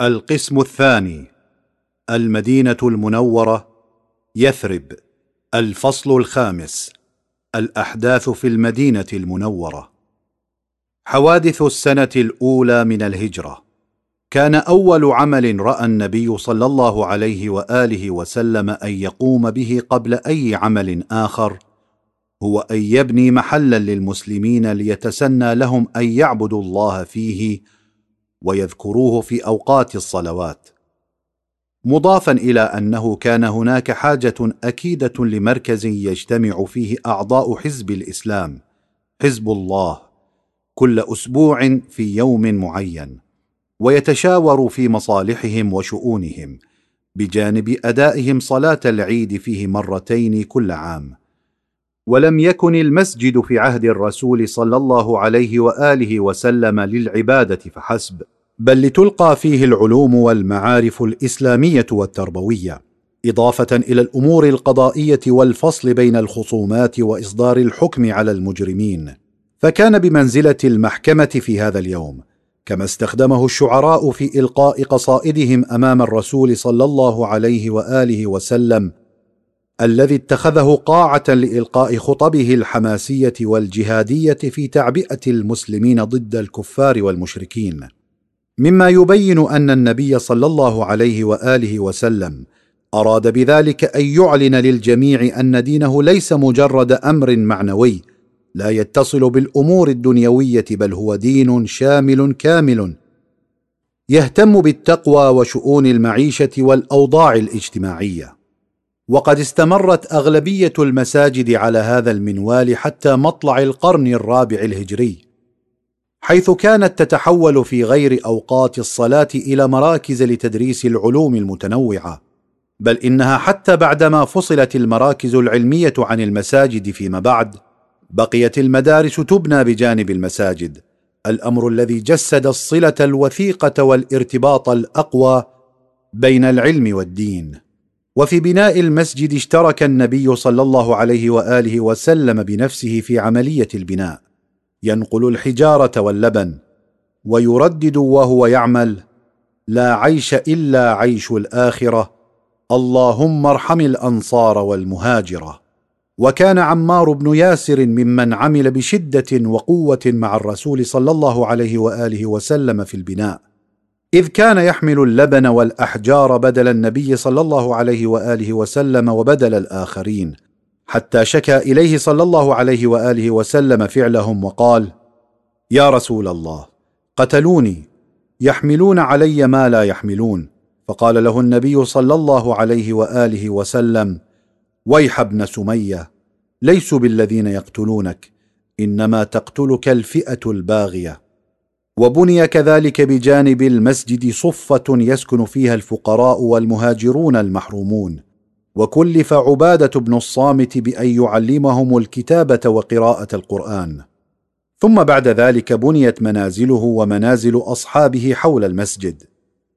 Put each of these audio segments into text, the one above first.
القسم الثاني. المدينة المنورة. يثرب. الفصل الخامس. الأحداث في المدينة المنورة. حوادث السنة الأولى من الهجرة. كان أول عمل رأى النبي صلى الله عليه وآله وسلم أن يقوم به قبل أي عمل آخر. هو أن يبني محلا للمسلمين ليتسنى لهم أن يعبدوا الله فيه ويذكروه في أوقات الصلوات. مضافا إلى أنه كان هناك حاجة أكيدة لمركز يجتمع فيه أعضاء حزب الإسلام حزب الله كل أسبوع في يوم معين ويتشاوروا في مصالحهم وشؤونهم بجانب أدائهم صلاة العيد فيه مرتين كل عام. ولم يكن المسجد في عهد الرسول صلى الله عليه وآله وسلم للعبادة فحسب بل لتلقى فيه العلوم والمعارف الإسلامية والتربوية إضافة إلى الأمور القضائية والفصل بين الخصومات وإصدار الحكم على المجرمين. فكان بمنزلة المحكمة في هذا اليوم كما استخدمه الشعراء في إلقاء قصائدهم أمام الرسول صلى الله عليه وآله وسلم الذي اتخذه قاعة لإلقاء خطبه الحماسية والجهادية في تعبئة المسلمين ضد الكفار والمشركين. مما يبين أن النبي صلى الله عليه وآله وسلم أراد بذلك أن يعلن للجميع أن دينه ليس مجرد أمر معنوي لا يتصل بالأمور الدنيوية بل هو دين شامل كامل يهتم بالتقوى وشؤون المعيشة والأوضاع الاجتماعية. وقد استمرت أغلبية المساجد على هذا المنوال حتى مطلع القرن الرابع الهجري حيث كانت تتحول في غير أوقات الصلاة إلى مراكز لتدريس العلوم المتنوعة بل إنها حتى بعدما فصلت المراكز العلمية عن المساجد فيما بعد بقيت المدارس تبنى بجانب المساجد الأمر الذي جسد الصلة الوثيقة والارتباط الأقوى بين العلم والدين. وفي بناء المسجد اشترك النبي صلى الله عليه وآله وسلم بنفسه في عملية البناء. ينقل الحجارة واللبن ويردد وهو يعمل لا عيش إلا عيش الآخرة اللهم ارحم الأنصار والمهاجرة. وكان عمار بن ياسر ممن عمل بشدة وقوة مع الرسول صلى الله عليه وآله وسلم في البناء. إذ كان يحمل اللبن والأحجار بدل النبي صلى الله عليه وآله وسلم وبدل الآخرين حتى شكا إليه صلى الله عليه وآله وسلم فعلهم وقال يا رسول الله قتلوني يحملون علي ما لا يحملون. فقال له النبي صلى الله عليه وآله وسلم ويح ابن سمية ليسوا بالذين يقتلونك إنما تقتلك الفئة الباغية. وبني كذلك بجانب المسجد صفة يسكن فيها الفقراء والمهاجرون المحرومون. وكلف عبادة بن الصامت بأن يعلمهم الكتابة وقراءة القرآن. ثم بعد ذلك بنيت منازله ومنازل أصحابه حول المسجد.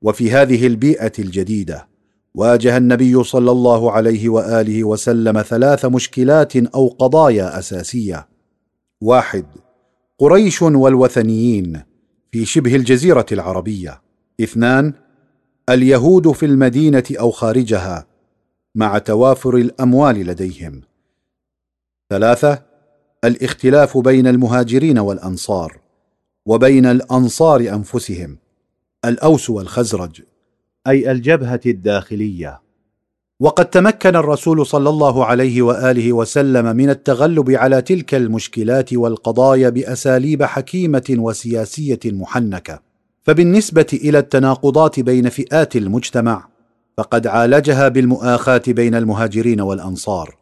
وفي هذه البيئة الجديدة واجه النبي صلى الله عليه وآله وسلم ثلاث مشكلات أو قضايا أساسية. واحد قريش والوثنيين. في شبه الجزيرة العربية. اثنان اليهود في المدينة أو خارجها مع توافر الأموال لديهم. ثلاثة الاختلاف بين المهاجرين والأنصار وبين الأنصار أنفسهم الأوس والخزرج أي الجبهة الداخلية. وقد تمكن الرسول صلى الله عليه وآله وسلم من التغلب على تلك المشكلات والقضايا بأساليب حكيمة وسياسية محنكة. فبالنسبة إلى التناقضات بين فئات المجتمع فقد عالجها بالمؤاخاة بين المهاجرين والأنصار.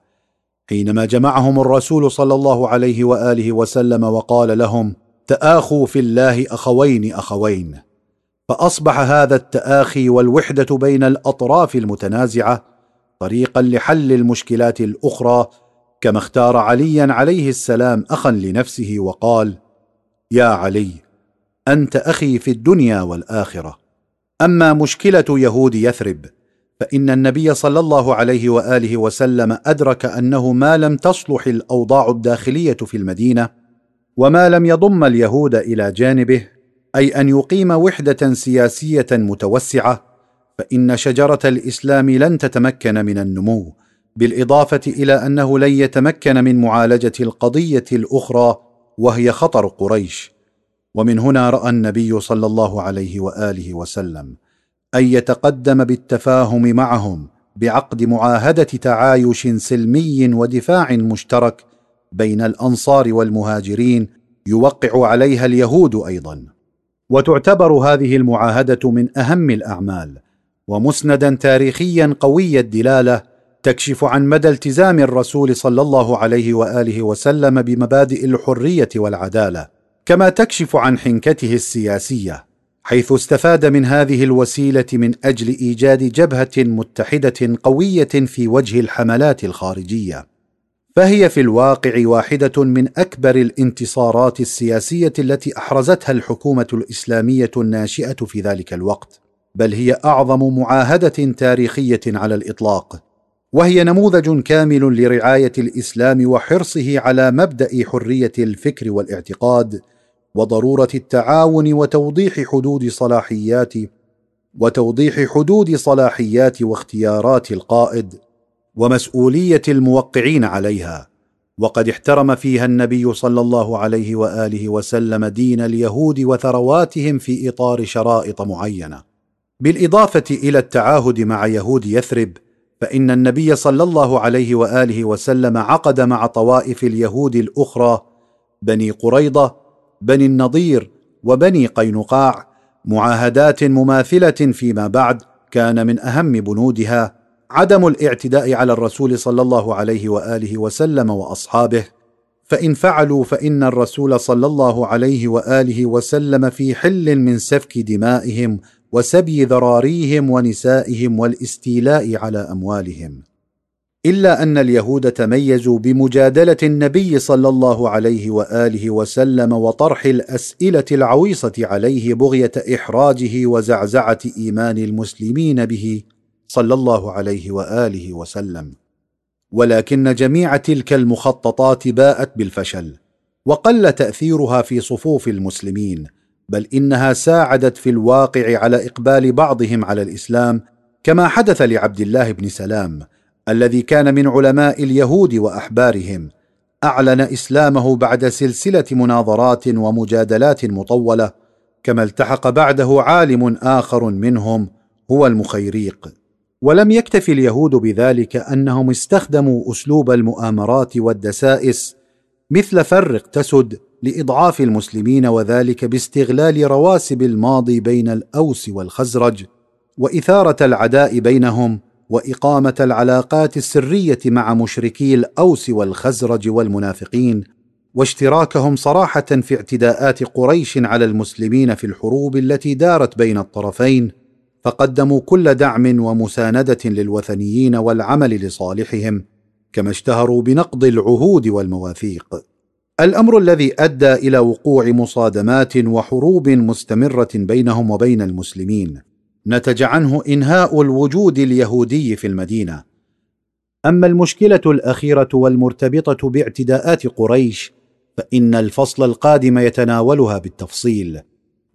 حينما جمعهم الرسول صلى الله عليه وآله وسلم وقال لهم تآخوا في الله أخوين أخوين. فأصبح هذا التآخي والوحدة بين الأطراف المتنازعة طريقا لحل المشكلات الأخرى كما اختار عليا عليه السلام أخا لنفسه وقال يا علي أنت أخي في الدنيا والآخرة. أما مشكلة يهود يثرب فإن النبي صلى الله عليه وآله وسلم أدرك أنه ما لم تصلح الأوضاع الداخلية في المدينة وما لم يضم اليهود إلى جانبه أي أن يقيم وحدة سياسية متوسعة فإن شجرة الإسلام لن تتمكن من النمو بالإضافة إلى أنه لن يتمكن من معالجة القضية الأخرى وهي خطر قريش. ومن هنا رأى النبي صلى الله عليه وآله وسلم أن يتقدم بالتفاهم معهم بعقد معاهدة تعايش سلمي ودفاع مشترك بين الأنصار والمهاجرين يوقع عليها اليهود أيضا. وتعتبر هذه المعاهدة من أهم الأعمال ومسندا تاريخيا قوي الدلالة تكشف عن مدى التزام الرسول صلى الله عليه وآله وسلم بمبادئ الحرية والعدالة كما تكشف عن حنكته السياسية حيث استفاد من هذه الوسيلة من أجل إيجاد جبهة متحدة قوية في وجه الحملات الخارجية. فهي في الواقع واحدة من أكبر الانتصارات السياسية التي أحرزتها الحكومة الإسلامية الناشئة في ذلك الوقت. بل هي أعظم معاهدة تاريخية على الإطلاق وهي نموذج كامل لرعاية الإسلام وحرصه على مبدأ حرية الفكر والاعتقاد وضرورة التعاون وتوضيح حدود صلاحيات وتوضيح حدود صلاحيات واختيارات القائد ومسؤولية الموقعين عليها. وقد احترم فيها النبي صلى الله عليه وآله وسلم دين اليهود وثرواتهم في إطار شرائط معينة. بالإضافة إلى التعاهد مع يهود يثرب فإن النبي صلى الله عليه وآله وسلم عقد مع طوائف اليهود الأخرى بني قريضة بني النضير وبني قينقاع معاهدات مماثلة فيما بعد كان من أهم بنودها. عدم الاعتداء على الرسول صلى الله عليه وآله وسلم وأصحابه فإن فعلوا فإن الرسول صلى الله عليه وآله وسلم في حل من سفك دمائهم وسبي ذراريهم ونسائهم والاستيلاء على أموالهم. إلا أن اليهود تميزوا بمجادلة النبي صلى الله عليه وآله وسلم وطرح الأسئلة العويصة عليه بغية إحراجه وزعزعة إيمان المسلمين به صلى الله عليه وآله وسلم. ولكن جميع تلك المخططات باءت بالفشل وقل تأثيرها في صفوف المسلمين بل إنها ساعدت في الواقع على إقبال بعضهم على الإسلام كما حدث لعبد الله بن سلام الذي كان من علماء اليهود وأحبارهم أعلن إسلامه بعد سلسلة مناظرات ومجادلات مطولة كما التحق بعده عالم آخر منهم هو المخيريق. ولم يكتف اليهود بذلك أنهم استخدموا أسلوب المؤامرات والدسائس مثل فرق تسد لإضعاف المسلمين وذلك باستغلال رواسب الماضي بين الأوس والخزرج وإثارة العداء بينهم وإقامة العلاقات السرية مع مشركي الأوس والخزرج والمنافقين واشتراكهم صراحة في اعتداءات قريش على المسلمين في الحروب التي دارت بين الطرفين فقدموا كل دعم ومساندة للوثنيين والعمل لصالحهم كما اشتهروا بنقض العهود والمواثيق. الأمر الذي أدى إلى وقوع مصادمات وحروب مستمرة بينهم وبين المسلمين. نتج عنه إنهاء الوجود اليهودي في المدينة. أما المشكلة الأخيرة والمرتبطة باعتداءات قريش فإن الفصل القادم يتناولها بالتفصيل.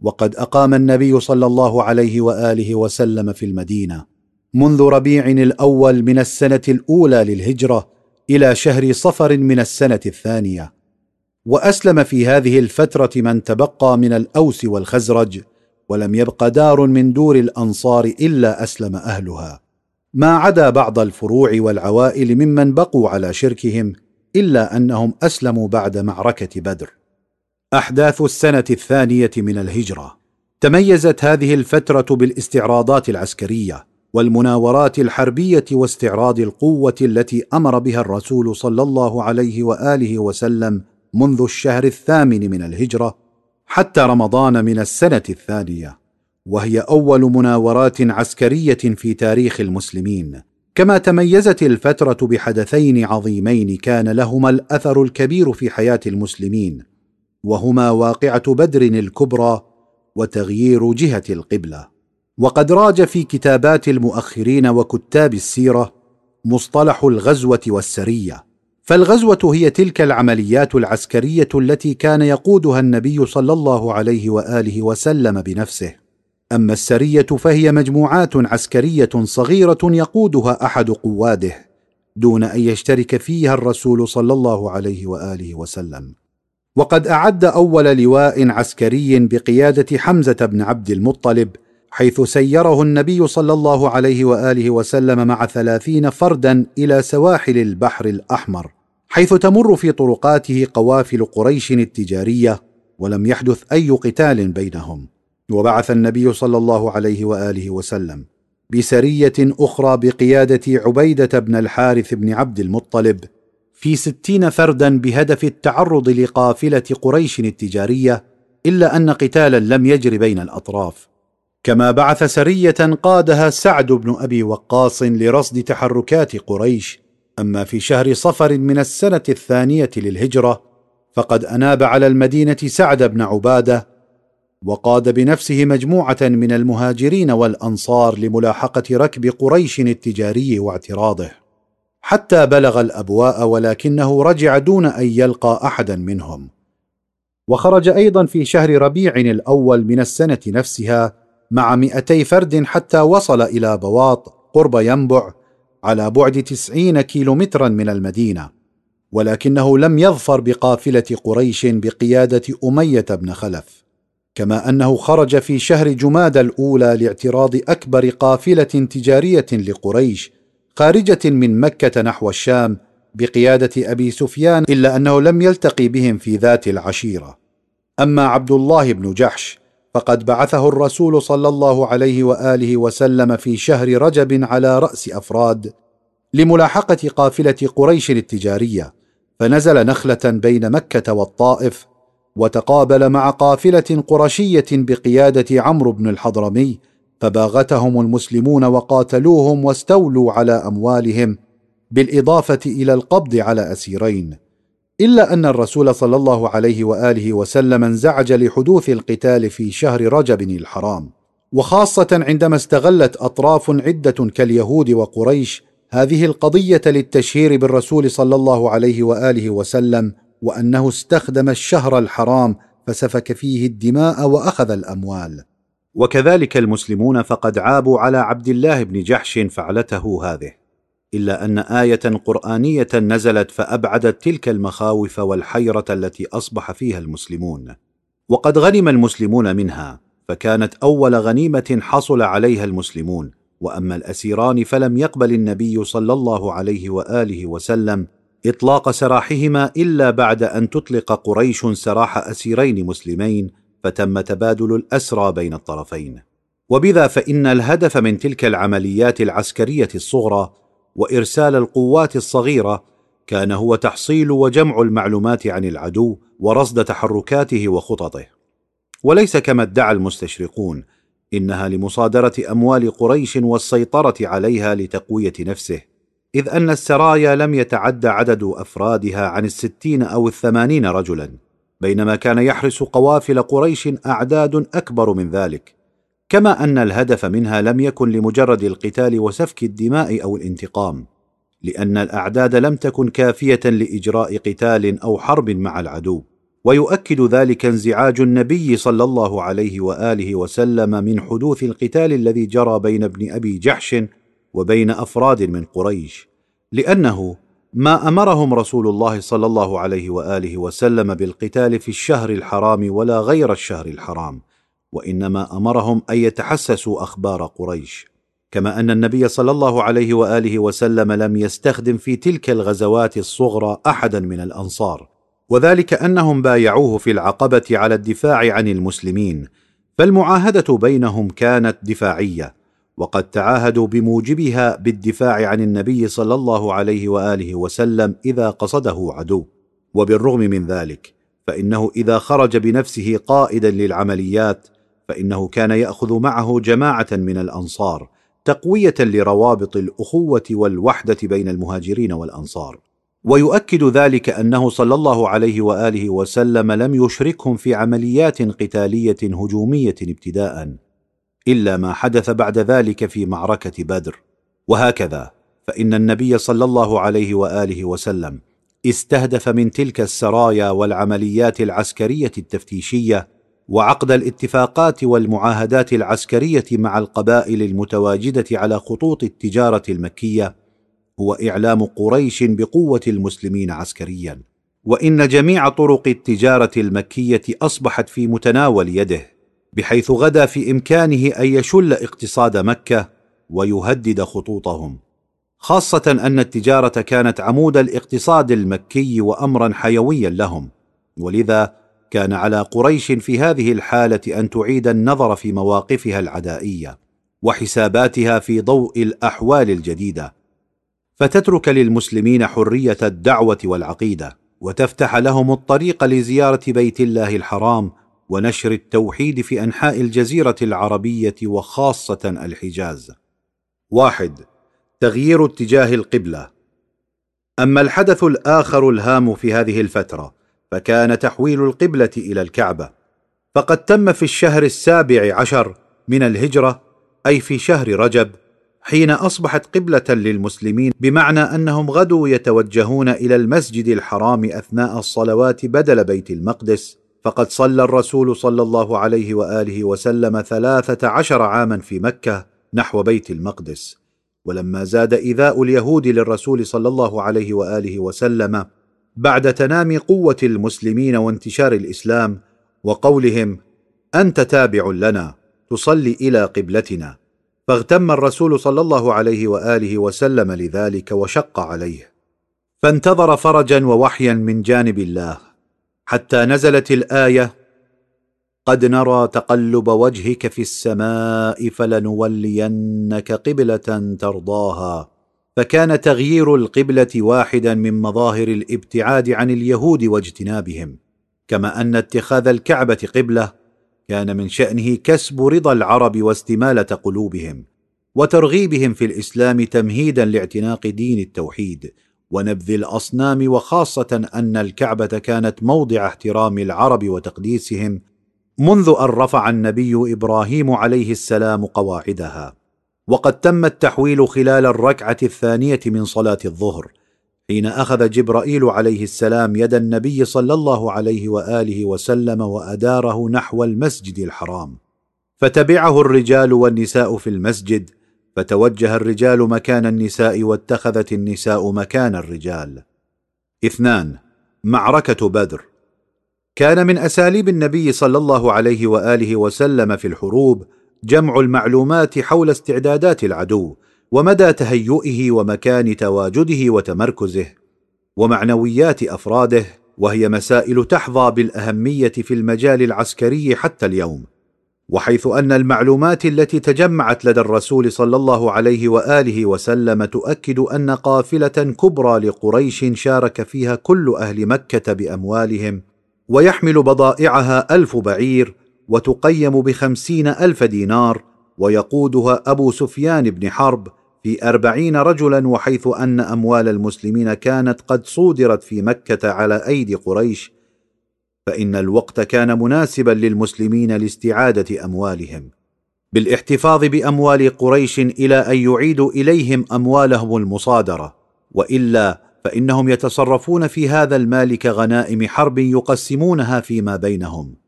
وقد أقام النبي صلى الله عليه وآله وسلم في المدينة. منذ ربيع الأول من السنة الأولى للهجرة إلى شهر صفر من السنة الثانية. وأسلم في هذه الفترة من تبقى من الأوس والخزرج ولم يبق دار من دور الأنصار إلا أسلم أهلها. ما عدا بعض الفروع والعوائل ممن بقوا على شركهم إلا أنهم أسلموا بعد معركة بدر. أحداث السنة الثانية من الهجرة. تميزت هذه الفترة بالاستعراضات العسكرية والمناورات الحربية واستعراض القوة التي أمر بها الرسول صلى الله عليه وآله وسلم منذ الشهر الثامن من الهجرة حتى رمضان من السنة الثانية وهي أول مناورات عسكرية في تاريخ المسلمين. كما تميزت الفترة بحدثين عظيمين كان لهما الأثر الكبير في حياة المسلمين وهما واقعة بدر الكبرى وتغيير جهة القبلة. وقد راج في كتابات المؤخرين وكتاب السيرة مصطلح الغزوة والسرية. فالغزوة هي تلك العمليات العسكرية التي كان يقودها النبي صلى الله عليه وآله وسلم بنفسه. أما السرية فهي مجموعات عسكرية صغيرة يقودها أحد قواده دون أن يشترك فيها الرسول صلى الله عليه وآله وسلم. وقد أعد أول لواء عسكري بقيادة حمزة بن عبد المطلب حيث سيره النبي صلى الله عليه وآله وسلم مع ثلاثين فردا إلى سواحل البحر الأحمر حيث تمر في طرقاته قوافل قريش التجارية ولم يحدث أي قتال بينهم. وبعث النبي صلى الله عليه وآله وسلم بسرية أخرى بقيادة عبيدة بن الحارث بن عبد المطلب في ستين فردا بهدف التعرض لقافلة قريش التجارية إلا أن قتالا لم يجر بين الأطراف. كما بعث سرية قادها سعد بن أبي وقاص لرصد تحركات قريش. أما في شهر صفر من السنة الثانية للهجرة فقد أناب على المدينة سعد بن عبادة وقاد بنفسه مجموعة من المهاجرين والأنصار لملاحقة ركب قريش التجاري واعتراضه. حتى بلغ الأبواء ولكنه رجع دون أن يلقى أحدا منهم. وخرج أيضا في شهر ربيع الأول من السنة نفسها مع مئتي فرد حتى وصل إلى بواط قرب ينبع على بعد تسعين كيلومترا من المدينة ولكنه لم يظفر بقافلة قريش بقيادة أمية بن خلف كما أنه خرج في شهر جماد الأولى لاعتراض أكبر قافلة تجارية لقريش خارجة من مكة نحو الشام بقيادة أبي سفيان إلا أنه لم يلتقي بهم في ذات العشيرة. أما عبد الله بن جحش فقد بعثه الرسول صلى الله عليه وآله وسلم في شهر رجب على رأس أفراد لملاحقة قافلة قريش التجارية فنزل نخلة بين مكة والطائف وتقابل مع قافلة قرشية بقيادة عمرو بن الحضرمي فباغتهم المسلمون وقاتلوهم واستولوا على أموالهم بالإضافة إلى القبض على أسيرين. إلا أن الرسول صلى الله عليه وآله وسلم انزعج لحدوث القتال في شهر رجب الحرام. وخاصة عندما استغلت أطراف عدة كاليهود وقريش هذه القضية للتشهير بالرسول صلى الله عليه وآله وسلم وأنه استخدم الشهر الحرام فسفك فيه الدماء وأخذ الأموال. وكذلك المسلمون فقد عابوا على عبد الله بن جحش فعلته هذه. إلا أن آية قرآنية نزلت فابعدت تلك المخاوف والحيرة التي أصبح فيها المسلمون. وقد غنم المسلمون منها فكانت أول غنيمة حصل عليها المسلمون. وأما الأسيران فلم يقبل النبي صلى الله عليه وآله وسلم إطلاق سراحهما إلا بعد أن تطلق قريش سراح أسيرين مسلمين فتم تبادل الأسرى بين الطرفين. وبذا فإن الهدف من تلك العمليات العسكرية الصغرى وإرسال القوات الصغيرة كان هو تحصيل وجمع المعلومات عن العدو ورصد تحركاته وخططه. وليس كما ادعى المستشرقون إنها لمصادرة أموال قريش والسيطرة عليها لتقوية نفسه إذ أن السرايا لم يتعد عدد أفرادها عن الستين أو الثمانين رجلا بينما كان يحرس قوافل قريش أعداد أكبر من ذلك. كما أن الهدف منها لم يكن لمجرد القتال وسفك الدماء أو الانتقام لأن الأعداد لم تكن كافية لإجراء قتال أو حرب مع العدو. ويؤكد ذلك انزعاج النبي صلى الله عليه وآله وسلم من حدوث القتال الذي جرى بين ابن أبي جحش وبين أفراد من قريش لأنه ما أمرهم رسول الله صلى الله عليه وآله وسلم بالقتال في الشهر الحرام ولا غير الشهر الحرام. وإنما أمرهم أن يتحسسوا أخبار قريش. كما أن النبي صلى الله عليه وآله وسلم لم يستخدم في تلك الغزوات الصغرى أحدا من الأنصار. وذلك أنهم بايعوه في العقبة على الدفاع عن المسلمين. فالمعاهدة بينهم كانت دفاعية وقد تعاهدوا بموجبها بالدفاع عن النبي صلى الله عليه وآله وسلم إذا قصده عدو. وبالرغم من ذلك فإنه إذا خرج بنفسه قائدا للعمليات فإنه كان يأخذ معه جماعة من الأنصار تقوية لروابط الأخوة والوحدة بين المهاجرين والأنصار. ويؤكد ذلك أنه صلى الله عليه وآله وسلم لم يشركهم في عمليات قتالية هجومية ابتداء إلا ما حدث بعد ذلك في معركة بدر. وهكذا فإن النبي صلى الله عليه وآله وسلم استهدف من تلك السرايا والعمليات العسكرية التفتيشية وعقد الاتفاقات والمعاهدات العسكرية مع القبائل المتواجدة على خطوط التجارة المكية هو إعلام قريش بقوة المسلمين عسكريا. وإن جميع طرق التجارة المكية أصبحت في متناول يده بحيث غدا في إمكانه أن يشل اقتصاد مكة ويهدد خطوطهم. خاصة أن التجارة كانت عمود الاقتصاد المكي وامرا حيويا لهم ولذا كان على قريش في هذه الحالة أن تعيد النظر في مواقفها العدائية وحساباتها في ضوء الأحوال الجديدة. فتترك للمسلمين حرية الدعوة والعقيدة وتفتح لهم الطريق لزيارة بيت الله الحرام ونشر التوحيد في أنحاء الجزيرة العربية وخاصة الحجاز. واحد تغيير اتجاه القبلة. أما الحدث الآخر الهام في هذه الفترة فكان تحويل القبلة إلى الكعبة. فقد تم في الشهر السابع عشر من الهجرة أي في شهر رجب حين أصبحت قبلة للمسلمين بمعنى أنهم غدوا يتوجهون إلى المسجد الحرام أثناء الصلوات بدل بيت المقدس. فقد صلى الرسول صلى الله عليه وآله وسلم ثلاثة عشر عاما في مكة نحو بيت المقدس. ولما زاد إيذاء اليهود للرسول صلى الله عليه وآله وسلم بعد تنامي قوة المسلمين وانتشار الإسلام وقولهم أنت تابع لنا تصلي إلى قبلتنا. فاغتم الرسول صلى الله عليه وآله وسلم لذلك وشق عليه. فانتظر فرجا ووحيا من جانب الله حتى نزلت الآية قد نرى تقلب وجهك في السماء فلنولينك قبلة ترضاها. فكان تغيير القبلة واحدا من مظاهر الابتعاد عن اليهود واجتنابهم كما أن اتخاذ الكعبة قبلة كان من شأنه كسب رضا العرب واستمالة قلوبهم وترغيبهم في الإسلام تمهيدا لاعتناق دين التوحيد ونبذ الأصنام وخاصة أن الكعبة كانت موضع احترام العرب وتقديسهم منذ أن رفع النبي إبراهيم عليه السلام قواعدها. وقد تم التحويل خلال الركعة الثانية من صلاة الظهر حين أخذ جبرائيل عليه السلام يد النبي صلى الله عليه وآله وسلم وأداره نحو المسجد الحرام. فتبعه الرجال والنساء في المسجد فتوجه الرجال مكان النساء واتخذت النساء مكان الرجال. اثنان معركة بدر. كان من أساليب النبي صلى الله عليه وآله وسلم في الحروب جمع المعلومات حول استعدادات العدو ومدى تهيئه ومكان تواجده وتمركزه ومعنويات أفراده وهي مسائل تحظى بالأهمية في المجال العسكري حتى اليوم وحيث أن المعلومات التي تجمعت لدى الرسول صلى الله عليه وآله وسلم تؤكد أن قافلة كبرى لقريش شارك فيها كل أهل مكة بأموالهم ويحمل بضائعها ألف بعير وتقيم بخمسين ألف دينار ويقودها أبو سفيان بن حرب في أربعين رجلا وحيث أن أموال المسلمين كانت قد صودرت في مكة على أيدي قريش. فإن الوقت كان مناسبا للمسلمين لاستعادة أموالهم. بالاحتفاظ بأموال قريش إلى أن يعيدوا إليهم أموالهم المصادرة. وإلا فإنهم يتصرفون في هذا المال كغنائم حرب يقسمونها فيما بينهم.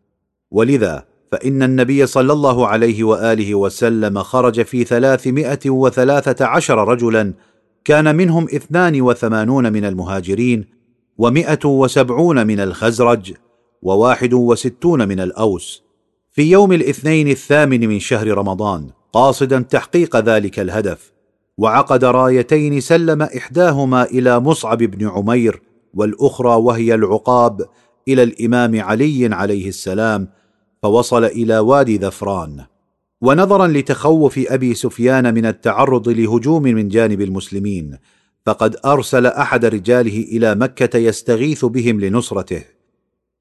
ولذا فإن النبي صلى الله عليه وآله وسلم خرج في ثلاثمائة وثلاثة عشر رجلا كان منهم اثنان وثمانون من المهاجرين ومائة وسبعون من الخزرج وواحد وستون من الأوس. في يوم الاثنين الثامن من شهر رمضان قاصدا تحقيق ذلك الهدف وعقد رايتين سلم إحداهما إلى مصعب بن عمير والأخرى وهي العقاب إلى الإمام علي عليه السلام فوصل إلى وادي ذفران ونظرا لتخوف أبي سفيان من التعرض لهجوم من جانب المسلمين فقد أرسل أحد رجاله إلى مكة يستغيث بهم لنصرته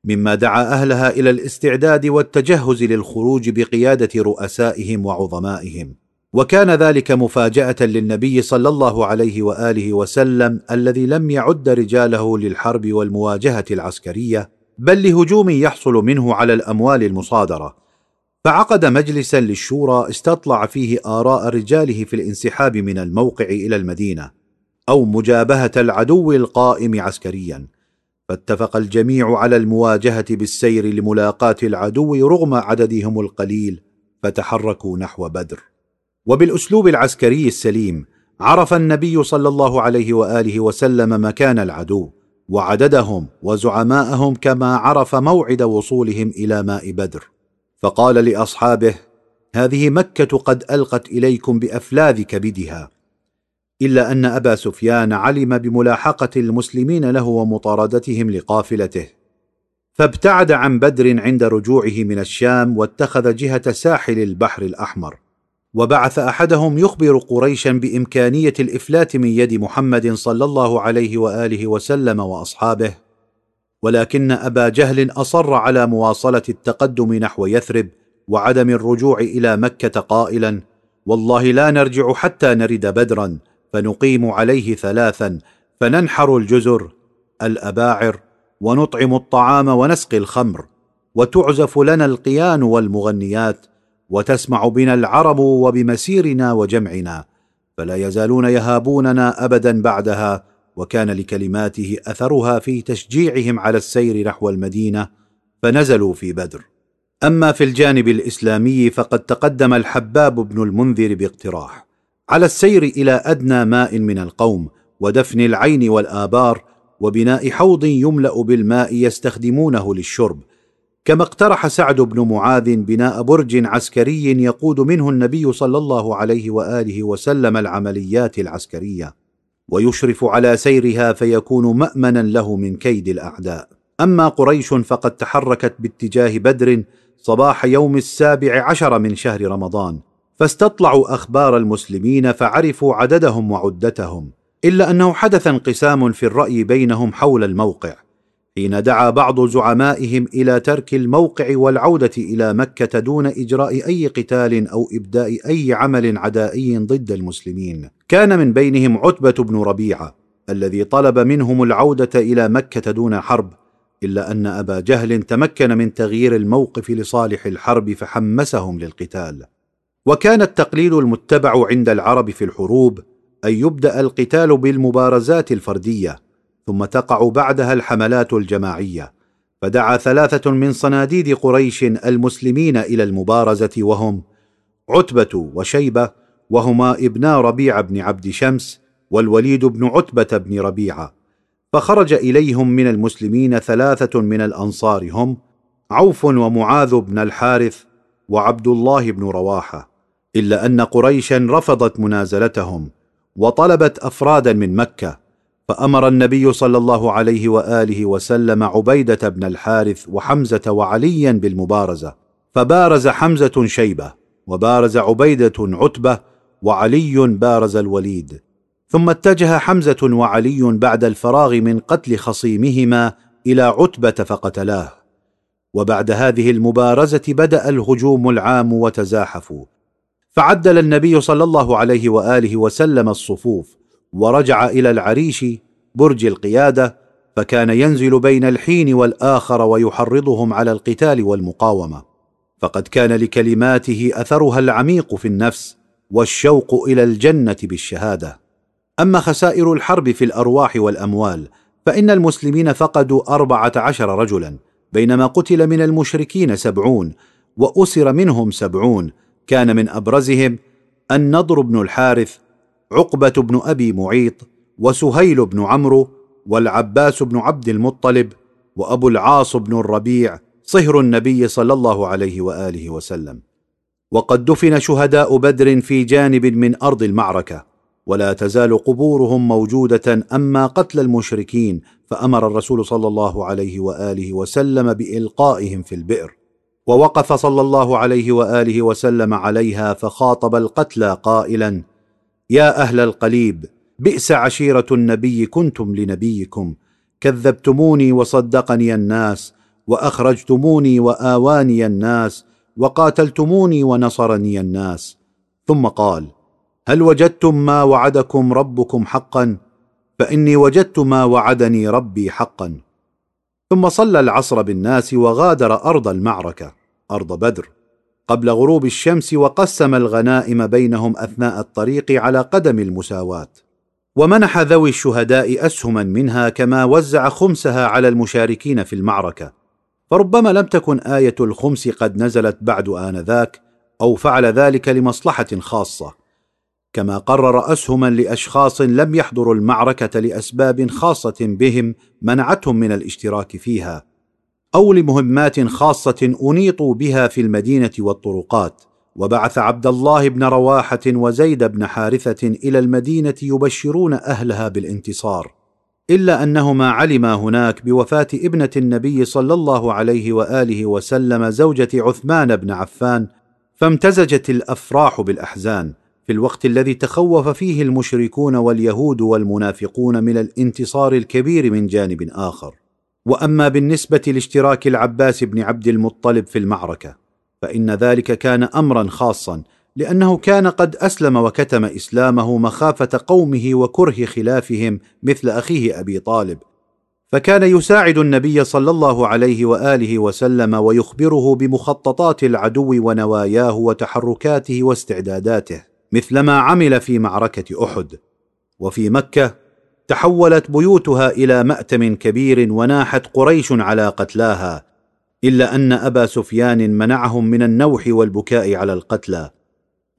مما دعا أهلها إلى الاستعداد والتجهز للخروج بقيادة رؤسائهم وعظمائهم. وكان ذلك مفاجأة للنبي صلى الله عليه وآله وسلم الذي لم يعد رجاله للحرب والمواجهة العسكرية بل لهجوم يحصل منه على الأموال المصادرة. فعقد مجلسا للشورى استطلع فيه آراء رجاله في الانسحاب من الموقع إلى المدينة أو مجابهة العدو القائم عسكريا. فاتفق الجميع على المواجهة بالسير لملاقاة العدو رغم عددهم القليل فتحركوا نحو بدر. وبالأسلوب العسكري السليم عرف النبي صلى الله عليه وآله وسلم مكان العدو. وعددهم وزعماءهم كما عرف موعد وصولهم إلى ماء بدر. فقال لأصحابه هذه مكة قد ألقت إليكم بافلاذ كبدها إلا أن أبا سفيان علم بملاحقة المسلمين له ومطاردتهم لقافلته فابتعد عن بدر عند رجوعه من الشام واتخذ جهة ساحل البحر الأحمر. وبعث أحدهم يخبر قريشا بإمكانية الإفلات من يد محمد صلى الله عليه وآله وسلم وأصحابه ولكن أبا جهل أصر على مواصلة التقدم نحو يثرب وعدم الرجوع إلى مكة قائلا والله لا نرجع حتى نرد بدرا فنقيم عليه ثلاثا فننحر الجزر الأباعر ونطعم الطعام ونسقي الخمر وتعزف لنا القيان والمغنيات وتسمع بنا العرب وبمسيرنا وجمعنا فلا يزالون يهابوننا ابدا بعدها وكان لكلماته أثرها في تشجيعهم على السير نحو المدينة فنزلوا في بدر. أما في الجانب الإسلامي فقد تقدم الحباب بن المنذر باقتراح. على السير إلى أدنى ماء من القوم ودفن العين والآبار وبناء حوض يملأ بالماء يستخدمونه للشرب كما اقترح سعد بن معاذ بناء برج عسكري يقود منه النبي صلى الله عليه وآله وسلم العمليات العسكرية ويشرف على سيرها فيكون مأمنا له من كيد الأعداء. أما قريش فقد تحركت باتجاه بدر صباح يوم السابع عشر من شهر رمضان فاستطلعوا أخبار المسلمين فعرفوا عددهم وعدتهم إلا أنه حدث انقسام في الرأي بينهم حول الموقع. حين دعا بعض زعمائهم إلى ترك الموقع والعودة إلى مكة دون إجراء أي قتال أو إبداء أي عمل عدائي ضد المسلمين. كان من بينهم عتبة بن ربيعة الذي طلب منهم العودة إلى مكة دون حرب إلا أن أبا جهل تمكن من تغيير الموقف لصالح الحرب فحمسهم للقتال. وكان التقليد المتبع عند العرب في الحروب أن يبدأ القتال بالمبارزات الفردية ثم تقع بعدها الحملات الجماعية فدعا ثلاثة من صناديد قريش المسلمين إلى المبارزة وهم عتبة وشيبة وهما ابنا ربيع بن عبد شمس والوليد بن عتبة بن ربيعة. فخرج إليهم من المسلمين ثلاثة من الأنصار هم عوف ومعاذ بن الحارث وعبد الله بن رواحة إلا أن قريشا رفضت منازلتهم وطلبت أفرادا من مكة فأمر النبي صلى الله عليه وآله وسلم عبيدة بن الحارث وحمزة وعليا بالمبارزة فبارز حمزة شيبة وبارز عبيدة عتبة وعلي بارز الوليد. ثم اتجه حمزة وعلي بعد الفراغ من قتل خصيمهما إلى عتبة فقتلاه. وبعد هذه المبارزة بدأ الهجوم العام وتزاحفوا. فعدل النبي صلى الله عليه وآله وسلم الصفوف ورجع إلى العريش برج القيادة فكان ينزل بين الحين والآخر ويحرضهم على القتال والمقاومة. فقد كان لكلماته أثرها العميق في النفس والشوق إلى الجنة بالشهادة. أما خسائر الحرب في الأرواح والأموال فإن المسلمين فقدوا أربعة عشر رجلا بينما قتل من المشركين سبعون وأسر منهم سبعون. كان من أبرزهم النضر بن الحارث عقبة بن أبي معيط وسهيل بن عمرو والعباس بن عبد المطلب وأبو العاص بن الربيع صهر النبي صلى الله عليه وآله وسلم. وقد دفن شهداء بدر في جانب من أرض المعركة ولا تزال قبورهم موجودة أما قتل المشركين فأمر الرسول صلى الله عليه وآله وسلم بإلقائهم في البئر. ووقف صلى الله عليه وآله وسلم عليها فخاطب القتلى قائلا يا أهل القليب بئس عشيرة النبي كنتم لنبيكم. كذبتموني وصدقني الناس وأخرجتموني وآواني الناس وقاتلتموني ونصرني الناس. ثم قال هل وجدتم ما وعدكم ربكم حقا؟ فإني وجدت ما وعدني ربي حقا. ثم صلى العصر بالناس وغادر أرض المعركة أرض بدر. قبل غروب الشمس وقسم الغنائم بينهم أثناء الطريق على قدم المساواة. ومنح ذوي الشهداء أسهما منها كما وزع خمسها على المشاركين في المعركة. فربما لم تكن آية الخمس قد نزلت بعد آنذاك أو فعل ذلك لمصلحة خاصة. كما قرر أسهما لأشخاص لم يحضروا المعركة لأسباب خاصة بهم منعتهم من الاشتراك فيها. أو لمهمات خاصة أنيطوا بها في المدينة والطرقات وبعث عبد الله بن رواحة وزيد بن حارثة إلى المدينة يبشرون أهلها بالانتصار إلا أنهما علما هناك بوفاة ابنة النبي صلى الله عليه وآله وسلم زوجة عثمان بن عفان فامتزجت الأفراح بالأحزان في الوقت الذي تخوف فيه المشركون واليهود والمنافقون من الانتصار الكبير من جانب آخر. وأما بالنسبة لاشتراك العباس بن عبد المطلب في المعركة فإن ذلك كان امرا خاصا لأنه كان قد أسلم وكتم إسلامه مخافة قومه وكره خلافهم مثل أخيه أبي طالب. فكان يساعد النبي صلى الله عليه وآله وسلم ويخبره بمخططات العدو ونواياه وتحركاته واستعداداته مثلما عمل في معركة أحد. وفي مكة تحولت بيوتها إلى مأتم كبير وناحت قريش على قتلاها إلا أن أبا سفيان منعهم من النوح والبكاء على القتلى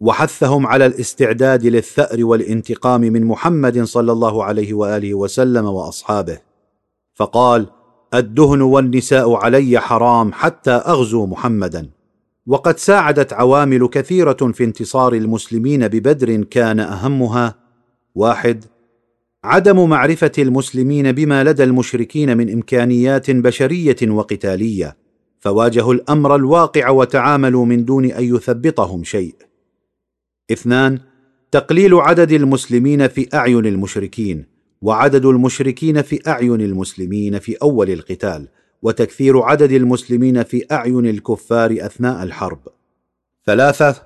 وحثهم على الاستعداد للثأر والانتقام من محمد صلى الله عليه وآله وسلم وأصحابه. فقال الدهن والنساء علي حرام حتى أغزو محمدا. وقد ساعدت عوامل كثيرة في انتصار المسلمين ببدر كان أهمها واحد عدم معرفة المسلمين بما لدى المشركين من إمكانيات بشرية وقتالية فواجهوا الأمر الواقع وتعاملوا من دون أن يثبطهم شيء. اثنان تقليل عدد المسلمين في أعين المشركين وعدد المشركين في أعين المسلمين في أول القتال وتكثير عدد المسلمين في أعين الكفار أثناء الحرب. ثلاثة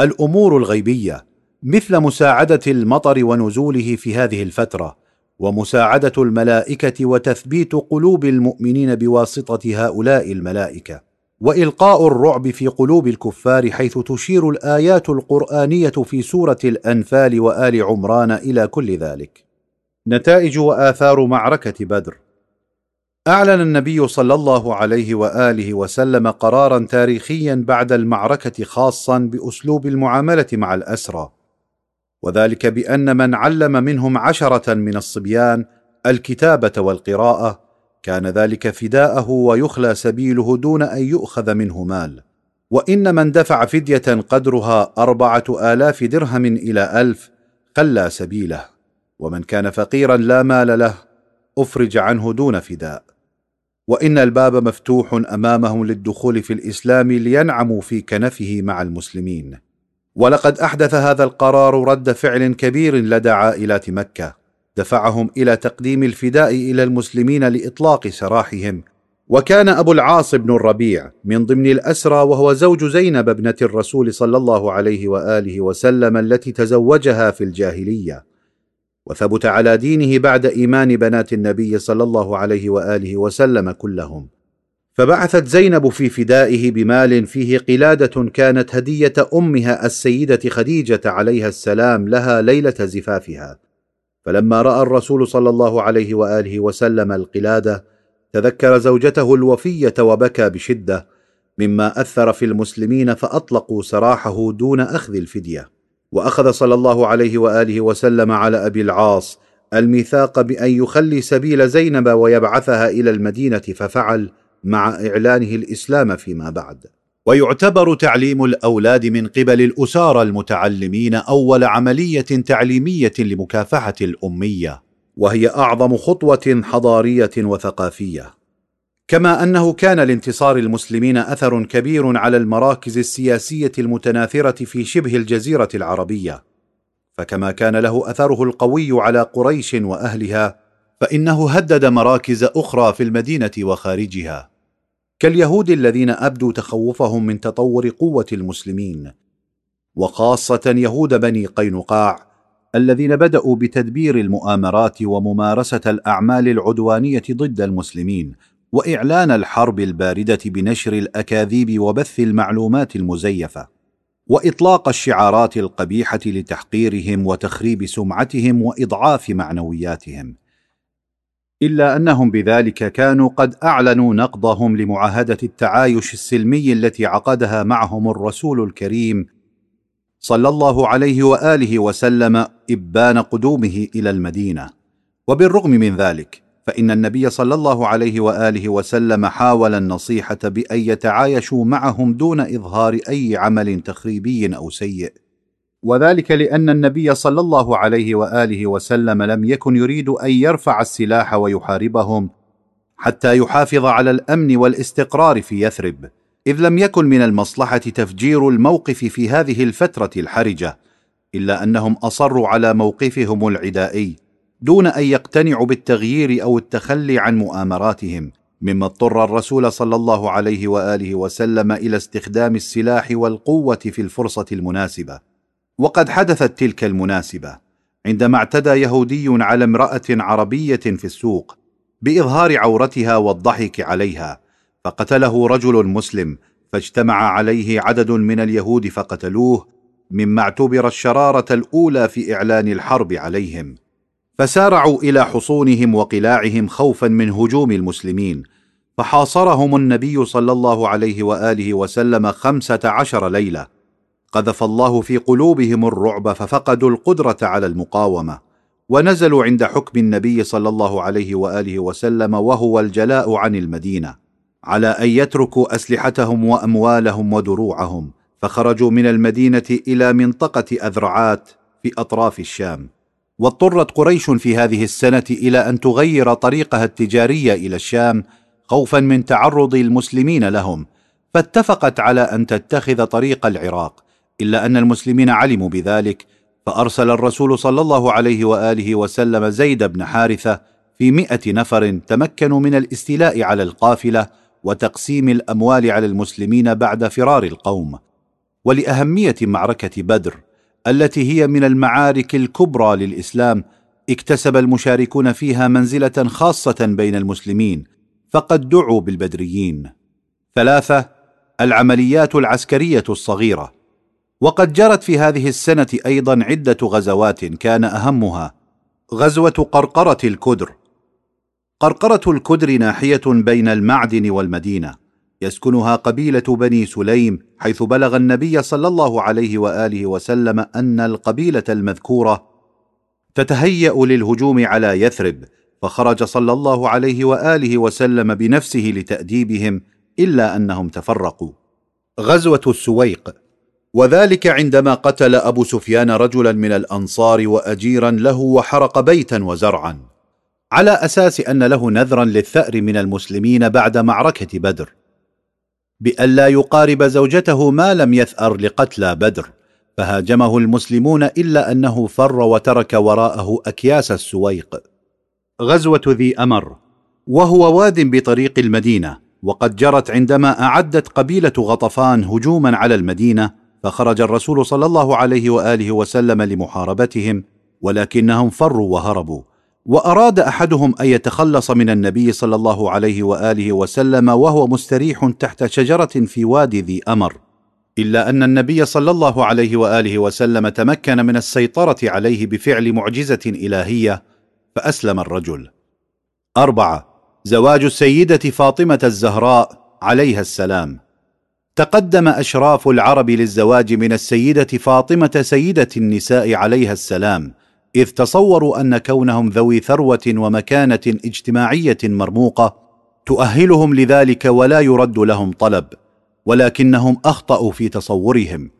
الأمور الغيبية. مثل مساعدة المطر ونزوله في هذه الفترة ومساعدة الملائكة وتثبيت قلوب المؤمنين بواسطة هؤلاء الملائكة. وإلقاء الرعب في قلوب الكفار حيث تشير الآيات القرآنية في سورة الأنفال وآل عمران إلى كل ذلك. نتائج وآثار معركة بدر. أعلن النبي صلى الله عليه وآله وسلم قرارا تاريخيا بعد المعركة خاصا بأسلوب المعاملة مع الأسرى. وذلك بأن من علم منهم عشرة من الصبيان الكتابة والقراءة كان ذلك فداءه ويخلى سبيله دون أن يؤخذ منه مال. وإن من دفع فدية قدرها أربعة آلاف درهم إلى ألف خلى سبيله. ومن كان فقيرا لا مال له أفرج عنه دون فداء. وإن الباب مفتوح أمامهم للدخول في الإسلام لينعموا في كنفه مع المسلمين. ولقد أحدث هذا القرار رد فعل كبير لدى عائلات مكة. دفعهم إلى تقديم الفداء إلى المسلمين لإطلاق سراحهم. وكان أبو العاص بن الربيع من ضمن الأسرى وهو زوج زينب ابنة الرسول صلى الله عليه وآله وسلم التي تزوجها في الجاهلية. وثبت على دينه بعد إيمان بنات النبي صلى الله عليه وآله وسلم كلهم. فبعثت زينب في فدائه بمال فيه قلادة كانت هدية أمها السيدة خديجة عليها السلام لها ليلة زفافها. فلما رأى الرسول صلى الله عليه وآله وسلم القلادة تذكر زوجته الوفية وبكى بشدة مما أثر في المسلمين فأطلقوا سراحه دون أخذ الفدية. وأخذ صلى الله عليه وآله وسلم على أبي العاص الميثاق بأن يخلي سبيل زينب ويبعثها إلى المدينة ففعل مع إعلانه الإسلام فيما بعد. ويعتبر تعليم الأولاد من قبل الأسارى المتعلمين أول عملية تعليمية لمكافحة الأمية وهي أعظم خطوة حضارية وثقافية. كما أنه كان لانتصار المسلمين أثر كبير على المراكز السياسية المتناثرة في شبه الجزيرة العربية. فكما كان له أثره القوي على قريش وأهلها فإنه هدد مراكز أخرى في المدينة وخارجها. كاليهود الذين أبدوا تخوفهم من تطور قوة المسلمين وخاصة يهود بني قينقاع الذين بدأوا بتدبير المؤامرات وممارسة الأعمال العدوانية ضد المسلمين وإعلان الحرب الباردة بنشر الأكاذيب وبث المعلومات المزيفة وإطلاق الشعارات القبيحة لتحقيرهم وتخريب سمعتهم وإضعاف معنوياتهم. إلا أنهم بذلك كانوا قد أعلنوا نقضهم لمعاهدة التعايش السلمي التي عقدها معهم الرسول الكريم صلى الله عليه وآله وسلم إبان قدومه إلى المدينة. وبالرغم من ذلك فإن النبي صلى الله عليه وآله وسلم حاول النصيحة بأن يتعايشوا معهم دون إظهار أي عمل تخريبي أو سيء. وذلك لأن النبي صلى الله عليه وآله وسلم لم يكن يريد أن يرفع السلاح ويحاربهم حتى يحافظ على الأمن والاستقرار في يثرب إذ لم يكن من المصلحة تفجير الموقف في هذه الفترة الحرجة إلا أنهم أصروا على موقفهم العدائي دون أن يقتنعوا بالتغيير أو التخلي عن مؤامراتهم مما اضطر الرسول صلى الله عليه وآله وسلم إلى استخدام السلاح والقوة في الفرصة المناسبة. وقد حدثت تلك المناسبة عندما اعتدى يهودي على امرأة عربية في السوق بإظهار عورتها والضحك عليها فقتله رجل مسلم فاجتمع عليه عدد من اليهود فقتلوه مما اعتبر الشرارة الأولى في إعلان الحرب عليهم. فسارعوا إلى حصونهم وقلاعهم خوفا من هجوم المسلمين فحاصرهم النبي صلى الله عليه وآله وسلم خمسة عشر ليلة. قذف الله في قلوبهم الرعب ففقدوا القدرة على المقاومة ونزلوا عند حكم النبي صلى الله عليه وآله وسلم وهو الجلاء عن المدينة على أن يتركوا أسلحتهم وأموالهم ودروعهم فخرجوا من المدينة إلى منطقة أذرعات في أطراف الشام. واضطرت قريش في هذه السنة إلى أن تغير طريقها التجاري إلى الشام خوفا من تعرض المسلمين لهم فاتفقت على أن تتخذ طريق العراق إلا أن المسلمين علموا بذلك فأرسل الرسول صلى الله عليه وآله وسلم زيد بن حارثة في مائه نفر تمكنوا من الاستيلاء على القافلة وتقسيم الأموال على المسلمين بعد فرار القوم. ولأهمية معركة بدر التي هي من المعارك الكبرى للإسلام اكتسب المشاركون فيها منزلة خاصة بين المسلمين فقد دعوا بالبدريين. ثلاثة العمليات العسكرية الصغيرة. وقد جرت في هذه السنة أيضا عدة غزوات كان أهمها غزوة قرقرة الكدر. قرقرة الكدر ناحية بين المعدن والمدينة يسكنها قبيلة بني سليم حيث بلغ النبي صلى الله عليه وآله وسلم أن القبيلة المذكورة تتهيأ للهجوم على يثرب فخرج صلى الله عليه وآله وسلم بنفسه لتأديبهم إلا أنهم تفرقوا. غزوة السويق وذلك عندما قتل أبو سفيان رجلا من الأنصار واجيرا له وحرق بيتا وزرعا. على أساس أن له نذرا للثأر من المسلمين بعد معركة بدر. بألا يقارب زوجته ما لم يثأر لقتلى بدر فهاجمه المسلمون إلا أنه فر وترك وراءه أكياس السويق. غزوة ذي أمر. وهو واد بطريق المدينة وقد جرت عندما أعدت قبيلة غطفان هجوما على المدينة فخرج الرسول صلى الله عليه وآله وسلم لمحاربتهم ولكنهم فروا وهربوا. وأراد أحدهم أن يتخلص من النبي صلى الله عليه وآله وسلم وهو مستريح تحت شجرة في وادي ذي أمر. إلا أن النبي صلى الله عليه وآله وسلم تمكن من السيطرة عليه بفعل معجزة إلهية فأسلم الرجل. أربعة. زواج السيدة فاطمة الزهراء عليها السلام. تقدم أشراف العرب للزواج من السيدة فاطمة سيدة النساء عليها السلام إذ تصوروا أن كونهم ذوي ثروة ومكانة اجتماعية مرموقة تؤهلهم لذلك ولا يرد لهم طلب ولكنهم أخطأوا في تصورهم.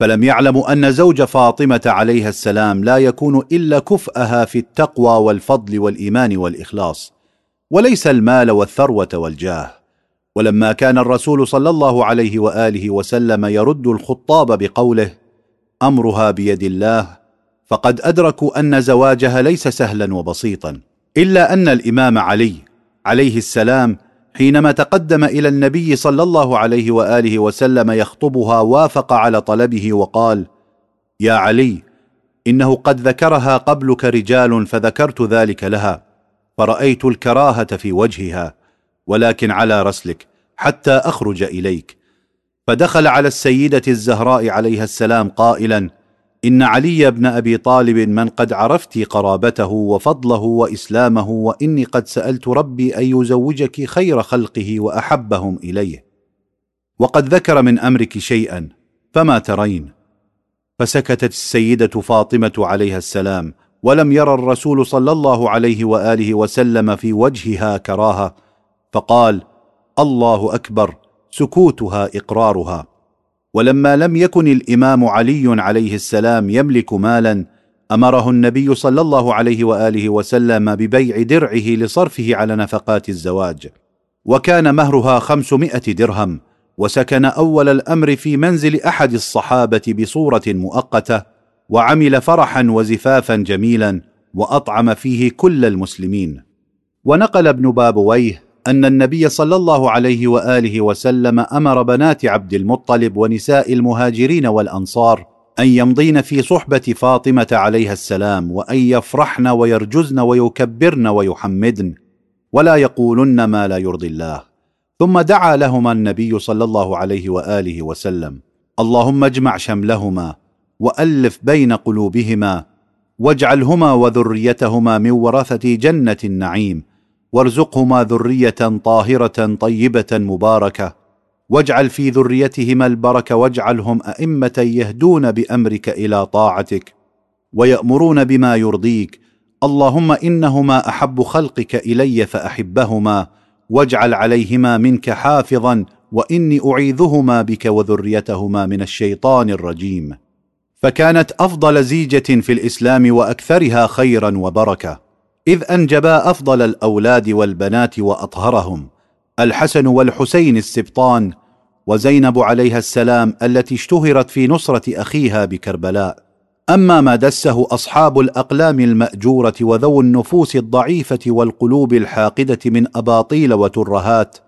فلم يعلموا أن زوج فاطمة عليها السلام لا يكون إلا كفاها في التقوى والفضل والإيمان والإخلاص وليس المال والثروة والجاه. ولما كان الرسول صلى الله عليه وآله وسلم يرد الخطاب بقوله أمرها بيد الله فقد أدركوا أن زواجها ليس سهلا وبسيطا إلا أن الإمام علي عليه السلام حينما تقدم إلى النبي صلى الله عليه وآله وسلم يخطبها وافق على طلبه وقال يا علي إنه قد ذكرها قبلك رجال فذكرت ذلك لها فرأيت الكراهة في وجهها. ولكن على رسلك حتى أخرج إليك. فدخل على السيدة الزهراء عليها السلام قائلا إن علي بن أبي طالب من قد عرفت قرابته وفضله وإسلامه وإني قد سألت ربي أن يزوجك خير خلقه وأحبهم إليه. وقد ذكر من أمرك شيئا فما ترين. فسكتت السيدة فاطمة عليها السلام ولم ير الرسول صلى الله عليه وآله وسلم في وجهها كراهة. فقال الله أكبر سكوتها إقرارها. ولما لم يكن الإمام علي عليه السلام يملك مالا أمره النبي صلى الله عليه وآله وسلم ببيع درعه لصرفه على نفقات الزواج. وكان مهرها خمسمائة درهم وسكن أول الأمر في منزل أحد الصحابة بصورة مؤقتة وعمل فرحا وزفافا جميلا وأطعم فيه كل المسلمين. ونقل ابن بابويه أن النبي صلى الله عليه وآله وسلم أمر بنات عبد المطلب ونساء المهاجرين والأنصار أن يمضين في صحبة فاطمة عليها السلام وأن يفرحن ويرجزن ويكبرن ويحمدن ولا يقولن ما لا يرضي الله. ثم دعا لهما النبي صلى الله عليه وآله وسلم. اللهم اجمع شملهما وألف بين قلوبهما واجعلهما وذريتهما من ورثة جنة النعيم. وارزقهما ذرية طاهرة طيبة مباركة. واجعل في ذريتهما البركة واجعلهم أئمة يهدون بأمرك إلى طاعتك ويأمرون بما يرضيك. اللهم إنهما أحب خلقك إلي فأحبهما. واجعل عليهما منك حافظا وإني أعيذهما بك وذريتهما من الشيطان الرجيم. فكانت أفضل زيجة في الإسلام وأكثرها خيرا وبركة. إذ أنجبا أفضل الأولاد والبنات وأطهرهم الحسن والحسين السبطان وزينب عليها السلام التي اشتهرت في نصرة أخيها بكربلاء. أما ما دسه أصحاب الأقلام المأجورة وذو النفوس الضعيفة والقلوب الحاقدة من أباطيل وترهات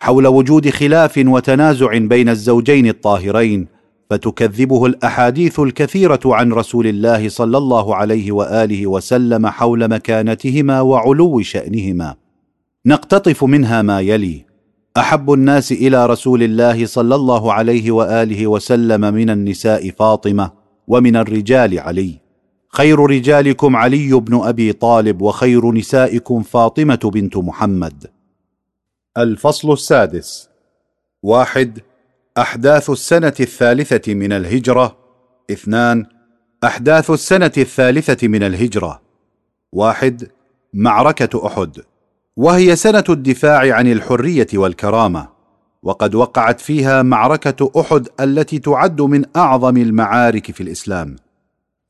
حول وجود خلاف وتنازع بين الزوجين الطاهرين فتكذبه الأحاديث الكثيرة عن رسول الله صلى الله عليه وآله وسلم حول مكانتهما وعلو شأنهما. نقتطف منها ما يلي. أحب الناس إلى رسول الله صلى الله عليه وآله وسلم من النساء فاطمة ومن الرجال علي. خير رجالكم علي بن أبي طالب وخير نسائكم فاطمة بنت محمد. الفصل السادس. واحد أحداث السنة الثالثة من الهجرة. اثنان أحداث السنة الثالثة من الهجرة. واحد معركة أحد. وهي سنة الدفاع عن الحرية والكرامة. وقد وقعت فيها معركة أحد التي تعد من أعظم المعارك في الإسلام.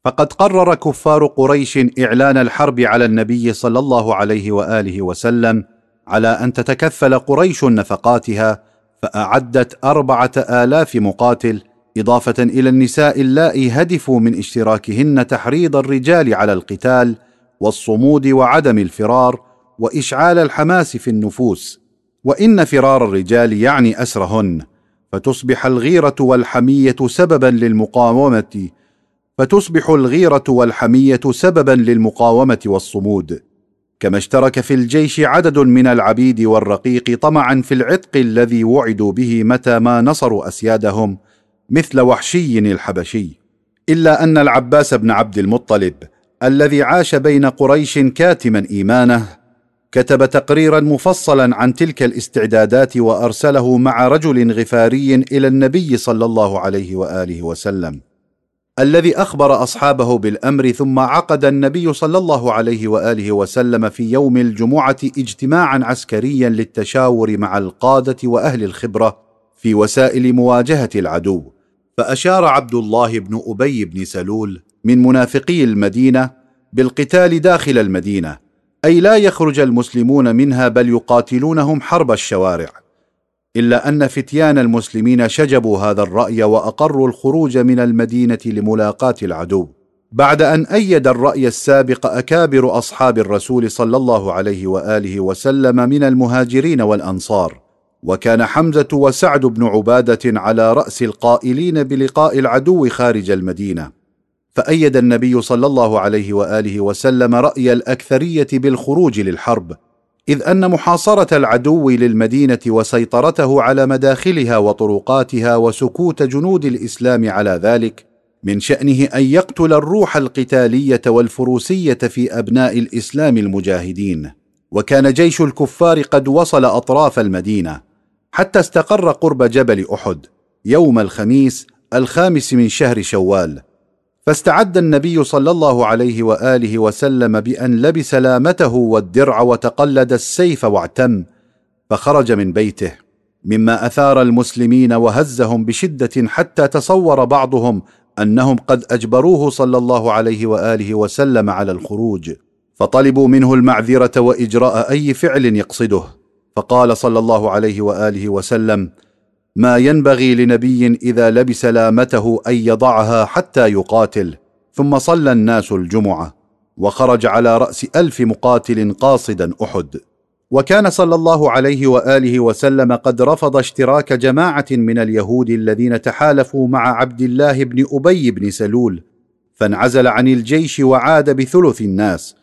فقد قرر كفار قريش إعلان الحرب على النبي صلى الله عليه وآله وسلم على أن تتكفل قريش نفقاتها فأعدت أربعة آلاف مقاتل إضافة إلى النساء اللائي هدفوا من اشتراكهن تحريض الرجال على القتال والصمود وعدم الفرار وإشعال الحماس في النفوس. وإن فرار الرجال يعني أسرهن. فتصبح الغيرة والحمية سببا للمقاومة فتصبح الغيرة والحمية سببا للمقاومة والصمود. كما اشترك في الجيش عدد من العبيد والرقيق طمعا في العتق الذي وعدوا به متى ما نصروا أسيادهم مثل وحشي الحبشي. إلا أن العباس بن عبد المطلب الذي عاش بين قريش كاتما إيمانه كتب تقريرا مفصلا عن تلك الاستعدادات وأرسله مع رجل غفاري إلى النبي صلى الله عليه وآله وسلم. الذي أخبر أصحابه بالأمر ثم عقد النبي صلى الله عليه وآله وسلم في يوم الجمعة اجتماعا عسكريا للتشاور مع القادة وأهل الخبرة في وسائل مواجهة العدو. فأشار عبد الله بن أبي بن سلول من منافقي المدينة بالقتال داخل المدينة أي لا يخرج المسلمون منها بل يقاتلونهم حرب الشوارع. إلا أن فتيان المسلمين شجبوا هذا الرأي وأقروا الخروج من المدينة لملاقاة العدو. بعد أن أيد الرأي السابق أكابر أصحاب الرسول صلى الله عليه وآله وسلم من المهاجرين والأنصار. وكان حمزة وسعد بن عبادة على رأس القائلين بلقاء العدو خارج المدينة. فأيد النبي صلى الله عليه وآله وسلم رأي الأكثرية بالخروج للحرب. إذ أن محاصرة العدو للمدينة وسيطرته على مداخلها وطرقاتها وسكوت جنود الإسلام على ذلك من شأنه أن يقتل الروح القتالية والفروسية في أبناء الإسلام المجاهدين. وكان جيش الكفار قد وصل أطراف المدينة حتى استقر قرب جبل أحد يوم الخميس الخامس من شهر شوال. فاستعد النبي صلى الله عليه وآله وسلم بأن لبس لامته والدرع وتقلد السيف واعتم فخرج من بيته مما أثار المسلمين وهزهم بشدة حتى تصور بعضهم أنهم قد أجبروه صلى الله عليه وآله وسلم على الخروج. فطلبوا منه المعذرة وإجراء أي فعل يقصده. فقال صلى الله عليه وآله وسلم ما ينبغي لنبي إذا لبس لامته أن يضعها حتى يقاتل. ثم صلى الناس الجمعة وخرج على رأس ألف مقاتل قاصدا أحد. وكان صلى الله عليه وآله وسلم قد رفض اشتراك جماعة من اليهود الذين تحالفوا مع عبد الله بن أبي بن سلول فانعزل عن الجيش وعاد بثلث الناس.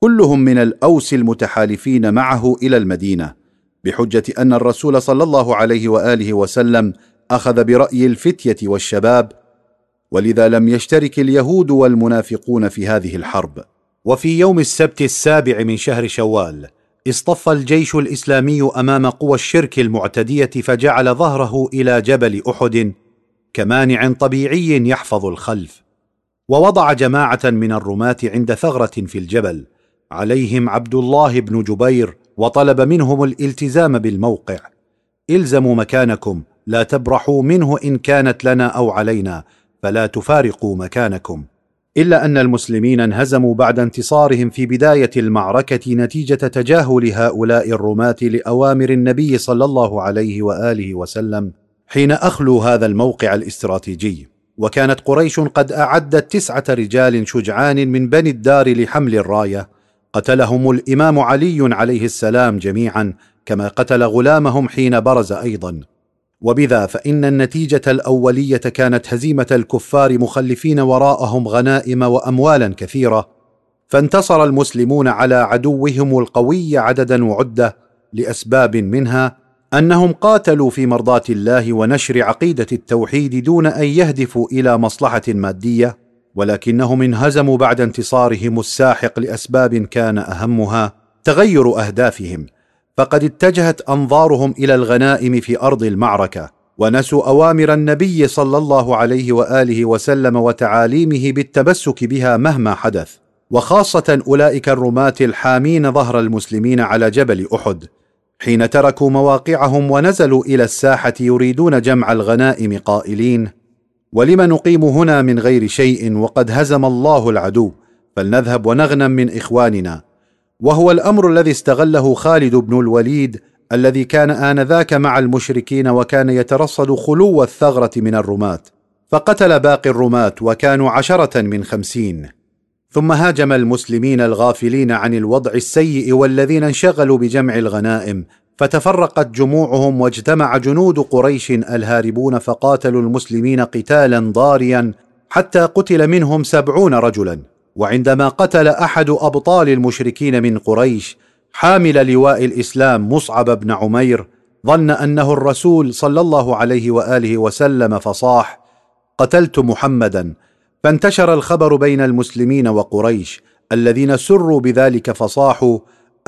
كلهم من الأوس المتحالفين معه إلى المدينة. بحجة أن الرسول صلى الله عليه وآله وسلم أخذ برأي الفتية والشباب ولذا لم يشترك اليهود والمنافقون في هذه الحرب. وفي يوم السبت السابع من شهر شوال اصطف الجيش الإسلامي أمام قوى الشرك المعتدية فجعل ظهره إلى جبل أحد كمانع طبيعي يحفظ الخلف. ووضع جماعة من الرماة عند ثغرة في الجبل عليهم عبد الله بن جبير وطلب منهم الالتزام بالموقع. إلزموا مكانكم لا تبرحوا منه إن كانت لنا أو علينا فلا تفارقوا مكانكم. إلا أن المسلمين انهزموا بعد انتصارهم في بداية المعركة نتيجة تجاهل هؤلاء الرماة لأوامر النبي صلى الله عليه وآله وسلم حين اخلوا هذا الموقع الاستراتيجي. وكانت قريش قد أعدت تسعة رجال شجعان من بني الدار لحمل الراية قتلهم الإمام علي عليه السلام جميعا كما قتل غلامهم حين برز أيضا. وبذا فإن النتيجة الأولية كانت هزيمة الكفار مخلفين وراءهم غنائم واموالا كثيرة. فانتصر المسلمون على عدوهم القوي عددا وعدة لأسباب منها أنهم قاتلوا في مرضاة الله ونشر عقيدة التوحيد دون أن يهدفوا إلى مصلحة مادية. ولكنهم انهزموا بعد انتصارهم الساحق لأسباب كان أهمها تغير أهدافهم فقد اتجهت أنظارهم إلى الغنائم في أرض المعركة ونسوا أوامر النبي صلى الله عليه وآله وسلم وتعاليمه بالتمسك بها مهما حدث. وخاصة أولئك الرماة الحامين ظهر المسلمين على جبل أحد حين تركوا مواقعهم ونزلوا إلى الساحة يريدون جمع الغنائم قائلين ولم نقيم هنا من غير شيء وقد هزم الله العدو فلنذهب ونغنم من إخواننا. وهو الأمر الذي استغله خالد بن الوليد الذي كان آنذاك مع المشركين وكان يترصد خلو الثغرة من الرماة. فقتل باقي الرماة وكانوا عشرة من خمسين. ثم هاجم المسلمين الغافلين عن الوضع السيء والذين انشغلوا بجمع الغنائم فتفرقت جموعهم واجتمع جنود قريش الهاربون فقاتلوا المسلمين قتالا ضاريا حتى قتل منهم سبعون رجلا. وعندما قتل أحد أبطال المشركين من قريش حامل لواء الإسلام مصعب بن عمير ظن أنه الرسول صلى الله عليه وآله وسلم فصاح قتلت محمدا. فانتشر الخبر بين المسلمين وقريش الذين سروا بذلك فصاحوا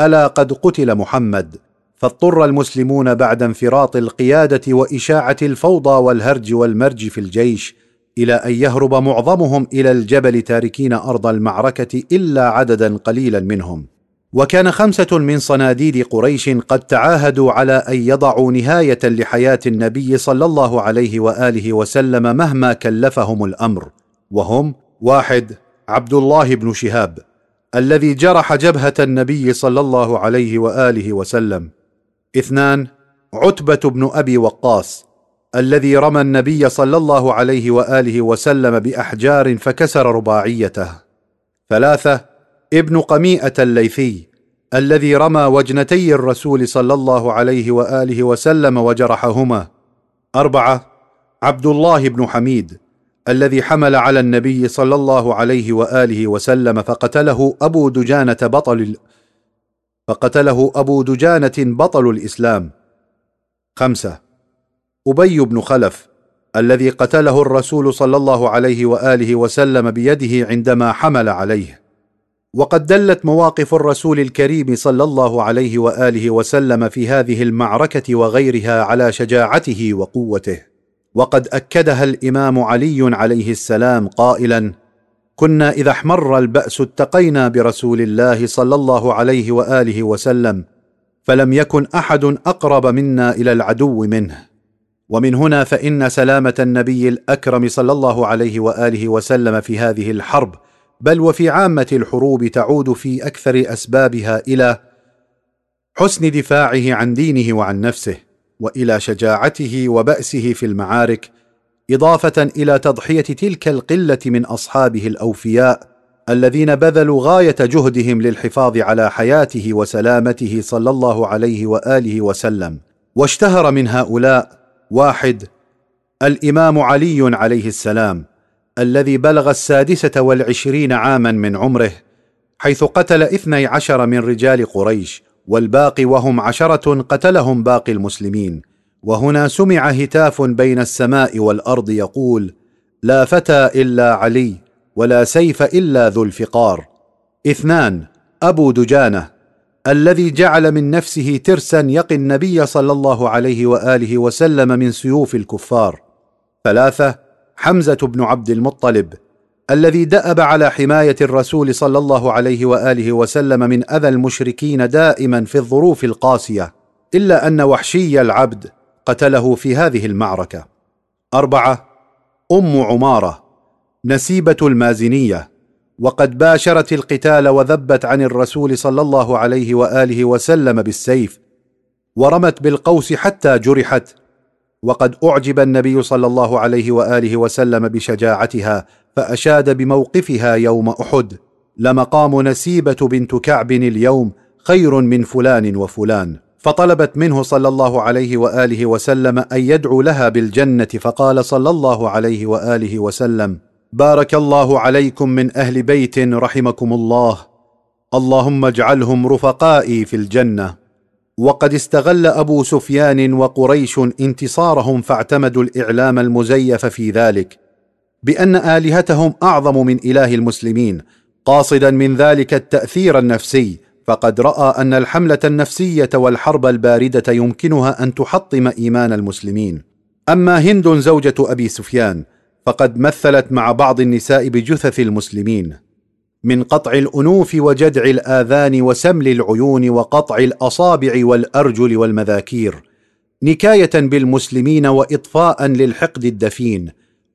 ألا قد قتل محمد. فاضطر المسلمون بعد انفراط القيادة وإشاعة الفوضى والهرج والمرج في الجيش إلى أن يهرب معظمهم إلى الجبل تاركين أرض المعركة إلا عددا قليلا منهم. وكان خمسة من صناديد قريش قد تعاهدوا على أن يضعوا نهاية لحياة النبي صلى الله عليه وآله وسلم مهما كلفهم الأمر. وهم واحد عبد الله بن شهاب الذي جرح جبهة النبي صلى الله عليه وآله وسلم. اثنان عتبة بن أبي وقاص الذي رمى النبي صلى الله عليه وآله وسلم بأحجار فكسر رباعيته. ثلاثة ابن قميئة الليثي الذي رمى وجنتي الرسول صلى الله عليه وآله وسلم وجرحهما. أربعة عبد الله بن حميد الذي حمل على النبي صلى الله عليه وآله وسلم فقتله أبو دجانة بطل فقتله أبو دجانة بطل الإسلام. خمسة. أبي بن خلف الذي قتله الرسول صلى الله عليه وآله وسلم بيده عندما حمل عليه. وقد دلت مواقف الرسول الكريم صلى الله عليه وآله وسلم في هذه المعركة وغيرها على شجاعته وقوته. وقد أكدها الإمام علي عليه السلام قائلا كنا إذا احمر البأس اتقينا برسول الله صلى الله عليه وآله وسلم فلم يكن أحد أقرب منا إلى العدو منه. ومن هنا فإن سلامة النبي الأكرم صلى الله عليه وآله وسلم في هذه الحرب بل وفي عامة الحروب تعود في أكثر أسبابها إلى حسن دفاعه عن دينه وعن نفسه وإلى شجاعته وبأسه في المعارك إضافة إلى تضحية تلك القلة من أصحابه الأوفياء الذين بذلوا غاية جهدهم للحفاظ على حياته وسلامته صلى الله عليه وآله وسلم. واشتهر من هؤلاء واحد الإمام علي عليه السلام الذي بلغ السادسة والعشرين عاما من عمره حيث قتل اثني عشر من رجال قريش والباقي وهم عشرة قتلهم باقي المسلمين. وهنا سمع هتاف بين السماء والأرض يقول لا فتى إلا علي ولا سيف إلا ذو الفقار. اثنان أبو دجانة الذي جعل من نفسه ترسا يقي النبي صلى الله عليه وآله وسلم من سيوف الكفار. ثلاثة حمزة بن عبد المطلب الذي دأب على حماية الرسول صلى الله عليه وآله وسلم من أذى المشركين دائما في الظروف القاسية إلا أن وحشي العبد قتله في هذه المعركة. أربعة أم عمارة نسيبة المازنية وقد باشرت القتال وذبت عن الرسول صلى الله عليه وآله وسلم بالسيف ورمت بالقوس حتى جرحت وقد أعجب النبي صلى الله عليه وآله وسلم بشجاعتها فأشاد بموقفها يوم أحد لمقام نسيبة بنت كعب اليوم خير من فلان وفلان. فطلبت منه صلى الله عليه وآله وسلم أن يدعو لها بالجنة فقال صلى الله عليه وآله وسلم بارك الله عليكم من أهل بيت رحمكم الله اللهم اجعلهم رفقائي في الجنة. وقد استغل أبو سفيان وقريش انتصارهم فاعتمدوا الإعلام المزيف في ذلك بأن آلهتهم أعظم من إله المسلمين قاصدا من ذلك التأثير النفسي فقد رأى أن الحملة النفسية والحرب الباردة يمكنها أن تحطم إيمان المسلمين. أما هند زوجة أبي سفيان فقد مثلت مع بعض النساء بجثث المسلمين. من قطع الأنوف وجدع الآذان وسمل العيون وقطع الأصابع والأرجل والمذاكير نكاية بالمسلمين واطفاء للحقد الدفين.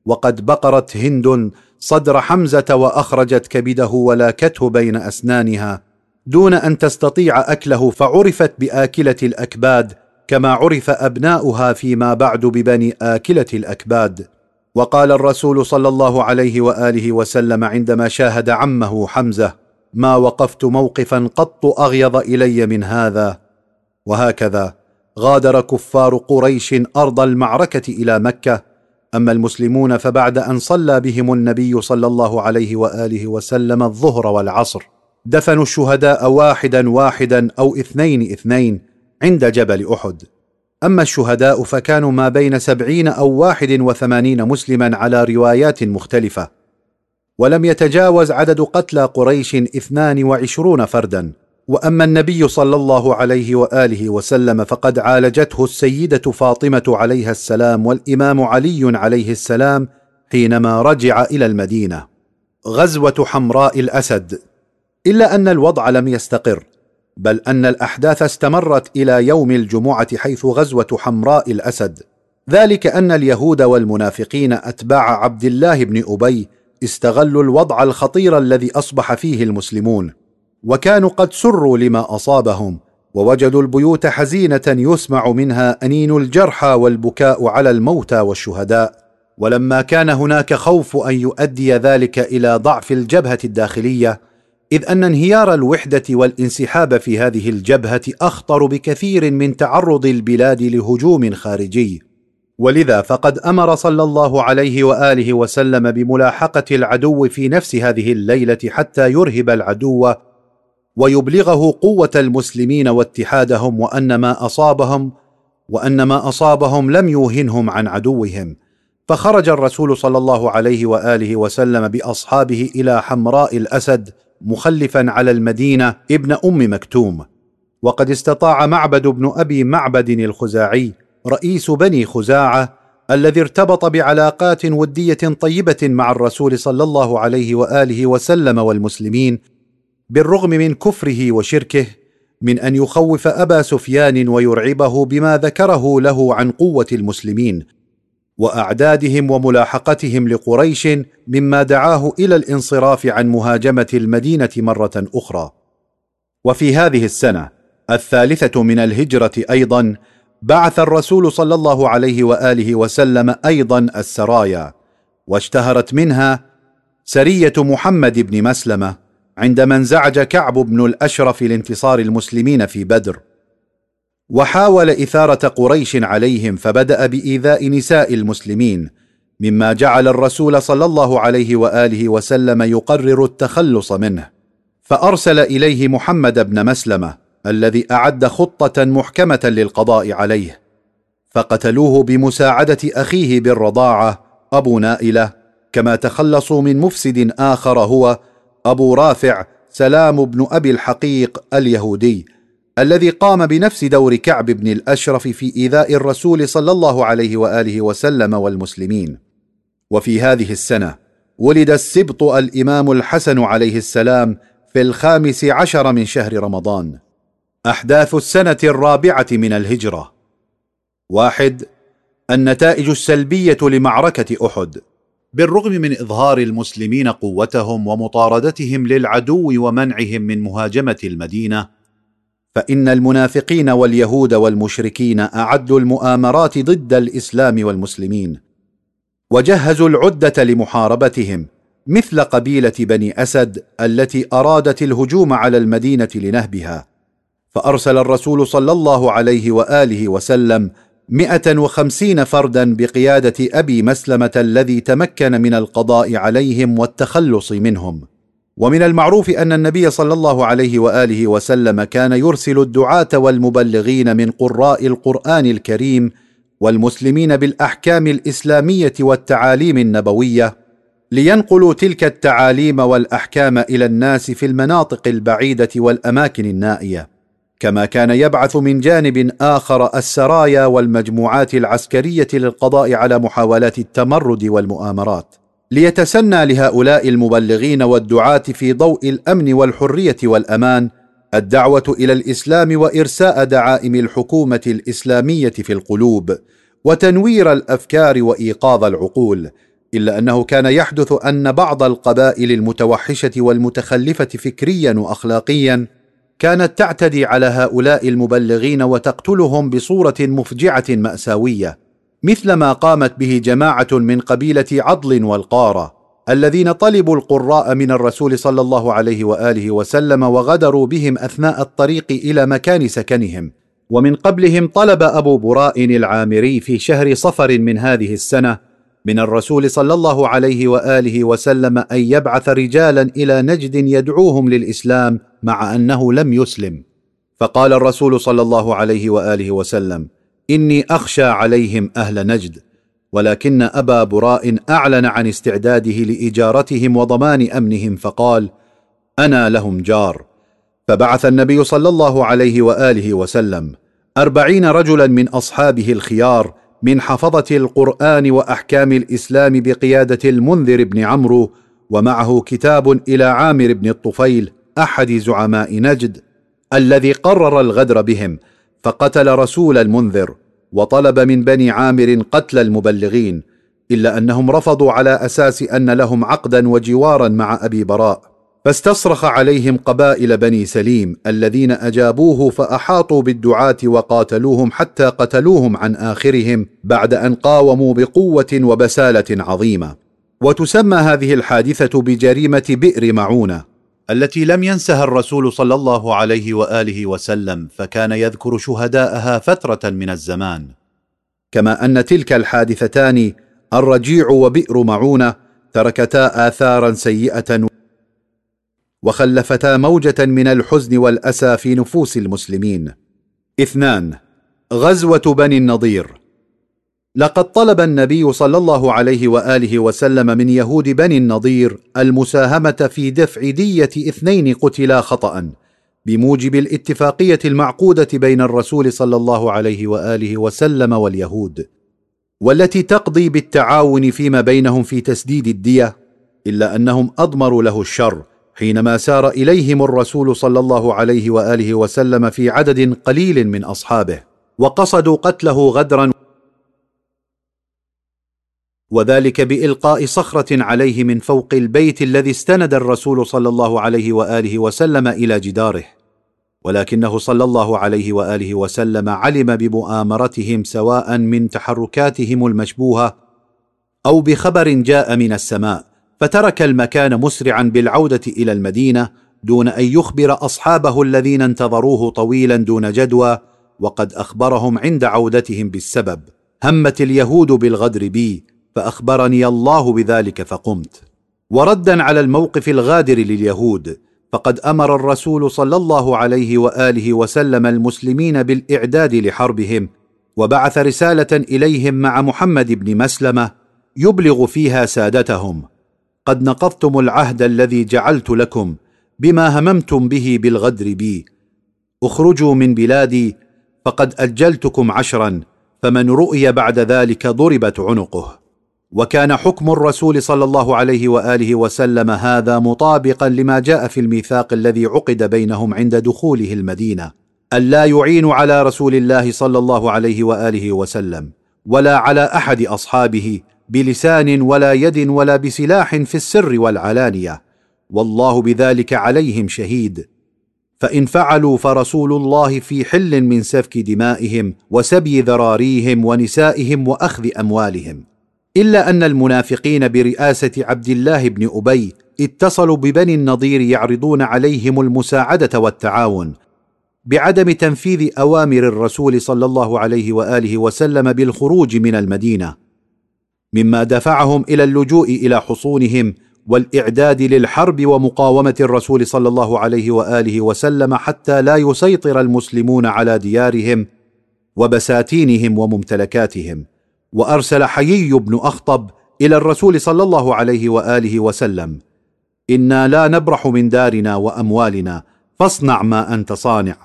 وقد بقرت هند صدر حمزة وأخرجت كبده ولاكته بين أسنانها. دون أن تستطيع أكله فعرفت بآكلة الأكباد كما عرف أبناؤها فيما بعد ببني آكلة الأكباد. وقال الرسول صلى الله عليه وآله وسلم عندما شاهد عمه حمزة ما وقفت موقفا قط اغيض إلي من هذا. وهكذا غادر كفار قريش أرض المعركة إلى مكة. أما المسلمون فبعد أن صلى بهم النبي صلى الله عليه وآله وسلم الظهر والعصر. دفنوا الشهداء واحدا واحدا أو اثنين اثنين عند جبل أحد. أما الشهداء فكانوا ما بين سبعين أو واحد وثمانين مسلما على روايات مختلفة. ولم يتجاوز عدد قتلى قريش اثنان وعشرون فردا. وأما النبي صلى الله عليه وآله وسلم فقد عالجته السيدة فاطمة عليها السلام والإمام علي عليه السلام حينما رجع إلى المدينة. غزوة حمراء الأسد. إلا أن الوضع لم يستقر بل أن الأحداث استمرت إلى يوم الجمعة حيث غزوة حمراء الأسد. ذلك أن اليهود والمنافقين أتباع عبد الله بن أبي استغلوا الوضع الخطير الذي أصبح فيه المسلمون وكانوا قد سروا لما أصابهم ووجدوا البيوت حزينة يسمع منها أنين الجرحى والبكاء على الموتى والشهداء. ولما كان هناك خوف أن يؤدي ذلك إلى ضعف الجبهة الداخلية إذ أن انهيار الوحدة والانسحاب في هذه الجبهة أخطر بكثير من تعرض البلاد لهجوم خارجي. ولذا فقد أمر صلى الله عليه وآله وسلم بملاحقة العدو في نفس هذه الليلة حتى يرهب العدو ويبلغه قوة المسلمين واتحادهم وأن ما أصابهم وأن ما أصابهم لم يوهنهم عن عدوهم. فخرج الرسول صلى الله عليه وآله وسلم بأصحابه إلى حمراء الأسد مخلفا على المدينة ابن أم مكتوم. وقد استطاع معبد بن أبي معبد الخزاعي رئيس بني خزاعة الذي ارتبط بعلاقات ودية طيبة مع الرسول صلى الله عليه وآله وسلم والمسلمين بالرغم من كفره وشركه من أن يخوف أبا سفيان ويرعبه بما ذكره له عن قوة المسلمين. وأعدادهم وملاحقتهم لقريش مما دعاه إلى الانصراف عن مهاجمة المدينة مرة أخرى. وفي هذه السنة الثالثة من الهجرة أيضا بعث الرسول صلى الله عليه وآله وسلم أيضا السرايا واشتهرت منها سرية محمد بن مسلمة عندما انزعج كعب بن الأشرف لانتصار المسلمين في بدر. وحاول إثارة قريش عليهم فبدأ بإيذاء نساء المسلمين مما جعل الرسول صلى الله عليه وآله وسلم يقرر التخلص منه. فأرسل إليه محمد بن مسلمة الذي أعد خطة محكمة للقضاء عليه. فقتلوه بمساعدة أخيه بالرضاعة أبو نائلة كما تخلصوا من مفسد آخر هو أبو رافع سلام بن أبي الحقيق اليهودي. الذي قام بنفس دور كعب بن الأشرف في إيذاء الرسول صلى الله عليه وآله وسلم والمسلمين. وفي هذه السنة ولد السبط الإمام الحسن عليه السلام في الخامس عشر من شهر رمضان. أحداث السنة الرابعة من الهجرة. واحد النتائج السلبية لمعركة أحد. بالرغم من إظهار المسلمين قوتهم ومطاردتهم للعدو ومنعهم من مهاجمة المدينة فإن المنافقين واليهود والمشركين أعدوا المؤامرات ضد الإسلام والمسلمين وجهزوا العدة لمحاربتهم مثل قبيلة بني أسد التي أرادت الهجوم على المدينة لنهبها فأرسل الرسول صلى الله عليه وآله وسلم مئة وخمسين فردا بقيادة أبي مسلمة الذي تمكن من القضاء عليهم والتخلص منهم. ومن المعروف أن النبي صلى الله عليه وآله وسلم كان يرسل الدعاة والمبلغين من قراء القرآن الكريم والمسلمين بالأحكام الإسلامية والتعاليم النبوية لينقلوا تلك التعاليم والأحكام إلى الناس في المناطق البعيدة والأماكن النائية. كما كان يبعث من جانب آخر السرايا والمجموعات العسكرية للقضاء على محاولات التمرد والمؤامرات. ليتسنى لهؤلاء المبلغين والدعاة في ضوء الأمن والحرية والأمان الدعوة إلى الإسلام وإرساء دعائم الحكومة الإسلامية في القلوب وتنوير الأفكار وإيقاظ العقول إلا أنه كان يحدث أن بعض القبائل المتوحشة والمتخلفة فكريا واخلاقيا كانت تعتدي على هؤلاء المبلغين وتقتلهم بصورة مفجعة مأساوية. مثل ما قامت به جماعة من قبيلة عضل والقارة الذين طلبوا القراء من الرسول صلى الله عليه وآله وسلم وغدروا بهم أثناء الطريق إلى مكان سكنهم. ومن قبلهم طلب أبو براء العامري في شهر صفر من هذه السنة من الرسول صلى الله عليه وآله وسلم أن يبعث رجالا إلى نجد يدعوهم للإسلام مع أنه لم يسلم. فقال الرسول صلى الله عليه وآله وسلم إني أخشى عليهم أهل نجد ولكن أبا براء أعلن عن استعداده لإجارتهم وضمان أمنهم فقال أنا لهم جار. فبعث النبي صلى الله عليه وآله وسلم أربعين رجلا من أصحابه الخيار من حفظة القرآن وأحكام الإسلام بقيادة المنذر بن عمرو ومعه كتاب إلى عامر بن الطفيل أحد زعماء نجد الذي قرر الغدر بهم فقتل رسول المنذر وطلب من بني عامر قتل المبلغين إلا أنهم رفضوا على أساس أن لهم عقدا وجوارا مع أبي براء. فاستصرخ عليهم قبائل بني سليم الذين أجابوه فأحاطوا بالدعاة وقاتلوهم حتى قتلوهم عن آخرهم بعد أن قاوموا بقوة وبسالة عظيمة. وتسمى هذه الحادثة بجريمة بئر معونة. التي لم ينسها الرسول صلى الله عليه وآله وسلم فكان يذكر شهداءها فترة من الزمان. كما أن تلك الحادثتان الرجيع وبئر معونة تركتا اثارا سيئة وخلفتا موجة من الحزن والأسى في نفوس المسلمين. اثنان غزوة بني النضير. لقد طلب النبي صلى الله عليه وآله وسلم من يهود بني النضير المساهمة في دفع دية اثنين قتلا خطأ بموجب الاتفاقية المعقودة بين الرسول صلى الله عليه وآله وسلم واليهود والتي تقضي بالتعاون فيما بينهم في تسديد الدية إلا أنهم أضمروا له الشر حينما سار إليهم الرسول صلى الله عليه وآله وسلم في عدد قليل من أصحابه وقصدوا قتله غدرا وذلك بإلقاء صخرة عليه من فوق البيت الذي استند الرسول صلى الله عليه وآله وسلم إلى جداره. ولكنه صلى الله عليه وآله وسلم علم بمؤامرتهم سواء من تحركاتهم المشبوهة أو بخبر جاء من السماء فترك المكان مسرعا بالعودة إلى المدينة دون أن يخبر أصحابه الذين انتظروه طويلا دون جدوى وقد أخبرهم عند عودتهم بالسبب. همت اليهود بالغدر بي فأخبرني الله بذلك فقمت. وردا على الموقف الغادر لليهود فقد أمر الرسول صلى الله عليه وآله وسلم المسلمين بالإعداد لحربهم وبعث رسالة إليهم مع محمد بن مسلمة يبلغ فيها سادتهم. قد نقضتم العهد الذي جعلت لكم بما هممتم به بالغدر بي. اخرجوا من بلادي فقد أجلتكم عشرا فمن رؤي بعد ذلك ضربت عنقه. وكان حكم الرسول صلى الله عليه وآله وسلم هذا مطابقا لما جاء في الميثاق الذي عقد بينهم عند دخوله المدينة. الا يعينوا على رسول الله صلى الله عليه وآله وسلم ولا على أحد أصحابه بلسان ولا يد ولا بسلاح في السر والعلانية. والله بذلك عليهم شهيد. فإن فعلوا فرسول الله في حل من سفك دمائهم وسبي ذراريهم ونسائهم وأخذ أموالهم. إلا أن المنافقين برئاسة عبد الله بن أبي اتصلوا ببني النضير يعرضون عليهم المساعدة والتعاون بعدم تنفيذ أوامر الرسول صلى الله عليه وآله وسلم بالخروج من المدينة مما دفعهم إلى اللجوء إلى حصونهم والإعداد للحرب ومقاومة الرسول صلى الله عليه وآله وسلم حتى لا يسيطر المسلمون على ديارهم وبساتينهم وممتلكاتهم. وأرسل حيي بن أخطب إلى الرسول صلى الله عليه وآله وسلم. إنا لا نبرح من دارنا وأموالنا فاصنع ما أنت صانع.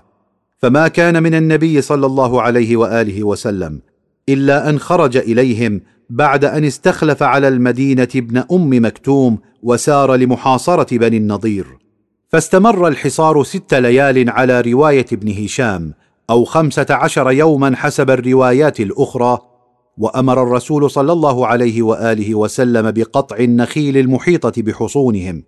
فما كان من النبي صلى الله عليه وآله وسلم إلا أن خرج إليهم بعد أن استخلف على المدينة ابن أم مكتوم وسار لمحاصرة بني النضير. فاستمر الحصار ست ليال على رواية ابن هشام أو خمسة عشر يوما حسب الروايات الأخرى وأمر الرسول صلى الله عليه وآله وسلم بقطع النخيل المحيطة بحصونهم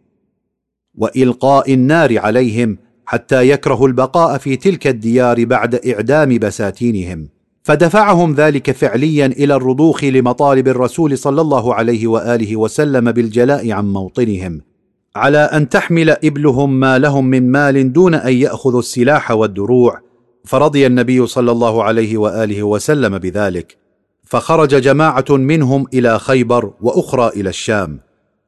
وإلقاء النار عليهم حتى يكرهوا البقاء في تلك الديار بعد إعدام بساتينهم. فدفعهم ذلك فعليا إلى الرضوخ لمطالب الرسول صلى الله عليه وآله وسلم بالجلاء عن موطنهم على أن تحمل إبلهم ما لهم من مال دون أن يأخذوا السلاح والدروع. فرضي النبي صلى الله عليه وآله وسلم بذلك. فخرج جماعة منهم إلى خيبر وأخرى إلى الشام.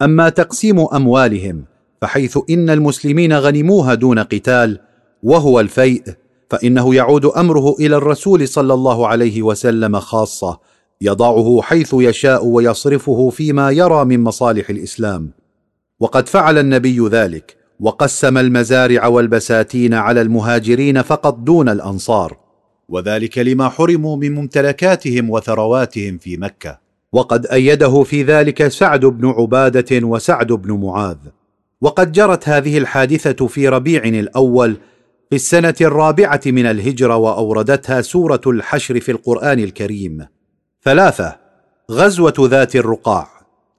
أما تقسيم أموالهم فحيث إن المسلمين غنموها دون قتال وهو الفيء فإنه يعود أمره إلى الرسول صلى الله عليه وسلم خاصة يضعه حيث يشاء ويصرفه فيما يرى من مصالح الإسلام. وقد فعل النبي ذلك وقسم المزارع والبساتين على المهاجرين فقط دون الأنصار. وذلك لما حرموا من ممتلكاتهم وثرواتهم في مكة. وقد أيده في ذلك سعد بن عبادة وسعد بن معاذ. وقد جرت هذه الحادثة في ربيع الأول في السنة الرابعة من الهجرة وأوردتها سورة الحشر في القرآن الكريم. ثلاثة غزوة ذات الرقاع.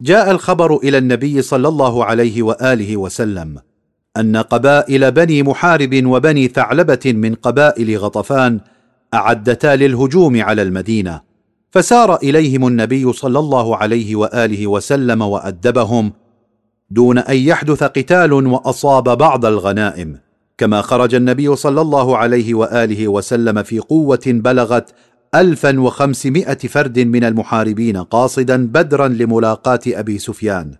جاء الخبر إلى النبي صلى الله عليه وآله وسلم أن قبائل بني محارب وبني ثعلبة من قبائل غطفان أعدتا للهجوم على المدينة. فسار إليهم النبي صلى الله عليه وآله وسلم وأدبهم دون أن يحدث قتال وأصاب بعض الغنائم. كما خرج النبي صلى الله عليه وآله وسلم في قوة بلغت الفا وخمسمائة فرد من المحاربين قاصدا بدرا لملاقاة أبي سفيان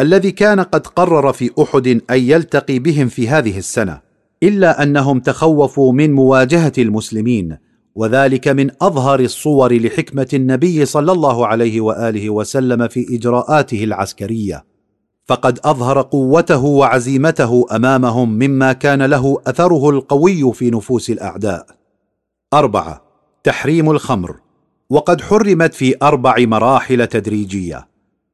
الذي كان قد قرر في أحد أن يلتقي بهم في هذه السنة إلا أنهم تخوفوا من مواجهة المسلمين. وذلك من أظهر الصور لحكمة النبي صلى الله عليه وآله وسلم في إجراءاته العسكرية. فقد أظهر قوته وعزيمته أمامهم مما كان له أثره القوي في نفوس الأعداء. أربعة تحريم الخمر. وقد حرمت في أربع مراحل تدريجية.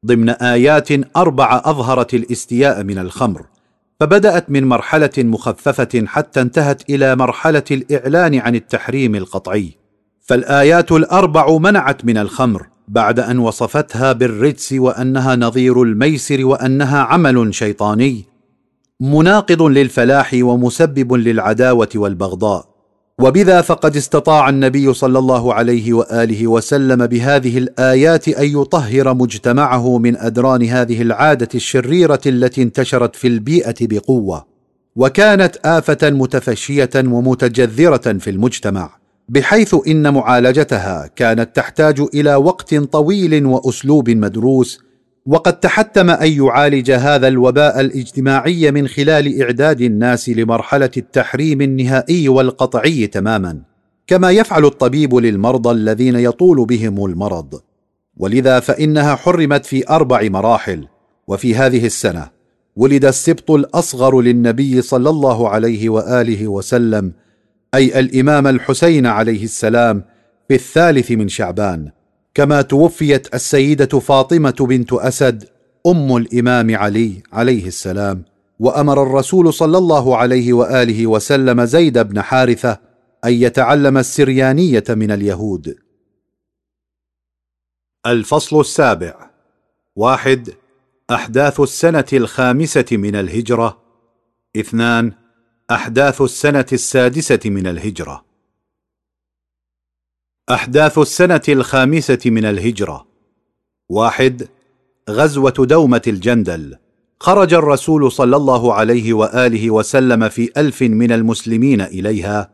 ضمن آيات أربع أظهرت الاستياء من الخمر. فبدأت من مرحلة مخففة حتى انتهت إلى مرحلة الإعلان عن التحريم القطعي. فالآيات الأربع منعت من الخمر بعد أن وصفتها بالرجس وأنها نظير الميسر وأنها عمل شيطاني مناقض للفلاح ومسبب للعداوة والبغضاء. وبذا فقد استطاع النبي صلى الله عليه وآله وسلم بهذه الآيات أن يطهر مجتمعه من أدران هذه العادة الشريرة التي انتشرت في البيئة بقوة وكانت آفة متفشية ومتجذرة في المجتمع بحيث إن معالجتها كانت تحتاج إلى وقت طويل وأسلوب مدروس وقد تحتم أن يعالج هذا الوباء الاجتماعي من خلال إعداد الناس لمرحلة التحريم النهائي والقطعي تماما كما يفعل الطبيب للمرضى الذين يطول بهم المرض. ولذا فإنها حرمت في أربع مراحل وفي هذه السنة ولد السبط الأصغر للنبي صلى الله عليه وآله وسلم أي الإمام الحسين عليه السلام في الثالث من شعبان. كما توفيت السيدة فاطمة بنت أسد أم الإمام علي عليه السلام وأمر الرسول صلى الله عليه وآله وسلم زيد بن حارثة أن يتعلم السريانية من اليهود. الفصل السابع. واحد. أحداث السنة الخامسة من الهجرة. اثنان. أحداث السنة السادسة من الهجرة. أحداث السنة الخامسة من الهجرة. واحد غزوة دومة الجندل. خرج الرسول صلى الله عليه وآله وسلم في ألف من المسلمين إليها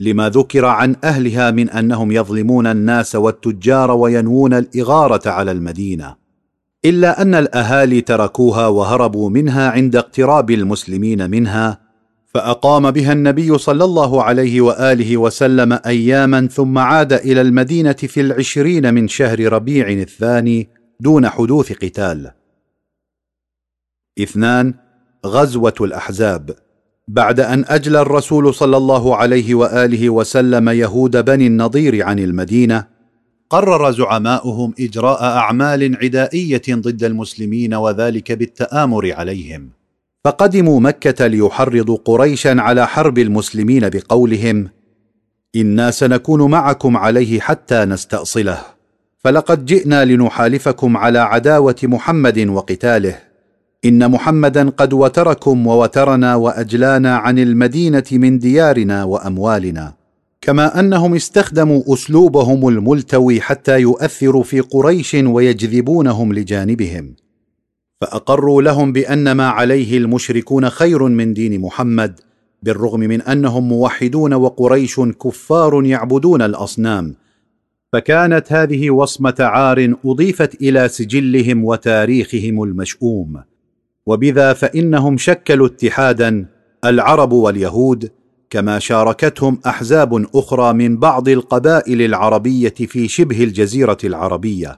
لما ذكر عن أهلها من أنهم يظلمون الناس والتجار وينوون الإغارة على المدينة. إلا أن الأهالي تركوها وهربوا منها عند اقتراب المسلمين منها فأقام بها النبي صلى الله عليه وآله وسلم أياما ثم عاد إلى المدينة في العشرين من شهر ربيع الثاني دون حدوث قتال. اثنان غزوة الأحزاب. بعد أن أجلى الرسول صلى الله عليه وآله وسلم يهود بني النضير عن المدينة قرر زعماؤهم إجراء أعمال عدائية ضد المسلمين وذلك بالتآمر عليهم. فقدموا مكة ليحرضوا قريشا على حرب المسلمين بقولهم إنا سنكون معكم عليه حتى نستأصله. فلقد جئنا لنحالفكم على عداوة محمد وقتاله. إن محمدا قد وتركم ووترنا وأجلانا عن المدينة من ديارنا وأموالنا. كما أنهم استخدموا أسلوبهم الملتوي حتى يؤثروا في قريش ويجذبونهم لجانبهم. فأقروا لهم بأن ما عليه المشركون خير من دين محمد بالرغم من أنهم موحدون وقريش كفار يعبدون الأصنام. فكانت هذه وصمة عار أضيفت إلى سجلهم وتاريخهم المشؤوم. وبذا فإنهم شكلوا اتحادا العرب واليهود كما شاركتهم أحزاب أخرى من بعض القبائل العربية في شبه الجزيرة العربية.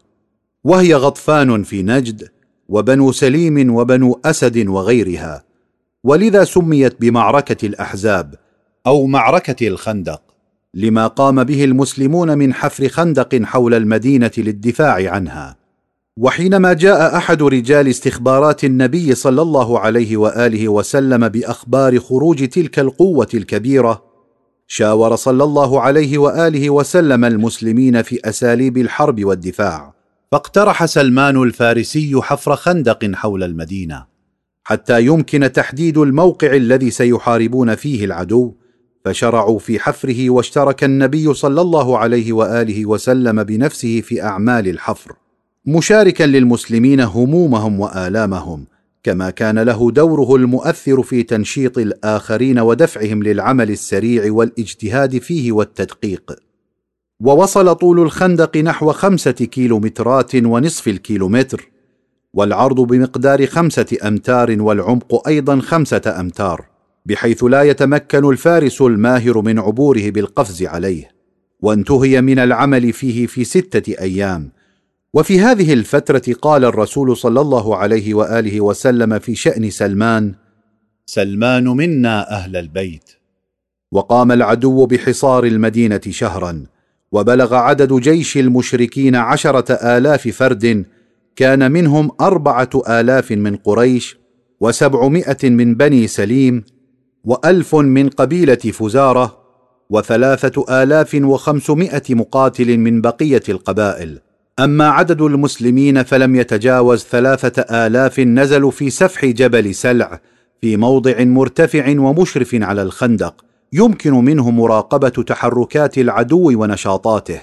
وهي غطفان في نجد وبنو سليم وبنو أسد وغيرها ولذا سميت بمعركة الأحزاب أو معركة الخندق لما قام به المسلمون من حفر خندق حول المدينة للدفاع عنها. وحينما جاء أحد رجال استخبارات النبي صلى الله عليه وآله وسلم بأخبار خروج تلك القوة الكبيرة شاور صلى الله عليه وآله وسلم المسلمين في أساليب الحرب والدفاع. فاقترح سلمان الفارسي حفر خندق حول المدينة حتى يمكن تحديد الموقع الذي سيحاربون فيه العدو فشرعوا في حفره واشترك النبي صلى الله عليه وآله وسلم بنفسه في أعمال الحفر مشاركا للمسلمين همومهم وآلامهم كما كان له دوره المؤثر في تنشيط الآخرين ودفعهم للعمل السريع والإجتهاد فيه والتدقيق. ووصل طول الخندق نحو خمسة كيلومترات ونصف الكيلومتر والعرض بمقدار خمسة أمتار والعمق أيضا خمسة أمتار بحيث لا يتمكن الفارس الماهر من عبوره بالقفز عليه. وانتهي من العمل فيه في ستة أيام. وفي هذه الفترة قال الرسول صلى الله عليه وآله وسلم في شأن سلمان سلمان منا أهل البيت. وقام العدو بحصار المدينة شهرا. وبلغ عدد جيش المشركين عشرة آلاف فرد كان منهم أربعة آلاف من قريش وسبعمائة من بني سليم وألف من قبيلة فزارة وثلاثة آلاف وخمسمائة مقاتل من بقية القبائل. أما عدد المسلمين فلم يتجاوز ثلاثة آلاف نزلوا في سفح جبل سلع في موضع مرتفع ومشرف على الخندق. يمكن منه مراقبة تحركات العدو ونشاطاته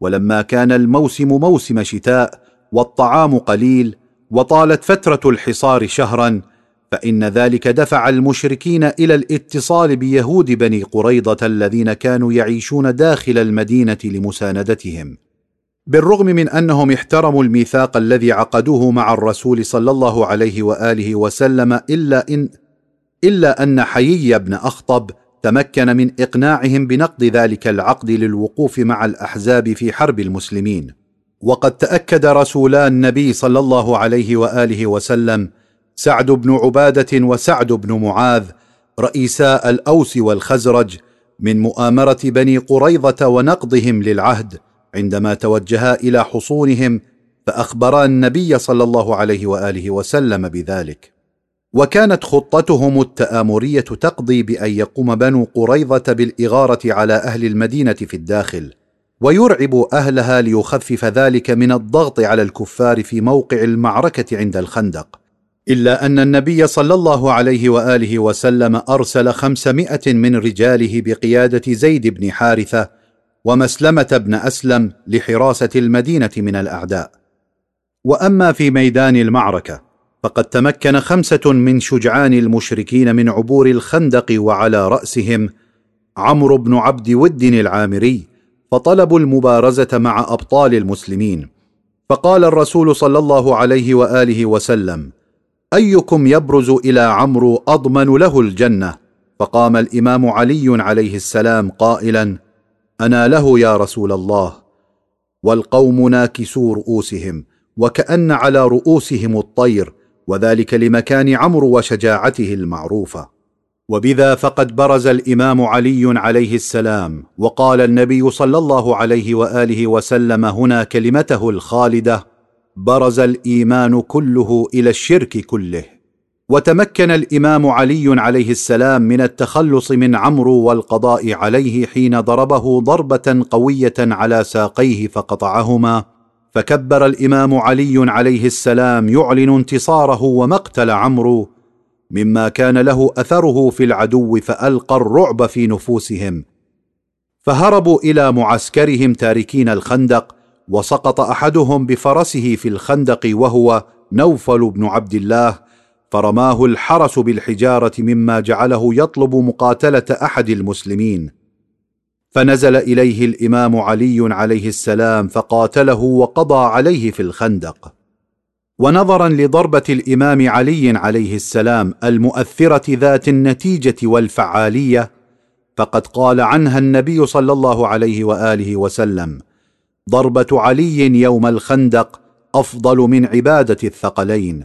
ولما كان الموسم موسم شتاء والطعام قليل وطالت فترة الحصار شهرا فإن ذلك دفع المشركين إلى الاتصال بيهود بني قريضة الذين كانوا يعيشون داخل المدينة لمساندتهم. بالرغم من أنهم احترموا الميثاق الذي عقدوه مع الرسول صلى الله عليه وآله وسلم إلا إن إلا أن حيي بن أخطب تمكن من إقناعهم بنقض ذلك العقد للوقوف مع الأحزاب في حرب المسلمين. وقد تأكد رسولا النبي صلى الله عليه وآله وسلم سعد بن عبادة وسعد بن معاذ رئيسا الأوس والخزرج من مؤامرة بني قريظة ونقضهم للعهد عندما توجها إلى حصونهم فأخبرا النبي صلى الله عليه وآله وسلم بذلك. وكانت خطتهم التآمرية تقضي بأن يقوم بنو قريظة بالإغارة على أهل المدينة في الداخل ويرعب أهلها ليخفف ذلك من الضغط على الكفار في موقع المعركة عند الخندق. إلا أن النبي صلى الله عليه وآله وسلم أرسل خمسمائة من رجاله بقيادة زيد بن حارثة ومسلمة بن أسلم لحراسة المدينة من الأعداء. وأما في ميدان المعركة فقد تمكن خمسة من شجعان المشركين من عبور الخندق وعلى رأسهم عمرو بن عبد ود العامري فطلبوا المبارزة مع أبطال المسلمين. فقال الرسول صلى الله عليه وآله وسلم أيكم يبرز إلى عمرو أضمن له الجنة. فقام الإمام علي عليه السلام قائلا أنا له يا رسول الله. والقوم ناكسو رؤوسهم وكأن على رؤوسهم الطير وذلك لمكان عمرو وشجاعته المعروفة. وبذا فقد برز الإمام علي عليه السلام وقال النبي صلى الله عليه وآله وسلم هنا كلمته الخالدة برز الإيمان كله إلى الشرك كله وتمكن الإمام علي عليه السلام من التخلص من عمرو والقضاء عليه حين ضربه ضربة قوية على ساقيه فقطعهما فكبر الإمام علي عليه السلام يعلن انتصاره ومقتل عمرو مما كان له أثره في العدو فألقى الرعب في نفوسهم. فهربوا إلى معسكرهم تاركين الخندق وسقط أحدهم بفرسه في الخندق وهو نوفل بن عبد الله فرماه الحرس بالحجارة مما جعله يطلب مقاتلة أحد المسلمين. فنزل إليه الإمام علي عليه السلام فقاتله وقضى عليه في الخندق. ونظرا لضربة الإمام علي عليه السلام المؤثرة ذات النتيجة والفعالية فقد قال عنها النبي صلى الله عليه وآله وسلم ضربة علي يوم الخندق أفضل من عبادة الثقلين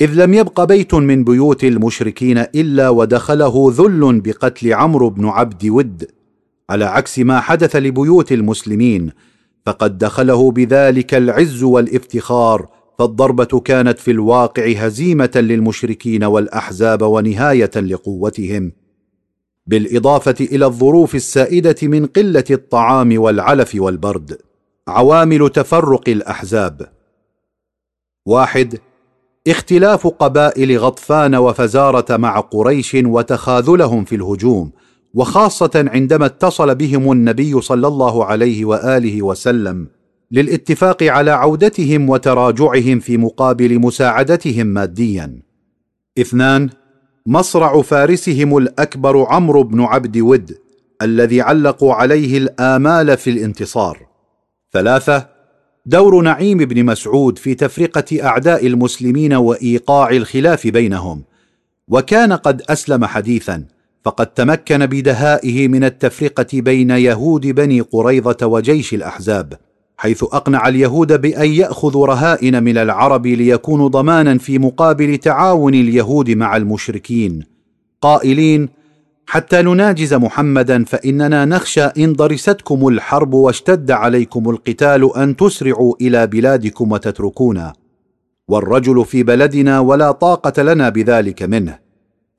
إذ لم يبق بيت من بيوت المشركين إلا ودخله ذل بقتل عمرو بن عبد ود على عكس ما حدث لبيوت المسلمين فقد دخله بذلك العز والافتخار فالضربة كانت في الواقع هزيمة للمشركين والأحزاب ونهاية لقوتهم. بالإضافة إلى الظروف السائدة من قلة الطعام والعلف والبرد عوامل تفرق الأحزاب. واحد اختلاف قبائل غطفان وفزارة مع قريش وتخاذلهم في الهجوم. وخاصة عندما اتصل بهم النبي صلى الله عليه وآله وسلم للاتفاق على عودتهم وتراجعهم في مقابل مساعدتهم ماديا. اثنان مصرع فارسهم الأكبر عمرو بن عبد ود الذي علقوا عليه الآمال في الانتصار. ثلاثة دور نعيم بن مسعود في تفرقة أعداء المسلمين وإيقاع الخلاف بينهم وكان قد أسلم حديثا فقد تمكن بدهائه من التفرقة بين يهود بني قريظة وجيش الأحزاب حيث أقنع اليهود بأن يأخذوا رهائن من العرب ليكونوا ضمانا في مقابل تعاون اليهود مع المشركين. قائلين حتى نناجز محمدا فإننا نخشى إن ضرستكم الحرب واشتد عليكم القتال أن تسرعوا إلى بلادكم وتتركونا. والرجل في بلدنا ولا طاقة لنا بذلك منه.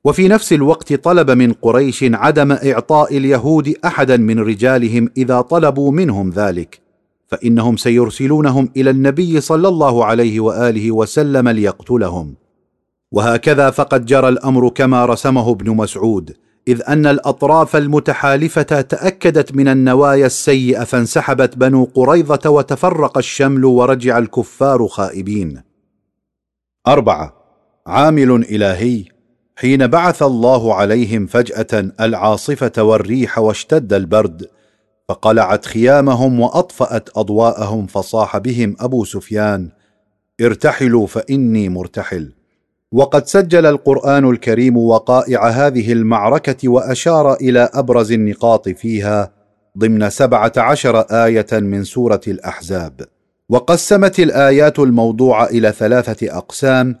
وفي نفس الوقت طلب من قريش عدم إعطاء اليهود أحدا من رجالهم إذا طلبوا منهم ذلك فإنهم سيرسلونهم إلى النبي صلى الله عليه وآله وسلم ليقتلهم. وهكذا فقد جرى الأمر كما رسمه ابن مسعود إذ أن الأطراف المتحالفة تأكدت من النوايا السيئة فانسحبت بنو قريظة وتفرق الشمل ورجع الكفار خائبين. أربعة. عامل إلهي. حين بعث الله عليهم فجأة العاصفة والريح واشتد البرد فقلعت خيامهم وأطفأت أضواءهم فصاح بهم أبو سفيان ارتحلوا فإني مرتحل. وقد سجل القرآن الكريم وقائع هذه المعركة وأشار إلى أبرز النقاط فيها ضمن سبعة عشر آية من سورة الأحزاب. وقسمت الآيات الموضوع إلى ثلاثة أقسام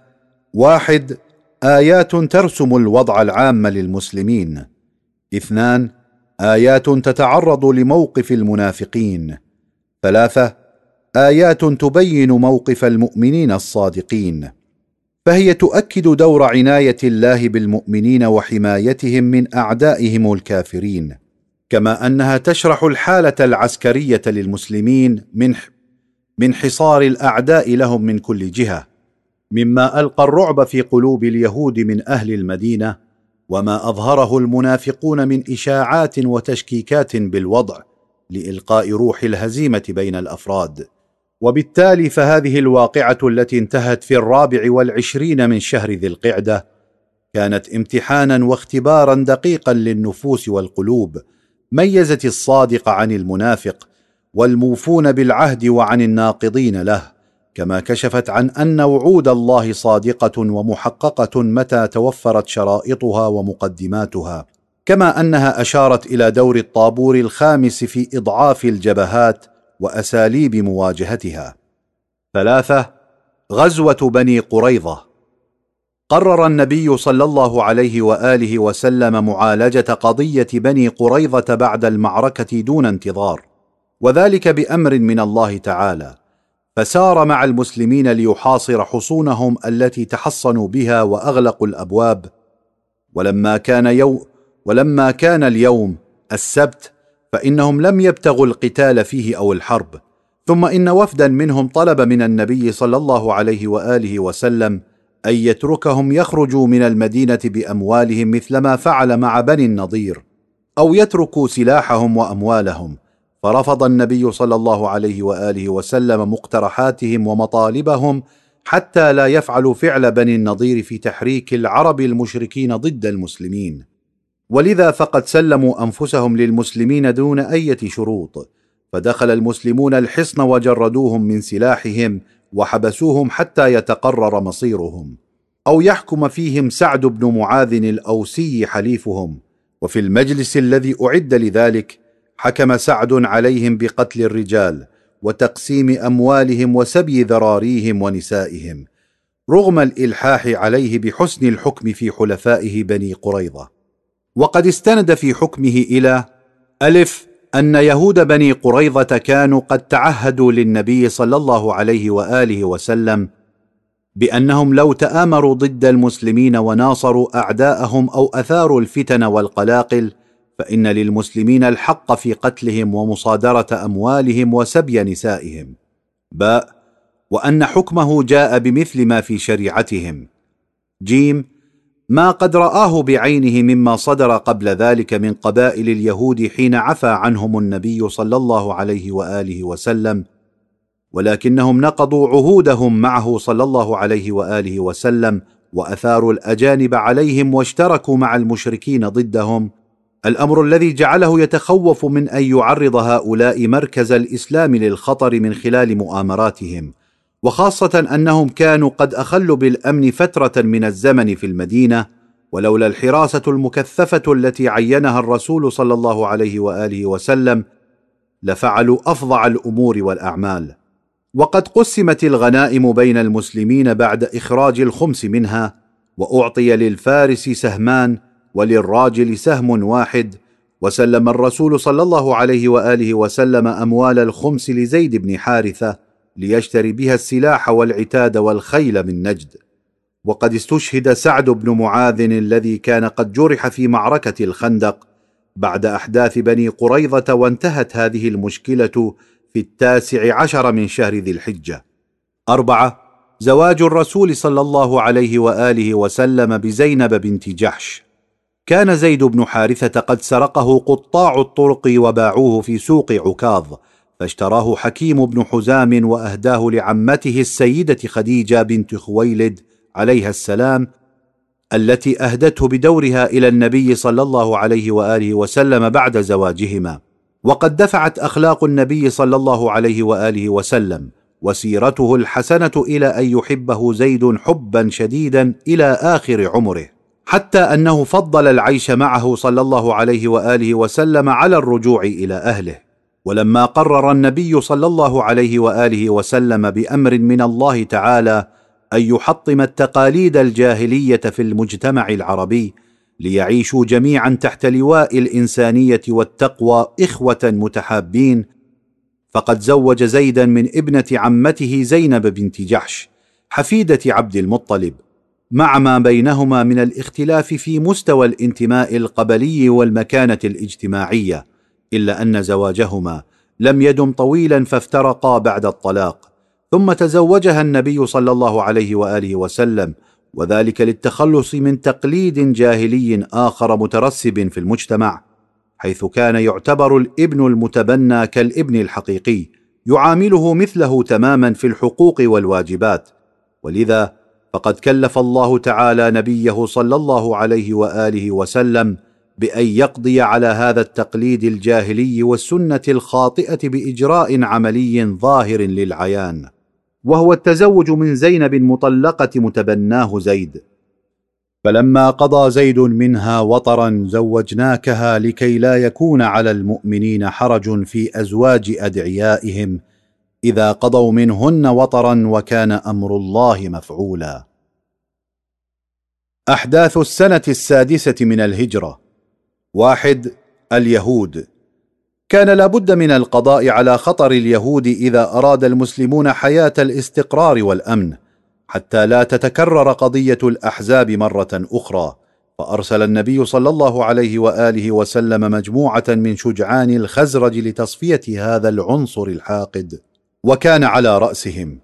واحد آيات ترسم الوضع العام للمسلمين. اثنان آيات تتعرض لموقف المنافقين. ثلاثة آيات تبين موقف المؤمنين الصادقين. فهي تؤكد دور عناية الله بالمؤمنين وحمايتهم من أعدائهم الكافرين. كما أنها تشرح الحالة العسكرية للمسلمين من من حصار الأعداء لهم من كل جهة. مما ألقى الرعب في قلوب اليهود من أهل المدينة وما أظهره المنافقون من إشاعات وتشكيكات بالوضع لإلقاء روح الهزيمة بين الأفراد. وبالتالي فهذه الواقعة التي انتهت في الرابع والعشرين من شهر ذي القعدة كانت امتحانا واختبارا دقيقا للنفوس والقلوب ميزت الصادق عن المنافق والموفون بالعهد وعن الناقضين له. كما كشفت عن أن وعود الله صادقة ومحققة متى توفرت شرائطها ومقدماتها كما أنها أشارت إلى دور الطابور الخامس في إضعاف الجبهات وأساليب مواجهتها. ثلاثة غزوة بني قريظة. قرر النبي صلى الله عليه وآله وسلم معالجة قضية بني قريظة بعد المعركة دون انتظار وذلك بأمر من الله تعالى. فسار مع المسلمين ليحاصر حصونهم التي تحصنوا بها وأغلقوا الأبواب. ولما كان يوم ولما كان اليوم السبت فإنهم لم يبتغوا القتال فيه أو الحرب. ثم إن وفدا منهم طلب من النبي صلى الله عليه وآله وسلم أن يتركهم يخرجوا من المدينة بأموالهم مثلما فعل مع بني النضير أو يتركوا سلاحهم وأموالهم. فرفض النبي صلى الله عليه وآله وسلم مقترحاتهم ومطالبهم حتى لا يفعلوا فعل بني النضير في تحريك العرب المشركين ضد المسلمين. ولذا فقد سلموا أنفسهم للمسلمين دون أية شروط فدخل المسلمون الحصن وجردوهم من سلاحهم وحبسوهم حتى يتقرر مصيرهم. أو يحكم فيهم سعد بن معاذ الأوسي حليفهم وفي المجلس الذي أعد لذلك حكم سعد عليهم بقتل الرجال وتقسيم أموالهم وسبي ذراريهم ونسائهم رغم الإلحاح عليه بحسن الحكم في حلفائه بني قريظة. وقد استند في حكمه إلى ألف أن يهود بني قريظة كانوا قد تعهدوا للنبي صلى الله عليه وآله وسلم بأنهم لو تآمروا ضد المسلمين وناصروا أعداءهم أو أثاروا الفتن والقلاقل فإن للمسلمين الحق في قتلهم ومصادرة أموالهم وسبي نسائهم. باء وأن حكمه جاء بمثل ما في شريعتهم. جيم ما قد رآه بعينه مما صدر قبل ذلك من قبائل اليهود حين عفى عنهم النبي صلى الله عليه وآله وسلم ولكنهم نقضوا عهودهم معه صلى الله عليه وآله وسلم وأثاروا الأجانب عليهم واشتركوا مع المشركين ضدهم الأمر الذي جعله يتخوف من أن يعرض هؤلاء مركز الإسلام للخطر من خلال مؤامراتهم وخاصة أنهم كانوا قد أخلوا بالأمن فترة من الزمن في المدينة ولولا الحراسة المكثفة التي عينها الرسول صلى الله عليه وآله وسلم لفعلوا أفظع الأمور والأعمال. وقد قسمت الغنائم بين المسلمين بعد إخراج الخمس منها وأعطي للفارس سهمان وللراجل سهم واحد وسلم الرسول صلى الله عليه وآله وسلم أموال الخمس لزيد بن حارثة ليشتري بها السلاح والعتاد والخيل من نجد. وقد استشهد سعد بن معاذ الذي كان قد جرح في معركة الخندق بعد أحداث بني قريظة وانتهت هذه المشكلة في التاسع عشر من شهر ذي الحجة. أربعة زواج الرسول صلى الله عليه وآله وسلم بزينب بنت جحش. كان زيد بن حارثة قد سرقه قطاع الطرق وباعوه في سوق عكاظ فاشتراه حكيم بن حزام وأهداه لعمته السيدة خديجة بنت خويلد عليها السلام التي أهدته بدورها إلى النبي صلى الله عليه وآله وسلم بعد زواجهما. وقد دفعت أخلاق النبي صلى الله عليه وآله وسلم وسيرته الحسنة إلى أن يحبه زيد حبا شديدا إلى آخر عمره. حتى أنه فضل العيش معه صلى الله عليه وآله وسلم على الرجوع إلى أهله. ولما قرر النبي صلى الله عليه وآله وسلم بأمر من الله تعالى أن يحطم التقاليد الجاهلية في المجتمع العربي ليعيشوا جميعا تحت لواء الإنسانية والتقوى إخوة متحابين فقد زوج زيدا من ابنة عمته زينب بنت جحش حفيدة عبد المطلب. مع ما بينهما من الاختلاف في مستوى الانتماء القبلي والمكانة الاجتماعية إلا أن زواجهما لم يدم طويلا فافترقا بعد الطلاق ثم تزوجها النبي صلى الله عليه وآله وسلم وذلك للتخلص من تقليد جاهلي آخر مترسب في المجتمع حيث كان يعتبر الابن المتبنى كالابن الحقيقي يعامله مثله تماما في الحقوق والواجبات ولذا فقد كلف الله تعالى نبيه صلى الله عليه وآله وسلم بأن يقضي على هذا التقليد الجاهلي والسنة الخاطئة بإجراء عملي ظاهر للعيان وهو التزوج من زينب مطلقة متبناه زيد. فلما قضى زيد منها وطرا زوجناكها لكي لا يكون على المؤمنين حرج في أزواج أدعيائهم إذا قضوا منهن وطرا وكان أمر الله مفعولا. أحداث السنة السادسة من الهجرة. واحد اليهود. كان لابد من القضاء على خطر اليهود إذا أراد المسلمون حياة الاستقرار والأمن حتى لا تتكرر قضية الأحزاب مرة أخرى. فأرسل النبي صلى الله عليه وآله وسلم مجموعة من شجعان الخزرج لتصفية هذا العنصر الحاقد. وكان على رأسهم.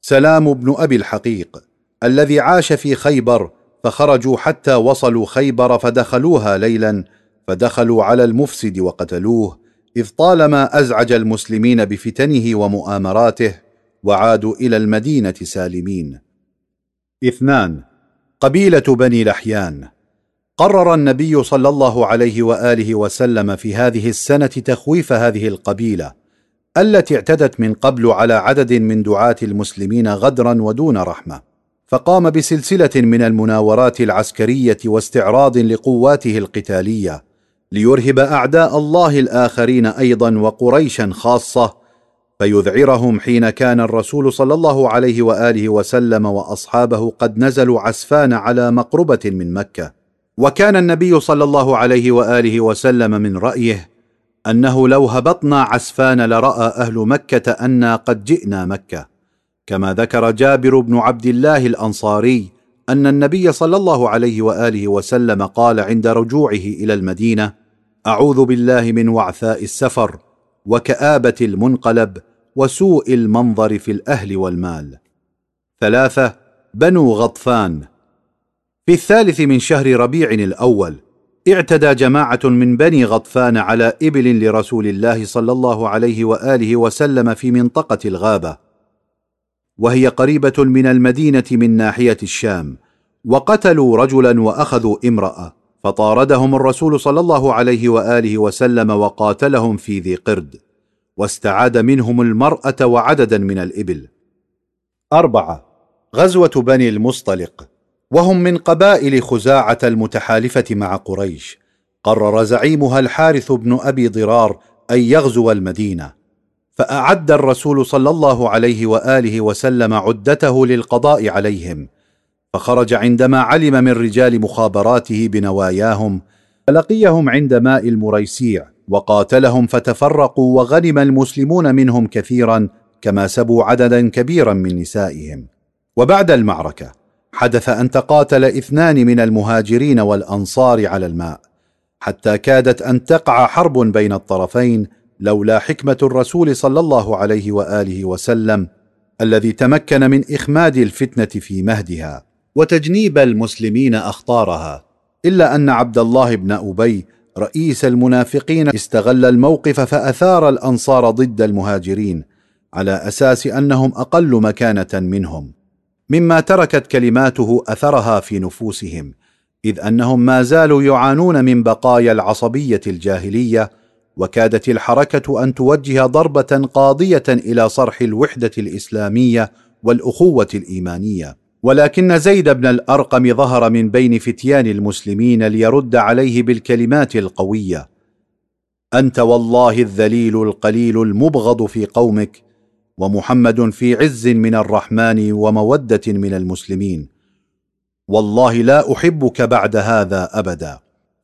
سلام بن أبي الحقيق الذي عاش في خيبر فخرجوا حتى وصلوا خيبر فدخلوها ليلا فدخلوا على المفسد وقتلوه إذ طالما أزعج المسلمين بفتنه ومؤامراته وعادوا إلى المدينة سالمين. اثنان قبيلة بني لحيان. قرر النبي صلى الله عليه وآله وسلم في هذه السنة تخويف هذه القبيلة. التي اعتدت من قبل على عدد من دعاة المسلمين غدرا ودون رحمة فقام بسلسلة من المناورات العسكرية واستعراض لقواته القتالية ليرهب أعداء الله الآخرين أيضا وقريشا خاصة فيذعرهم حين كان الرسول صلى الله عليه وآله وسلم وأصحابه قد نزلوا عسفان على مقربة من مكة. وكان النبي صلى الله عليه وآله وسلم من رأيه أنه لو هبطنا عسفان لرأى أهل مكة أنا قد جئنا مكة. كما ذكر جابر بن عبد الله الأنصاري أن النبي صلى الله عليه وآله وسلم قال عند رجوعه إلى المدينة أعوذ بالله من وعثاء السفر وكآبة المنقلب وسوء المنظر في الأهل والمال. ثلاثة بنو غطفان. في الثالث من شهر ربيع الأول اعتدى جماعة من بني غطفان على إبل لرسول الله صلى الله عليه وآله وسلم في منطقة الغابة. وهي قريبة من المدينة من ناحية الشام. وقتلوا رجلا وأخذوا امرأة. فطاردهم الرسول صلى الله عليه وآله وسلم وقاتلهم في ذي قرد. واستعاد منهم المرأة وعددا من الإبل. أربعة. غزوة بني المصطلق. وهم من قبائل خزاعة المتحالفة مع قريش. قرر زعيمها الحارث بن أبي ضرار أن يغزو المدينة. فأعد الرسول صلى الله عليه وآله وسلم عدته للقضاء عليهم. فخرج عندما علم من رجال مخابراته بنواياهم فلقيهم عند ماء المريسيع وقاتلهم فتفرقوا وغنم المسلمون منهم كثيرا كما سبوا عددا كبيرا من نسائهم. وبعد المعركة حدث أن تقاتل اثنان من المهاجرين والأنصار على الماء حتى كادت أن تقع حرب بين الطرفين لولا حكمة الرسول صلى الله عليه وآله وسلم الذي تمكن من إخماد الفتنة في مهدها. وتجنيب المسلمين أخطارها إلا أن عبد الله بن أبي رئيس المنافقين استغل الموقف فأثار الأنصار ضد المهاجرين على أساس أنهم أقل مكانة منهم. مما تركت كلماته أثرها في نفوسهم إذ أنهم ما زالوا يعانون من بقايا العصبية الجاهلية وكادت الحركة أن توجه ضربة قاضية إلى صرح الوحدة الإسلامية والأخوة الإيمانية. ولكن زيد بن الأرقم ظهر من بين فتيان المسلمين ليرد عليه بالكلمات القوية. أنت والله الذليل القليل المبغض في قومك ومحمد في عز من الرحمن ومودة من المسلمين. والله لا أحبك بعد هذا أبدا.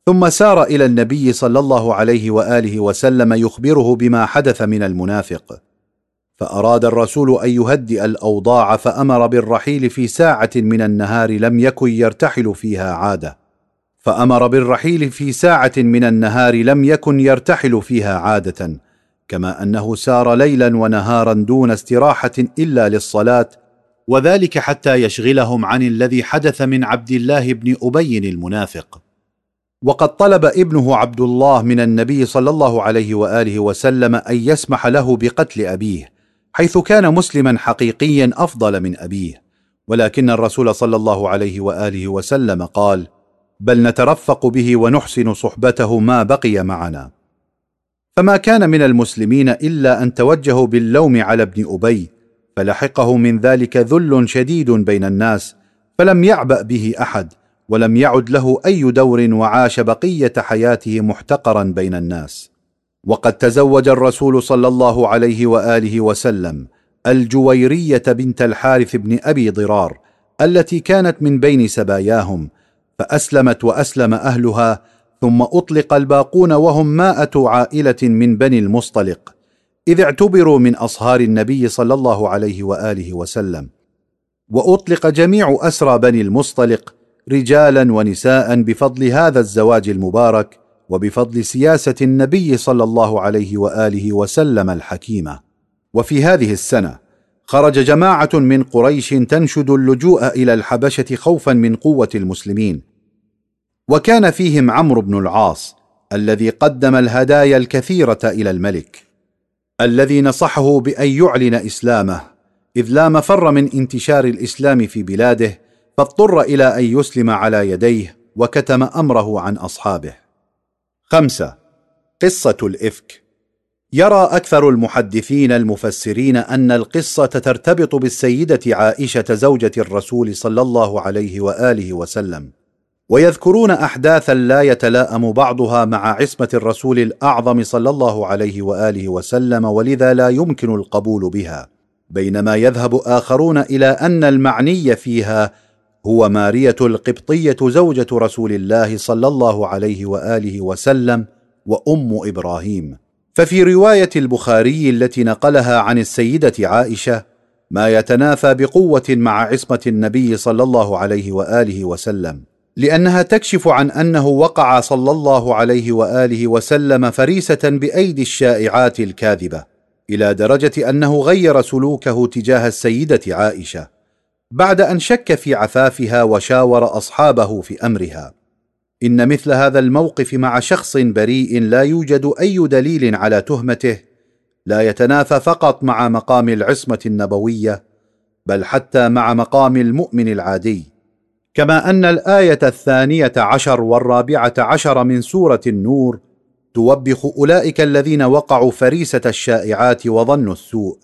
ثم سار إلى النبي صلى الله عليه وآله وسلم يخبره بما حدث من المنافق. فأراد الرسول أن يهدئ الأوضاع فأمر بالرحيل في ساعة من النهار لم يكن يرتحل فيها عادة. فأمر بالرحيل في ساعة من النهار لم يكن يرتحل فيها عادة. كما أنه سار ليلا ونهارا دون استراحة إلا للصلاة وذلك حتى يشغلهم عن الذي حدث من عبد الله بن أبي المنافق. وقد طلب ابنه عبد الله من النبي صلى الله عليه وآله وسلم أن يسمح له بقتل أبيه حيث كان مسلما حقيقيا أفضل من أبيه. ولكن الرسول صلى الله عليه وآله وسلم قال بل نترفق به ونحسن صحبته ما بقي معنا. فما كان من المسلمين إلا أن توجهوا باللوم على ابن أبي فلحقه من ذلك ذل شديد بين الناس فلم يعبأ به أحد ولم يعد له أي دور وعاش بقية حياته محتقرا بين الناس. وقد تزوج الرسول صلى الله عليه وآله وسلم الجويرية بنت الحارث بن أبي ضرار التي كانت من بين سباياهم فأسلمت وأسلم أهلها ثم أطلق الباقون وهم مائه عائلة من بني المصطلق إذ اعتبروا من أصهار النبي صلى الله عليه وآله وسلم. وأطلق جميع أسرى بني المصطلق رجالا ونساء بفضل هذا الزواج المبارك وبفضل سياسة النبي صلى الله عليه وآله وسلم الحكيمة. وفي هذه السنة خرج جماعة من قريش تنشد اللجوء إلى الحبشة خوفا من قوة المسلمين وكان فيهم عمرو بن العاص الذي قدم الهدايا الكثيرة إلى الملك الذي نصحه بأن يعلن إسلامه إذ لا مفر من انتشار الإسلام في بلاده فاضطر إلى أن يسلم على يديه وكتم أمره عن أصحابه. خمسة قصة الإفك. يرى أكثر المحدثين المفسرين أن القصة ترتبط بالسيدة عائشة زوجة الرسول صلى الله عليه وآله وسلم. ويذكرون أحداثا لا يتلاءم بعضها مع عصمة الرسول الأعظم صلى الله عليه وآله وسلم ولذا لا يمكن القبول بها. بينما يذهب آخرون إلى أن المعني فيها هو مارية القبطية زوجة رسول الله صلى الله عليه وآله وسلم وأم إبراهيم. ففي رواية البخاري التي نقلها عن السيدة عائشة ما يتنافى بقوة مع عصمة النبي صلى الله عليه وآله وسلم. لأنها تكشف عن أنه وقع صلى الله عليه وآله وسلم فريسة بأيدي الشائعات الكاذبة إلى درجة أنه غير سلوكه تجاه السيدة عائشة بعد أن شك في عفافها وشاور أصحابه في أمرها. إن مثل هذا الموقف مع شخص بريء لا يوجد أي دليل على تهمته لا يتنافى فقط مع مقام العصمة النبوية بل حتى مع مقام المؤمن العادي. كما أن الآية الثانية عشر والرابعة عشر من سورة النور توبخ أولئك الذين وقعوا فريسة الشائعات وظنوا السوء.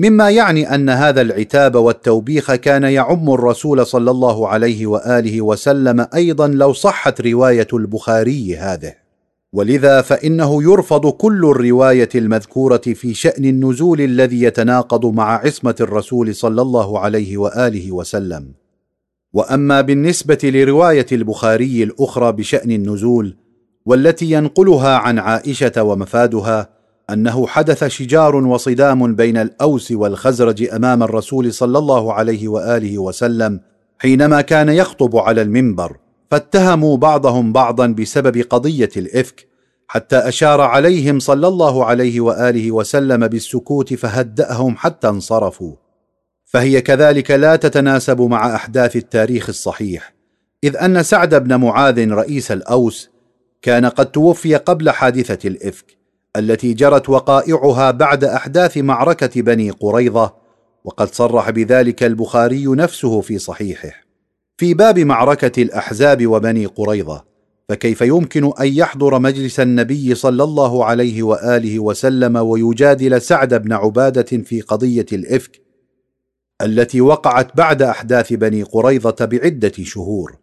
مما يعني أن هذا العتاب والتوبيخ كان يعم الرسول صلى الله عليه وآله وسلم أيضا لو صحت رواية البخاري هذه. ولذا فإنه يرفض كل الرواية المذكورة في شأن النزول الذي يتناقض مع عصمة الرسول صلى الله عليه وآله وسلم. وأما بالنسبة لرواية البخاري الأخرى بشأن النزول والتي ينقلها عن عائشة ومفادها أنه حدث شجار وصدام بين الأوس والخزرج أمام الرسول صلى الله عليه وآله وسلم حينما كان يخطب على المنبر. فاتهموا بعضهم بعضا بسبب قضية الإفك حتى أشار عليهم صلى الله عليه وآله وسلم بالسكوت فهدأهم حتى انصرفوا. فهي كذلك لا تتناسب مع أحداث التاريخ الصحيح إذ أن سعد بن معاذ رئيس الأوس كان قد توفي قبل حادثة الإفك التي جرت وقائعها بعد أحداث معركة بني قريظة وقد صرح بذلك البخاري نفسه في صحيحه. في باب معركة الأحزاب وبني قريظة فكيف يمكن أن يحضر مجلس النبي صلى الله عليه وآله وسلم ويجادل سعد بن عبادة في قضية الإفك التي وقعت بعد أحداث بني قريظة بعدة شهور.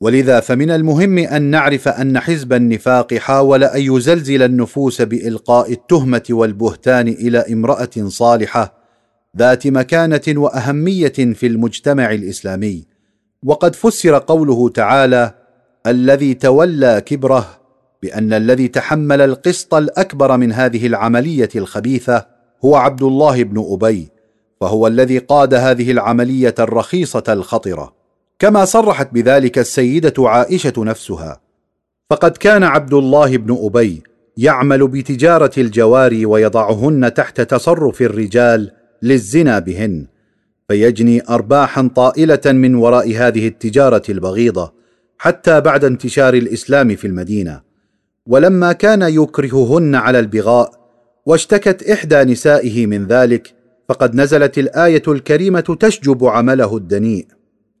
ولذا فمن المهم أن نعرف أن حزب النفاق حاول أن يزلزل النفوس بإلقاء التهمة والبهتان إلى امرأة صالحة ذات مكانة وأهمية في المجتمع الإسلامي. وقد فسر قوله تعالى الذي تولى كبره بأن الذي تحمل القسط الأكبر من هذه العملية الخبيثة هو عبد الله بن أبي فهو الذي قاد هذه العملية الرخيصة الخطرة كما صرحت بذلك السيدة عائشة نفسها. فقد كان عبد الله بن أبي يعمل بتجارة الجواري ويضعهن تحت تصرف الرجال للزنا بهن فيجني ارباحا طائلة من وراء هذه التجارة البغيضة حتى بعد انتشار الإسلام في المدينة. ولما كان يكرههن على البغاء واشتكت إحدى نسائه من ذلك فقد نزلت الآية الكريمة تشجب عمله الدنيء.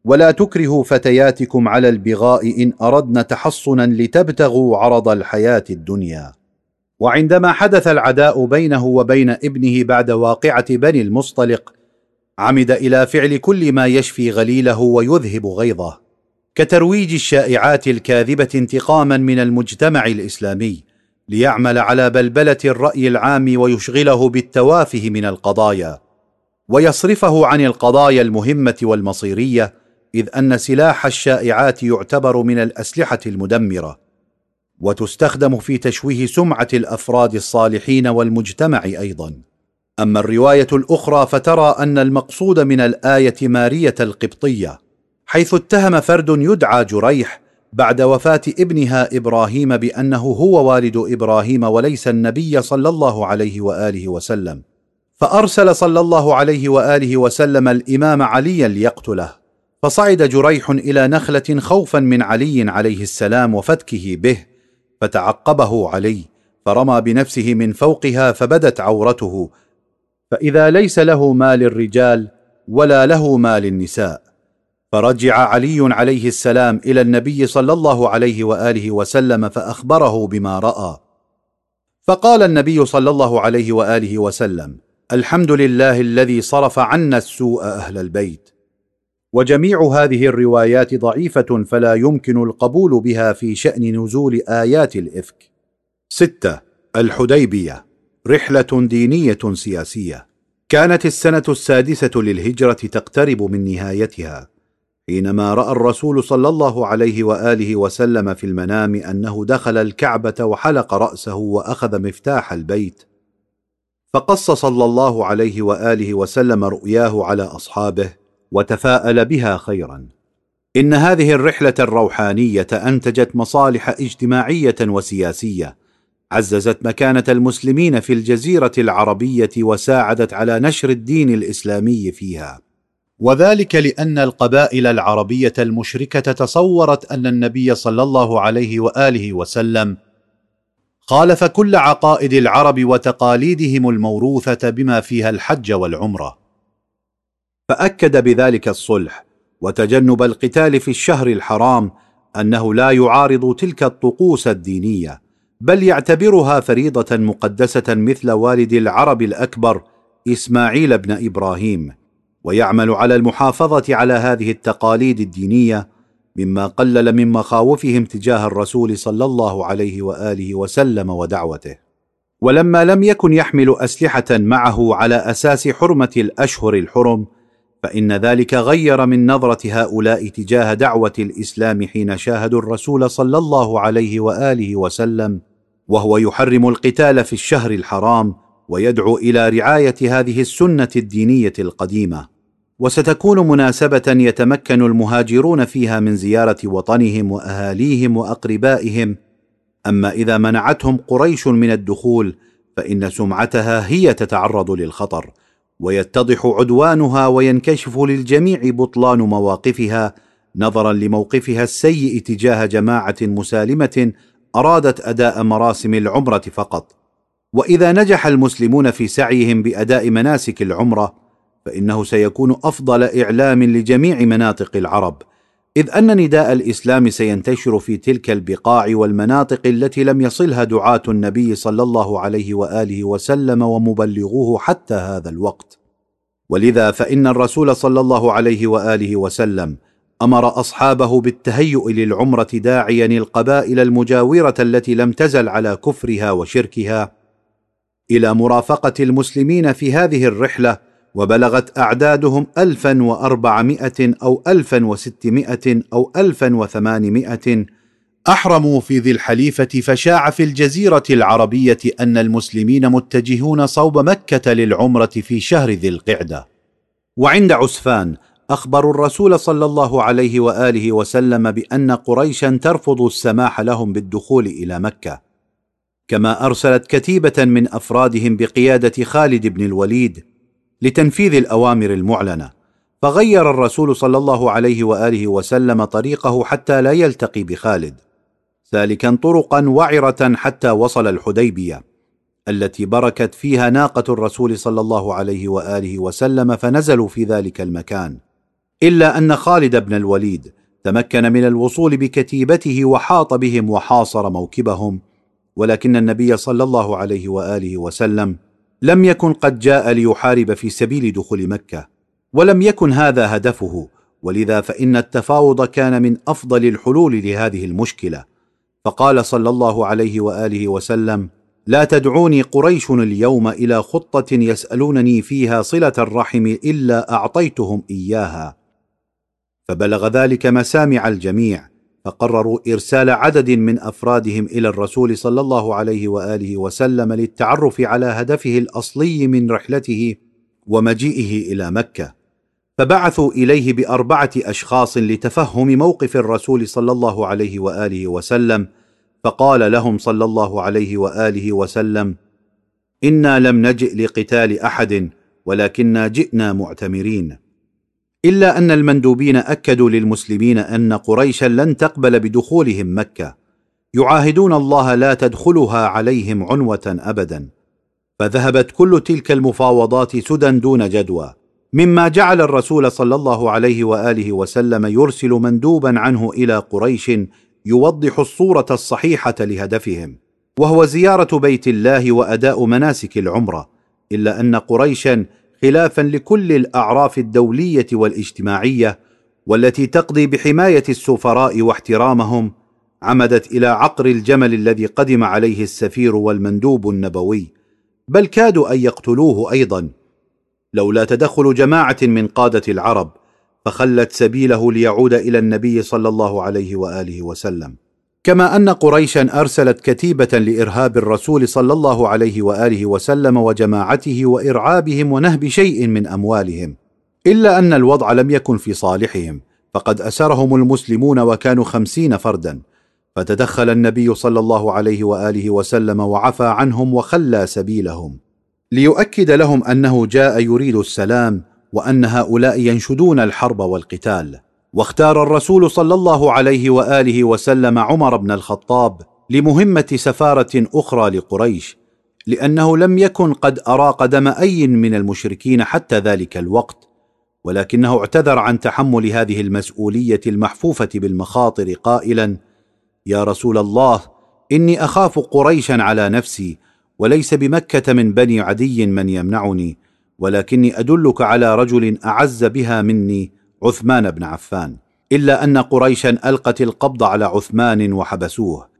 ولا تكرهوا فتياتكم على البغاء إن أردنا تحصنا لتبتغوا عرض الحياة الدنيا. وعندما حدث العداء بينه وبين ابنه بعد واقعة بني المصطلق عمد إلى فعل كل ما يشفي غليله ويذهب غيظه. كترويج الشائعات الكاذبة انتقاما من المجتمع الإسلامي ليعمل على بلبلة الرأي العام ويشغله بالتوافه من القضايا ويصرفه عن القضايا المهمة والمصيرية إذ أن سلاح الشائعات يعتبر من الأسلحة المدمرة وتستخدم في تشويه سمعة الأفراد الصالحين والمجتمع أيضا. أما الرواية الأخرى فترى أن المقصود من الآية مارية القبطية حيث اتهم فرد يدعى جريح بعد وفاة ابنها إبراهيم بأنه هو والد إبراهيم وليس النبي صلى الله عليه وآله وسلم. فأرسل صلى الله عليه وآله وسلم الإمام عليا ليقتله. فصعد جريح إلى نخلة خوفا من علي عليه السلام وفتكه به فتعقبه علي فرمى بنفسه من فوقها فبدت عورته. فإذا ليس له ما للرجال ولا له ما للنساء فرجع علي عليه السلام إلى النبي صلى الله عليه وآله وسلم فأخبره بما رأى. فقال النبي صلى الله عليه وآله وسلم الحمد لله الذي صرف عنا السوء أهل البيت. وجميع هذه الروايات ضعيفة فلا يمكن القبول بها في شأن نزول آيات الإفك. ستة الحديبية رحلة دينية سياسية. كانت السنة السادسة للهجرة تقترب من نهايتها. حينما رأى الرسول صلى الله عليه وآله وسلم في المنام أنه دخل الكعبة وحلق رأسه وأخذ مفتاح البيت فقص صلى الله عليه وآله وسلم رؤياه على أصحابه وتفاءل بها خيرا. إن هذه الرحلة الروحانية أنتجت مصالح اجتماعية وسياسية عززت مكانة المسلمين في الجزيرة العربية وساعدت على نشر الدين الإسلامي فيها. وذلك لأن القبائل العربية المشركة تصورت أن النبي صلى الله عليه وآله وسلم خالف كل عقائد العرب وتقاليدهم الموروثة بما فيها الحج والعمرة. فأكد بذلك الصلح وتجنب القتال في الشهر الحرام أنه لا يعارض تلك الطقوس الدينية بل يعتبرها فريضة مقدسة مثل والد العرب الأكبر إسماعيل بن إبراهيم. ويعمل على المحافظة على هذه التقاليد الدينية مما قلل من مخاوفهم تجاه الرسول صلى الله عليه وآله وسلم ودعوته. ولما لم يكن يحمل أسلحة معه على أساس حرمة الأشهر الحرم فإن ذلك غير من نظرة هؤلاء تجاه دعوة الإسلام حين شاهدوا الرسول صلى الله عليه وآله وسلم وهو يحرم القتال في الشهر الحرام ويدعو إلى رعاية هذه السنة الدينية القديمة. وستكون مناسبة يتمكن المهاجرون فيها من زيارة وطنهم وأهاليهم وأقربائهم. أما إذا منعتهم قريش من الدخول فإن سمعتها هي تتعرض للخطر ويتضح عدوانها وينكشف للجميع بطلان مواقفها نظرا لموقفها السيء تجاه جماعة مسالمة أرادت أداء مراسم العمرة فقط. وإذا نجح المسلمون في سعيهم بأداء مناسك العمرة فإنه سيكون أفضل إعلام لجميع مناطق العرب إذ أن نداء الإسلام سينتشر في تلك البقاع والمناطق التي لم يصلها دعاة النبي صلى الله عليه وآله وسلم ومبلغوه حتى هذا الوقت. ولذا فإن الرسول صلى الله عليه وآله وسلم أمر أصحابه بالتهيؤ للعمرة داعيا القبائل المجاورة التي لم تزل على كفرها وشركها إلى مرافقة المسلمين في هذه الرحلة وبلغت أعدادهم ألفا وأربعمائة أو ألفا وستمائة أو ألفا وثمانمائة. أحرموا في ذي الحليفة فشاع في الجزيرة العربية أن المسلمين متجهون صوب مكة للعمرة في شهر ذي القعدة. وعند عسفان أخبروا الرسول صلى الله عليه وآله وسلم بأن قريشا ترفض السماح لهم بالدخول إلى مكة. كما أرسلت كتيبة من أفرادهم بقيادة خالد بن الوليد لتنفيذ الأوامر المعلنة فغير الرسول صلى الله عليه وآله وسلم طريقه حتى لا يلتقي بخالد. سالكا طرقا وعرة حتى وصل الحديبية التي بركت فيها ناقة الرسول صلى الله عليه وآله وسلم فنزلوا في ذلك المكان. إلا أن خالد بن الوليد تمكن من الوصول بكتيبته وحاط بهم وحاصر موكبهم ولكن النبي صلى الله عليه وآله وسلم لم يكن قد جاء ليحارب في سبيل دخول مكة ولم يكن هذا هدفه ولذا فإن التفاوض كان من أفضل الحلول لهذه المشكلة. فقال صلى الله عليه وآله وسلم لا تدعوني قريش اليوم إلى خطة يسألونني فيها صلة الرحم إلا أعطيتهم إياها. فبلغ ذلك مسامع الجميع. فقرروا إرسال عدد من أفرادهم إلى الرسول صلى الله عليه وآله وسلم للتعرف على هدفه الأصلي من رحلته ومجيئه إلى مكة. فبعثوا إليه بأربعة أشخاص لتفهم موقف الرسول صلى الله عليه وآله وسلم. فقال لهم صلى الله عليه وآله وسلم إنا لم نجئ لقتال أحد ولكنا جئنا معتمرين. إلا أن المندوبين أكدوا للمسلمين أن قريشا لن تقبل بدخولهم مكة. يعاهدون الله لا تدخلها عليهم عنوة ابدا. فذهبت كل تلك المفاوضات سدى دون جدوى. مما جعل الرسول صلى الله عليه وآله وسلم يرسل مندوبا عنه إلى قريش يوضح الصورة الصحيحة لهدفهم. وهو زيارة بيت الله وأداء مناسك العمرة. إلا أن قريشا خلافا لكل الأعراف الدولية والاجتماعية والتي تقضي بحماية السفراء واحترامهم عمدت إلى عقر الجمل الذي قدم عليه السفير والمندوب النبوي. بل كادوا أن يقتلوه أيضا. لولا تدخل جماعة من قادة العرب فخلت سبيله ليعود إلى النبي صلى الله عليه وآله وسلم. كما أن قريشا أرسلت كتيبة لإرهاب الرسول صلى الله عليه وآله وسلم وجماعته وإرعابهم ونهب شيء من أموالهم إلا أن الوضع لم يكن في صالحهم فقد أسرهم المسلمون وكانوا خمسين فردا. فتدخل النبي صلى الله عليه وآله وسلم وعفى عنهم وخلى سبيلهم. ليؤكد لهم أنه جاء يريد السلام وأن هؤلاء ينشدون الحرب والقتال. واختار الرسول صلى الله عليه وآله وسلم عمر بن الخطاب لمهمة سفارة أخرى لقريش لأنه لم يكن قد أراق دم أي من المشركين حتى ذلك الوقت ولكنه اعتذر عن تحمل هذه المسؤولية المحفوفة بالمخاطر قائلا يا رسول الله إني أخاف قريشا على نفسي وليس بمكة من بني عدي من يمنعني ولكني أدلك على رجل أعز بها مني عثمان بن عفان إلا أن قريشا ألقت القبض على عثمان وحبسوه.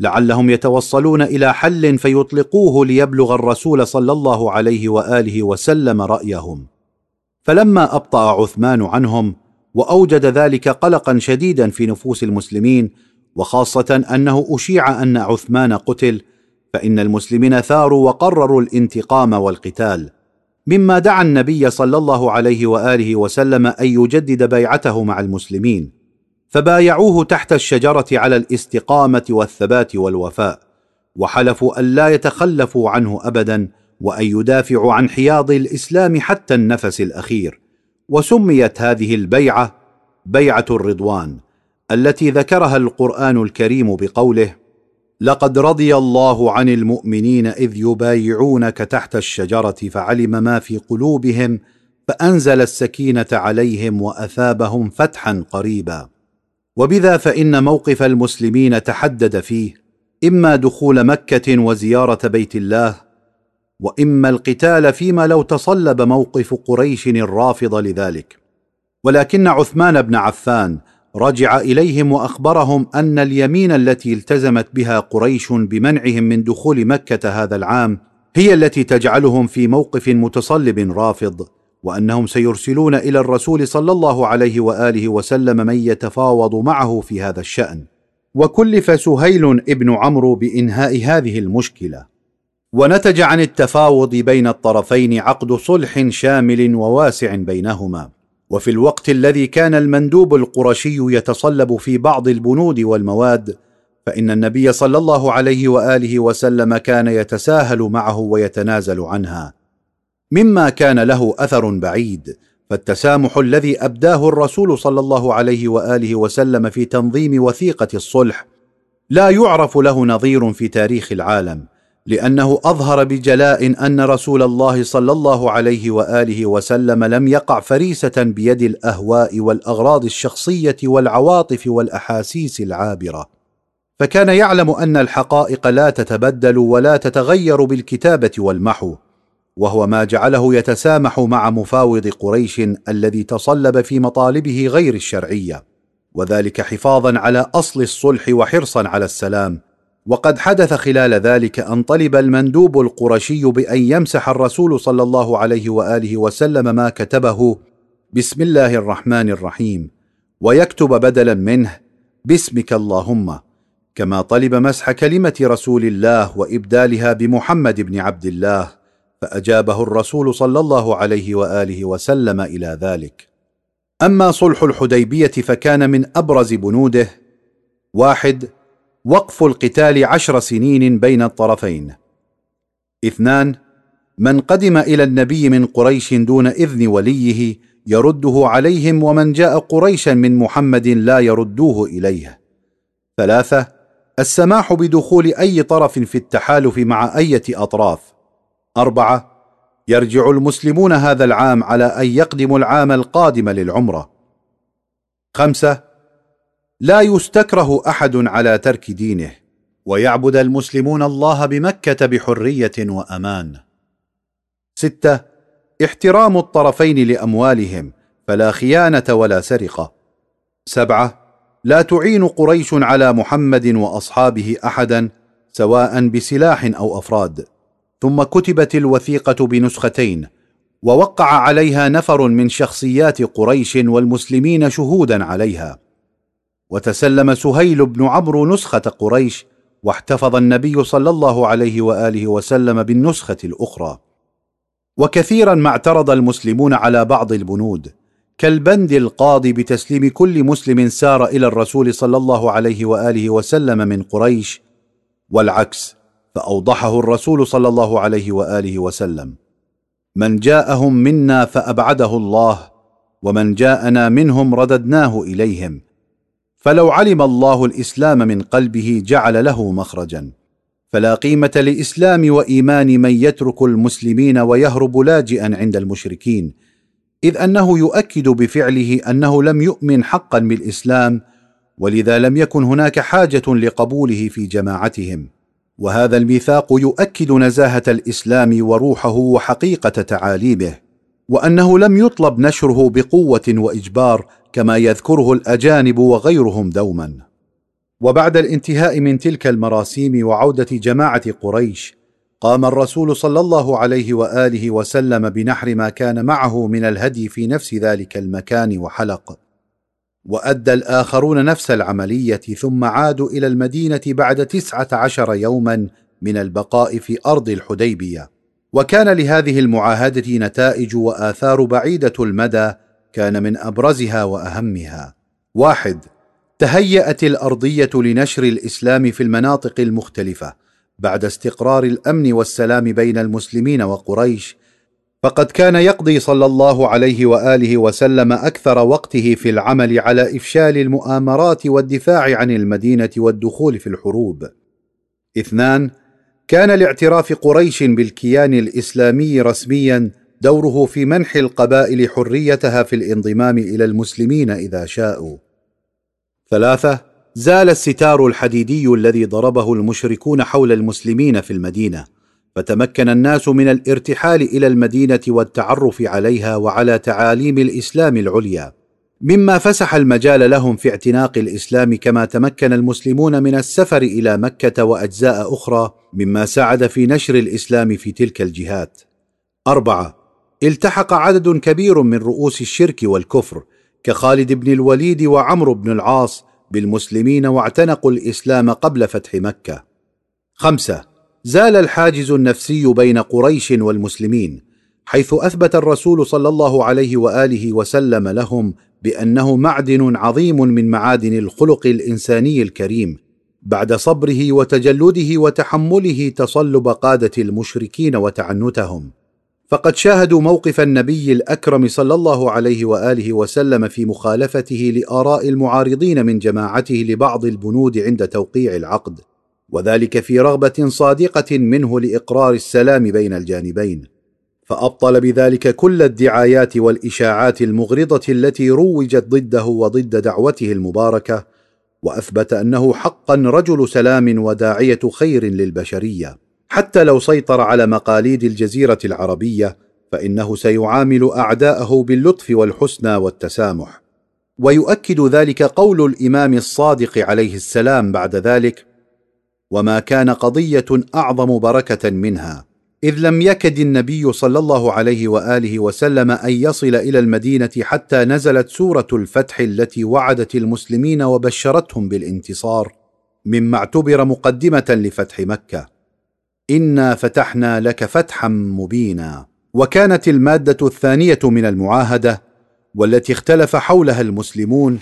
لعلهم يتوصلون إلى حل فيطلقوه ليبلغ الرسول صلى الله عليه وآله وسلم رأيهم. فلما أبطأ عثمان عنهم وأوجد ذلك قلقا شديدا في نفوس المسلمين وخاصة أنه أشيع أن عثمان قتل فإن المسلمين ثاروا وقرروا الانتقام والقتال. مما دعا النبي صلى الله عليه وآله وسلم أن يجدد بيعته مع المسلمين فبايعوه تحت الشجرة على الاستقامة والثبات والوفاء وحلفوا الا يتخلفوا عنه ابدا وأن يدافعوا عن حياض الإسلام حتى النفس الأخير. وسميت هذه البيعة بيعة الرضوان التي ذكرها القرآن الكريم بقوله لقد رضي الله عن المؤمنين إذ يبايعونك تحت الشجرة فعلم ما في قلوبهم فأنزل السكينة عليهم وأثابهم فتحا قريبا. وبذا فإن موقف المسلمين تحدد فيه إما دخول مكة وزيارة بيت الله وإما القتال فيما لو تصلب موقف قريش الرافض لذلك. ولكن عثمان بن عفان رجع إليهم وأخبرهم أن اليمين التي التزمت بها قريش بمنعهم من دخول مكة هذا العام هي التي تجعلهم في موقف متصلب رافض وأنهم سيرسلون إلى الرسول صلى الله عليه وآله وسلم من يتفاوض معه في هذا الشأن. وكلف سهيل ابن عمرو بإنهاء هذه المشكلة. ونتج عن التفاوض بين الطرفين عقد صلح شامل وواسع بينهما. وفي الوقت الذي كان المندوب القرشي يتصلب في بعض البنود والمواد فإن النبي صلى الله عليه وآله وسلم كان يتساهل معه ويتنازل عنها. مما كان له أثر بعيد فالتسامح الذي أبداه الرسول صلى الله عليه وآله وسلم في تنظيم وثيقة الصلح لا يعرف له نظير في تاريخ العالم لأنه أظهر بجلاء أن رسول الله صلى الله عليه وآله وسلم لم يقع فريسة بيد الأهواء والأغراض الشخصية والعواطف والأحاسيس العابرة. فكان يعلم أن الحقائق لا تتبدل ولا تتغير بالكتابة والمحو وهو ما جعله يتسامح مع مفاوض قريش الذي تصلب في مطالبه غير الشرعية وذلك حفاظا على أصل الصلح وحرصا على السلام. وقد حدث خلال ذلك أن طلب المندوب القرشي بأن يمسح الرسول صلى الله عليه وآله وسلم ما كتبه بسم الله الرحمن الرحيم ويكتب بدلا منه باسمك اللهم كما طلب مسح كلمة رسول الله وإبدالها بمحمد بن عبد الله فأجابه الرسول صلى الله عليه وآله وسلم إلى ذلك. أما صلح الحديبية فكان من أبرز بنوده. واحد وقف القتال عشر سنين بين الطرفين. اثنان من قدم إلى النبي من قريش دون إذن وليه يرده عليهم ومن جاء قريشا من محمد لا يردوه إليه. ثلاثة السماح بدخول أي طرف في التحالف مع أية أطراف. أربعة يرجع المسلمون هذا العام على أن يقدموا العام القادم للعمرة. خمسة لا يستكره أحد على ترك دينه ويعبد المسلمون الله بمكة بحرية وأمان. ستة احترام الطرفين لأموالهم فلا خيانة ولا سرقة. سبعة لا تعين قريش على محمد وأصحابه احدا سواء بسلاح أو أفراد. ثم كتبت الوثيقة بنسختين ووقع عليها نفر من شخصيات قريش والمسلمين شهودا عليها. وتسلم سهيل بن عمرو نسخة قريش واحتفظ النبي صلى الله عليه وآله وسلم بالنسخة الأخرى. وكثيرا ما اعترض المسلمون على بعض البنود كالبند القاضي بتسليم كل مسلم سار إلى الرسول صلى الله عليه وآله وسلم من قريش والعكس فأوضحه الرسول صلى الله عليه وآله وسلم. من جاءهم منا فأبعده الله ومن جاءنا منهم رددناه إليهم فلو علم الله الإسلام من قلبه جعل له مخرجا. فلا قيمة لإسلام وإيمان من يترك المسلمين ويهرب لاجئا عند المشركين إذ أنه يؤكد بفعله أنه لم يؤمن حقا بالإسلام ولذا لم يكن هناك حاجة لقبوله في جماعتهم. وهذا الميثاق يؤكد نزاهة الإسلام وروحه وحقيقة تعاليمه وأنه لم يطلب نشره بقوة وإجبار كما يذكره الأجانب وغيرهم دوما. وبعد الانتهاء من تلك المراسيم وعودة جماعة قريش قام الرسول صلى الله عليه وآله وسلم بنحر ما كان معه من الهدي في نفس ذلك المكان وحلق. وأدى الآخرون نفس العملية ثم عادوا إلى المدينة بعد تسعة عشر يوما من البقاء في أرض الحديبية. وكان لهذه المعاهدة نتائج وآثار بعيدة المدى كان من أبرزها وأهمها. واحد تهيأت الأرضية لنشر الإسلام في المناطق المختلفة بعد استقرار الأمن والسلام بين المسلمين وقريش فقد كان يقضي صلى الله عليه وآله وسلم أكثر وقته في العمل على إفشال المؤامرات والدفاع عن المدينة والدخول في الحروب. اثنان كان لاعتراف قريش بالكيان الإسلامي رسميا دوره في منح القبائل حريتها في الانضمام إلى المسلمين إذا شاءوا. ثلاثة زال الستار الحديدي الذي ضربه المشركون حول المسلمين في المدينة فتمكن الناس من الارتحال إلى المدينة والتعرف عليها وعلى تعاليم الإسلام العليا. مما فسح المجال لهم في اعتناق الإسلام كما تمكن المسلمون من السفر إلى مكة وأجزاء أخرى مما ساعد في نشر الإسلام في تلك الجهات. أربعة التحق عدد كبير من رؤوس الشرك والكفر كخالد بن الوليد وعمرو بن العاص بالمسلمين واعتنقوا الإسلام قبل فتح مكة. خمسة زال الحاجز النفسي بين قريش والمسلمين حيث أثبت الرسول صلى الله عليه وآله وسلم لهم بأنه معدن عظيم من معادن الخلق الإنساني الكريم بعد صبره وتجلده وتحمله تصلب قادة المشركين وتعنتهم. فقد شاهدوا موقف النبي الأكرم صلى الله عليه وآله وسلم في مخالفته لآراء المعارضين من جماعته لبعض البنود عند توقيع العقد وذلك في رغبة صادقة منه لإقرار السلام بين الجانبين. فأبطل بذلك كل الدعايات والإشاعات المغرضة التي روجت ضده وضد دعوته المباركة وأثبت أنه حقا رجل سلام وداعية خير للبشرية. حتى لو سيطر على مقاليد الجزيرة العربية فإنه سيعامل أعداءه باللطف والحسنى والتسامح. ويؤكد ذلك قول الإمام الصادق عليه السلام بعد ذلك وما كان قضية أعظم بركة منها إذ لم يكد النبي صلى الله عليه وآله وسلم أن يصل إلى المدينة حتى نزلت سورة الفتح التي وعدت المسلمين وبشرتهم بالانتصار مما اعتبر مقدمة لفتح مكة. انا فتحنا لك فتحا مبينا. وكانت الماده الثانية من المعاهده والتي اختلف حولها المسلمون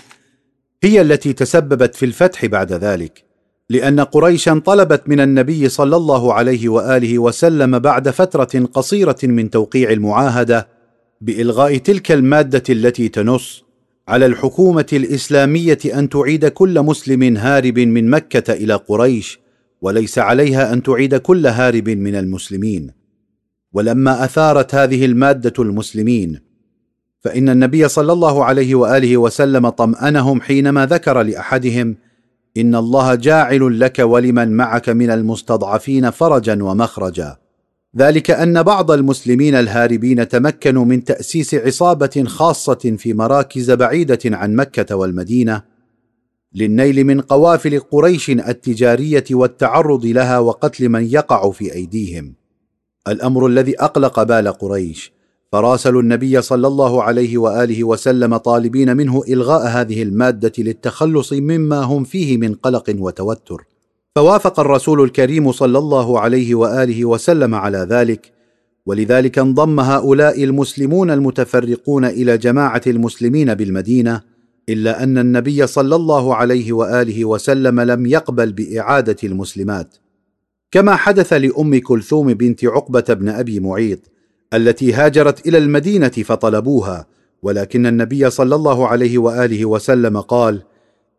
هي التي تسببت في الفتح بعد ذلك. لأن قريشا طلبت من النبي صلى الله عليه وآله وسلم بعد فترة قصيرة من توقيع المعاهدة بإلغاء تلك المادة التي تنص على الحكومة الإسلامية أن تعيد كل مسلم هارب من مكة إلى قريش وليس عليها أن تعيد كل هارب من المسلمين. ولما أثارت هذه المادة المسلمين فإن النبي صلى الله عليه وآله وسلم طمأنهم حينما ذكر لأحدهم إن الله جاعل لك ولمن معك من المستضعفين فرجا ومخرجا. ذلك أن بعض المسلمين الهاربين تمكنوا من تأسيس عصابة خاصة في مراكز بعيدة عن مكة والمدينة للنيل من قوافل قريش التجارية والتعرض لها وقتل من يقع في أيديهم. الأمر الذي أقلق بال قريش. فراسلوا النبي صلى الله عليه وآله وسلم طالبين منه إلغاء هذه المادة للتخلص مما هم فيه من قلق وتوتر. فوافق الرسول الكريم صلى الله عليه وآله وسلم على ذلك. ولذلك انضم هؤلاء المسلمون المتفرقون إلى جماعة المسلمين بالمدينة. إلا أن النبي صلى الله عليه وآله وسلم لم يقبل بإعادة المسلمات. كما حدث لأم كلثوم بنت عقبة بن أبي معيط التي هاجرت إلى المدينة فطلبوها ولكن النبي صلى الله عليه وآله وسلم قال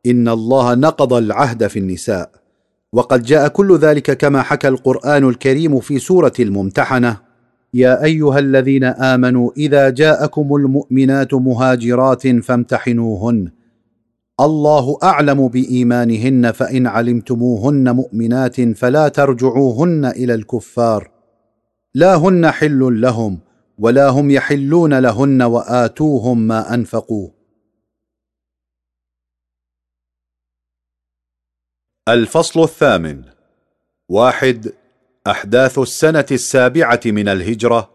إن الله نقض العهد في النساء. وقد جاء كل ذلك كما حكى القرآن الكريم في سورة الممتحنة. يا أيها الذين آمنوا إذا جاءكم المؤمنات مهاجرات فامتحنوهن. الله أعلم بإيمانهن فإن علمتموهن مؤمنات فلا ترجعوهن إلى الكفار. لا هن حل لهم ولا هم يحلون لهن وآتوهم ما أنفقوا. الفصل الثامن. واحد أحداث السنة السابعة من الهجرة.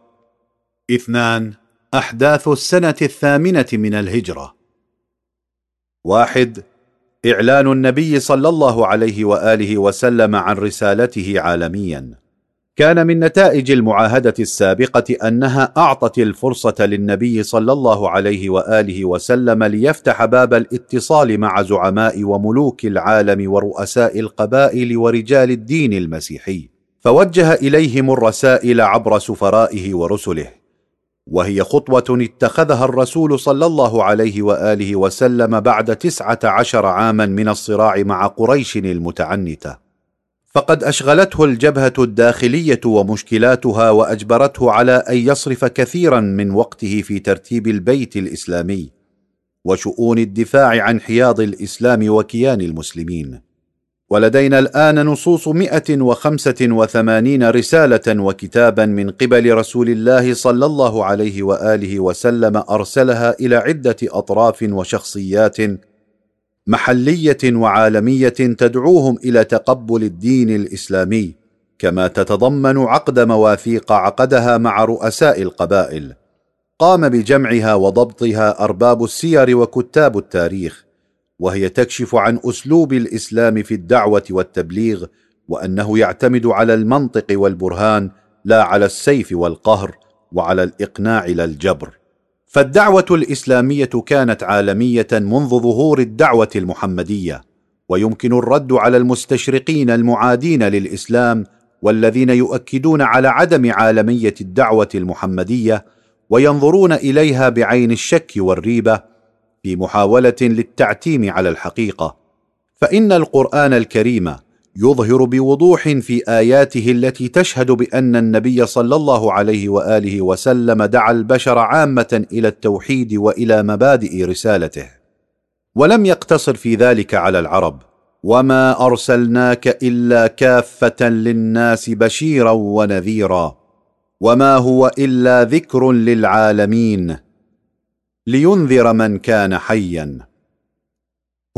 اثنان أحداث السنة الثامنة من الهجرة. واحد إعلان النبي صلى الله عليه وآله وسلم عن رسالته عالميا. كان من نتائج المعاهدة السابقة أنها أعطت الفرصة للنبي صلى الله عليه وآله وسلم ليفتح باب الاتصال مع زعماء وملوك العالم ورؤساء القبائل ورجال الدين المسيحي. فوجه إليهم الرسائل عبر سفرائه ورسله وهي خطوة اتخذها الرسول صلى الله عليه وآله وسلم بعد تسعة عشر عاما من الصراع مع قريش المتعنتة. فقد أشغلته الجبهة الداخلية ومشكلاتها وأجبرته على أن يصرف كثيرا من وقته في ترتيب البيت الإسلامي وشؤون الدفاع عن حياض الإسلام وكيان المسلمين. ولدينا الآن نصوص مئة وخمسة وثمانين رسالة وكتابا من قبل رسول الله صلى الله عليه وآله وسلم أرسلها إلى عدة أطراف وشخصيات محلية وعالمية تدعوهم إلى تقبل الدين الإسلامي كما تتضمن عقد مواثيق عقدها مع رؤساء القبائل. قام بجمعها وضبطها أرباب السير وكتاب التاريخ. وهي تكشف عن أسلوب الإسلام في الدعوة والتبليغ وأنه يعتمد على المنطق والبرهان لا على السيف والقهر وعلى الإقناع لا الجبر. فالدعوة الإسلامية كانت عالمية منذ ظهور الدعوة المحمدية ويمكن الرد على المستشرقين المعادين للإسلام والذين يؤكدون على عدم عالمية الدعوة المحمدية وينظرون إليها بعين الشك والريبة في محاوله للتعتيم على الحقيقة فإن القرآن الكريم يظهر بوضوح في آياته التي تشهد بأن النبي صلى الله عليه وآله وسلم دعا البشر عامة إلى التوحيد وإلى مبادئ رسالته. ولم يقتصر في ذلك على العرب وما أرسلناك إلا كافة للناس بشيرا ونذيرا وما هو إلا ذكر للعالمين. لينذر من كان حيا.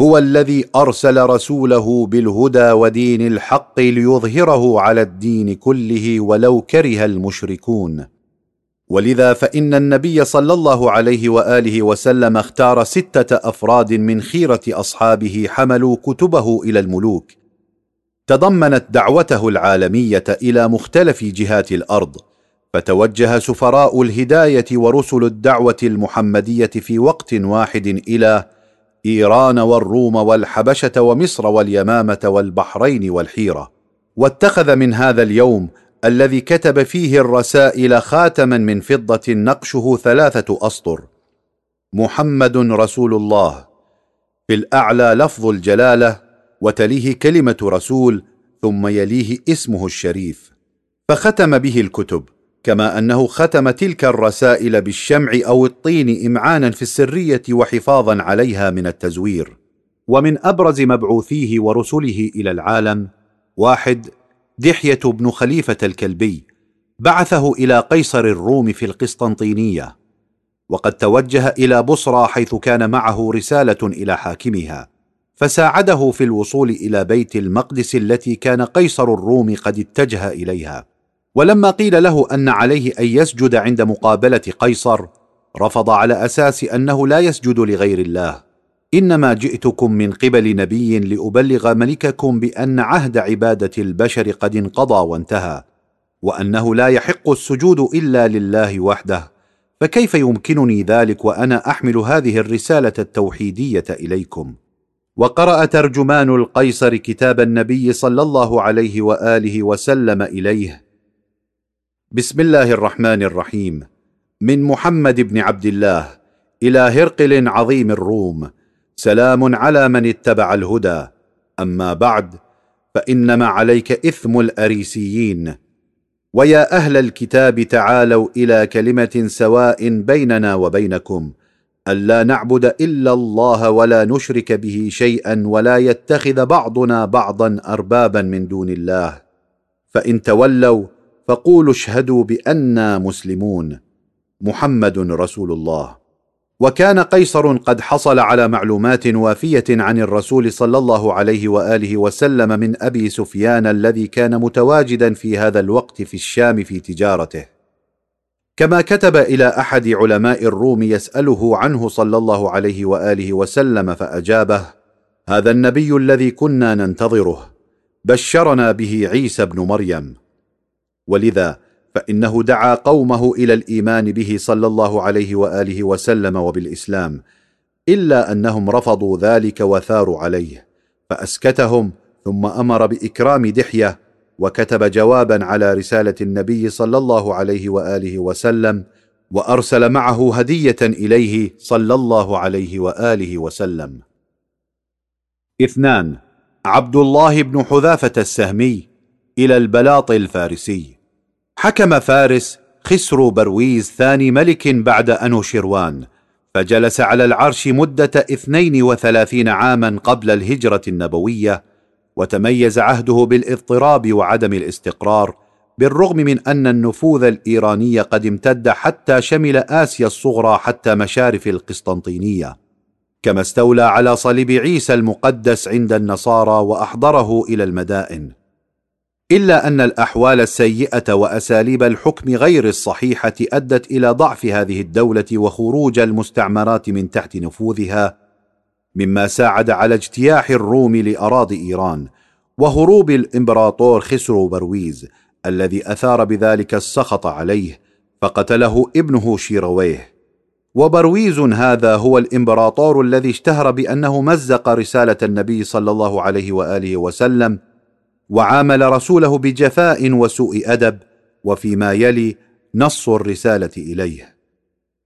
هو الذي أرسل رسوله بالهدى ودين الحق ليظهره على الدين كله ولو كره المشركون. ولذا فإن النبي صلى الله عليه وآله وسلم اختار ستة أفراد من خيرة أصحابه حملوا كتبه إلى الملوك. تضمنت دعوته العالمية إلى مختلف جهات الأرض. فتوجه سفراء الهداية ورسل الدعوة المحمدية في وقت واحد إلى إيران والروم والحبشة ومصر واليمامة والبحرين والحيرة. واتخذ من هذا اليوم الذي كتب فيه الرسائل خاتما من فضة نقشه ثلاثة أسطر. محمد رسول الله. في الأعلى لفظ الجلالة وتليه كلمة رسول ثم يليه اسمه الشريف. فختم به الكتب. كما أنه ختم تلك الرسائل بالشمع أو الطين إمعانا في السرية وحفاظا عليها من التزوير. ومن أبرز مبعوثيه ورسله إلى العالم واحد دحية بن خليفة الكلبي بعثه إلى قيصر الروم في القسطنطينية وقد توجه إلى بصرى حيث كان معه رسالة إلى حاكمها فساعده في الوصول إلى بيت المقدس التي كان قيصر الروم قد اتجه إليها. ولما قيل له أن عليه أن يسجد عند مقابلة قيصر رفض على أساس أنه لا يسجد لغير الله. إنما جئتكم من قبل نبي لأبلغ ملككم بأن عهد عبادة البشر قد انقضى وانتهى وأنه لا يحق السجود إلا لله وحده. فكيف يمكنني ذلك وأنا أحمل هذه الرسالة التوحيدية إليكم؟ وقرأ ترجمان القيصر كتاب النبي صلى الله عليه وآله وسلم إليه. بسم الله الرحمن الرحيم من محمد بن عبد الله إلى هرقل عظيم الروم سلام على من اتبع الهدى اما بعد فانما عليك اثم الاريسيين ويا أهل الكتاب تعالوا إلى كلمه سواء بيننا وبينكم الا نعبد الا الله ولا نشرك به شيئا ولا يتخذ بعضنا بعضا اربابا من دون الله فان تولوا فقولوا اشهدوا بانا مسلمون. محمد رسول الله. وكان قيصر قد حصل على معلومات وافية عن الرسول صلى الله عليه وآله وسلم من أبي سفيان الذي كان متواجدا في هذا الوقت في الشام في تجارته. كما كتب إلى أحد علماء الروم يسأله عنه صلى الله عليه وآله وسلم فأجابه هذا النبي الذي كنا ننتظره. بشرنا به عيسى بن مريم. ولذا فإنه دعا قومه إلى الإيمان به صلى الله عليه وآله وسلم وبالإسلام إلا أنهم رفضوا ذلك وثاروا عليه فأسكتهم ثم أمر بإكرام دحية وكتب جوابا على رسالة النبي صلى الله عليه وآله وسلم وأرسل معه هدية إليه صلى الله عليه وآله وسلم. اثنان عبد الله بن حذافة السهمي إلى البلاط الفارسي. حكم فارس خسرو برويز ثاني ملك بعد أنوشروان فجلس على العرش مدة اثنين وثلاثين عاما قبل الهجرة النبوية وتميز عهده بالاضطراب وعدم الاستقرار بالرغم من أن النفوذ الإيراني قد امتد حتى شمل آسيا الصغرى حتى مشارف القسطنطينية. كما استولى على صليب عيسى المقدس عند النصارى وأحضره إلى المدائن. إلا أن الأحوال السيئة وأساليب الحكم غير الصحيحة أدت إلى ضعف هذه الدولة وخروج المستعمرات من تحت نفوذها مما ساعد على اجتياح الروم لأراضي إيران وهروب الإمبراطور خسرو برويز الذي أثار بذلك السخط عليه فقتله ابنه شيرويه. وبرويز هذا هو الإمبراطور الذي اشتهر بأنه مزق رسالة النبي صلى الله عليه وآله وسلم وعامل رسوله بجفاء وسوء أدب وفيما يلي نص الرسالة إليه.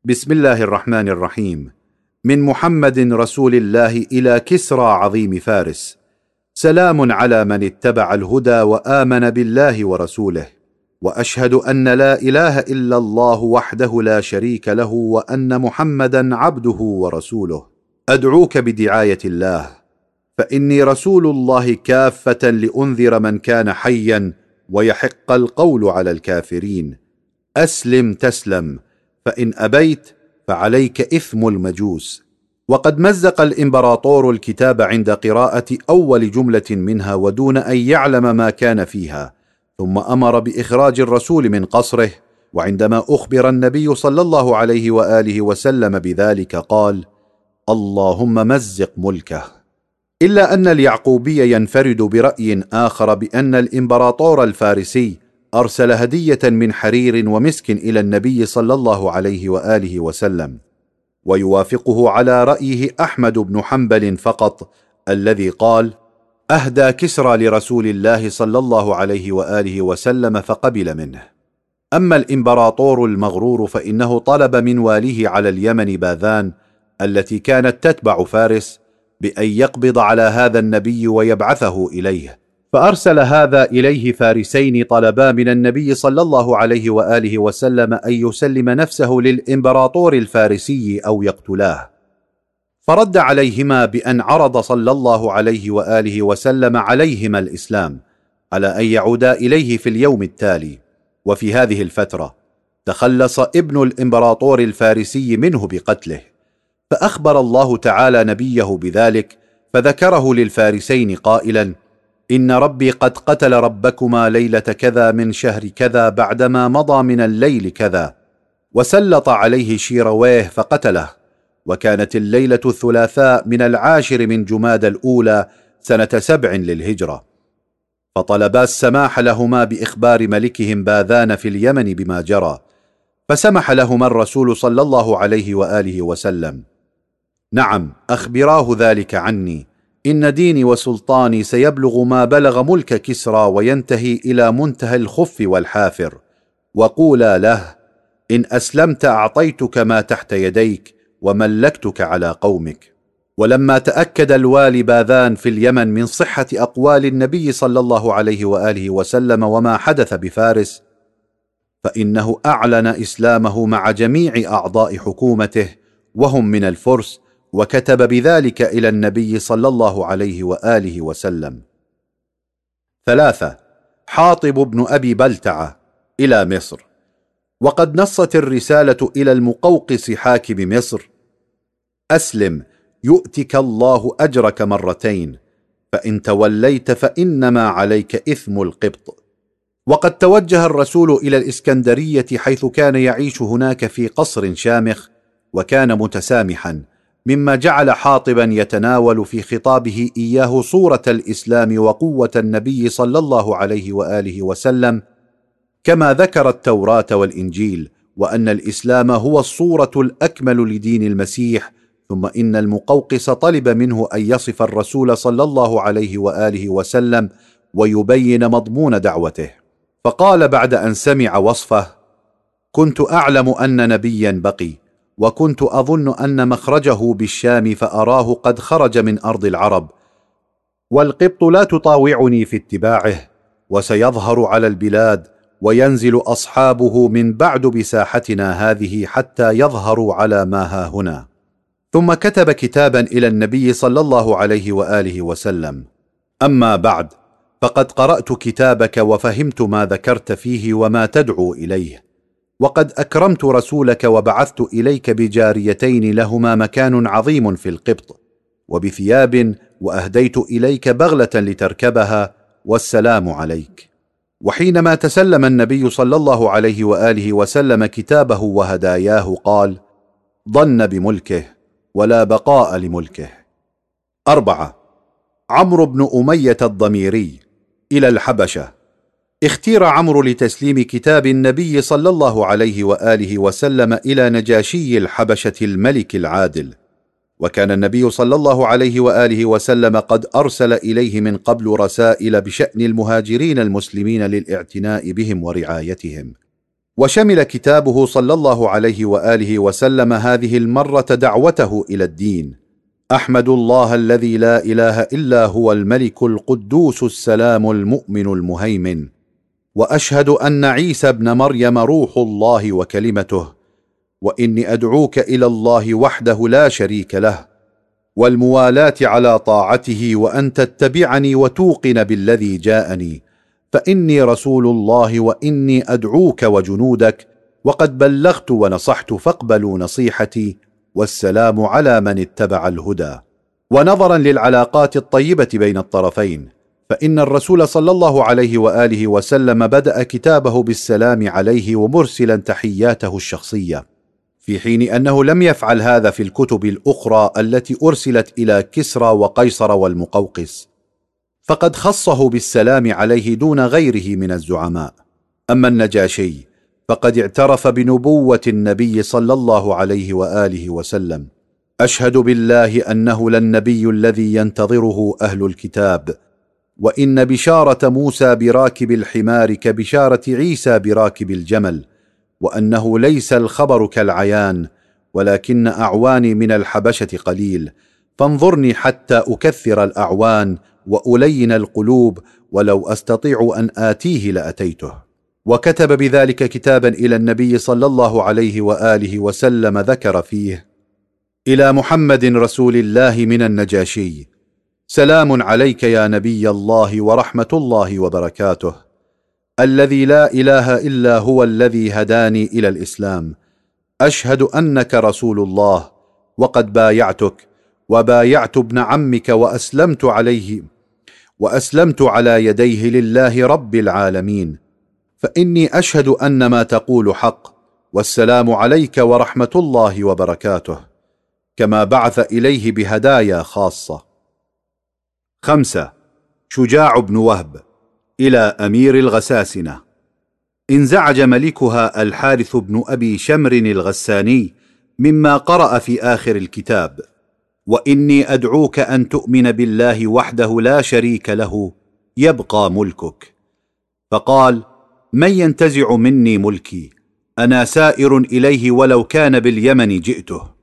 بسم الله الرحمن الرحيم. من محمد رسول الله إلى كسرى عظيم فارس. سلام على من اتبع الهدى وآمن بالله ورسوله. وأشهد أن لا إله إلا الله وحده لا شريك له وأن محمدا عبده ورسوله. أدعوك بدعاية الله. فإني رسول الله كافة لأنذر من كان حيا ويحق القول على الكافرين. أسلم تسلم فإن أبيت فعليك إثم المجوس. وقد مزق الإمبراطور الكتاب عند قراءة أول جملة منها ودون أن يعلم ما كان فيها ثم أمر بإخراج الرسول من قصره. وعندما أخبر النبي صلى الله عليه وآله وسلم بذلك قال اللهم مزق ملكه. إلا أن اليعقوبي ينفرد برأي آخر بأن الإمبراطور الفارسي أرسل هدية من حرير ومسك إلى النبي صلى الله عليه وآله وسلم ويوافقه على رأيه أحمد بن حنبل فقط الذي قال أهدى كسرى لرسول الله صلى الله عليه وآله وسلم فقبل منه. أما الإمبراطور المغرور فإنه طلب من واليه على اليمن باذان التي كانت تتبع فارس بأن يقبض على هذا النبي ويبعثه إليه. فأرسل هذا إليه فارسين طلبا من النبي صلى الله عليه وآله وسلم أن يسلم نفسه للإمبراطور الفارسي أو يقتلاه. فرد عليهما بأن عرض صلى الله عليه وآله وسلم عليهما الإسلام على أن يعودا إليه في اليوم التالي. وفي هذه الفترة تخلص ابن الإمبراطور الفارسي منه بقتله. فأخبر الله تعالى نبيه بذلك فذكره للفارسين قائلا إن ربي قد قتل ربكما ليلة كذا من شهر كذا بعدما مضى من الليل كذا وسلط عليه شيرويه فقتله وكانت الليلة الثلاثاء من العاشر من جماد الأولى سنة سبع للهجرة. فطلبا السماح لهما بإخبار ملكهم باذان في اليمن بما جرى فسمح لهما الرسول صلى الله عليه وآله وسلم. نعم أخبراه ذلك عني. إن ديني وسلطاني سيبلغ ما بلغ ملك كسرى وينتهي إلى منتهى الخف والحافر. وقولا له إن أسلمت أعطيتك ما تحت يديك وملكتك على قومك. ولما تأكد الوالي باذان في اليمن من صحة أقوال النبي صلى الله عليه وآله وسلم وما حدث بفارس فإنه أعلن إسلامه مع جميع أعضاء حكومته وهم من الفرس وكتب بذلك إلى النبي صلى الله عليه وآله وسلم. ثلاثة حاطب بن أبي بلتعة إلى مصر. وقد نصت الرسالة إلى المقوقس حاكم مصر. أسلم يؤتك الله أجرك مرتين فإن توليت فإنما عليك إثم القبط. وقد توجه الرسول إلى الإسكندرية حيث كان يعيش هناك في قصر شامخ وكان متسامحا. مما جعل حاطبا يتناول في خطابه إياه صورة الإسلام وقوة النبي صلى الله عليه وآله وسلم كما ذكر التوراة والإنجيل وأن الإسلام هو الصورة الأكمل لدين المسيح ثم إن المقوقس طلب منه أن يصف الرسول صلى الله عليه وآله وسلم ويبين مضمون دعوته. فقال بعد أن سمع وصفه كنت أعلم أن نبيا بقي وكنت أظن أن مخرجه بالشام فأراه قد خرج من أرض العرب والقبط لا تطاوعني في اتباعه وسيظهر على البلاد وينزل أصحابه من بعد بساحتنا هذه حتى يظهروا على ما ها هنا. ثم كتب كتابا إلى النبي صلى الله عليه وآله وسلم. أما بعد فقد قرأت كتابك وفهمت ما ذكرت فيه وما تدعو إليه. وقد أكرمت رسولك وبعثت إليك بجاريتين لهما مكان عظيم في القبط وبثياب وأهديت إليك بغلة لتركبها والسلام عليك. وحينما تسلم النبي صلى الله عليه وآله وسلم كتابه وهداياه قال ضن بملكه ولا بقاء لملكه. أربعة. عمرو بن أمية الضميري إلى الحبشة. اختير عمرو لتسليم كتاب النبي صلى الله عليه وآله وسلم إلى نجاشي الحبشة الملك العادل. وكان النبي صلى الله عليه وآله وسلم قد أرسل إليه من قبل رسائل بشأن المهاجرين المسلمين للإعتناء بهم ورعايتهم. وشمل كتابه صلى الله عليه وآله وسلم هذه المرة دعوته إلى الدين. أحمد الله الذي لا إله إلا هو الملك القدوس السلام المؤمن المهيمن. وأشهد أن عيسى ابن مريم روح الله وكلمته وإني أدعوك إلى الله وحده لا شريك له والموالاة على طاعته وأن تتبعني وتوقن بالذي جاءني فإني رسول الله وإني أدعوك وجنودك وقد بلغت ونصحت فاقبلوا نصيحتي والسلام على من اتبع الهدى. ونظرا للعلاقات الطيبة بين الطرفين. فإن الرسول صلى الله عليه وآله وسلم بدأ كتابه بالسلام عليه ومرسلا تحياته الشخصية في حين أنه لم يفعل هذا في الكتب الأخرى التي أرسلت إلى كسرى وقيصر والمقوقس فقد خصه بالسلام عليه دون غيره من الزعماء. أما النجاشي فقد اعترف بنبوة النبي صلى الله عليه وآله وسلم أشهد بالله أنه للنبي الذي ينتظره أهل الكتاب وإن بشارة موسى براكب الحمار كبشارة عيسى براكب الجمل وأنه ليس الخبر كالعيان ولكن أعواني من الحبشة قليل. فانظرني حتى أكثر الأعوان وألين القلوب ولو أستطيع أن آتيه لأتيته. وكتب بذلك كتابا إلى النبي صلى الله عليه وآله وسلم ذكر فيه إلى محمد رسول الله من النجاشي. سلام عليك يا نبي الله ورحمة الله وبركاته. الذي لا إله إلا هو الذي هداني إلى الإسلام. أشهد أنك رسول الله وقد بايعتك وبايعت ابن عمك وأسلمت عليه وأسلمت على يديه لله رب العالمين. فإني أشهد أن ما تقول حق والسلام عليك ورحمة الله وبركاته. كما بعث إليه بهدايا خاصة. خمسة. شجاع بن وهب إلى أمير الغساسنة. انزعج ملكها الحارث بن أبي شمر الغساني مما قرأ في آخر الكتاب. وإني أدعوك أن تؤمن بالله وحده لا شريك له يبقى ملكك. فقال من ينتزع مني ملكي؟ أنا سائر إليه ولو كان باليمن جئته.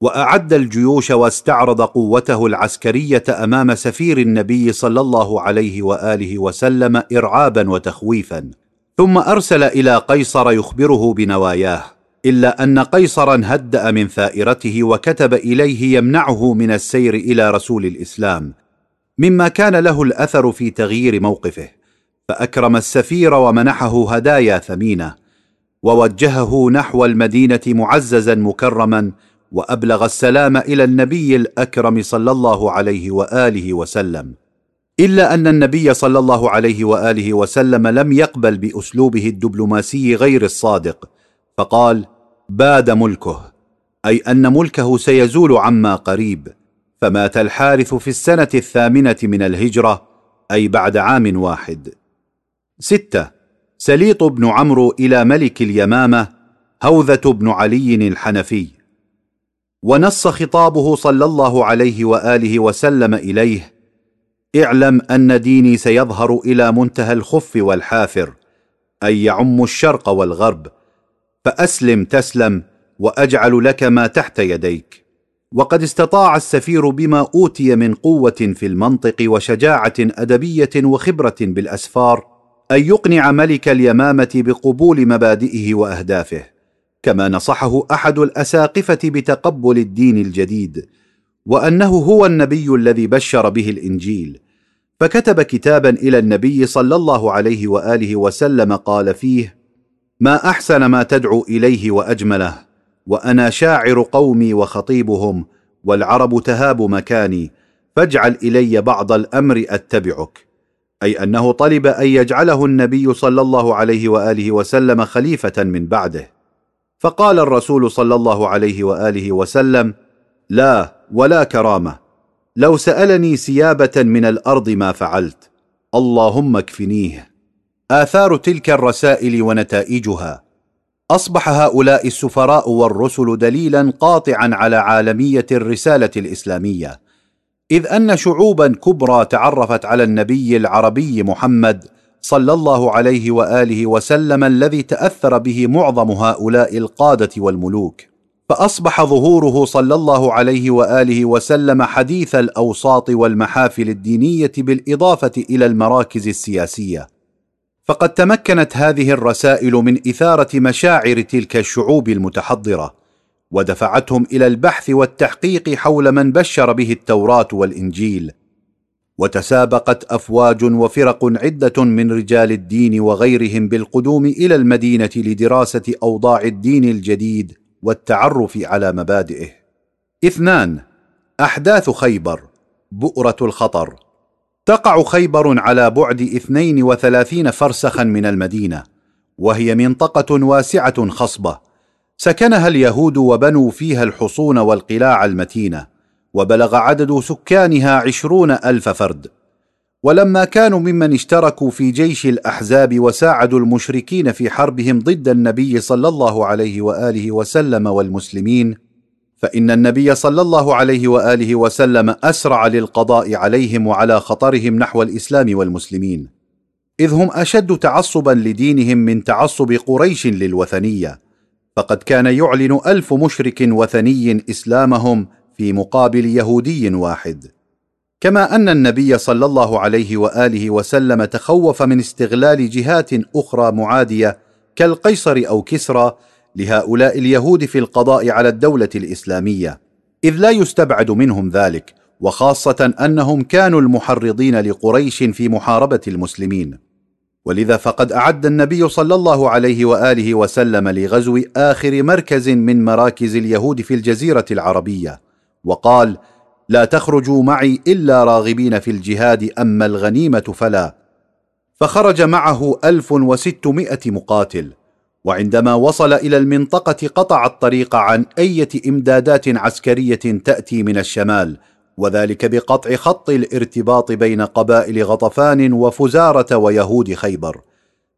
وأعد الجيوش واستعرض قوته العسكرية أمام سفير النبي صلى الله عليه وآله وسلم ارعابا وتخويفا. ثم أرسل إلى قيصر يخبره بنواياه إلا أن قيصرا هدأ من ثائرته وكتب إليه يمنعه من السير إلى رسول الإسلام مما كان له الأثر في تغيير موقفه. فأكرم السفير ومنحه هدايا ثمينة ووجهه نحو المدينة معززا مكرما وأبلغ السلام إلى النبي الأكرم صلى الله عليه وآله وسلم إلا أن النبي صلى الله عليه وآله وسلم لم يقبل بأسلوبه الدبلوماسي غير الصادق فقال باد ملكه أي أن ملكه سيزول عما قريب فمات الحارث في السنة الثامنة من الهجرة أي بعد عام واحد. ستة سليط بن عمرو إلى ملك اليمامة هوذة بن علي الحنفي ونص خطابه صلى الله عليه وآله وسلم إليه اعلم أن ديني سيظهر إلى منتهى الخف والحافر أي يعم الشرق والغرب فأسلم تسلم وأجعل لك ما تحت يديك. وقد استطاع السفير بما أوتي من قوة في المنطق وشجاعة أدبية وخبرة بالأسفار أن يقنع ملك اليمامة بقبول مبادئه وأهدافه. كما نصحه أحد الأساقفة بتقبل الدين الجديد وأنه هو النبي الذي بشر به الإنجيل. فكتب كتابا إلى النبي صلى الله عليه وآله وسلم قال فيه ما أحسن ما تدعو إليه وأجمله وأنا شاعر قومي وخطيبهم والعرب تهاب مكاني فاجعل إلي بعض الأمر أتبعك. أي أنه طلب أن يجعله النبي صلى الله عليه وآله وسلم خليفة من بعده. فقال الرسول صلى الله عليه وآله وسلم لا ولا كرامة. لو سألني سيابة من الأرض ما فعلت اللهم اكفنيه. آثار تلك الرسائل ونتائجها. أصبح هؤلاء السفراء والرسل دليلا قاطعا على عالمية الرسالة الإسلامية. إذ أن شعوبا كبرى تعرفت على النبي العربي محمد صلى الله عليه وآله وسلم الذي تأثر به معظم هؤلاء القادة والملوك. فأصبح ظهوره صلى الله عليه وآله وسلم حديث الأوساط والمحافل الدينية بالإضافة إلى المراكز السياسية. فقد تمكنت هذه الرسائل من إثارة مشاعر تلك الشعوب المتحضرة ودفعتهم إلى البحث والتحقيق حول من بشر به التوراة والإنجيل. وتسابقت أفواج وفرق عدة من رجال الدين وغيرهم بالقدوم إلى المدينة لدراسة أوضاع الدين الجديد والتعرف على مبادئه. اثنان أحداث خيبر بؤرة الخطر. تقع خيبر على بعد اثنين وثلاثين فرسخا من المدينة وهي منطقة واسعة خصبة. سكنها اليهود وبنوا فيها الحصون والقلاع المتينة. وبلغ عدد سكانها عشرون ألف فرد. ولما كانوا ممن اشتركوا في جيش الأحزاب وساعدوا المشركين في حربهم ضد النبي صلى الله عليه وآله وسلم والمسلمين فإن النبي صلى الله عليه وآله وسلم أسرع للقضاء عليهم وعلى خطرهم نحو الإسلام والمسلمين. إذ هم أشد تعصبا لدينهم من تعصب قريش للوثنية. فقد كان يعلن ألف مشرك وثني إسلامهم في مقابل يهودي واحد. كما أن النبي صلى الله عليه وآله وسلم تخوف من استغلال جهات أخرى معادية كالقيصر أو كسرى لهؤلاء اليهود في القضاء على الدولة الإسلامية إذ لا يستبعد منهم ذلك وخاصة أنهم كانوا المحرضين لقريش في محاربة المسلمين. ولذا فقد أعد النبي صلى الله عليه وآله وسلم لغزو آخر مركز من مراكز اليهود في الجزيرة العربية. وقال لا تخرجوا معي إلا راغبين في الجهاد أما الغنيمة فلا. فخرج معه ألف وستمائة مقاتل وعندما وصل إلى المنطقة قطع الطريق عن أية إمدادات عسكرية تأتي من الشمال وذلك بقطع خط الارتباط بين قبائل غطفان وفزارة ويهود خيبر.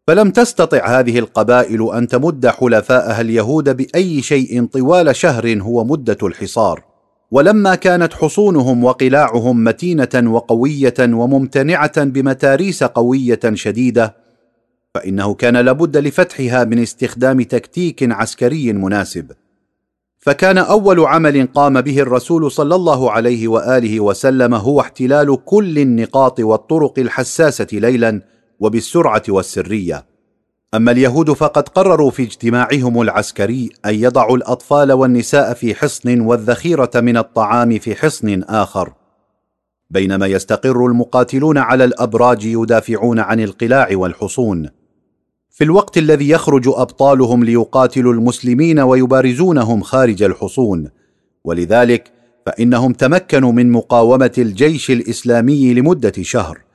فلم تستطع هذه القبائل أن تمد حلفاءها اليهود بأي شيء طوال شهر هو مدة الحصار. ولما كانت حصونهم وقلاعهم متينة وقوية وممتنعة بمتاريس قوية شديدة فإنه كان لابد لفتحها من استخدام تكتيك عسكري مناسب. فكان أول عمل قام به الرسول صلى الله عليه وآله وسلم هو احتلال كل النقاط والطرق الحساسة ليلا وبالسرعة والسرية. أما اليهود فقد قرروا في اجتماعهم العسكري أن يضعوا الأطفال والنساء في حصن والذخيرة من الطعام في حصن آخر. بينما يستقر المقاتلون على الأبراج يدافعون عن القلاع والحصون. في الوقت الذي يخرج أبطالهم ليقاتلوا المسلمين ويبارزونهم خارج الحصون. ولذلك فإنهم تمكنوا من مقاومة الجيش الإسلامي لمدة شهر.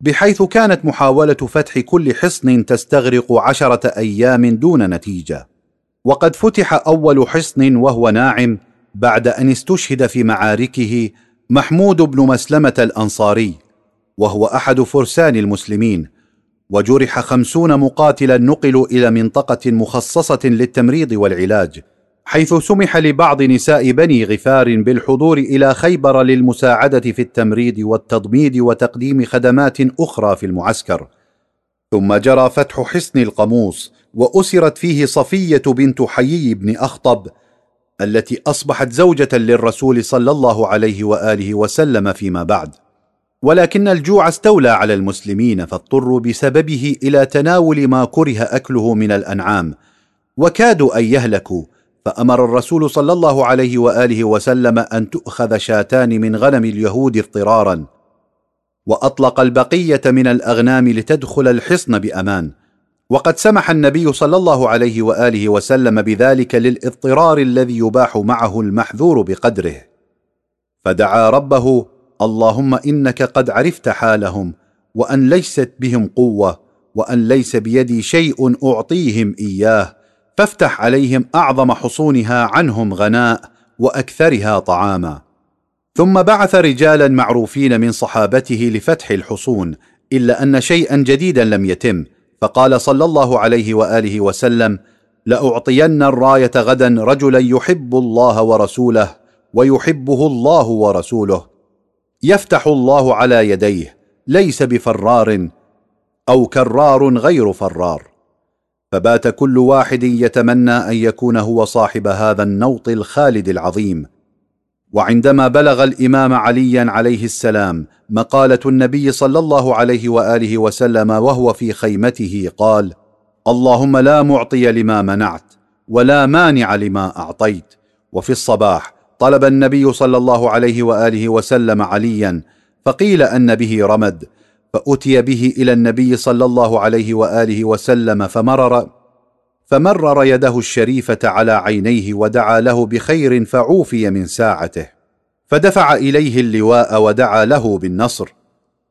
بحيث كانت محاولة فتح كل حصن تستغرق عشرة أيام دون نتيجة. وقد فتح أول حصن وهو ناعم بعد أن استشهد في معاركه محمود بن مسلمة الأنصاري وهو أحد فرسان المسلمين. وجرح خمسون مقاتلا نقلوا إلى منطقة مخصصة للتمريض والعلاج. حيث سمح لبعض نساء بني غفار بالحضور إلى خيبر للمساعدة في التمريض والتضميد وتقديم خدمات أخرى في المعسكر. ثم جرى فتح حصن القموص وأسرت فيه صفية بنت حيي بن أخطب التي أصبحت زوجة للرسول صلى الله عليه وآله وسلم فيما بعد. ولكن الجوع استولى على المسلمين فاضطروا بسببه إلى تناول ما كره أكله من الأنعام وكادوا أن يهلكوا. فأمر الرسول صلى الله عليه وآله وسلم أن تؤخذ شاتان من غنم اليهود اضطرارا. وأطلق البقية من الأغنام لتدخل الحصن بأمان. وقد سمح النبي صلى الله عليه وآله وسلم بذلك للاضطرار الذي يباح معه المحذور بقدره. فدعا ربه اللهم إنك قد عرفت حالهم وأن ليست بهم قوة وأن ليس بيدي شيء أعطيهم إياه فافتح عليهم أعظم حصونها عنهم غناء وأكثرها طعاما. ثم بعث رجالا معروفين من صحابته لفتح الحصون إلا أن شيئا جديدا لم يتم. فقال صلى الله عليه وآله وسلم لأعطين الراية غدا رجلا يحب الله ورسوله ويحبه الله ورسوله. يفتح الله على يديه ليس بفرار أو كرار غير فرار. فبات كل واحد يتمنى أن يكون هو صاحب هذا النوط الخالد العظيم. وعندما بلغ الإمام عليا عليه السلام مقالة النبي صلى الله عليه وآله وسلم وهو في خيمته قال اللهم لا معطي لما منعت ولا مانع لما أعطيت. وفي الصباح طلب النبي صلى الله عليه وآله وسلم عليا فقيل أن به رمد فأتي به إلى النبي صلى الله عليه وآله وسلم فمرر فمرر يده الشريفة على عينيه ودعا له بخير فعوفي من ساعته فدفع إليه اللواء ودعا له بالنصر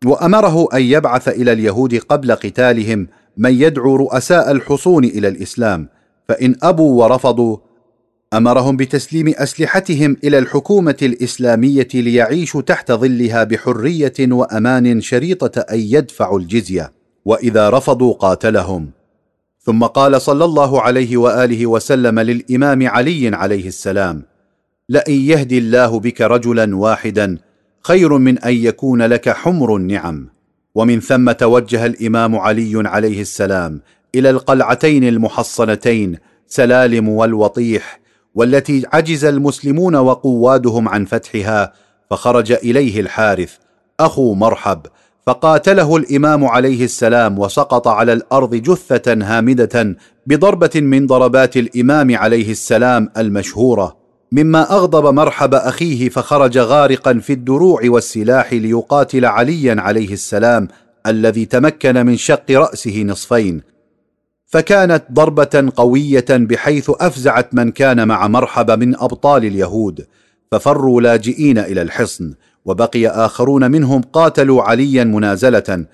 وأمره أن يبعث إلى اليهود قبل قتالهم من يدعو رؤساء الحصون إلى الإسلام فإن أبوا ورفضوا أمرهم بتسليم أسلحتهم إلى الحكومة الإسلامية ليعيشوا تحت ظلها بحرية وأمان شريطة أن يدفعوا الجزية وإذا رفضوا قاتلهم. ثم قال صلى الله عليه وآله وسلم للإمام علي عليه السلام لئن يهدي الله بك رجلا واحدا خير من أن يكون لك حمر النعم. ومن ثم توجه الإمام علي عليه السلام إلى القلعتين المحصنتين سلالم والوطيح والتي عجز المسلمون وقوادهم عن فتحها فخرج إليه الحارث أخو مرحب فقاتله الإمام عليه السلام وسقط على الأرض جثة هامدة بضربة من ضربات الإمام عليه السلام المشهورة مما أغضب مرحب أخيه فخرج غارقا في الدروع والسلاح ليقاتل عليا عليه السلام الذي تمكن من شق رأسه نصفين. فكانت ضربة قوية بحيث أفزعت من كان مع مرحب من أبطال اليهود ففروا لاجئين إلى الحصن وبقي آخرون منهم قاتلوا عليا منازلة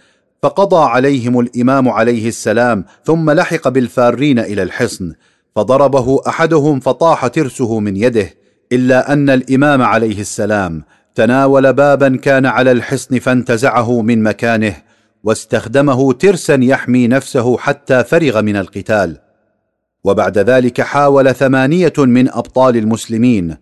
فقضى عليهم الإمام عليه السلام ثم لحق بالفارين إلى الحصن فضربه أحدهم فطاح ترسه من يده إلا أن الإمام عليه السلام تناول بابا كان على الحصن فانتزعه من مكانه واستخدمه ترسا يحمي نفسه حتى فرغ من القتال. وبعد ذلك حاول ثمانية من أبطال المسلمين.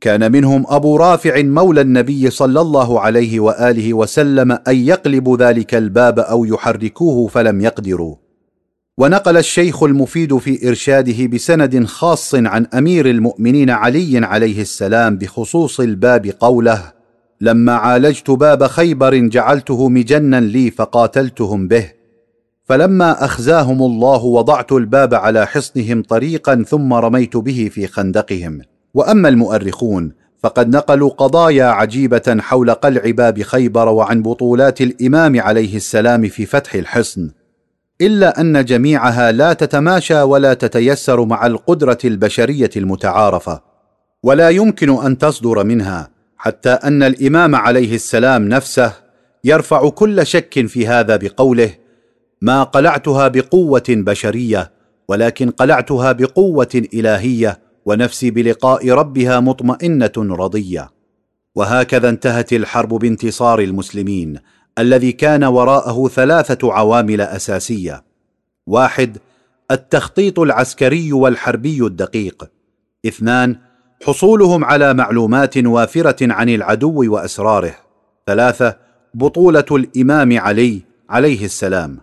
كان منهم أبو رافع مولى النبي صلى الله عليه وآله وسلم أن يقلبوا ذلك الباب أو يحركوه فلم يقدروا. ونقل الشيخ المفيد في إرشاده بسند خاص عن أمير المؤمنين علي عليه السلام بخصوص الباب قوله لما عالجت باب خيبر جعلته مجنا لي فقاتلتهم به. فلما أخزاهم الله وضعت الباب على حصنهم طريقا ثم رميت به في خندقهم. وأما المؤرخون فقد نقلوا قضايا عجيبة حول قلع باب خيبر وعن بطولات الإمام عليه السلام في فتح الحصن. إلا أن جميعها لا تتماشى ولا تتيسر مع القدرة البشرية المتعارفة. ولا يمكن أن تصدر منها. حتى أن الإمام عليه السلام نفسه يرفع كل شك في هذا بقوله ما قلعتها بقوة بشرية ولكن قلعتها بقوة إلهية ونفسي بلقاء ربها مطمئنة رضية. وهكذا انتهت الحرب بانتصار المسلمين الذي كان وراءه ثلاثة عوامل أساسية. واحد التخطيط العسكري والحربي الدقيق. اثنان حصولهم على معلومات وافرة عن العدو وأسراره. ثلاثة بطولة الإمام علي عليه السلام.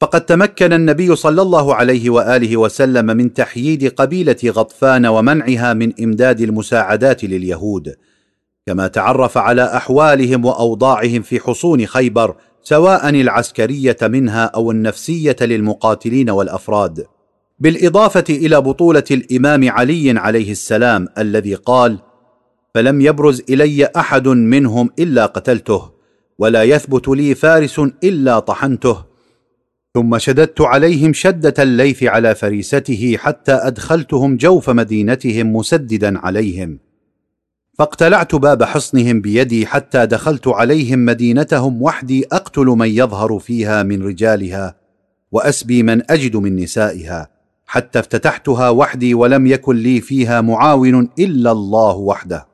فقد تمكن النبي صلى الله عليه وآله وسلم من تحييد قبيلة غطفان ومنعها من إمداد المساعدات لليهود. كما تعرف على أحوالهم وأوضاعهم في حصون خيبر سواء العسكرية منها أو النفسية للمقاتلين والأفراد. بالإضافة إلى بطولة الإمام علي عليه السلام الذي قال فلم يبرز إلي أحد منهم إلا قتلته ولا يثبت لي فارس إلا طحنته. ثم شددت عليهم شدة الليث على فريسته حتى أدخلتهم جوف مدينتهم مسددا عليهم. فاقتلعت باب حصنهم بيدي حتى دخلت عليهم مدينتهم وحدي أقتل من يظهر فيها من رجالها وأسبي من أجد من نسائها. حتى افتتحتها وحدي ولم يكن لي فيها معاون إلا الله وحده.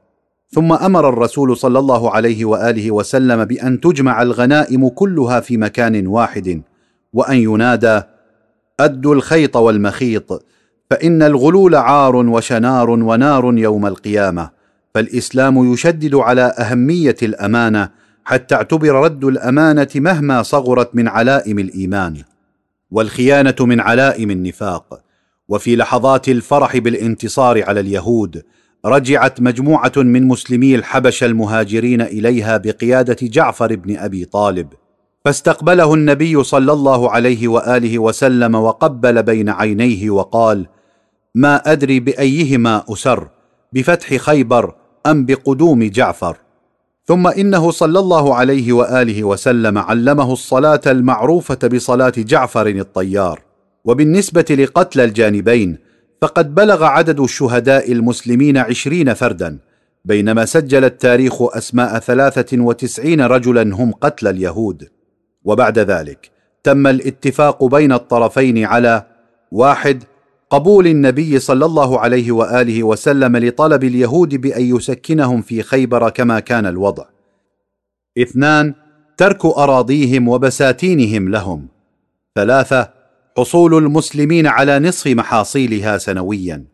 ثم أمر الرسول صلى الله عليه وآله وسلم بأن تجمع الغنائم كلها في مكان واحد وأن ينادى ادوا الخيط والمخيط فإن الغلول عار وشنار ونار يوم القيامة. فالإسلام يشدد على أهمية الأمانة حتى اعتبر رد الأمانة مهما صغرت من علائم الإيمان. والخيانة من علائم النفاق. وفي لحظات الفرح بالانتصار على اليهود رجعت مجموعة من مسلمي الحبشه المهاجرين إليها بقيادة جعفر بن أبي طالب. فاستقبله النبي صلى الله عليه وآله وسلم وقبل بين عينيه وقال ما أدري بأيهما أسر بفتح خيبر أم بقدوم جعفر؟ ثم إنه صلى الله عليه وآله وسلم علمه الصلاة المعروفة بصلاة جعفر الطيار. وبالنسبة لقتل الجانبين فقد بلغ عدد الشهداء المسلمين عشرين فردا بينما سجل التاريخ أسماء ثلاثة وتسعين رجلا هم قتل اليهود. وبعد ذلك تم الاتفاق بين الطرفين على واحد قبول النبي صلى الله عليه وآله وسلم لطلب اليهود بأن يسكنهم في خيبر كما كان الوضع. اثنان ترك أراضيهم وبساتينهم لهم. ثلاثة حصول المسلمين على نصف محاصيلها سنويا.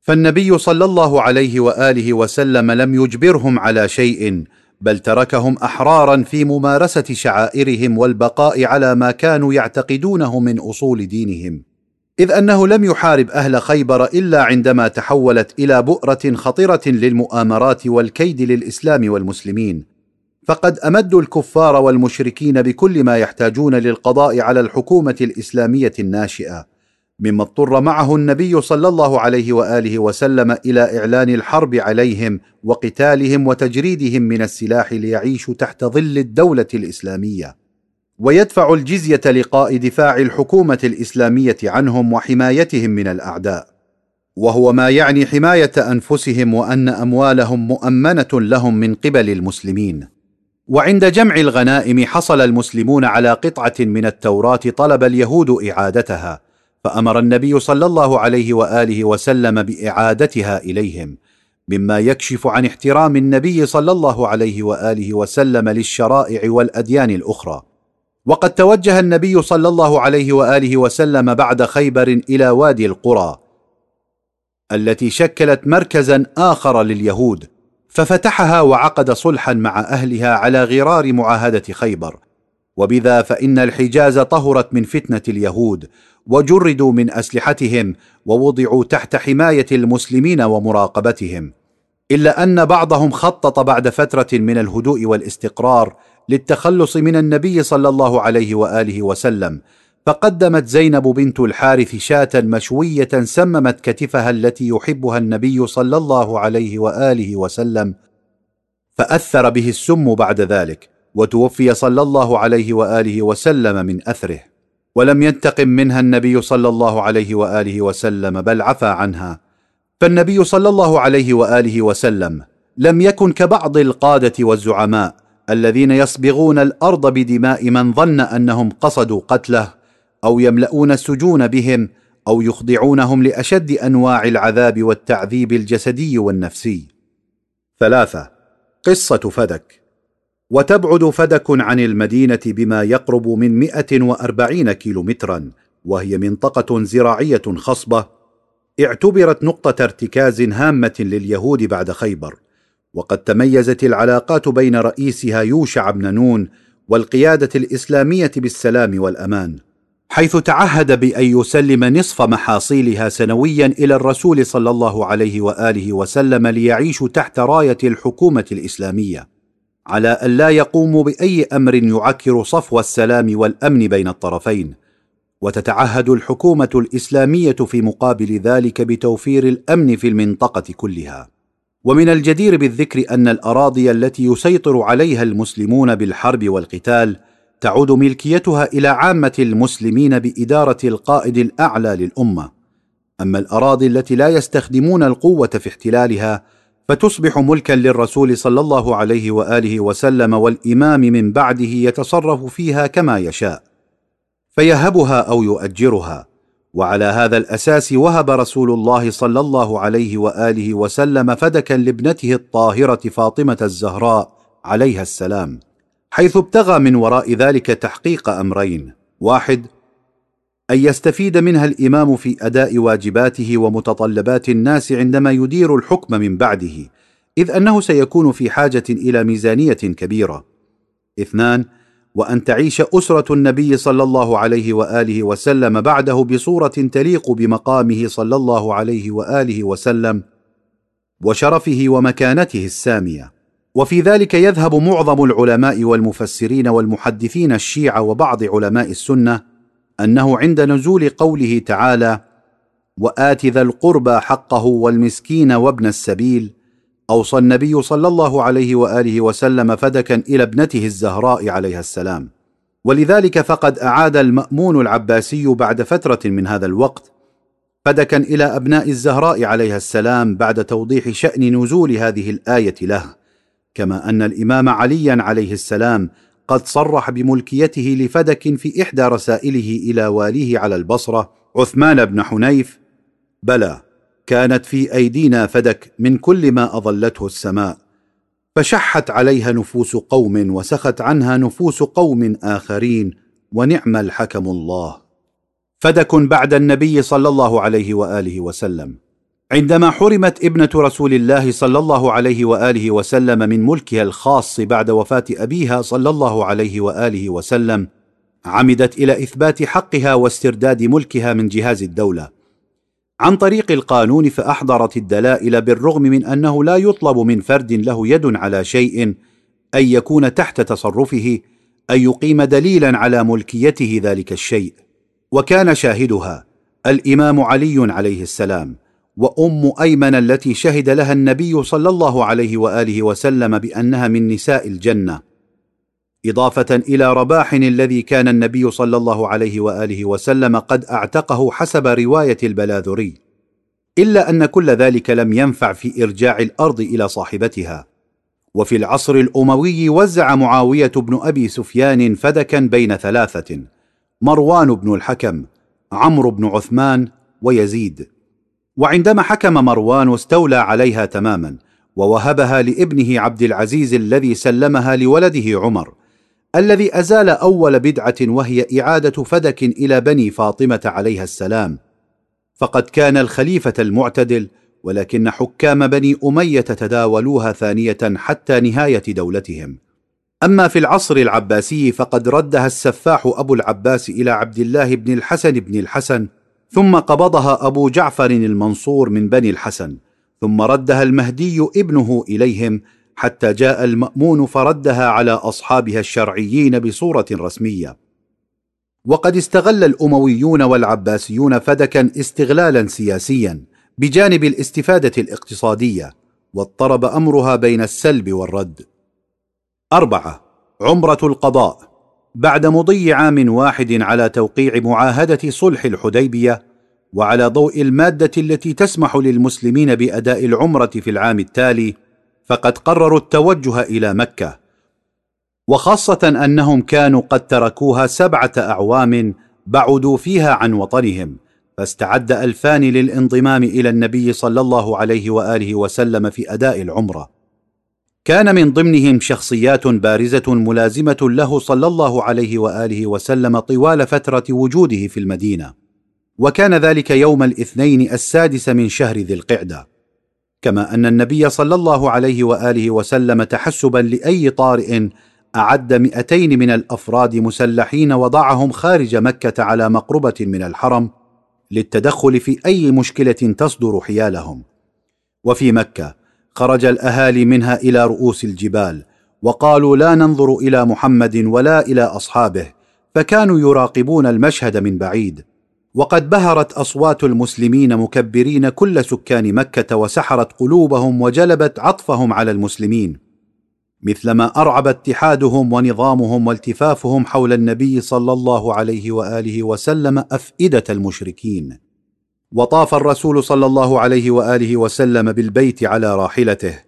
فالنبي صلى الله عليه وآله وسلم لم يجبرهم على شيء بل تركهم أحرارا في ممارسة شعائرهم والبقاء على ما كانوا يعتقدونه من أصول دينهم. إذ أنه لم يحارب أهل خيبر إلا عندما تحولت إلى بؤرة خطره للمؤامرات والكيد للإسلام والمسلمين. فقد امدوا الكفار والمشركين بكل ما يحتاجون للقضاء على الحكومة الإسلامية الناشئة مما اضطر معه النبي صلى الله عليه وآله وسلم إلى إعلان الحرب عليهم وقتالهم وتجريدهم من السلاح ليعيشوا تحت ظل الدولة الإسلامية. ويدفع الجزية لقاء دفاع الحكومة الإسلامية عنهم وحمايتهم من الأعداء. وهو ما يعني حماية أنفسهم وأن أموالهم مؤمنة لهم من قبل المسلمين. وعند جمع الغنائم حصل المسلمون على قطعة من التوراة طلب اليهود إعادتها فأمر النبي صلى الله عليه وآله وسلم بإعادتها إليهم مما يكشف عن احترام النبي صلى الله عليه وآله وسلم للشرائع والأديان الأخرى. وقد توجه النبي صلى الله عليه وآله وسلم بعد خيبر إلى وادي القرى التي شكلت مركزا آخر لليهود ففتحها وعقد صلحا مع أهلها على غرار معاهدة خيبر. وبذا فإن الحجاز طهرت من فتنة اليهود وجردوا من أسلحتهم ووضعوا تحت حماية المسلمين ومراقبتهم. إلا أن بعضهم خطط بعد فترة من الهدوء والاستقرار للتخلص من النبي صلى الله عليه وآله وسلم. فقدمت زينب بنت الحارث شاة مشوية سممت كتفها التي يحبها النبي صلى الله عليه وآله وسلم فأثر به السم بعد ذلك وتوفي صلى الله عليه وآله وسلم من أثره. ولم ينتقم منها النبي صلى الله عليه وآله وسلم بل عفى عنها. فالنبي صلى الله عليه وآله وسلم لم يكن كبعض القادة والزعماء الذين يصبغون الأرض بدماء من ظن أنهم قصدوا قتله أو يملؤون السجون بهم أو يخضعونهم لأشد أنواع العذاب والتعذيب الجسدي والنفسي. ثلاثة قصة فدك. وتبعد فدك عن المدينة بما يقرب من مائه وأربعين كيلومترا وهي منطقة زراعية خصبة. اعتبرت نقطة ارتكاز هامة لليهود بعد خيبر. وقد تميزت العلاقات بين رئيسها يوشع بن نون والقيادة الإسلامية بالسلام والأمان. حيث تعهد بأن يسلم نصف محاصيلها سنويا إلى الرسول صلى الله عليه وآله وسلم ليعيشوا تحت راية الحكومة الإسلامية على أن لا يقوموا بأي أمر يعكر صفو السلام والأمن بين الطرفين. وتتعهد الحكومة الإسلامية في مقابل ذلك بتوفير الأمن في المنطقة كلها. ومن الجدير بالذكر أن الأراضي التي يسيطر عليها المسلمون بالحرب والقتال تعود ملكيتها إلى عامة المسلمين بإدارة القائد الأعلى للأمة. أما الأراضي التي لا يستخدمون القوة في احتلالها فتصبح ملكا للرسول صلى الله عليه وآله وسلم والإمام من بعده يتصرف فيها كما يشاء. فيهبها أو يؤجرها. وعلى هذا الأساس وهب رسول الله صلى الله عليه وآله وسلم فدكا لابنته الطاهرة فاطمة الزهراء عليها السلام حيث ابتغى من وراء ذلك تحقيق أمرين. واحد أن يستفيد منها الإمام في أداء واجباته ومتطلبات الناس عندما يدير الحكم من بعده إذ أنه سيكون في حاجة إلى ميزانية كبيرة. اثنان وأن تعيش أسرة النبي صلى الله عليه وآله وسلم بعده بصورة تليق بمقامه صلى الله عليه وآله وسلم وشرفه ومكانته السامية. وفي ذلك يذهب معظم العلماء والمفسرين والمحدثين الشيعة وبعض علماء السنة أنه عند نزول قوله تعالى وآت ذا القربى حقه والمسكين وابن السبيل أوصى النبي صلى الله عليه وآله وسلم فدكا إلى ابنته الزهراء عليها السلام. ولذلك فقد أعاد المأمون العباسي بعد فترة من هذا الوقت فدكا إلى أبناء الزهراء عليها السلام بعد توضيح شأن نزول هذه الآية له. كما أن الإمام عليا عليه السلام قد صرح بملكيته لفدك في إحدى رسائله إلى واليه على البصرة عثمان بن حنيف بلى كانت في أيدينا فدك من كل ما أظلته السماء فشحت عليها نفوس قوم وسخت عنها نفوس قوم آخرين ونعم الحكم الله. فدك بعد النبي صلى الله عليه وآله وسلم. عندما حرمت ابنة رسول الله صلى الله عليه وآله وسلم من ملكها الخاص بعد وفاة أبيها صلى الله عليه وآله وسلم عمدت إلى إثبات حقها واسترداد ملكها من جهاز الدولة. عن طريق القانون فأحضرت الدلائل بالرغم من أنه لا يطلب من فرد له يد على شيء أن يكون تحت تصرفه أن يقيم دليلا على ملكيته ذلك الشيء. وكان شاهدها الإمام علي عليه السلام وأم أيمن التي شهد لها النبي صلى الله عليه وآله وسلم بأنها من نساء الجنة. إضافة إلى رباح الذي كان النبي صلى الله عليه وآله وسلم قد أعتقه حسب رواية البلاذري. إلا أن كل ذلك لم ينفع في إرجاع الأرض إلى صاحبتها. وفي العصر الأموي وزع معاوية بن أبي سفيان فدكا بين ثلاثة مروان بن الحكم عمرو بن عثمان ويزيد. وعندما حكم مروان استولى عليها تماما ووهبها لابنه عبد العزيز الذي سلمها لولده عمر الذي أزال أول بدعة وهي إعادة فدك إلى بني فاطمة عليها السلام. فقد كان الخليفة المعتدل ولكن حكام بني أمية تداولوها ثانية حتى نهاية دولتهم. أما في العصر العباسي فقد ردها السفاح أبو العباس إلى عبد الله بن الحسن بن الحسن ثم قبضها أبو جعفر المنصور من بني الحسن ثم ردها المهدي ابنه إليهم حتى جاء المأمون فردها على أصحابها الشرعيين بصورة رسمية. وقد استغل الأمويون والعباسيون فدكا استغلالا سياسيا بجانب الاستفادة الاقتصادية واضطرب أمرها بين السلب والرد. أربعة عمرة القضاء. بعد مضي عام واحد على توقيع معاهدة صلح الحديبية وعلى ضوء المادة التي تسمح للمسلمين بأداء العمرة في العام التالي فقد قرروا التوجه إلى مكة. وخاصة أنهم كانوا قد تركوها سبعة أعوام بعدوا فيها عن وطنهم فاستعد ألفان للانضمام إلى النبي صلى الله عليه وآله وسلم في أداء العمرة. كان من ضمنهم شخصيات بارزة ملازمة له صلى الله عليه وآله وسلم طوال فترة وجوده في المدينة. وكان ذلك يوم الاثنين السادس من شهر ذي القعدة. كما أن النبي صلى الله عليه وآله وسلم تحسبا لأي طارئ أعد مئتين من الأفراد مسلحين وضعهم خارج مكة على مقربة من الحرم للتدخل في أي مشكلة تصدر حيالهم. وفي مكة خرج الأهالي منها إلى رؤوس الجبال وقالوا لا ننظر إلى محمد ولا إلى أصحابه فكانوا يراقبون المشهد من بعيد. وقد بهرت أصوات المسلمين مكبرين كل سكان مكة وسحرت قلوبهم وجلبت عطفهم على المسلمين. مثلما أرعب اتحادهم ونظامهم والتفافهم حول النبي صلى الله عليه وآله وسلم أفئدة المشركين. وطاف الرسول صلى الله عليه وآله وسلم بالبيت على راحلته.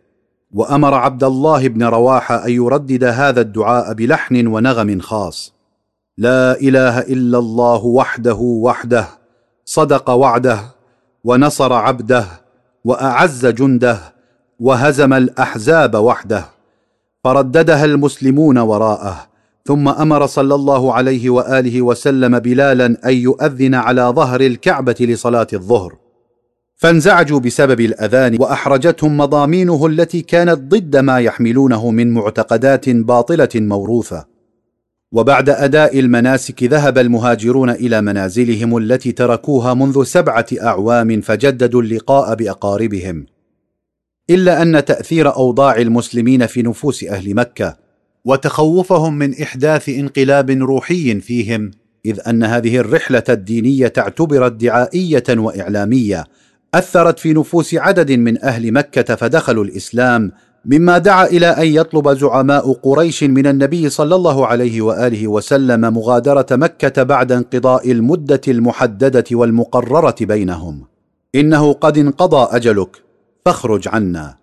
وأمر عبد الله بن رواحة أن يردد هذا الدعاء بلحن ونغم خاص. لا إله إلا الله وحده وحده صدق وعده ونصر عبده وأعز جنده وهزم الأحزاب وحده. فرددها المسلمون وراءه ثم أمر صلى الله عليه وآله وسلم بلالا أن يؤذن على ظهر الكعبة لصلاة الظهر. فانزعجوا بسبب الأذان وأحرجتهم مضامينه التي كانت ضد ما يحملونه من معتقدات باطلة موروثة. وبعد أداء المناسك ذهب المهاجرون إلى منازلهم التي تركوها منذ سبعة أعوام فجددوا اللقاء بأقاربهم. إلا أن تأثير أوضاع المسلمين في نفوس أهل مكة وتخوفهم من إحداث انقلاب روحي فيهم إذ أن هذه الرحلة الدينية اعتبرت دعائية وإعلامية أثرت في نفوس عدد من أهل مكة فدخلوا الإسلام مما دعا إلى أن يطلب زعماء قريش من النبي صلى الله عليه وآله وسلم مغادرة مكة بعد انقضاء المدة المحددة والمقررة بينهم. إنه قد انقضى أجلك فاخرج عنا.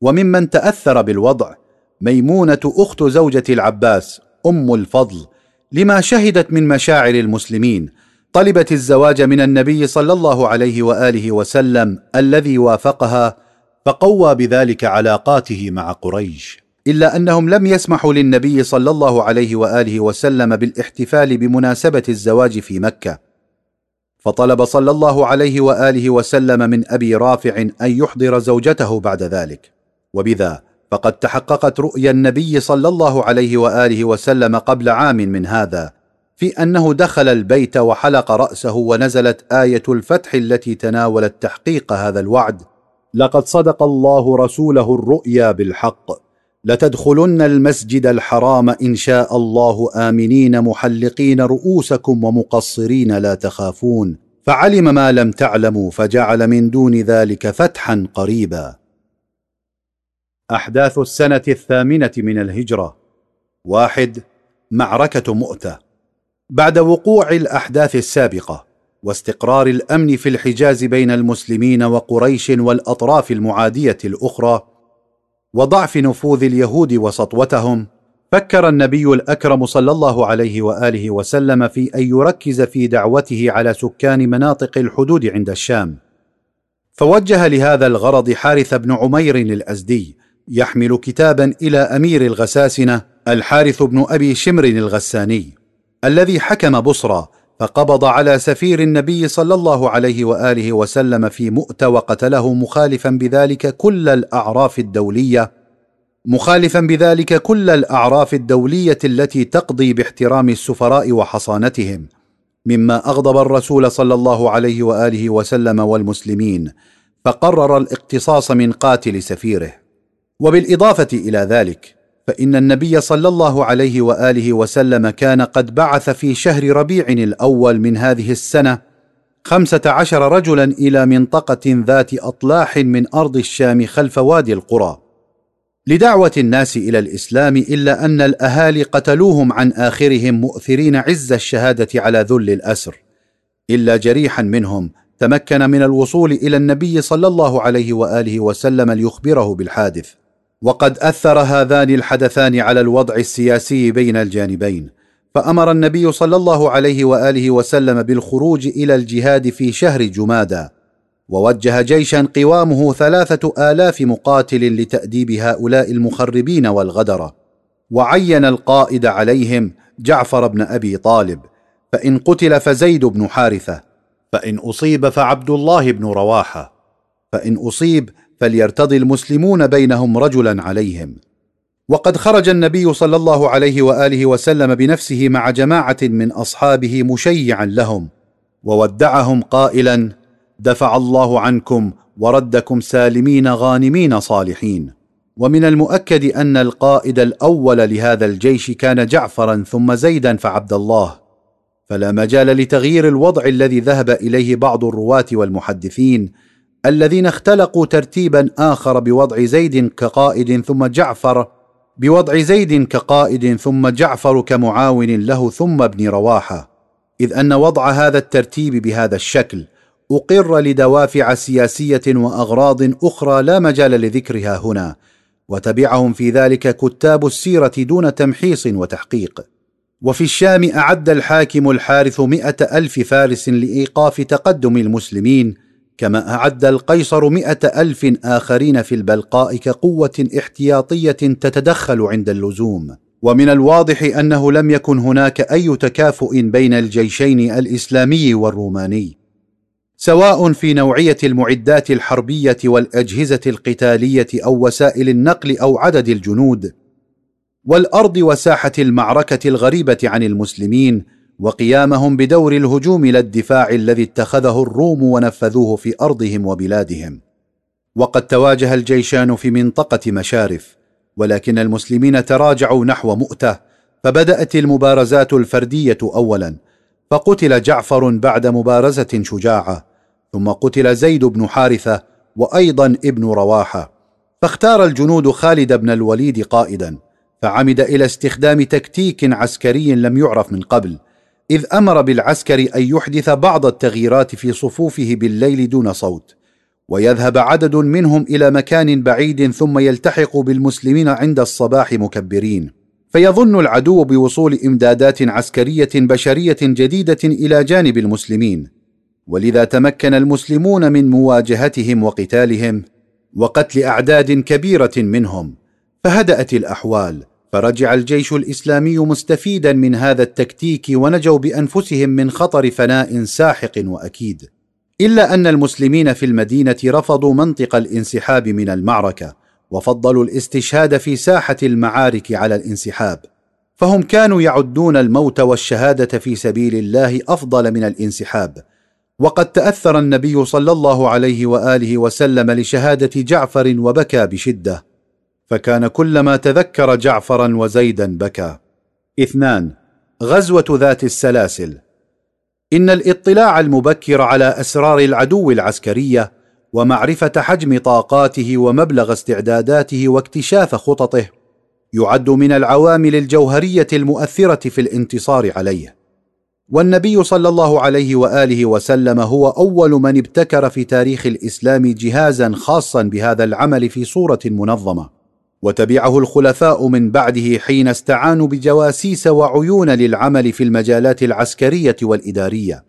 وممن تأثر بالوضع ميمونة أخت زوجة العباس أم الفضل لما شهدت من مشاعر المسلمين طلبت الزواج من النبي صلى الله عليه وآله وسلم الذي وافقها فقوى بذلك علاقاته مع قريش. إلا أنهم لم يسمحوا للنبي صلى الله عليه وآله وسلم بالاحتفال بمناسبة الزواج في مكة. فطلب صلى الله عليه وآله وسلم من أبي رافع أن يحضر زوجته بعد ذلك. وبذا فقد تحققت رؤيا النبي صلى الله عليه وآله وسلم قبل عام من هذا في أنه دخل البيت وحلق رأسه ونزلت آية الفتح التي تناولت تحقيق هذا الوعد. لقد صدق الله رسوله الرؤيا بالحق. لتدخلن المسجد الحرام إن شاء الله آمنين محلقين رؤوسكم ومقصرين لا تخافون. فعلم ما لم تعلموا فجعل من دون ذلك فتحا قريبا. أحداث السنة الثامنة من الهجرة. واحد معركة مؤتة. بعد وقوع الأحداث السابقة. واستقرار الأمن في الحجاز بين المسلمين وقريش والأطراف المعادية الأخرى وضعف نفوذ اليهود وسطوتهم فكر النبي الأكرم صلى الله عليه وآله وسلم في أن يركز في دعوته على سكان مناطق الحدود عند الشام. فوجه لهذا الغرض حارث بن عمير الأزدي يحمل كتابا إلى أمير الغساسنة الحارث بن أبي شمر الغساني الذي حكم بصرى فقبض على سفير النبي صلى الله عليه وآله وسلم في مؤتة وقتله مخالفا بذلك كل الأعراف الدولية مخالفا بذلك كل الأعراف الدولية التي تقضي باحترام السفراء وحصانتهم مما أغضب الرسول صلى الله عليه وآله وسلم والمسلمين فقرر الاقتصاص من قاتل سفيره. وبالإضافة إلى ذلك فإن النبي صلى الله عليه وآله وسلم كان قد بعث في شهر ربيع الأول من هذه السنة خمسة عشر رجلا إلى منطقة ذات أطلاح من أرض الشام خلف وادي القرى. لدعوة الناس إلى الإسلام إلا أن الأهالي قتلوهم عن آخرهم مؤثرين عز الشهادة على ذل الأسر. إلا جريحا منهم تمكن من الوصول إلى النبي صلى الله عليه وآله وسلم ليخبره بالحادث. وقد أثر هذان الحدثان على الوضع السياسي بين الجانبين فأمر النبي صلى الله عليه وآله وسلم بالخروج إلى الجهاد في شهر جمادى ووجه جيشا قوامه ثلاثة آلاف مقاتل لتأديب هؤلاء المخربين والغدرة وعين القائد عليهم جعفر بن أبي طالب فإن قتل فزيد بن حارثة فإن أصيب فعبد الله بن رواحة فإن أصيب فليرتضي المسلمون بينهم رجلا عليهم. وقد خرج النبي صلى الله عليه وآله وسلم بنفسه مع جماعة من أصحابه مشيعا لهم وودعهم قائلا دفع الله عنكم وردكم سالمين غانمين صالحين. ومن المؤكد أن القائد الأول لهذا الجيش كان جعفرا ثم زيدا فعبد الله. فلا مجال لتغيير الوضع الذي ذهب إليه بعض الرواة والمحدثين الذين اختلقوا ترتيبا آخر بوضع زيد كقائد ثم جعفر بوضع زيد كقائد ثم جعفر كمعاون له ثم ابن رواحة. إذ أن وضع هذا الترتيب بهذا الشكل أقر لدوافع سياسية وأغراض أخرى لا مجال لذكرها هنا وتبعهم في ذلك كتاب السيرة دون تمحيص وتحقيق. وفي الشام أعد الحاكم الحارث مائه ألف فارس لإيقاف تقدم المسلمين كما أعد القيصر مائه ألف آخرين في البلقاء كقوة احتياطية تتدخل عند اللزوم. ومن الواضح أنه لم يكن هناك أي تكافؤ بين الجيشين الإسلامي والروماني. سواء في نوعية المعدات الحربية والأجهزة القتالية أو وسائل النقل أو عدد الجنود. والأرض وساحة المعركة الغريبة عن المسلمين وقيامهم بدور الهجوم لا الدفاع الذي اتخذه الروم ونفذوه في أرضهم وبلادهم. وقد تواجه الجيشان في منطقة مشارف ولكن المسلمين تراجعوا نحو مؤتة فبدأت المبارزات الفردية اولا. فقتل جعفر بعد مبارزة شجاعة ثم قتل زيد بن حارثة وأيضا ابن رواحة. فاختار الجنود خالد بن الوليد قائدا فعمد إلى استخدام تكتيك عسكري لم يعرف من قبل. إذ أمر بالعسكر أن يحدث بعض التغييرات في صفوفه بالليل دون صوت ويذهب عدد منهم إلى مكان بعيد ثم يلتحق بالمسلمين عند الصباح مكبرين. فيظن العدو بوصول إمدادات عسكرية بشرية جديدة إلى جانب المسلمين. ولذا تمكن المسلمون من مواجهتهم وقتالهم وقتل أعداد كبيرة منهم فهدأت الأحوال. فرجع الجيش الإسلامي مستفيدا من هذا التكتيك ونجوا بأنفسهم من خطر فناء ساحق وأكيد. إلا أن المسلمين في المدينة رفضوا منطق الانسحاب من المعركة وفضلوا الاستشهاد في ساحة المعارك على الانسحاب. فهم كانوا يعدون الموت والشهادة في سبيل الله أفضل من الانسحاب. وقد تأثر النبي صلى الله عليه وآله وسلم لشهادة جعفر وبكى بشدة. فكان كلما تذكر جعفرا وزيدا بكى. اثنان غزوة ذات السلاسل. إن الاطلاع المبكر على أسرار العدو العسكرية ومعرفة حجم طاقاته ومبلغ استعداداته واكتشاف خططه يعد من العوامل الجوهرية المؤثرة في الانتصار عليه. والنبي صلى الله عليه وآله وسلم هو أول من ابتكر في تاريخ الإسلام جهازا خاصا بهذا العمل في صورة منظمة. وتبعه الخلفاء من بعده حين استعانوا بجواسيس وعيون للعمل في المجالات العسكرية والإدارية.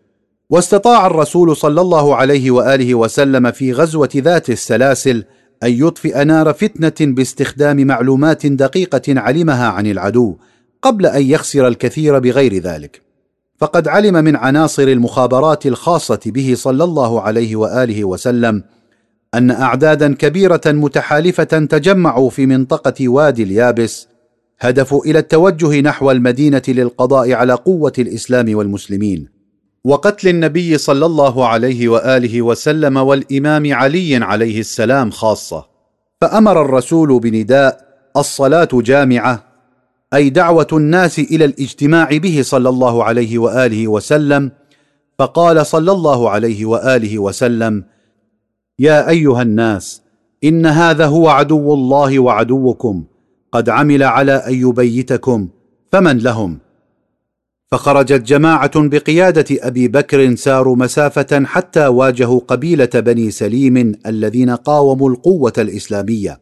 واستطاع الرسول صلى الله عليه وآله وسلم في غزوة ذات السلاسل أن يطفئ نار فتنة باستخدام معلومات دقيقة علمها عن العدو قبل أن يخسر الكثير بغير ذلك. فقد علم من عناصر المخابرات الخاصة به صلى الله عليه وآله وسلم أن أعدادا كبيرة متحالفة تجمعوا في منطقة وادي اليابس هدفوا إلى التوجه نحو المدينة للقضاء على قوة الإسلام والمسلمين. وقتل النبي صلى الله عليه وآله وسلم والإمام علي عليه السلام خاصة. فأمر الرسول بنداء الصلاة جامعة أي دعوة الناس إلى الاجتماع به صلى الله عليه وآله وسلم. فقال صلى الله عليه وآله وسلم يا أيها الناس إن هذا هو عدو الله وعدوكم قد عمل على أن يبيتكم فمن لهم؟ فخرجت جماعة بقيادة أبي بكر ساروا مسافة حتى واجهوا قبيلة بني سليم الذين قاوموا القوة الإسلامية.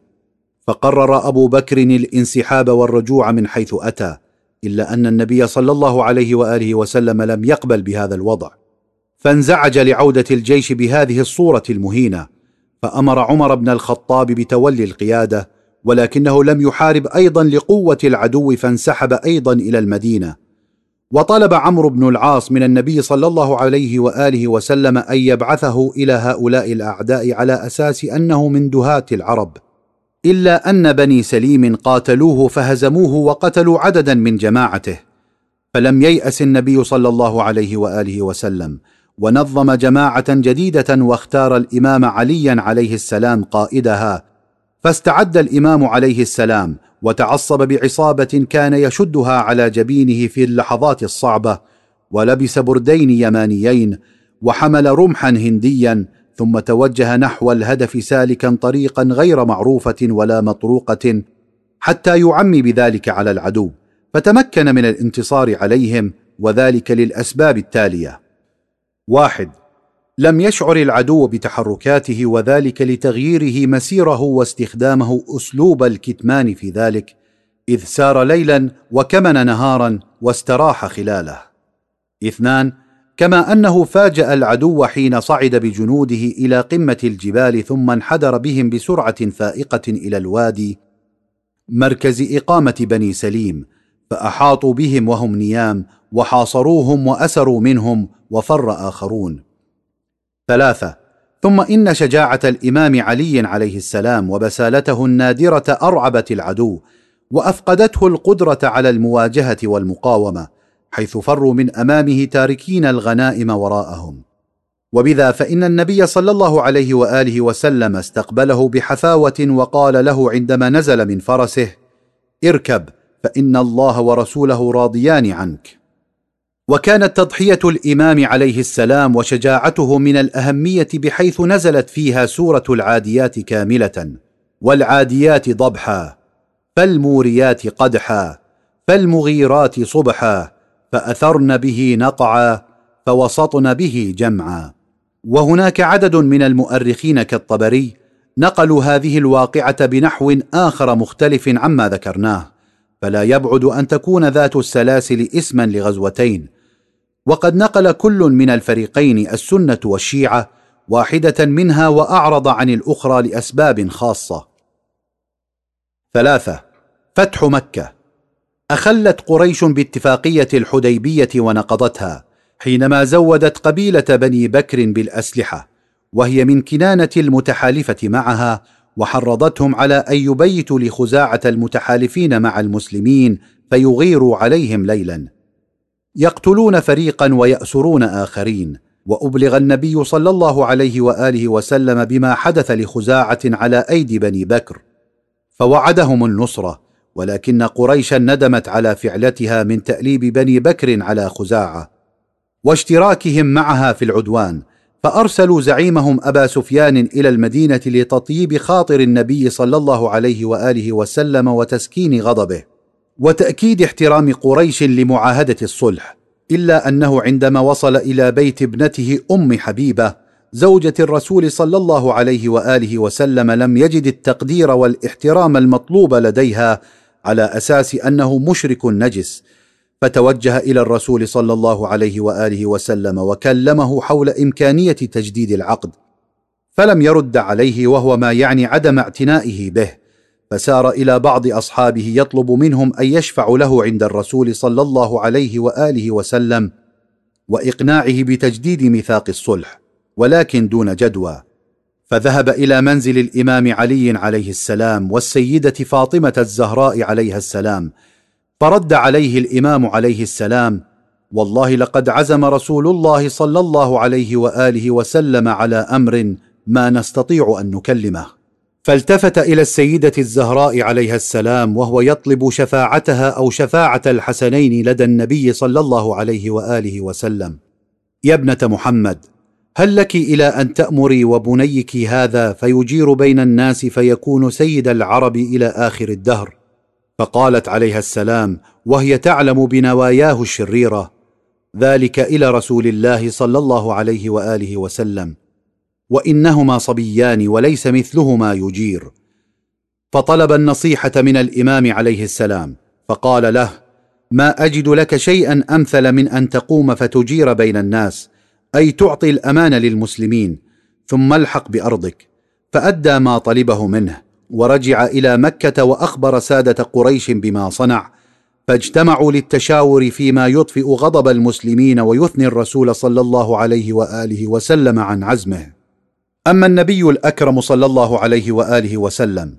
فقرر أبو بكر الانسحاب والرجوع من حيث أتى إلا أن النبي صلى الله عليه وآله وسلم لم يقبل بهذا الوضع. فانزعج لعودة الجيش بهذه الصورة المهينة فأمر عمر بن الخطاب بتولي القيادة ولكنه لم يحارب أيضا لقوة العدو فانسحب أيضا إلى المدينة. وطلب عمرو بن العاص من النبي صلى الله عليه وآله وسلم أن يبعثه إلى هؤلاء الأعداء على أساس أنه من دهاة العرب إلا أن بني سليم قاتلوه فهزموه وقتلوا عددا من جماعته فلم ييأس النبي صلى الله عليه وآله وسلم. ونظم جماعة جديدة واختار الإمام عليا عليه السلام قائدها. فاستعد الإمام عليه السلام وتعصب بعصابة كان يشدها على جبينه في اللحظات الصعبة ولبس بردين يمانيين وحمل رمحا هنديا ثم توجه نحو الهدف سالكا طريقا غير معروفة ولا مطروقة حتى يعمي بذلك على العدو فتمكن من الانتصار عليهم وذلك للأسباب التالية. واحد. لم يشعر العدو بتحركاته وذلك لتغييره مسيره واستخدامه أسلوب الكتمان في ذلك إذ سار ليلا وكمن نهارا واستراح خلاله. اثنان كما أنه فاجأ العدو حين صعد بجنوده إلى قمة الجبال ثم انحدر بهم بسرعة فائقة إلى الوادي مركز إقامة بني سليم فأحاطوا بهم وهم نيام وحاصروهم وأسروا منهم وفر آخرون. ثلاثة ثم إن شجاعة الإمام علي عليه السلام وبسالته النادرة أرعبت العدو وأفقدته القدرة على المواجهة والمقاومة حيث فروا من أمامه تاركين الغنائم وراءهم. وبذا فإن النبي صلى الله عليه وآله وسلم استقبله بحفاوة وقال له عندما نزل من فرسه اركب فإن الله ورسوله راضيان عنك. وكانت تضحية الإمام عليه السلام وشجاعته من الأهمية بحيث نزلت فيها سورة العاديات كاملة والعاديات ضبحا فالموريات قدحا فالمغيرات صبحا فأثرن به نقعا فوسطن به جمعا. وهناك عدد من المؤرخين كالطبري نقلوا هذه الواقعة بنحو آخر مختلف عما ذكرناه فلا يبعد أن تكون ذات السلاسل إسما لغزوتين وقد نقل كل من الفريقين السنة والشيعة واحدة منها وأعرض عن الأخرى لأسباب خاصة. ثلاثة فتح مكة. أخلت قريش باتفاقية الحديبية ونقضتها حينما زودت قبيلة بني بكر بالأسلحة وهي من كنانة المتحالفة معها وحرضتهم على أن يبيتوا لخزاعة المتحالفين مع المسلمين فيغيروا عليهم ليلا. يقتلون فريقا ويأسرون آخرين. وأبلغ النبي صلى الله عليه وآله وسلم بما حدث لخزاعة على أيدي بني بكر. فوعدهم النصرة ولكن قريشا ندمت على فعلتها من تأليب بني بكر على خزاعة. واشتراكهم معها في العدوان فأرسلوا زعيمهم أبا سفيان إلى المدينة لتطيب خاطر النبي صلى الله عليه وآله وسلم وتسكين غضبه. وتأكيد احترام قريش لمعاهدة الصلح إلا أنه عندما وصل إلى بيت ابنته أم حبيبة زوجة الرسول صلى الله عليه وآله وسلم لم يجد التقدير والاحترام المطلوب لديها على أساس أنه مشرك نجس. فتوجه إلى الرسول صلى الله عليه وآله وسلم وكلمه حول إمكانية تجديد العقد. فلم يرد عليه وهو ما يعني عدم اعتنائه به. فسار إلى بعض أصحابه يطلب منهم أن يشفعوا له عند الرسول صلى الله عليه وآله وسلم وإقناعه بتجديد ميثاق الصلح ولكن دون جدوى. فذهب إلى منزل الإمام علي عليه السلام والسيدة فاطمة الزهراء عليها السلام فرد عليه الإمام عليه السلام والله لقد عزم رسول الله صلى الله عليه وآله وسلم على أمر ما نستطيع أن نكلمه. فالتفت إلى السيدة الزهراء عليها السلام وهو يطلب شفاعتها أو شفاعة الحسنين لدى النبي صلى الله عليه وآله وسلم. يا ابنة محمد هل لك إلى أن تأمري وبنيك هذا فيجير بين الناس فيكون سيد العرب إلى آخر الدهر؟ فقالت عليها السلام وهي تعلم بنواياه الشريرة. ذلك إلى رسول الله صلى الله عليه وآله وسلم. وإنهما صبيان وليس مثلهما يجير. فطلب النصيحة من الإمام عليه السلام فقال له ما أجد لك شيئا أمثل من أن تقوم فتجير بين الناس أي تعطي الأمان للمسلمين ثم الحق بأرضك. فأدى ما طلبه منه ورجع إلى مكة وأخبر سادة قريش بما صنع فاجتمعوا للتشاور فيما يطفئ غضب المسلمين ويثني الرسول صلى الله عليه وآله وسلم عن عزمه. أما النبي الأكرم صلى الله عليه وآله وسلم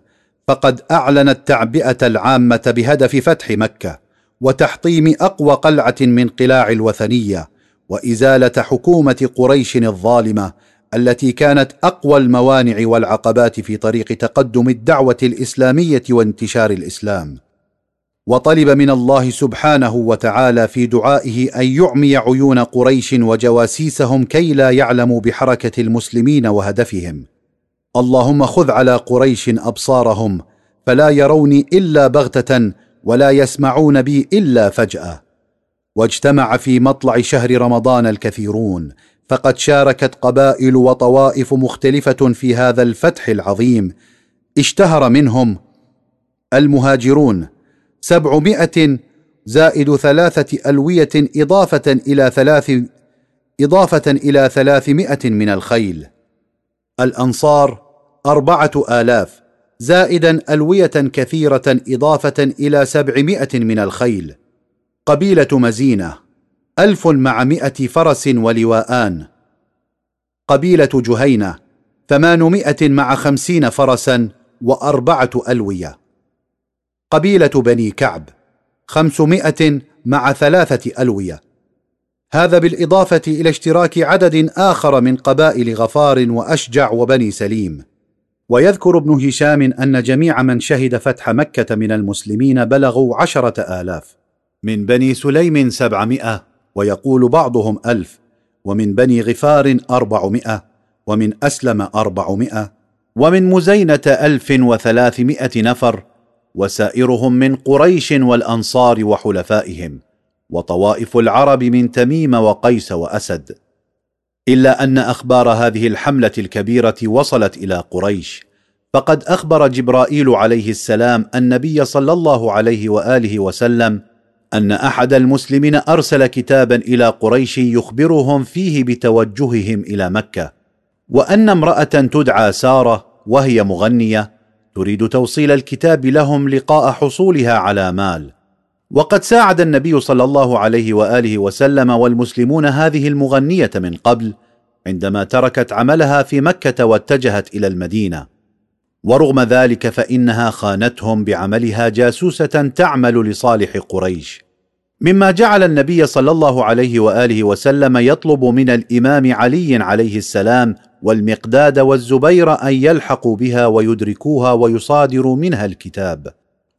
فقد أعلن التعبئة العامة بهدف فتح مكة وتحطيم أقوى قلعة من قلاع الوثنية وإزالة حكومة قريش الظالمة التي كانت أقوى الموانع والعقبات في طريق تقدم الدعوة الإسلامية وانتشار الإسلام. وطلب من الله سبحانه وتعالى في دعائه أن يعمي عيون قريش وجواسيسهم كي لا يعلموا بحركة المسلمين وهدفهم. اللهم خذ على قريش أبصارهم فلا يروني إلا بغتة ولا يسمعون بي إلا فجأة. واجتمع في مطلع شهر رمضان الكثيرون فقد شاركت قبائل وطوائف مختلفة في هذا الفتح العظيم. اشتهر منهم المهاجرون سبعمائة زائد ثلاثة ألوية إضافة إلى ثلاث إضافة إلى ثلاثمائة من الخيل. الأنصار أربعة آلاف زائدا ألوية كثيرة إضافة إلى سبعمائة من الخيل. قبيلة مزينة ألف مع مئة فرس ولواءان. قبيلة جهينة ثمانمائة مع خمسين فرسا وأربعة ألوية. قبيلة بني كعب خمسمائة مع ثلاثة ألوية. هذا بالإضافة إلى اشتراك عدد آخر من قبائل غفار وأشجع وبني سليم. ويذكر ابن هشام أن جميع من شهد فتح مكة من المسلمين بلغوا عشرة آلاف. من بني سليم سبعمائة ويقول بعضهم ألف. ومن بني غفار أربعمائة ومن أسلم أربعمائة. ومن مزينة ألف وثلاثمائة نفر وسائرهم من قريش والأنصار وحلفائهم وطوائف العرب من تميم وقيس وأسد. إلا أن أخبار هذه الحملة الكبيرة وصلت إلى قريش فقد أخبر جبرائيل عليه السلام النبي صلى الله عليه وآله وسلم أن أحد المسلمين أرسل كتابا إلى قريش يخبرهم فيه بتوجههم إلى مكة وأن امرأة تدعى سارة وهي مغنية تريد توصيل الكتاب لهم لقاء حصولها على مال. وقد ساعد النبي صلى الله عليه وآله وسلم والمسلمون هذه المغنية من قبل عندما تركت عملها في مكة واتجهت إلى المدينة. ورغم ذلك فإنها خانتهم بعملها جاسوسة تعمل لصالح قريش. مما جعل النبي صلى الله عليه وآله وسلم يطلب من الإمام علي عليه السلام والمقداد والزبير أن يلحقوا بها ويدركوها ويصادروا منها الكتاب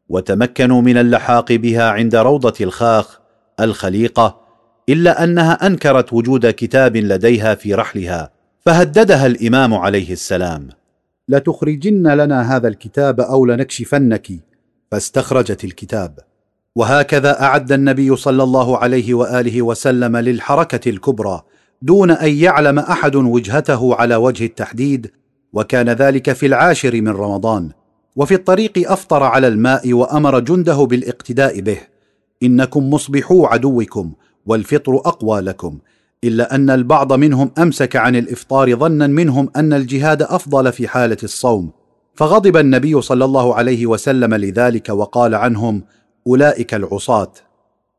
وتمكنوا من اللحاق بها عند روضة الخاخ الخليقة إلا أنها أنكرت وجود كتاب لديها في رحلها فهددها الإمام عليه السلام. لتخرجن لنا هذا الكتاب أو لنكشفنك فاستخرجت الكتاب. وهكذا أعد النبي صلى الله عليه وآله وسلم للحركة الكبرى دون أن يعلم أحد وجهته على وجه التحديد وكان ذلك في العاشر من رمضان وفي الطريق أفطر على الماء وأمر جنده بالاقتداء به. إنكم مصبحو عدوكم والفطر أقوى لكم إلا أن البعض منهم أمسك عن الإفطار ظنا منهم أن الجهاد أفضل في حالة الصوم. فغضب النبي صلى الله عليه وسلم لذلك وقال عنهم أولئك العصاة.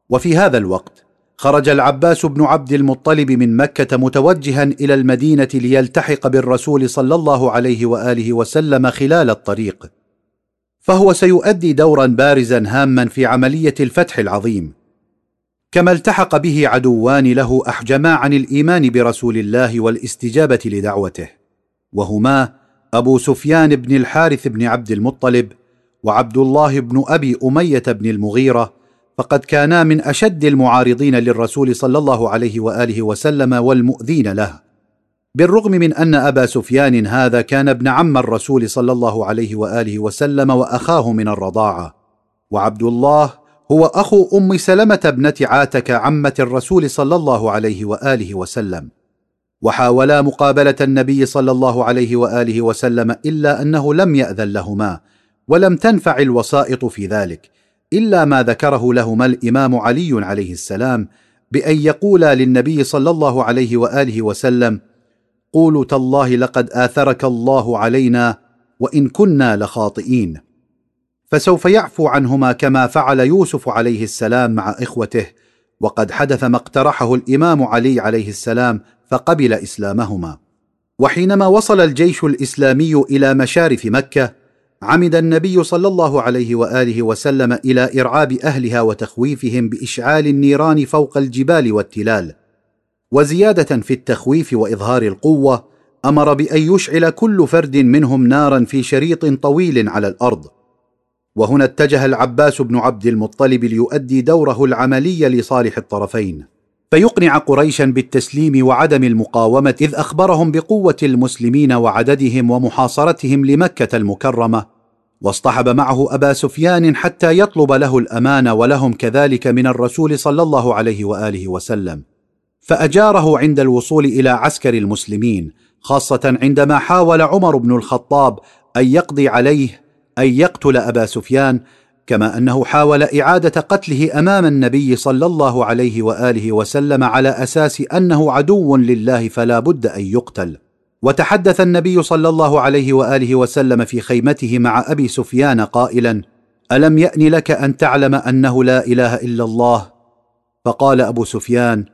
وفي هذا الوقت خرج العباس بن عبد المطلب من مكة متوجها إلى المدينة ليلتحق بالرسول صلى الله عليه وآله وسلم خلال الطريق. فهو سيؤدي دورا بارزا هاما في عملية الفتح العظيم. كما التحق به عدوان له أحجما عن الإيمان برسول الله والاستجابة لدعوته. وهما أبو سفيان بن الحارث بن عبد المطلب وعبد الله بن أبي أمية بن المغيرة فقد كانا من أشد المعارضين للرسول صلى الله عليه وآله وسلم والمؤذين له. بالرغم من أن أبا سفيان هذا كان ابن عم الرسول صلى الله عليه وآله وسلم وأخاه من الرضاعة. وعبد الله هو أخو أم سلمة ابنة عاتك عمة الرسول صلى الله عليه وآله وسلم. وحاولا مقابلة النبي صلى الله عليه وآله وسلم إلا أنه لم يأذن لهما ولم تنفع الوسائط في ذلك. إلا ما ذكره لهما الإمام علي عليه السلام بأن يقولا للنبي صلى الله عليه وآله وسلم قولوا تالله لقد آثرك الله علينا وإن كنا لخاطئين. فسوف يعفو عنهما كما فعل يوسف عليه السلام مع إخوته وقد حدث ما اقترحه الإمام علي عليه السلام فقبل إسلامهما. وحينما وصل الجيش الإسلامي إلى مشارف مكة عمد النبي صلى الله عليه وآله وسلم إلى إرعاب أهلها وتخويفهم بإشعال النيران فوق الجبال والتلال. وزيادة في التخويف وإظهار القوة أمر بأن يشعل كل فرد منهم نارا في شريط طويل على الأرض. وهنا اتجه العباس بن عبد المطلب ليؤدي دوره العملي لصالح الطرفين. فيقنع قريشا بالتسليم وعدم المقاومة إذ أخبرهم بقوة المسلمين وعددهم ومحاصرتهم لمكة المكرمة. واصطحب معه أبا سفيان حتى يطلب له الأمان ولهم كذلك من الرسول صلى الله عليه وآله وسلم. فأجاره عند الوصول إلى عسكر المسلمين خاصة عندما حاول عمر بن الخطاب أن يقضي عليه أن يقتل أبا سفيان كما أنه حاول إعادة قتله أمام النبي صلى الله عليه وآله وسلم على أساس أنه عدو لله فلا بد أن يقتل. وتحدث النبي صلى الله عليه وآله وسلم في خيمته مع أبي سفيان قائلا ألم يأن لك أن تعلم أنه لا إله إلا الله؟ فقال أبو سفيان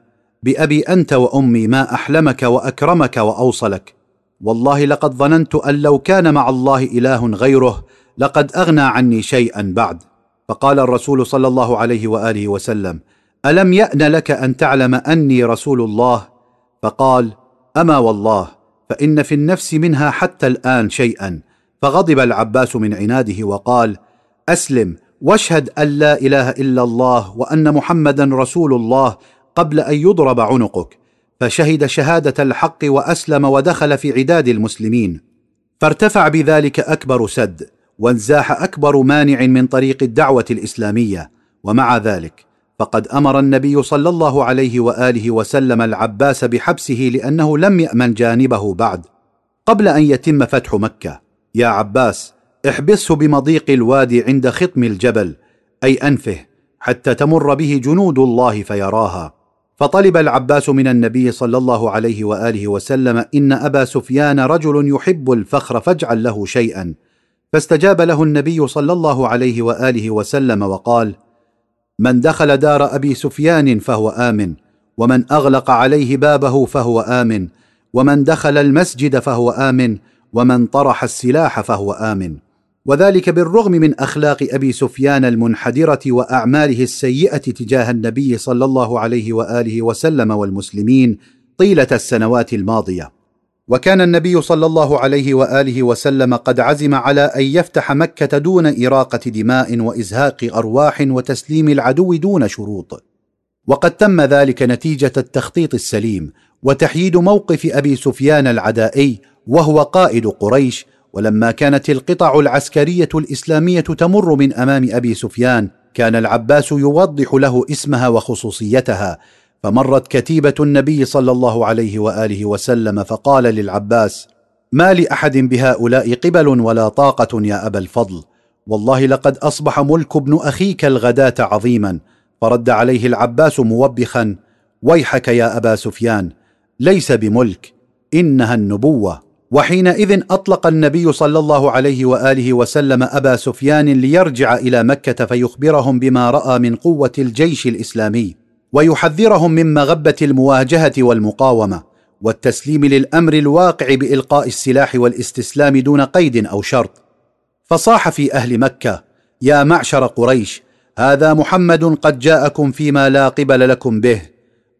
بأبي أنت وأمي ما أحلمك وأكرمك وأوصلك. والله لقد ظننت أن لو كان مع الله إله غيره لقد أغنى عني شيئا بعد. فقال الرسول صلى الله عليه وآله وسلم ألم يأن لك أن تعلم أني رسول الله؟ فقال أما والله فإن في النفس منها حتى الآن شيئا. فغضب العباس من عناده وقال أسلم واشهد أن لا إله إلا الله وأن محمدا رسول الله قبل أن يضرب عنقك. فشهد شهادة الحق وأسلم ودخل في عداد المسلمين. فارتفع بذلك أكبر سد. وانزاح أكبر مانع من طريق الدعوة الإسلامية. ومع ذلك فقد أمر النبي صلى الله عليه وآله وسلم العباس بحبسه لأنه لم يأمن جانبه بعد. قبل أن يتم فتح مكة يا عباس احبسه بمضيق الوادي عند خطم الجبل أي أنفه حتى تمر به جنود الله فيراها. فطلب العباس من النبي صلى الله عليه وآله وسلم إن أبا سفيان رجل يحب الفخر فاجعل له شيئا. فاستجاب له النبي صلى الله عليه وآله وسلم وقال من دخل دار أبي سفيان فهو آمن ومن أغلق عليه بابه فهو آمن ومن دخل المسجد فهو آمن ومن طرح السلاح فهو آمن. وذلك بالرغم من أخلاق أبي سفيان المنحدرة وأعماله السيئة تجاه النبي صلى الله عليه وآله وسلم والمسلمين طيلة السنوات الماضية. وكان النبي صلى الله عليه وآله وسلم قد عزم على أن يفتح مكة دون إراقة دماء وإزهاق أرواح وتسليم العدو دون شروط. وقد تم ذلك نتيجة التخطيط السليم وتحييد موقف أبي سفيان العدائي وهو قائد قريش ولما كانت القطع العسكرية الإسلامية تمر من أمام أبي سفيان كان العباس يوضح له اسمها وخصوصيتها فمرت كتيبة النبي صلى الله عليه وآله وسلم فقال للعباس ما لأحد بهؤلاء قبل ولا طاقة يا أبا الفضل؟ والله لقد أصبح ملك ابن أخيك الغداة عظيما. فرد عليه العباس موبخا ويحك يا أبا سفيان ليس بملك إنها النبوة. وحينئذ أطلق النبي صلى الله عليه وآله وسلم أبا سفيان ليرجع إلى مكة فيخبرهم بما رأى من قوة الجيش الإسلامي. ويحذرهم من مغبة المواجهة والمقاومة والتسليم للأمر الواقع بإلقاء السلاح والاستسلام دون قيد أو شرط. فصاح في أهل مكة يا معشر قريش هذا محمد قد جاءكم فيما لا قبل لكم به.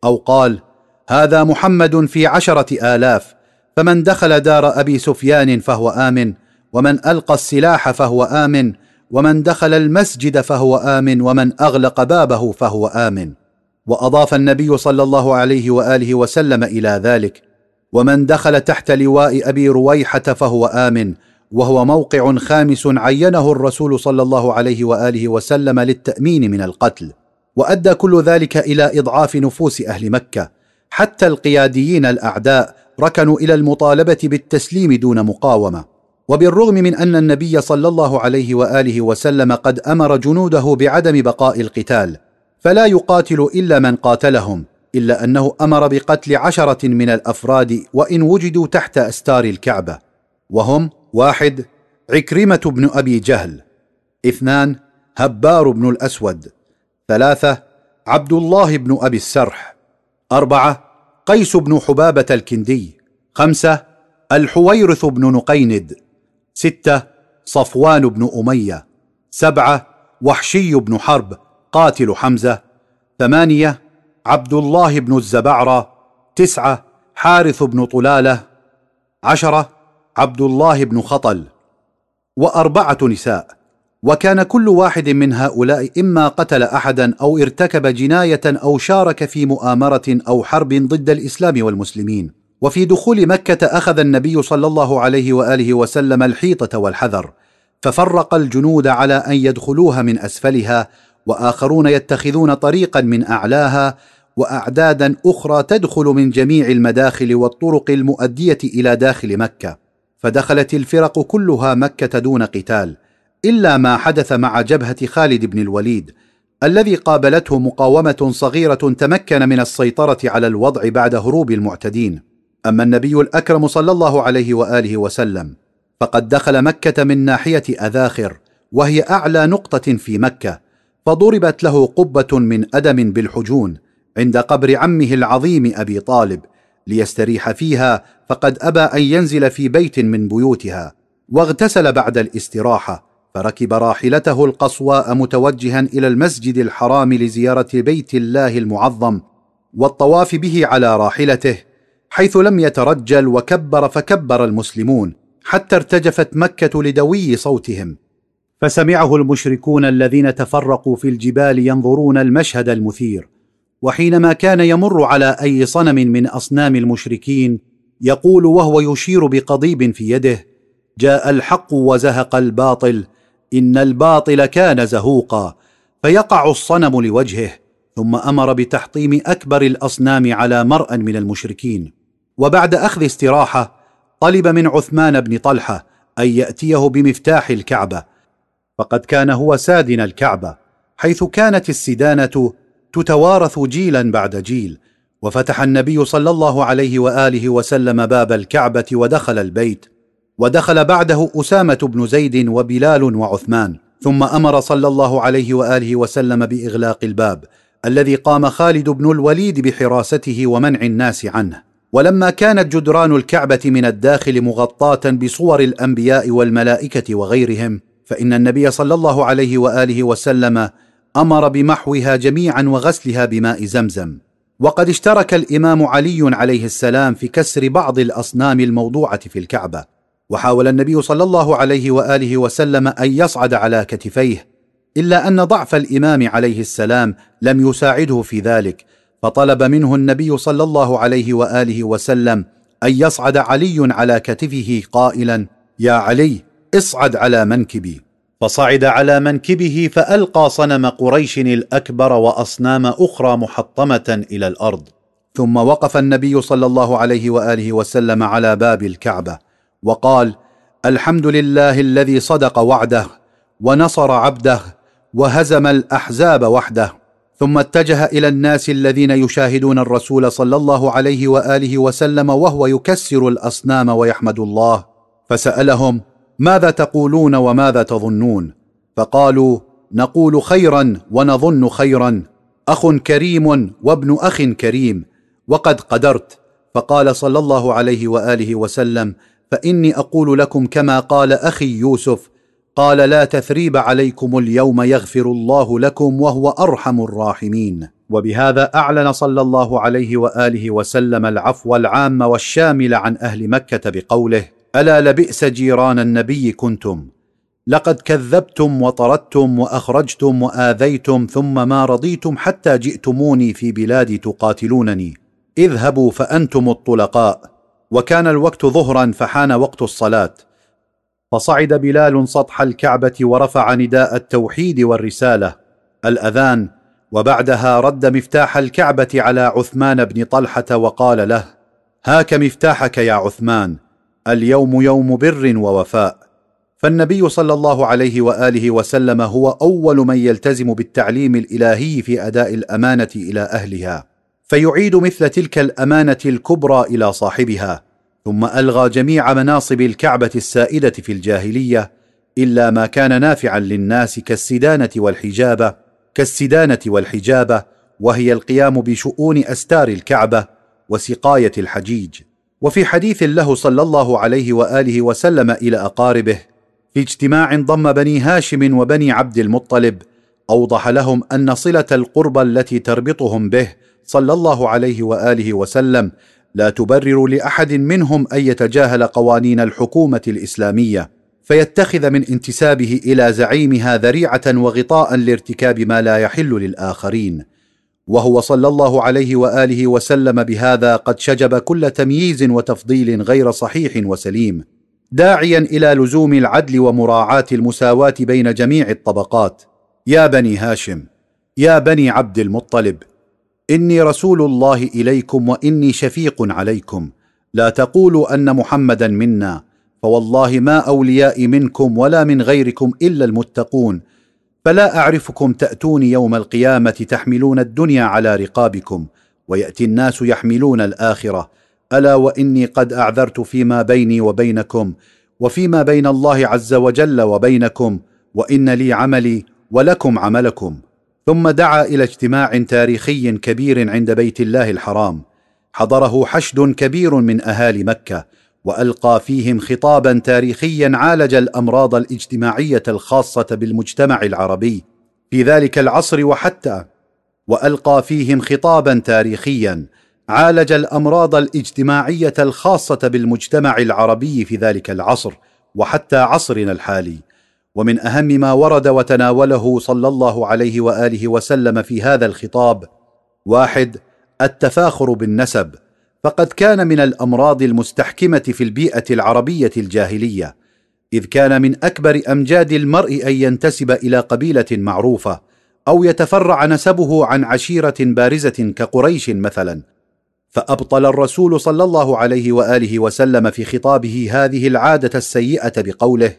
أو قال هذا محمد في عشرة آلاف فمن دخل دار أبي سفيان فهو آمن ومن ألقى السلاح فهو آمن ومن دخل المسجد فهو آمن ومن أغلق بابه فهو آمن. وأضاف النبي صلى الله عليه وآله وسلم إلى ذلك ومن دخل تحت لواء أبي رويحة فهو آمن وهو موقع خامس عينه الرسول صلى الله عليه وآله وسلم للتأمين من القتل وأدى كل ذلك إلى إضعاف نفوس أهل مكة حتى القياديين الأعداء ركنوا إلى المطالبة بالتسليم دون مقاومة. وبالرغم من أن النبي صلى الله عليه وآله وسلم قد أمر جنوده بعدم بقاء القتال فلا يقاتل إلا من قاتلهم إلا أنه أمر بقتل عشرة من الأفراد وإن وجدوا تحت أستار الكعبة. وهم واحد عكرمة بن أبي جهل. اثنان هبار بن الأسود. ثلاثة عبد الله بن أبي السرح. أربعة قيس بن حبابة الكندي. خمسة الحويرث بن نقيند. ستة صفوان بن أمية. سبعة وحشي بن حرب. قاتل حمزة ثمانية عبد الله بن الزبعرة تسعة حارث بن طلالة عشرة عبد الله بن خطل وأربعة نساء. وكان كل واحد من هؤلاء إما قتل أحدا أو ارتكب جناية أو شارك في مؤامرة أو حرب ضد الإسلام والمسلمين. وفي دخول مكة أخذ النبي صلى الله عليه وآله وسلم الحيطة والحذر ففرق الجنود على أن يدخلوها من أسفلها وآخرون يتخذون طريقا من أعلاها وأعدادا أخرى تدخل من جميع المداخل والطرق المؤدية إلى داخل مكة. فدخلت الفرق كلها مكة دون قتال إلا ما حدث مع جبهة خالد بن الوليد الذي قابلته مقاومة صغيرة تمكن من السيطرة على الوضع بعد هروب المعتدين. أما النبي الأكرم صلى الله عليه وآله وسلم فقد دخل مكة من ناحية أذاخر وهي أعلى نقطة في مكة. فضربت له قبة من أدم بالحجون عند قبر عمه العظيم أبي طالب ليستريح فيها فقد أبى أن ينزل في بيت من بيوتها واغتسل بعد الاستراحة فركب راحلته القصواء متوجها إلى المسجد الحرام لزيارة بيت الله المعظم والطواف به على راحلته حيث لم يترجل وكبر فكبر المسلمون حتى ارتجفت مكة لدوي صوتهم. فسمعه المشركون الذين تفرقوا في الجبال ينظرون المشهد المثير وحينما كان يمر على أي صنم من أصنام المشركين يقول وهو يشير بقضيب في يده جاء الحق وزهق الباطل إن الباطل كان زهوقا فيقع الصنم لوجهه ثم أمر بتحطيم أكبر الأصنام على مرأ من المشركين وبعد أخذ استراحة طلب من عثمان بن طلحة أن يأتيه بمفتاح الكعبة فقد كان هو سادن الكعبه حيث كانت السدانه تتوارث جيلا بعد جيل وفتح النبي صلى الله عليه وآله وسلم باب الكعبة ودخل البيت ودخل بعده أسامة بن زيد وبلال وعثمان ثم أمر صلى الله عليه وآله وسلم بإغلاق الباب الذي قام خالد بن الوليد بحراسته ومنع الناس عنه. ولما كانت جدران الكعبة من الداخل مغطاة بصور الأنبياء والملائكة وغيرهم فإن النبي صلى الله عليه وآله وسلم أمر بمحوها جميعا وغسلها بماء زمزم. وقد اشترك الإمام علي عليه السلام في كسر بعض الأصنام الموضوعة في الكعبة. وحاول النبي صلى الله عليه وآله وسلم أن يصعد على كتفيه إلا أن ضعف الإمام عليه السلام لم يساعده في ذلك. فطلب منه النبي صلى الله عليه وآله وسلم أن يصعد علي على كتفه قائلا يا علي اصعد على منكبي. فصعد على منكبه فألقى صنم قريش الأكبر وأصنام أخرى محطمة إلى الأرض. ثم وقف النبي صلى الله عليه وآله وسلم على باب الكعبة وقال الحمد لله الذي صدق وعده ونصر عبده وهزم الأحزاب وحده. ثم اتجه إلى الناس الذين يشاهدون الرسول صلى الله عليه وآله وسلم وهو يكسر الأصنام ويحمد الله فسألهم ماذا تقولون وماذا تظنون؟ فقالوا نقول خيرا ونظن خيرا. أخ كريم وابن أخ كريم. وقد قدرت. فقال صلى الله عليه وآله وسلم فإني أقول لكم كما قال أخي يوسف قال لا تثريب عليكم اليوم يغفر الله لكم وهو أرحم الراحمين. وبهذا أعلن صلى الله عليه وآله وسلم العفو العام والشامل عن أهل مكة بقوله ألا لبئس جيران النبي كنتم؟ لقد كذبتم وطردتم وأخرجتم وآذيتم ثم ما رضيتم حتى جئتموني في بلادي تقاتلونني. اذهبوا فأنتم الطلقاء. وكان الوقت ظهرا فحان وقت الصلاة. فصعد بلال سطح الكعبة ورفع نداء التوحيد والرسالة. الأذان. وبعدها رد مفتاح الكعبة على عثمان بن طلحة وقال له هاك مفتاحك يا عثمان. اليوم يوم بر ووفاء. فالنبي صلى الله عليه وآله وسلم هو أول من يلتزم بالتعليم الإلهي في أداء الأمانة إلى أهلها. فيعيد مثل تلك الأمانة الكبرى إلى صاحبها ثم ألغى جميع مناصب الكعبة السائدة في الجاهلية إلا ما كان نافعا للناس كالسدانة والحجابة كالسدانة والحجابة وهي القيام بشؤون أستار الكعبة وسقاية الحجيج. وفي حديث له صلى الله عليه وآله وسلم إلى أقاربه في اجتماع ضم بني هاشم وبني عبد المطلب أوضح لهم أن صلة القربى التي تربطهم به صلى الله عليه وآله وسلم لا تبرر لأحد منهم أن يتجاهل قوانين الحكومة الإسلامية فيتخذ من انتسابه إلى زعيمها ذريعة وغطاء لارتكاب ما لا يحل للآخرين. وهو صلى الله عليه وآله وسلم بهذا قد شجب كل تمييز وتفضيل غير صحيح وسليم داعيا إلى لزوم العدل ومراعاة المساواة بين جميع الطبقات. يا بني هاشم يا بني عبد المطلب إني رسول الله إليكم وإني شفيق عليكم. لا تقولوا أن محمدا منا فوالله ما اوليائي منكم ولا من غيركم إلا المتقون. فلا أعرفكم تاتون يوم القيامة تحملون الدنيا على رقابكم ويأتي الناس يحملون الآخرة. ألا وإني قد أعذرت فيما بيني وبينكم وفيما بين الله عز وجل وبينكم وإن لي عملي ولكم عملكم. ثم دعا إلى اجتماع تاريخي كبير عند بيت الله الحرام. حضره حشد كبير من أهالي مكة. وألقى فيهم خطابا تاريخيا عالج الأمراض الاجتماعية الخاصة بالمجتمع العربي في ذلك العصر وحتى وألقى فيهم خطابا تاريخيا عالج الأمراض الاجتماعية الخاصة بالمجتمع العربي في ذلك العصر وحتى عصرنا الحالي. ومن أهم ما ورد وتناوله صلى الله عليه وآله وسلم في هذا الخطاب واحد التفاخر بالنسب. فقد كان من الأمراض المستحكمة في البيئة العربية الجاهلية إذ كان من أكبر أمجاد المرء أن ينتسب إلى قبيلة معروفة أو يتفرع نسبه عن عشيرة بارزة كقريش مثلا. فأبطل الرسول صلى الله عليه وآله وسلم في خطابه هذه العادة السيئة بقوله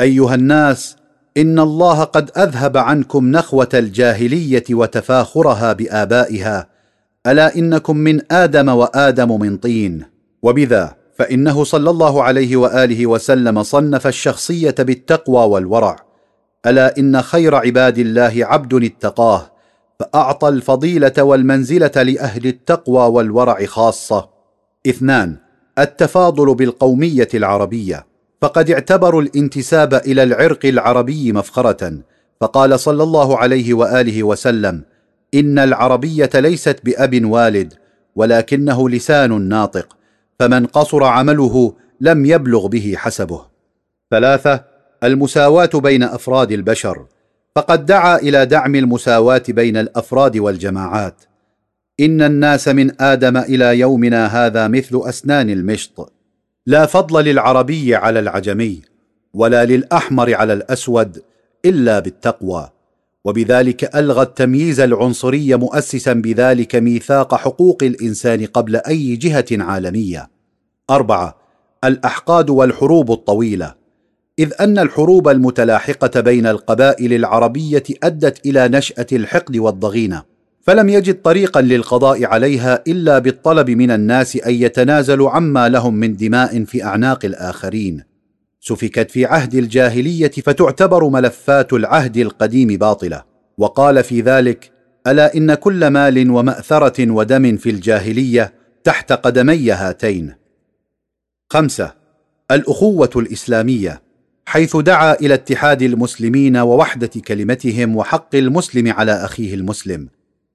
أيها الناس إن الله قد أذهب عنكم نخوة الجاهلية وتفاخرها بآبائها ألا إنكم من آدم وآدم من طين؟ وبذا فإنه صلى الله عليه وآله وسلم صنف الشخصية بالتقوى والورع. ألا إن خير عباد الله عبد اتقاه فأعطى الفضيلة والمنزلة لأهل التقوى والورع خاصة. اثنان التفاضل بالقومية العربية. فقد اعتبروا الانتساب إلى العرق العربي مفخرة. فقال صلى الله عليه وآله وسلم إن العربية ليست بأب والد ولكنه لسان ناطق فمن قصر عمله لم يبلغ به حسبه. ثلاثة المساواة بين أفراد البشر فقد دعا إلى دعم المساواة بين الأفراد والجماعات. إن الناس من آدم إلى يومنا هذا مثل أسنان المشط. لا فضل للعربي على العجمي ولا للأحمر على الأسود إلا بالتقوى. وبذلك ألغى التمييز العنصري مؤسسا بذلك ميثاق حقوق الإنسان قبل أي جهة عالمية. أربعة الأحقاد والحروب الطويلة. إذ أن الحروب المتلاحقة بين القبائل العربية أدت إلى نشأة الحقد والضغينة. فلم يجد طريقا للقضاء عليها إلا بالطلب من الناس أن يتنازلوا عما لهم من دماء في أعناق الآخرين. سفكت في عهد الجاهليه فتعتبر ملفات العهد القديم باطله وقال في ذلك الا ان كل مال وماثره ودم في الجاهليه تحت قدمي هاتين خمسه الاخوه الاسلاميه حيث دعا إلى اتحاد المسلمين ووحده كلمتهم وحق المسلم على اخيه المسلم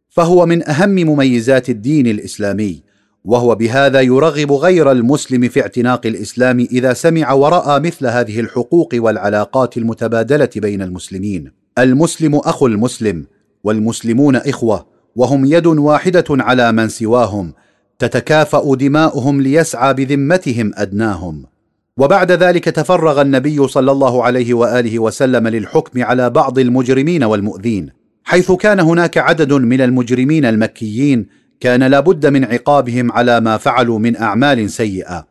فهو من اهم مميزات الدين الاسلامي وهو بهذا يرغب غير المسلم في اعتناق الإسلام إذا سمع وراى مثل هذه الحقوق والعلاقات المتبادلة بين المسلمين. المسلم أخو المسلم والمسلمون إخوة وهم يد واحدة على من سواهم تتكافأ دماؤهم ليسعى بذمتهم أدناهم. وبعد ذلك تفرغ النبي صلى الله عليه وآله وسلم للحكم على بعض المجرمين والمؤذين حيث كان هناك عدد من المجرمين المكيين كان لابد من عقابهم على ما فعلوا من أعمال سيئة.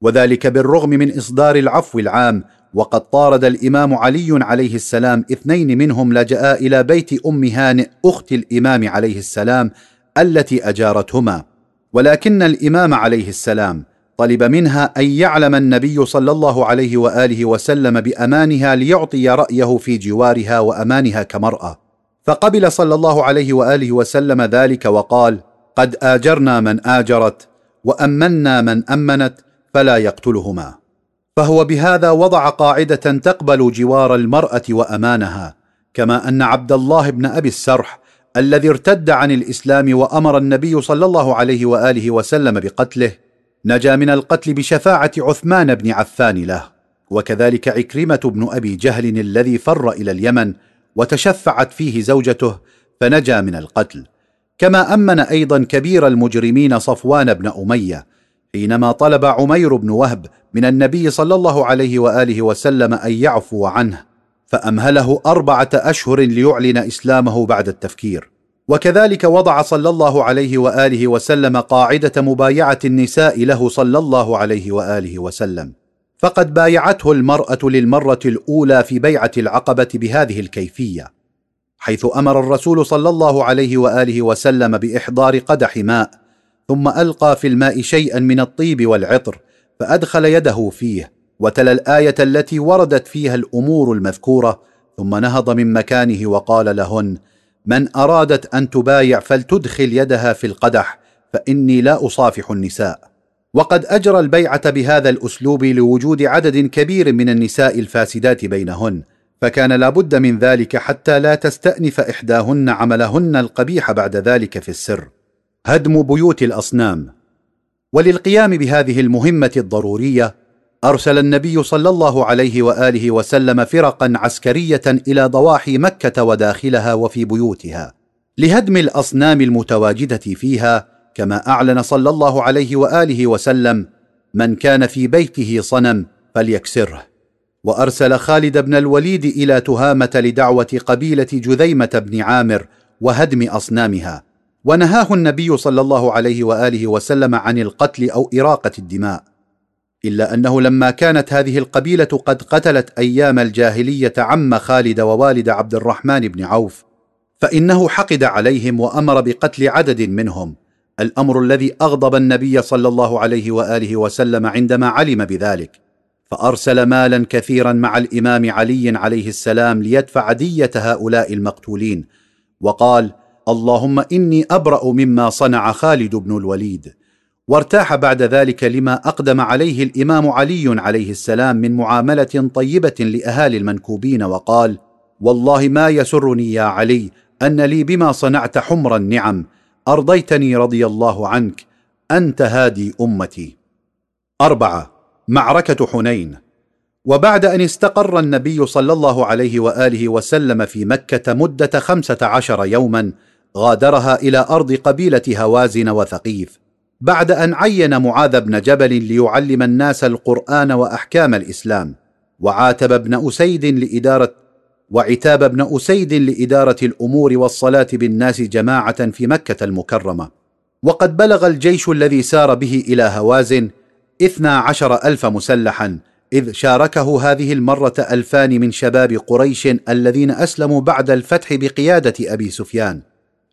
وذلك بالرغم من إصدار العفو العام وقد طارد الإمام علي عليه السلام اثنين منهم لجأ إلى بيت أم هانئ أخت الإمام عليه السلام التي أجارتهما. ولكن الإمام عليه السلام طلب منها أن يعلم النبي صلى الله عليه وآله وسلم بأمانها ليعطي رأيه في جوارها وأمانها كمرأة. فقبل صلى الله عليه وآله وسلم ذلك وقال قد آجرنا من آجرت وأمنا من أمنت فلا يقتلهما. فهو بهذا وضع قاعدة تقبل جوار المرأة وأمانها كما أن عبد الله بن أبي السرح الذي ارتد عن الإسلام وأمر النبي صلى الله عليه وآله وسلم بقتله نجا من القتل بشفاعة عثمان بن عفان له وكذلك عكرمة بن أبي جهل الذي فر إلى اليمن وتشفعت فيه زوجته فنجا من القتل. كما أمن أيضا كبير المجرمين صفوان بن أمية حينما طلب عمير بن وهب من النبي صلى الله عليه وآله وسلم أن يعفو عنه فأمهله أربعة أشهر ليعلن إسلامه بعد التفكير. وكذلك وضع صلى الله عليه وآله وسلم قاعدة مبايعة النساء له صلى الله عليه وآله وسلم. فقد بايعته المرأة للمرة الأولى في بيعة العقبة بهذه الكيفية. حيث أمر الرسول صلى الله عليه وآله وسلم بإحضار قدح ماء ثم ألقى في الماء شيئا من الطيب والعطر فأدخل يده فيه وتلا الآية التي وردت فيها الأمور المذكورة ثم نهض من مكانه وقال لهن من أرادت أن تبايع فلتدخل يدها في القدح فإني لا أصافح النساء. وقد أجرى البيعة بهذا الأسلوب لوجود عدد كبير من النساء الفاسدات بينهن فكان لابد من ذلك حتى لا تستأنف إحداهن عملهن القبيح بعد ذلك في السر. هدم بيوت الأصنام. وللقيام بهذه المهمة الضرورية أرسل النبي صلى الله عليه وآله وسلم فرقا عسكرية إلى ضواحي مكة وداخلها وفي بيوتها لهدم الأصنام المتواجدة فيها كما أعلن صلى الله عليه وآله وسلم من كان في بيته صنم فليكسره. وأرسل خالد بن الوليد إلى تهامة لدعوة قبيلة جذيمة بن عامر وهدم أصنامها. ونهاه النبي صلى الله عليه وآله وسلم عن القتل أو إراقة الدماء. إلا أنه لما كانت هذه القبيلة قد قتلت أيام الجاهلية عم خالد ووالد عبد الرحمن بن عوف فإنه حقد عليهم وأمر بقتل عدد منهم. الأمر الذي أغضب النبي صلى الله عليه وآله وسلم عندما علم بذلك. فأرسل مالا كثيرا مع الإمام علي عليه السلام ليدفع ديه هؤلاء المقتولين وقال اللهم إني أبرأ مما صنع خالد بن الوليد. وارتاح بعد ذلك لما أقدم عليه الإمام علي عليه السلام من معاملة طيبة لأهالي المنكوبين وقال والله ما يسرني يا علي أن لي بما صنعت حمر النعم أرضيتني رضي الله عنك أنت هادي أمتي. أربعة معركة حنين. وبعد أن استقر النبي صلى الله عليه وآله وسلم في مكة مدة خمسة عشر يوما غادرها إلى أرض قبيلة هوازن وثقيف. بعد أن عين معاذ بن جبل ليعلم الناس القرآن وأحكام الإسلام وعاتب ابن أسيد لإدارة وعتاب ابن أسيد لإدارة الأمور والصلاة بالناس جماعة في مكة المكرمة. وقد بلغ الجيش الذي سار به إلى هوازن اثنا عشر ألف مسلحا إذ شاركه هذه المرة ألفان من شباب قريش الذين أسلموا بعد الفتح بقيادة أبي سفيان.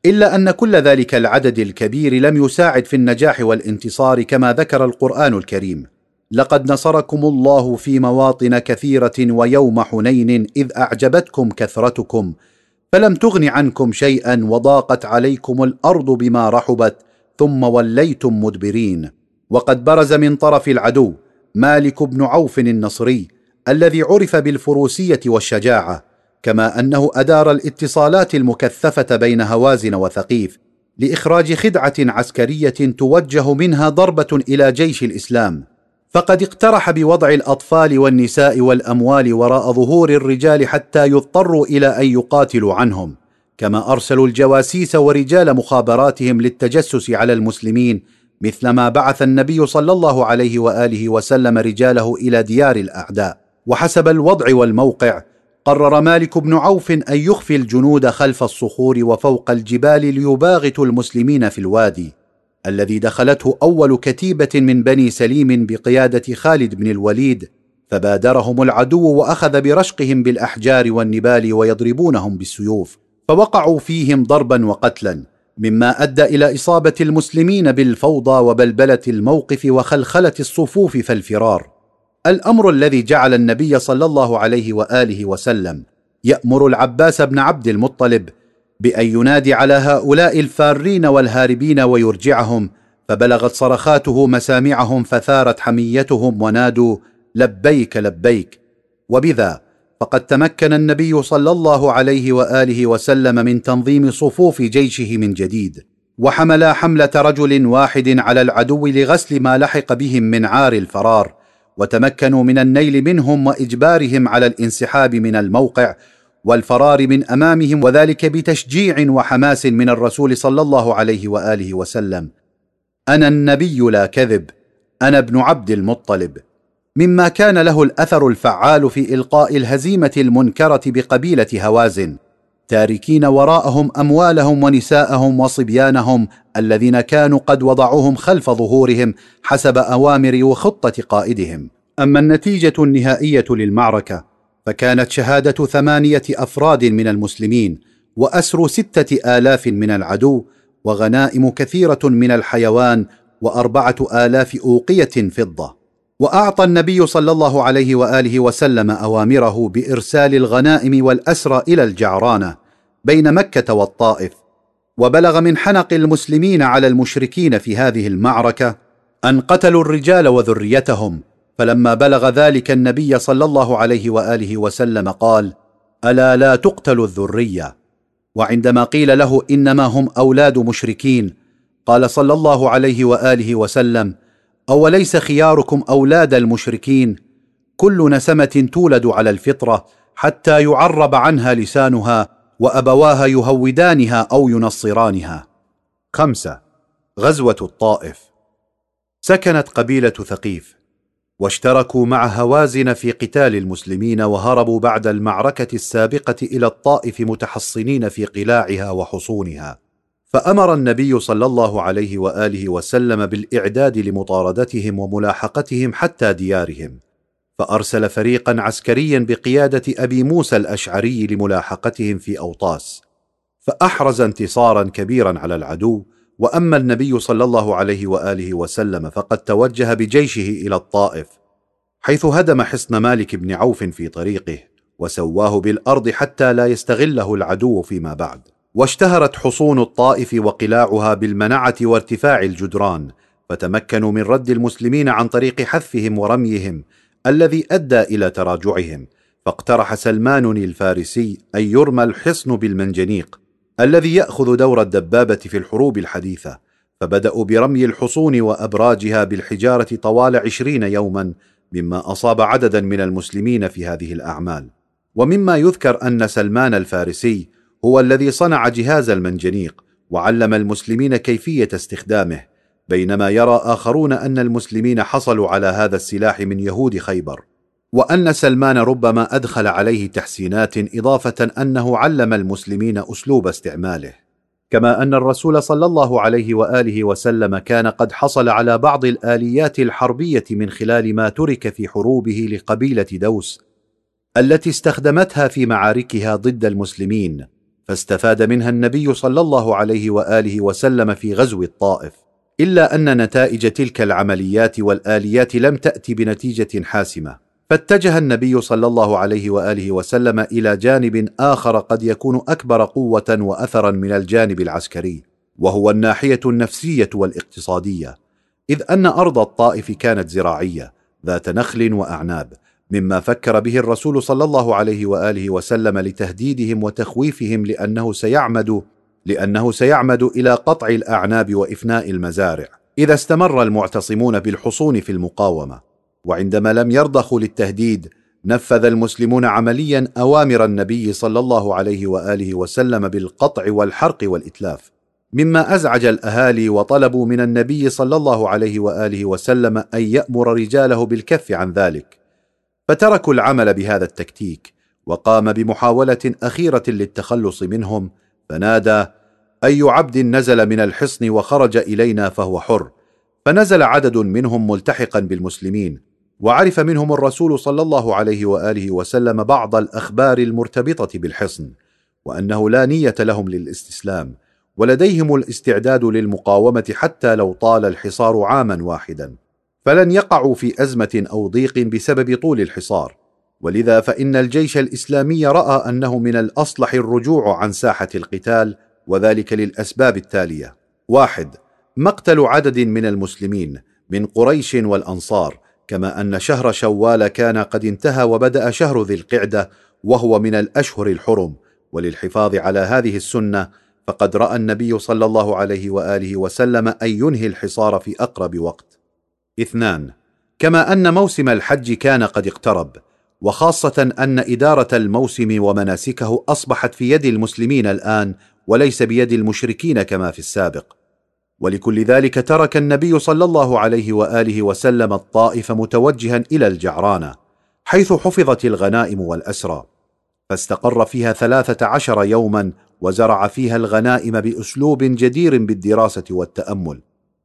إلا أن كل ذلك العدد الكبير لم يساعد في النجاح والانتصار كما ذكر القرآن الكريم. لقد نصركم الله في مواطن كثيرة ويوم حنين إذ أعجبتكم كثرتكم فلم تغن عنكم شيئا وضاقت عليكم الأرض بما رحبت ثم وليتم مدبرين. وقد برز من طرف العدو مالك بن عوف النصري الذي عرف بالفروسية والشجاعة كما أنه أدار الاتصالات المكثفة بين هوازن وثقيف لإخراج خدعة عسكرية توجه منها ضربة إلى جيش الإسلام. فقد اقترح بوضع الأطفال والنساء والأموال وراء ظهور الرجال حتى يضطروا إلى أن يقاتلوا عنهم كما أرسلوا الجواسيس ورجال مخابراتهم للتجسس على المسلمين مثلما بعث النبي صلى الله عليه وآله وسلم رجاله إلى ديار الأعداء. وحسب الوضع والموقع قرر مالك بن عوف أن يخفي الجنود خلف الصخور وفوق الجبال ليباغتوا المسلمين في الوادي الذي دخلته أول كتيبة من بني سليم بقيادة خالد بن الوليد فبادرهم العدو وأخذ برشقهم بالأحجار والنبال ويضربونهم بالسيوف فوقعوا فيهم ضربا وقتلا. مما أدى إلى إصابة المسلمين بالفوضى وبلبلة الموقف وخلخلة الصفوف فالفرار. الأمر الذي جعل النبي صلى الله عليه وآله وسلم يأمر العباس بن عبد المطلب بأن ينادي على هؤلاء الفارين والهاربين ويرجعهم فبلغت صرخاته مسامعهم فثارت حميتهم ونادوا لبيك لبيك. وبذا فقد تمكن النبي صلى الله عليه وآله وسلم من تنظيم صفوف جيشه من جديد وحملا حملة رجل واحد على العدو لغسل ما لحق بهم من عار الفرار وتمكنوا من النيل منهم وإجبارهم على الانسحاب من الموقع والفرار من أمامهم وذلك بتشجيع وحماس من الرسول صلى الله عليه وآله وسلم. أنا النبي لا كذب أنا ابن عبد المطلب. مما كان له الأثر الفعال في إلقاء الهزيمة المنكرة بقبيلة هوازن. تاركين وراءهم أموالهم ونساءهم وصبيانهم الذين كانوا قد وضعوهم خلف ظهورهم حسب أوامر وخطة قائدهم. أما النتيجة النهائية للمعركة فكانت شهادة ثمانية أفراد من المسلمين وأسر ستة آلاف من العدو وغنائم كثيرة من الحيوان وأربعة آلاف أوقية فضة. وأعطى النبي صلى الله عليه وآله وسلم أوامره بإرسال الغنائم والأسرى إلى الجعرانة بين مكة والطائف وبلغ من حنق المسلمين على المشركين في هذه المعركة أن قتلوا الرجال وذريتهم. فلما بلغ ذلك النبي صلى الله عليه وآله وسلم قال ألا لا تقتل الذرية؟ وعندما قيل له إنما هم أولاد مشركين قال صلى الله عليه وآله وسلم أوليس خياركم أولاد المشركين؟ كل نسمة تولد على الفطرة حتى يعرب عنها لسانها وأبواها يهودانها أو ينصرانها. خمسة غزوة الطائف. سكنت قبيلة ثقيف واشتركوا مع هوازن في قتال المسلمين وهربوا بعد المعركة السابقة إلى الطائف متحصنين في قلاعها وحصونها. فأمر النبي صلى الله عليه وآله وسلم بالإعداد لمطاردتهم وملاحقتهم حتى ديارهم فأرسل فريقا عسكريا بقيادة أبي موسى الأشعري لملاحقتهم في أوطاس فأحرز انتصارا كبيرا على العدو وأما النبي صلى الله عليه وآله وسلم فقد توجه بجيشه إلى الطائف حيث هدم حصن مالك بن عوف في طريقه وسواه بالأرض حتى لا يستغله العدو فيما بعد. واشتهرت حصون الطائف وقلاعها بالمنعة وارتفاع الجدران فتمكنوا من رد المسلمين عن طريق حثهم ورميهم الذي أدى إلى تراجعهم فاقترح سلمان الفارسي أن يرمى الحصن بالمنجنيق الذي يأخذ دور الدبابة في الحروب الحديثة فبدأوا برمي الحصون وأبراجها بالحجارة طوال عشرين يوما مما أصاب عددا من المسلمين في هذه الأعمال. ومما يذكر أن سلمان الفارسي هو الذي صنع جهاز المنجنيق وعلم المسلمين كيفية استخدامه بينما يرى آخرون أن المسلمين حصلوا على هذا السلاح من يهود خيبر وأن سلمان ربما أدخل عليه تحسينات إضافة أنه علم المسلمين أسلوب استعماله. كما أن الرسول صلى الله عليه وآله وسلم كان قد حصل على بعض الآليات الحربية من خلال ما ترك في حروبه لقبيلة دوس التي استخدمتها في معاركها ضد المسلمين. فاستفاد منها النبي صلى الله عليه وآله وسلم في غزو الطائف إلا أن نتائج تلك العمليات والآليات لم تات بنتيجة حاسمة. فاتجه النبي صلى الله عليه وآله وسلم إلى جانب آخر قد يكون أكبر قوة واثرا من الجانب العسكري وهو الناحية النفسية والاقتصادية إذ أن أرض الطائف كانت زراعية ذات نخل وأعناب. مما فكر به الرسول صلى الله عليه وآله وسلم لتهديدهم وتخويفهم لأنه سيعمد لأنه سيعمد إلى قطع الأعناب وإفناء المزارع. إذا استمر المعتصمون بالحصون في المقاومة وعندما لم يرضخوا للتهديد نفذ المسلمون عمليا أوامر النبي صلى الله عليه وآله وسلم بالقطع والحرق والإتلاف. مما أزعج الأهالي وطلبوا من النبي صلى الله عليه وآله وسلم أن يأمر رجاله بالكف عن ذلك. فتركوا العمل بهذا التكتيك وقام بمحاولة أخيرة للتخلص منهم فنادى أي عبد نزل من الحصن وخرج إلينا فهو حر. فنزل عدد منهم ملتحقا بالمسلمين وعرف منهم الرسول صلى الله عليه وآله وسلم بعض الأخبار المرتبطة بالحصن وأنه لا نية لهم للاستسلام ولديهم الاستعداد للمقاومة حتى لو طال الحصار عاما واحدا. فلن يقعوا في أزمة أو ضيق بسبب طول الحصار. ولذا فإن الجيش الإسلامي رأى أنه من الأصلح الرجوع عن ساحة القتال وذلك للأسباب التالية. واحد مقتل عدد من المسلمين من قريش والأنصار كما أن شهر شوال كان قد انتهى وبدأ شهر ذي القعدة وهو من الأشهر الحرم. وللحفاظ على هذه السنة فقد رأى النبي صلى الله عليه وآله وسلم أن ينهي الحصار في أقرب وقت. اثنان كما أن موسم الحج كان قد اقترب وخاصة أن إدارة الموسم ومناسكه أصبحت في يد المسلمين الآن وليس بيد المشركين كما في السابق. ولكل ذلك ترك النبي صلى الله عليه وآله وسلم الطائف متوجها إلى الجعرانة حيث حفظت الغنائم والأسرى. فاستقر فيها ثلاثة عشر يوما وزرع فيها الغنائم بأسلوب جدير بالدراسة والتأمل.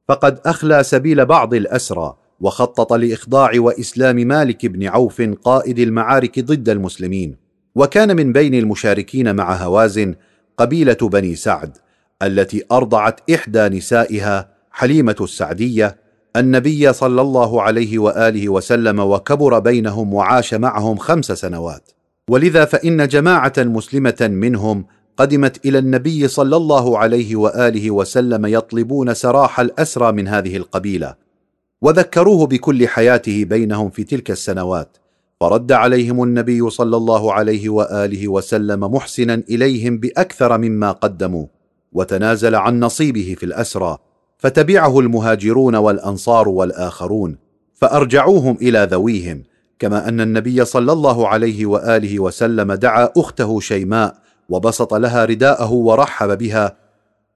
فقد أخلى سبيل بعض الأسرى وخطط لإخضاع وإسلام مالك بن عوف قائد المعارك ضد المسلمين. وكان من بين المشاركين مع هوازن قبيلة بني سعد التي أرضعت إحدى نسائها حليمة السعدية النبي صلى الله عليه وآله وسلم وكبر بينهم وعاش معهم خمس سنوات. ولذا فإن جماعة مسلمة منهم قدمت إلى النبي صلى الله عليه وآله وسلم يطلبون سراح الأسرى من هذه القبيلة وذكروه بكل حياته بينهم في تلك السنوات فرد عليهم النبي صلى الله عليه وآله وسلم محسنا إليهم بأكثر مما قدموا وتنازل عن نصيبه في الأسرى فتبعه المهاجرون والأنصار والآخرون فأرجعوهم إلى ذويهم كما أن النبي صلى الله عليه وآله وسلم دعا أخته شيماء وبسط لها رداءه ورحب بها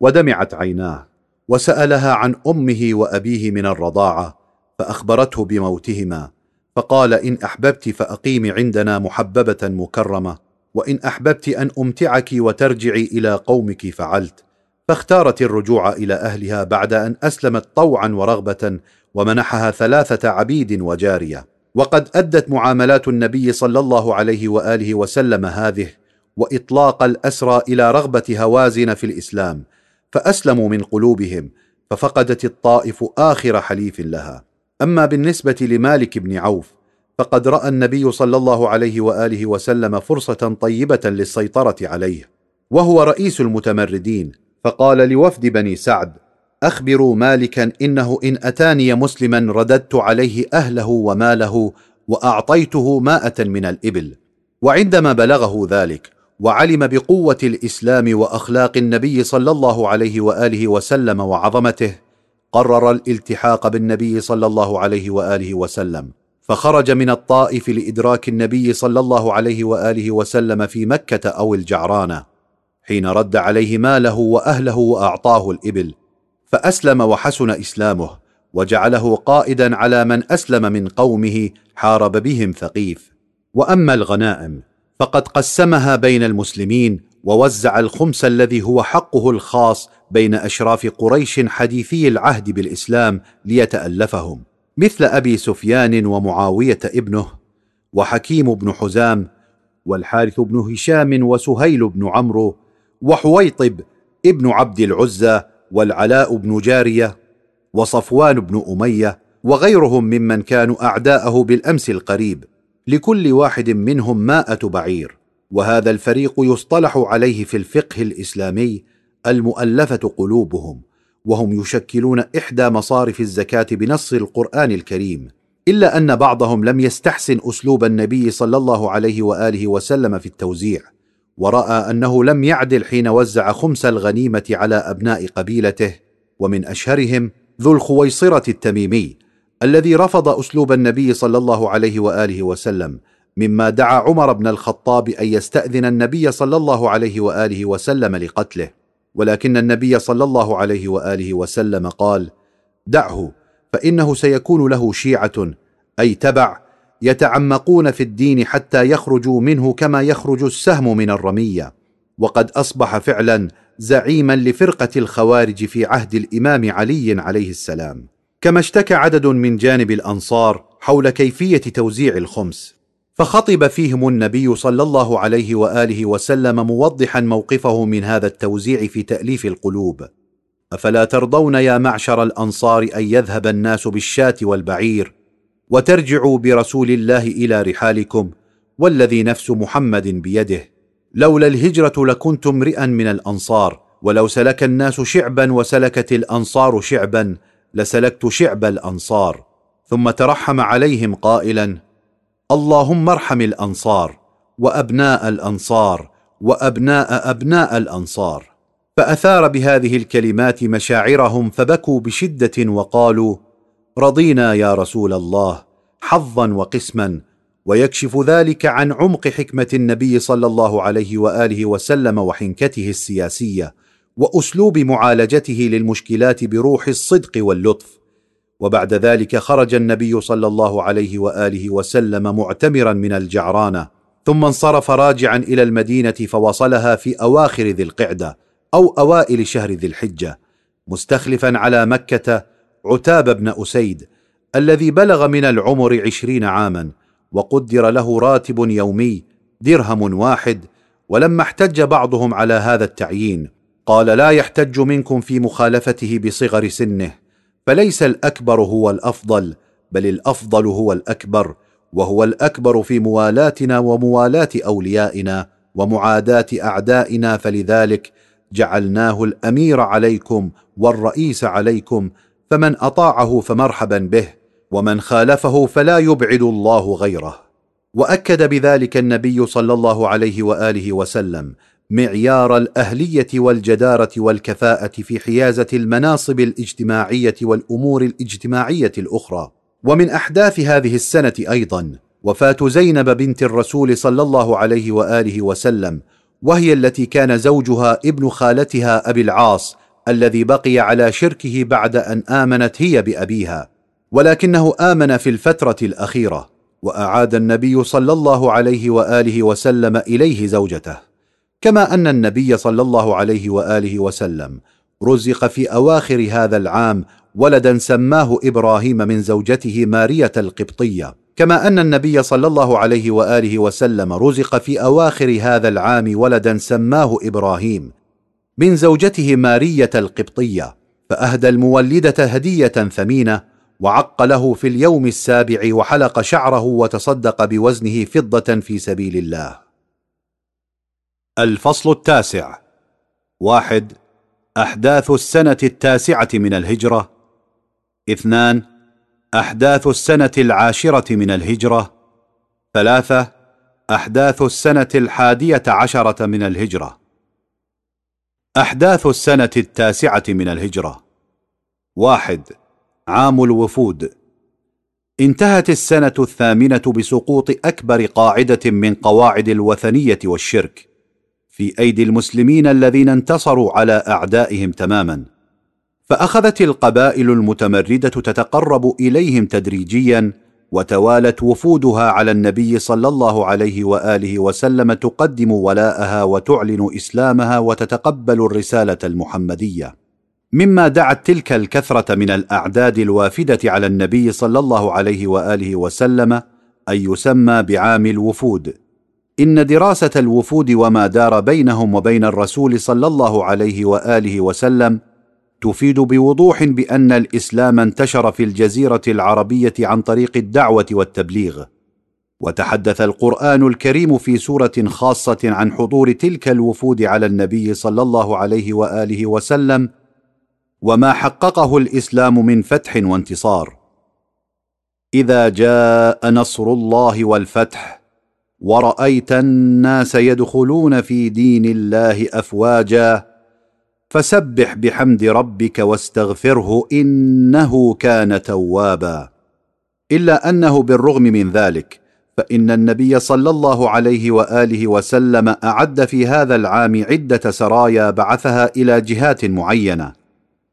ودمعت عيناه وسألها عن أمه وأبيه من الرضاعة فأخبرته بموتهما فقال إن أحببت فاقيمي عندنا محببة مكرمة وإن أحببت أن أمتعك وترجعي إلى قومك فعلت فاختارت الرجوع إلى أهلها بعد أن أسلمت طوعا ورغبة ومنحها ثلاثة عبيد وجارية وقد أدت معاملات النبي صلى الله عليه وآله وسلم هذه وإطلاق الأسرى إلى رغبة هوازن في الإسلام فأسلموا من قلوبهم ففقدت الطائف آخر حليف لها. أما بالنسبة لمالك بن عوف فقد رأى النبي صلى الله عليه وآله وسلم فرصة طيبة للسيطرة عليه وهو رئيس المتمردين فقال لوفد بني سعد أخبروا مالكا إنه إن أتاني مسلما رددت عليه أهله وماله وأعطيته ماءه من الإبل وعندما بلغه ذلك وعلم بقوة الإسلام وأخلاق النبي صلى الله عليه وآله وسلم وعظمته قرر الالتحاق بالنبي صلى الله عليه وآله وسلم. فخرج من الطائف لإدراك النبي صلى الله عليه وآله وسلم في مكة أو الجعرانة حين رد عليه ماله وأهله وأعطاه الإبل. فأسلم وحسن إسلامه وجعله قائدا على من أسلم من قومه حارب بهم ثقيف. وأما الغنائم فقد قسمها بين المسلمين ووزع الخمس الذي هو حقه الخاص بين أشراف قريش حديثي العهد بالإسلام ليتألفهم مثل أبي سفيان ومعاوية ابنه وحكيم بن حزام والحارث بن هشام وسهيل بن عمرو وحويطب ابن عبد العزى والعلاء بن جارية وصفوان بن أمية وغيرهم ممن كانوا أعداءه بالأمس القريب. لكل واحد منهم مائه بعير وهذا الفريق يصطلح عليه في الفقه الإسلامي المؤلفة قلوبهم وهم يشكلون إحدى مصارف الزكاة بنص القرآن الكريم إلا أن بعضهم لم يستحسن أسلوب النبي صلى الله عليه وآله وسلم في التوزيع ورأى أنه لم يعدل حين وزع خمس الغنيمة على أبناء قبيلته ومن أشهرهم ذو الخويصرة التميمي الذي رفض أسلوب النبي صلى الله عليه وآله وسلم مما دعا عمر بن الخطاب أن يستأذن النبي صلى الله عليه وآله وسلم لقتله. ولكن النبي صلى الله عليه وآله وسلم قال دعه فإنه سيكون له شيعة أي تبع يتعمقون في الدين حتى يخرجوا منه كما يخرج السهم من الرمية. وقد أصبح فعلا زعيما لفرقة الخوارج في عهد الإمام علي عليه السلام. كما اشتكى عدد من جانب الأنصار حول كيفية توزيع الخمس. فخطب فيهم النبي صلى الله عليه وآله وسلم موضحا موقفه من هذا التوزيع في تأليف القلوب. أفلا ترضون يا معشر الأنصار أن يذهب الناس بالشاة والبعير؟ وترجعوا برسول الله إلى رحالكم والذي نفس محمد بيده. لولا الهجرة لكنت امرئا من الأنصار ولو سلك الناس شعبا وسلكت الأنصار شعبا لسلكت شعب الأنصار ثم ترحم عليهم قائلا اللهم ارحم الأنصار وأبناء الأنصار وأبناء أبناء الأنصار. فأثار بهذه الكلمات مشاعرهم فبكوا بشدة وقالوا رضينا يا رسول الله حظا وقسما ويكشف ذلك عن عمق حكمة النبي صلى الله عليه وآله وسلم وحنكته السياسية وأسلوب معالجته للمشكلات بروح الصدق واللطف. وبعد ذلك خرج النبي صلى الله عليه وآله وسلم معتمرا من الجعرانة ثم انصرف راجعا إلى المدينة فوصلها في أواخر ذي القعدة أو أوائل شهر ذي الحجة مستخلفا على مكة عتاب بن أسيد الذي بلغ من العمر عشرين عاما وقدر له راتب يومي درهم واحد ولما احتج بعضهم على هذا التعيين قال لا يحتج منكم في مخالفته بصغر سنه فليس الأكبر هو الأفضل بل الأفضل هو الأكبر وهو الأكبر في موالاتنا وموالاه أوليائنا ومعاداة أعدائنا فلذلك جعلناه الأمير عليكم والرئيس عليكم فمن أطاعه فمرحبا به ومن خالفه فلا يبعد الله غيره. وأكد بذلك النبي صلى الله عليه وآله وسلم معيار الأهلية والجدارة والكفاءة في حيازة المناصب الاجتماعية والأمور الاجتماعية الأخرى. ومن أحداث هذه السنة أيضا وفاة زينب بنت الرسول صلى الله عليه وآله وسلم وهي التي كان زوجها ابن خالتها أبي العاص الذي بقي على شركه بعد أن آمنت هي بأبيها. ولكنه آمن في الفترة الأخيرة وأعاد النبي صلى الله عليه وآله وسلم إليه زوجته. كما أن النبي صلى الله عليه وآله وسلم رزق في أواخر هذا العام ولدا سماه إبراهيم من زوجته مارية القبطية. كما أن النبي صلى الله عليه وآله وسلم رزق في أواخر هذا العام ولدا سماه إبراهيم من زوجته مارية القبطية. فأهدى المولدة هدية ثمينة وعق له في اليوم السابع وحلق شعره وتصدق بوزنه فضة في سبيل الله. الفصل التاسع. واحد. أحداث السنة التاسعة من الهجرة. اثنان. أحداث السنة العاشرة من الهجرة. ثلاثة. أحداث السنة الحادية عشرة من الهجرة. أحداث السنة التاسعة من الهجرة. واحد. عام الوفود. انتهت السنة الثامنة بسقوط أكبر قاعدة من قواعد الوثنية والشرك. في أيدي المسلمين الذين انتصروا على أعدائهم تماما. فأخذت القبائل المتمردة تتقرب إليهم تدريجيا وتوالت وفودها على النبي صلى الله عليه وآله وسلم تقدم ولاءها وتعلن إسلامها وتتقبل الرسالة المحمدية. مما دعت تلك الكثرة من الأعداد الوافدة على النبي صلى الله عليه وآله وسلم أن يسمى بعام الوفود. إن دراسة الوفود وما دار بينهم وبين الرسول صلى الله عليه وآله وسلم تفيد بوضوح بأن الإسلام انتشر في الجزيرة العربية عن طريق الدعوة والتبليغ. وتحدث القرآن الكريم في سورة خاصة عن حضور تلك الوفود على النبي صلى الله عليه وآله وسلم وما حققه الإسلام من فتح وانتصار. إذا جاء نصر الله والفتح ورأيت الناس يدخلون في دين الله أفواجا فسبح بحمد ربك واستغفره إنه كان توابا. إلا أنه بالرغم من ذلك فإن النبي صلى الله عليه وآله وسلم أعد في هذا العام عدة سرايا بعثها إلى جهات معينة.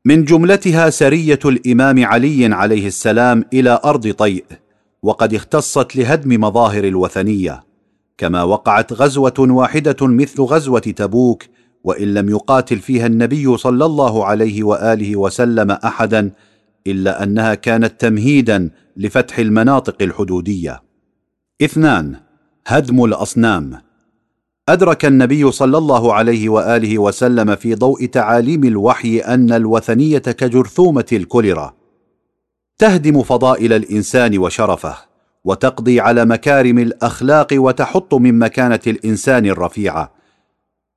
من جملتها سرية الإمام علي عليه السلام إلى أرض طيء وقد اختصت لهدم مظاهر الوثنية. كما وقعت غزوة واحدة مثل غزوة تبوك وإن لم يقاتل فيها النبي صلى الله عليه وآله وسلم احدا إلا أنها كانت تمهيدا لفتح المناطق الحدودية. اثنان هدم الأصنام. أدرك النبي صلى الله عليه وآله وسلم في ضوء تعاليم الوحي أن الوثنية كجرثومة الكوليرا تهدم فضائل الإنسان وشرفه. وتقضي على مكارم الأخلاق وتحط من مكانة الإنسان الرفيعه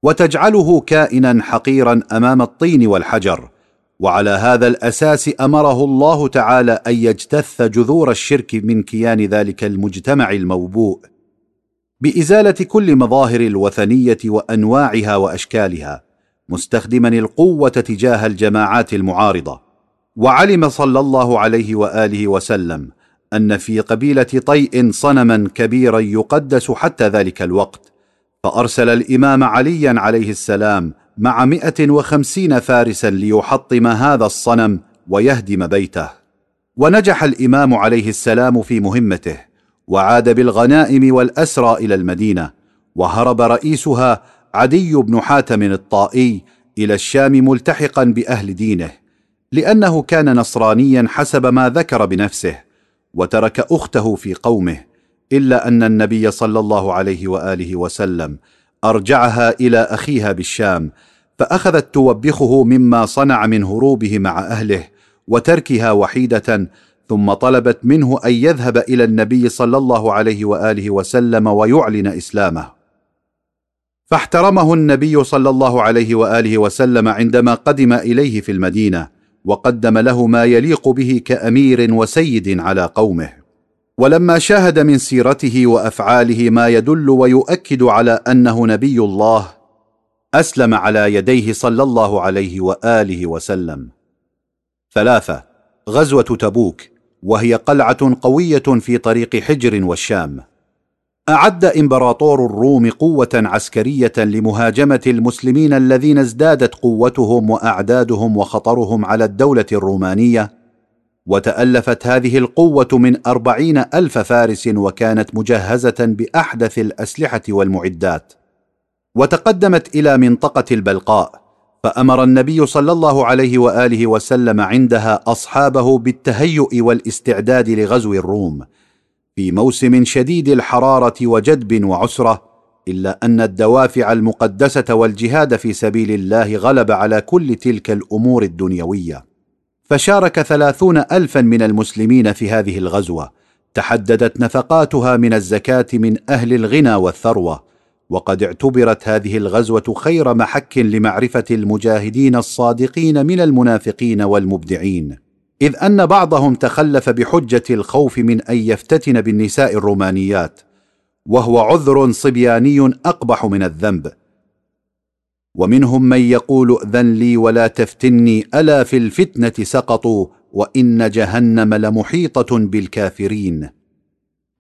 وتجعله كائنا حقيرا أمام الطين والحجر. وعلى هذا الأساس أمره الله تعالى أن يجتث جذور الشرك من كيان ذلك المجتمع الموبوء. بإزالة كل مظاهر الوثنية وأنواعها وأشكالها مستخدما القوة تجاه الجماعات المعارضة. وعلم صلى الله عليه وآله وسلم أن في قبيلة طيء صنما كبيرا يقدس حتى ذلك الوقت فأرسل الإمام عليا عليه السلام مع مئة وخمسين فارسا ليحطم هذا الصنم ويهدم بيته. ونجح الإمام عليه السلام في مهمته وعاد بالغنائم والأسرى إلى المدينة وهرب رئيسها عدي بن حاتم الطائي إلى الشام ملتحقا بأهل دينه لأنه كان نصرانيا حسب ما ذكر بنفسه. وترك أخته في قومه إلا أن النبي صلى الله عليه وآله وسلم أرجعها إلى أخيها بالشام فأخذت توبخه مما صنع من هروبه مع أهله وتركها وحيدة ثم طلبت منه أن يذهب إلى النبي صلى الله عليه وآله وسلم ويعلن إسلامه. فاحترمه النبي صلى الله عليه وآله وسلم عندما قدم إليه في المدينة وقدم له ما يليق به كأمير وسيد على قومه. ولما شاهد من سيرته وأفعاله ما يدل ويؤكد على أنه نبي الله أسلم على يديه صلى الله عليه وآله وسلم. ثلاثة غزوة تبوك وهي قلعة قوية في طريق حجر والشام. أعد إمبراطور الروم قوة عسكرية لمهاجمة المسلمين الذين ازدادت قوتهم وأعدادهم وخطرهم على الدولة الرومانية وتألفت هذه القوة من أربعين ألف فارس وكانت مجهزة بأحدث الأسلحة والمعدات. وتقدمت إلى منطقة البلقاء فأمر النبي صلى الله عليه وآله وسلم عندها أصحابه بالتهيؤ والإستعداد لغزو الروم. في موسم شديد الحرارة وجدب وعسرة إلا أن الدوافع المقدسة والجهاد في سبيل الله غلب على كل تلك الأمور الدنيوية. فشارك ثلاثون الفا من المسلمين في هذه الغزوة تحددت نفقاتها من الزكاة من أهل الغنى والثروة وقد اعتبرت هذه الغزوة خير محك لمعرفة المجاهدين الصادقين من المنافقين والمبدعين. إذ أن بعضهم تخلف بحجة الخوف من أن يفتتن بالنساء الرومانيات وهو عذر صبياني أقبح من الذنب. ومنهم من يقول أذن لي ولا تفتني ألا في الفتنة سقطوا وإن جهنم لمحيطة بالكافرين.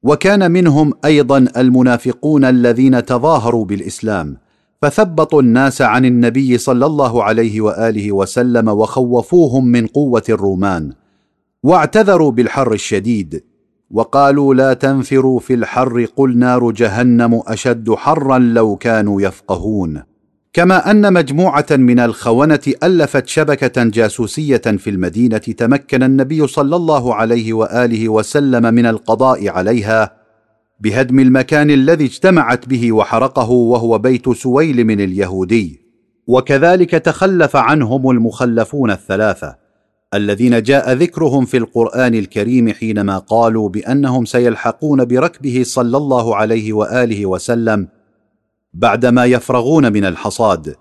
وكان منهم أيضا المنافقون الذين تظاهروا بالإسلام. فثبطوا الناس عن النبي صلى الله عليه وآله وسلم وخوفوهم من قوة الرومان واعتذروا بالحر الشديد وقالوا لا تنفروا في الحر قل نار جهنم أشد حرا لو كانوا يفقهون. كما أن مجموعة من الخونة ألفت شبكة جاسوسية في المدينة تمكن النبي صلى الله عليه وآله وسلم من القضاء عليها بهدم المكان الذي اجتمعت به وحرقه وهو بيت سويل من اليهودي. وكذلك تخلف عنهم المخلفون الثلاثة الذين جاء ذكرهم في القرآن الكريم حينما قالوا بأنهم سيلحقون بركبه صلى الله عليه وآله وسلم بعدما يفرغون من الحصاد.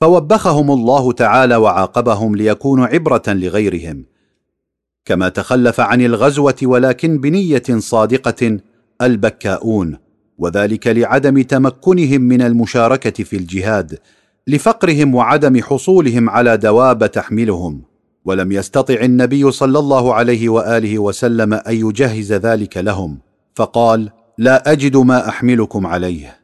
فوبخهم الله تعالى وعاقبهم ليكونوا عبرة لغيرهم. كما تخلف عن الغزوة ولكن بنية صادقة البكاؤون وذلك لعدم تمكنهم من المشاركة في الجهاد لفقرهم وعدم حصولهم على دواب تحملهم. ولم يستطع النبي صلى الله عليه وآله وسلم أن يجهز ذلك لهم. فقال لا أجد ما أحملكم عليه.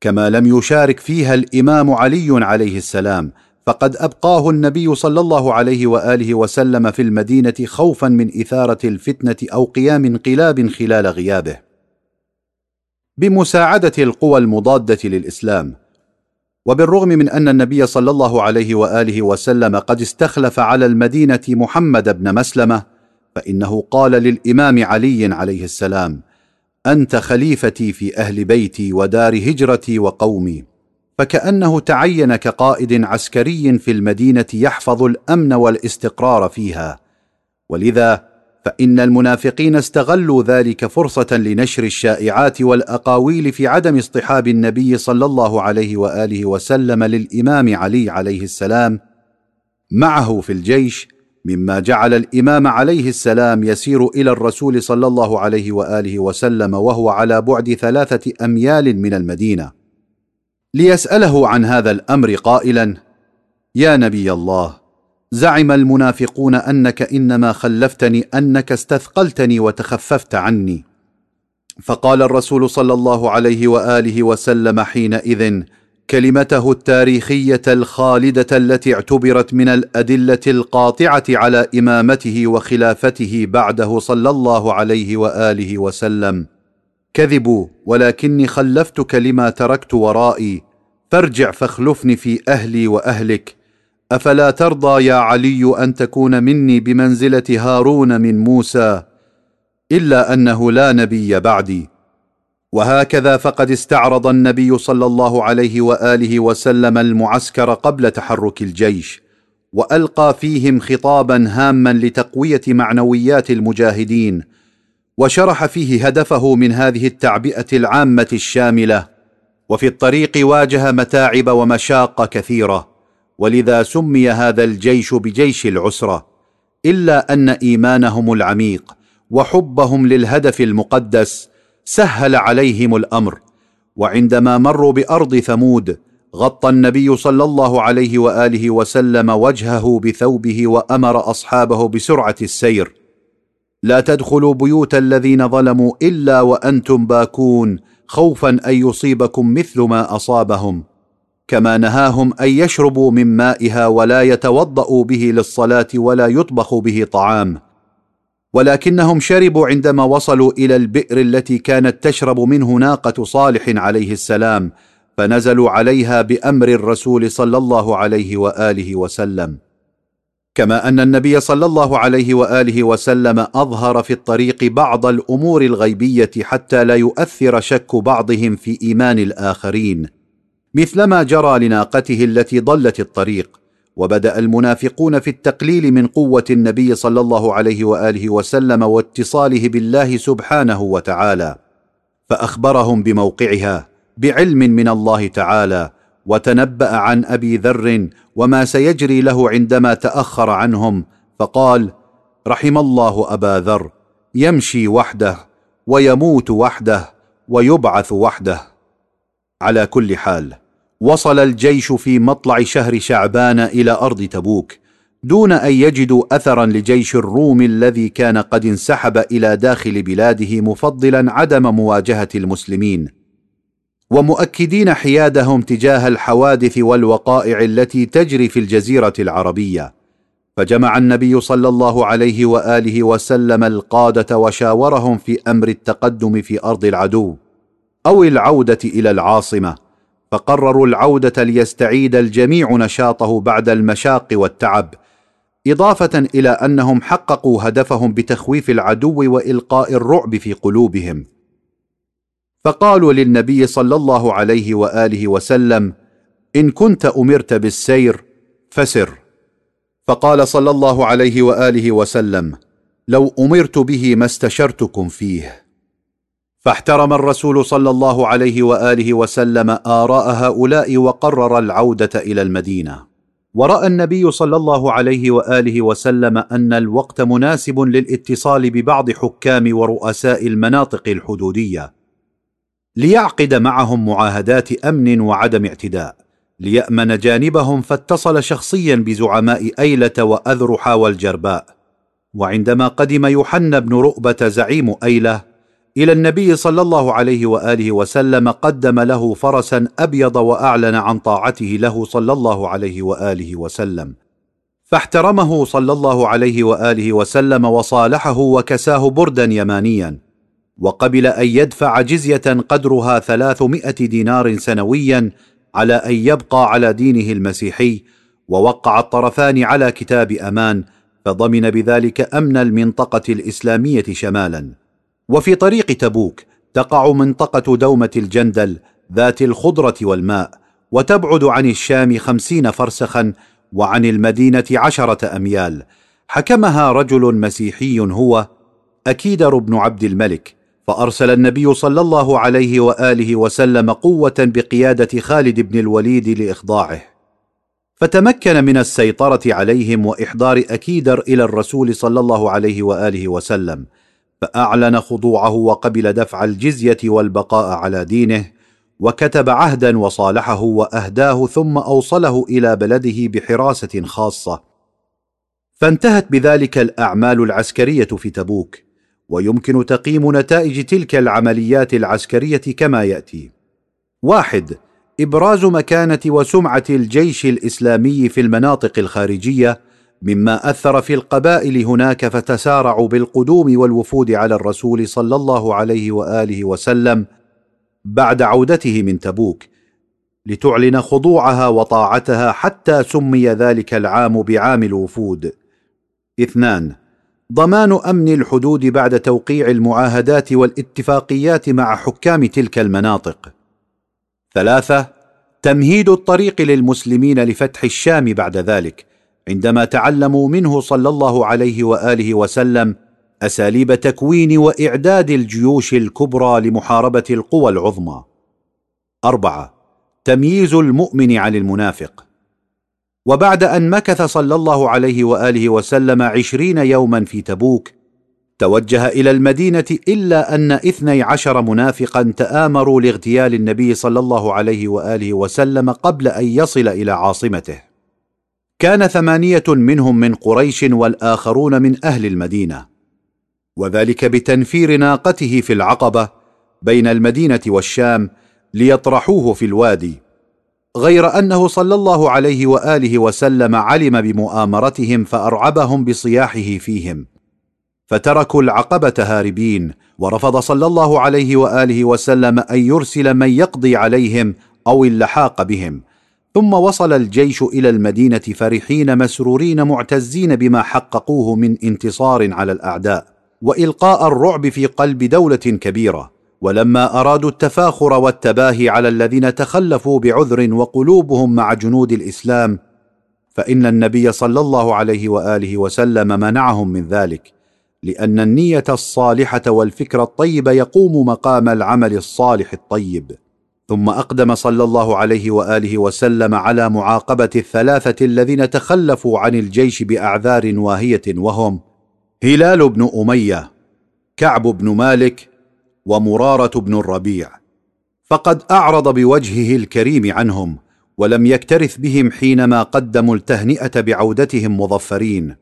كما لم يشارك فيها الإمام علي عليه السلام فقد أبقاه النبي صلى الله عليه وآله وسلم في المدينة خوفا من إثارة الفتنة أو قيام انقلاب خلال غيابه. بمساعدة القوى المضادة للإسلام وبالرغم من أن النبي صلى الله عليه وآله وسلم قد استخلف على المدينة محمد بن مسلمة فإنه قال للإمام علي عليه السلام أنت خليفتي في أهل بيتي ودار هجرتي وقومي فكأنه تعين كقائد عسكري في المدينة يحفظ الأمن والاستقرار فيها ولذا فإن المنافقين استغلوا ذلك فرصة لنشر الشائعات والأقاويل في عدم اصطحاب النبي صلى الله عليه وآله وسلم للإمام علي عليه السلام معه في الجيش مما جعل الإمام عليه السلام يسير إلى الرسول صلى الله عليه وآله وسلم وهو على بعد ثلاثة أميال من المدينة. ليسأله عن هذا الأمر قائلا يا نبي الله زعم المنافقون أنك إنما خلفتني أنك استثقلتني وتخففت عني. فقال الرسول صلى الله عليه وآله وسلم حينئذ كلمته التاريخية الخالدة التي اعتبرت من الأدلة القاطعة على إمامته وخلافته بعده صلى الله عليه وآله وسلم. كذبوا ولكني خلفتك لما تركت ورائي فارجع فاخلفني في أهلي وأهلك. أفلا ترضى يا علي أن تكون مني بمنزلة هارون من موسى؟ إلا أنه لا نبي بعدي. وهكذا فقد استعرض النبي صلى الله عليه وآله وسلم المعسكر قبل تحرك الجيش وألقى فيهم خطابا هاما لتقوية معنويات المجاهدين وشرح فيه هدفه من هذه التعبئة العامة الشاملة. وفي الطريق واجه متاعب ومشاق كثيرة. ولذا سمي هذا الجيش بجيش العسرة إلا أن إيمانهم العميق وحبهم للهدف المقدس سهل عليهم الأمر وعندما مروا بأرض ثمود غطى النبي صلى الله عليه وآله وسلم وجهه بثوبه وأمر أصحابه بسرعة السير. لا تدخلوا بيوت الذين ظلموا إلا وأنتم باكون خوفا أن يصيبكم مثل ما أصابهم. كما نهاهم أن يشربوا من مائها ولا يتوضأوا به للصلاة ولا يطبخ به طعام. ولكنهم شربوا عندما وصلوا إلى البئر التي كانت تشرب منه ناقة صالح عليه السلام فنزلوا عليها بأمر الرسول صلى الله عليه وآله وسلم. كما أن النبي صلى الله عليه وآله وسلم أظهر في الطريق بعض الأمور الغيبية حتى لا يؤثر شك بعضهم في إيمان الآخرين. مثلما جرى لناقته التي ضلت الطريق وبدأ المنافقون في التقليل من قوة النبي صلى الله عليه وآله وسلم واتصاله بالله سبحانه وتعالى. فأخبرهم بموقعها بعلم من الله تعالى وتنبأ عن أبي ذر وما سيجري له عندما تأخر عنهم فقال رحم الله أبا ذر يمشي وحده ويموت وحده ويبعث وحده. على كل حال وصل الجيش في مطلع شهر شعبان إلى أرض تبوك دون أن يجدوا اثرا لجيش الروم الذي كان قد انسحب إلى داخل بلاده مفضلا عدم مواجهة المسلمين. ومؤكدين حيادهم تجاه الحوادث والوقائع التي تجري في الجزيرة العربية. فجمع النبي صلى الله عليه وآله وسلم القادة وشاورهم في أمر التقدم في أرض العدو أو العودة إلى العاصمة. فقرروا العودة ليستعيد الجميع نشاطه بعد المشاق والتعب إضافة إلى أنهم حققوا هدفهم بتخويف العدو وإلقاء الرعب في قلوبهم. فقالوا للنبي صلى الله عليه وآله وسلم إن كنت أمرت بالسير فسر. فقال صلى الله عليه وآله وسلم لو أمرت به ما استشرتكم فيه. فاحترم الرسول صلى الله عليه وآله وسلم آراء هؤلاء وقرر العودة إلى المدينة. ورأى النبي صلى الله عليه وآله وسلم أن الوقت مناسب للاتصال ببعض حكام ورؤساء المناطق الحدودية. ليعقد معهم معاهدات أمن وعدم اعتداء. ليأمن جانبهم فاتصل شخصيا بزعماء أيلة واذرح والجرباء. وعندما قدم يوحنا بن رؤبة زعيم أيلة إلى النبي صلى الله عليه وآله وسلم قدم له فرسا أبيض وأعلن عن طاعته له صلى الله عليه وآله وسلم. فاحترمه صلى الله عليه وآله وسلم وصالحه وكساه بردا يمانيا. وقبل أن يدفع جزية قدرها ثلاثمائة دينار سنويا على أن يبقى على دينه المسيحي ووقع الطرفان على كتاب أمان فضمن بذلك أمن المنطقة الإسلامية شمالا. وفي طريق تبوك تقع منطقة دومة الجندل ذات الخضرة والماء وتبعد عن الشام خمسين فرسخا وعن المدينة عشرة أميال. حكمها رجل مسيحي هو اكيدر بن عبد الملك فأرسل النبي صلى الله عليه وآله وسلم قوة بقيادة خالد بن الوليد لإخضاعه. فتمكن من السيطرة عليهم وإحضار أكيدر إلى الرسول صلى الله عليه وآله وسلم. فأعلن خضوعه وقبل دفع الجزية والبقاء على دينه وكتب عهدا وصالحه وأهداه ثم أوصله إلى بلده بحراسة خاصة. فانتهت بذلك الأعمال العسكرية في تبوك ويمكن تقييم نتائج تلك العمليات العسكرية كما يأتي. واحد إبراز مكانة وسمعة الجيش الإسلامي في المناطق الخارجية مما أثر في القبائل هناك فتسارعوا بالقدوم والوفود على الرسول صلى الله عليه وآله وسلم بعد عودته من تبوك لتعلن خضوعها وطاعتها حتى سمي ذلك العام بعام الوفود. اثنان ضمان أمن الحدود بعد توقيع المعاهدات والاتفاقيات مع حكام تلك المناطق. ثلاثة تمهيد الطريق للمسلمين لفتح الشام بعد ذلك عندما تعلموا منه صلى الله عليه وآله وسلم أساليب تكوين وإعداد الجيوش الكبرى لمحاربة القوى العظمى. أربعة تمييز المؤمن عن المنافق. وبعد أن مكث صلى الله عليه وآله وسلم عشرين يوما في تبوك توجه إلى المدينة إلا أن اثني عشر منافقا تآمروا لاغتيال النبي صلى الله عليه وآله وسلم قبل أن يصل إلى عاصمته. كان ثمانية منهم من قريش والآخرون من أهل المدينة. وذلك بتنفير ناقته في العقبة بين المدينة والشام ليطرحوه في الوادي غير أنه صلى الله عليه وآله وسلم علم بمؤامرتهم فأرعبهم بصياحه فيهم. فتركوا العقبة هاربين ورفض صلى الله عليه وآله وسلم أن يرسل من يقضي عليهم أو اللحاق بهم. ثم وصل الجيش إلى المدينة فرحين مسرورين معتزين بما حققوه من انتصار على الأعداء وإلقاء الرعب في قلب دولة كبيرة. ولما أرادوا التفاخر والتباهي على الذين تخلفوا بعذر وقلوبهم مع جنود الإسلام فإن النبي صلى الله عليه وآله وسلم منعهم من ذلك لأن النية الصالحة والفكر الطيب يقوم مقام العمل الصالح الطيب. ثم أقدم صلى الله عليه وآله وسلم على معاقبة الثلاثة الذين تخلفوا عن الجيش بأعذار واهية وهم هلال بن أمية كعب بن مالك ومرارة بن الربيع. فقد أعرض بوجهه الكريم عنهم ولم يكترث بهم حينما قدموا التهنئة بعودتهم مظفرين.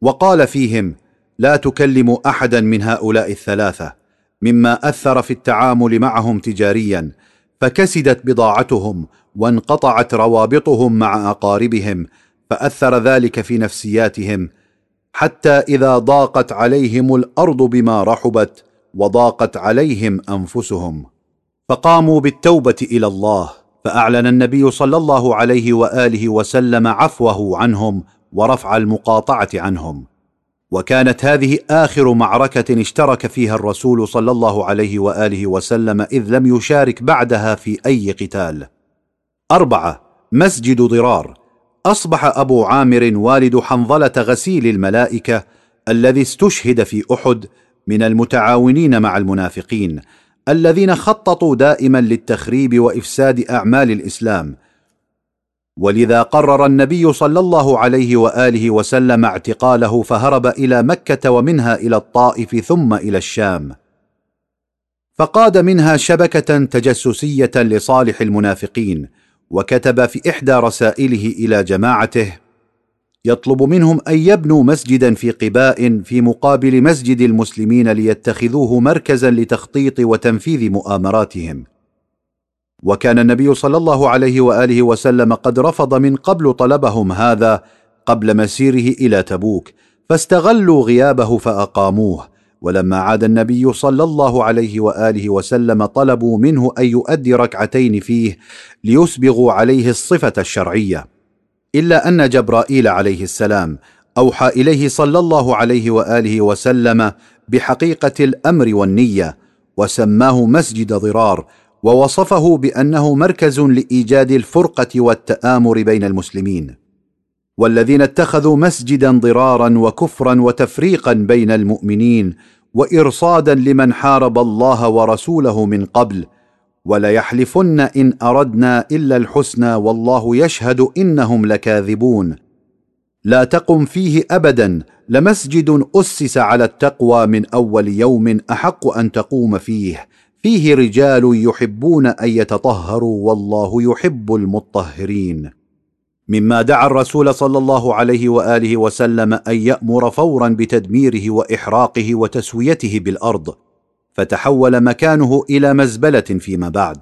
وقال فيهم لا تكلموا أحدا من هؤلاء الثلاثة مما أثر في التعامل معهم تجاريا فكسدت بضاعتهم وانقطعت روابطهم مع أقاربهم فأثر ذلك في نفسياتهم حتى إذا ضاقت عليهم الأرض بما رحبت وضاقت عليهم أنفسهم. فقاموا بالتوبة إلى الله فأعلن النبي صلى الله عليه وآله وسلم عفوه عنهم ورفع المقاطعة عنهم. وكانت هذه آخر معركة اشترك فيها الرسول صلى الله عليه وآله وسلم إذ لم يشارك بعدها في أي قتال. أربعة مسجد ضرار. أصبح أبو عامر والد حنظلة غسيل الملائكة الذي استشهد في أحد من المتعاونين مع المنافقين الذين خططوا دائما للتخريب وإفساد أعمال الإسلام. ولذا قرر النبي صلى الله عليه وآله وسلم اعتقاله فهرب إلى مكة ومنها إلى الطائف ثم إلى الشام. فقاد منها شبكة تجسسية لصالح المنافقين وكتب في إحدى رسائله إلى جماعته يطلب منهم أن يبنوا مسجدا في قباء في مقابل مسجد المسلمين ليتخذوه مركزا لتخطيط وتنفيذ مؤامراتهم. وكان النبي صلى الله عليه وآله وسلم قد رفض من قبل طلبهم هذا قبل مسيره إلى تبوك فاستغلوا غيابه فأقاموه. ولما عاد النبي صلى الله عليه وآله وسلم طلبوا منه أن يؤدي ركعتين فيه ليسبغوا عليه الصفة الشرعية. إلا أن جبرائيل عليه السلام أوحى إليه صلى الله عليه وآله وسلم بحقيقة الأمر والنية وسماه مسجد ضرار ووصفه بأنه مركز لإيجاد الفرقة والتآمر بين المسلمين والذين اتخذوا مسجدا ضرارا وكفرا وتفريقا بين المؤمنين وإرصادا لمن حارب الله ورسوله من قبل وليحلفن إن أردنا إلا الحسنى والله يشهد إنهم لكاذبون. لا تقم فيه ابدا لمسجد أسس على التقوى من أول يوم أحق أن تقوم فيه فيه رجال يحبون أن يتطهروا والله يحب المطهرين. مما دعا الرسول صلى الله عليه وآله وسلم أن يأمر فورا بتدميره وإحراقه وتسويته بالأرض فتحول مكانه إلى مزبلة فيما بعد.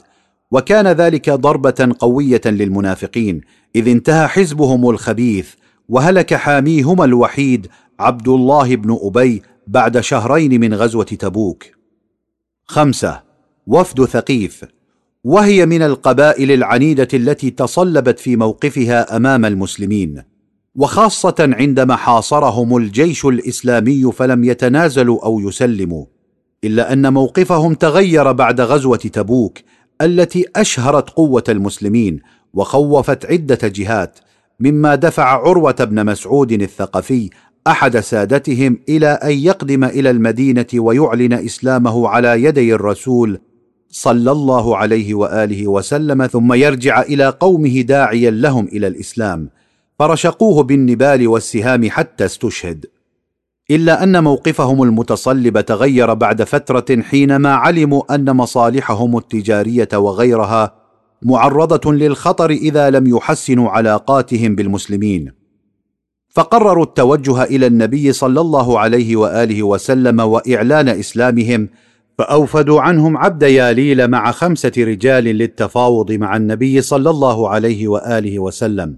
وكان ذلك ضربة قوية للمنافقين إذ انتهى حزبهم الخبيث وهلك حاميهما الوحيد عبد الله بن أبي بعد شهرين من غزوة تبوك. خمسة وفد ثقيف وهي من القبائل العنيدة التي تصلبت في موقفها أمام المسلمين وخاصة عندما حاصرهم الجيش الإسلامي فلم يتنازلوا أو يسلموا إلا أن موقفهم تغير بعد غزوة تبوك التي أشهرت قوة المسلمين وخوفت عدة جهات مما دفع عروة بن مسعود الثقفي أحد سادتهم إلى أن يقدم إلى المدينة ويعلن إسلامه على يدي الرسول صلى الله عليه وآله وسلم ثم يرجع إلى قومه داعيا لهم إلى الإسلام. فرشقوه بالنبال والسهام حتى استشهد. إلا أن موقفهم المتصلب تغير بعد فترة حينما علموا أن مصالحهم التجارية وغيرها معرضة للخطر إذا لم يحسنوا علاقاتهم بالمسلمين. فقرروا التوجه إلى النبي صلى الله عليه وآله وسلم وإعلان إسلامهم فأوفدوا عنهم عبد ياليل مع خمسة رجال للتفاوض مع النبي صلى الله عليه وآله وسلم.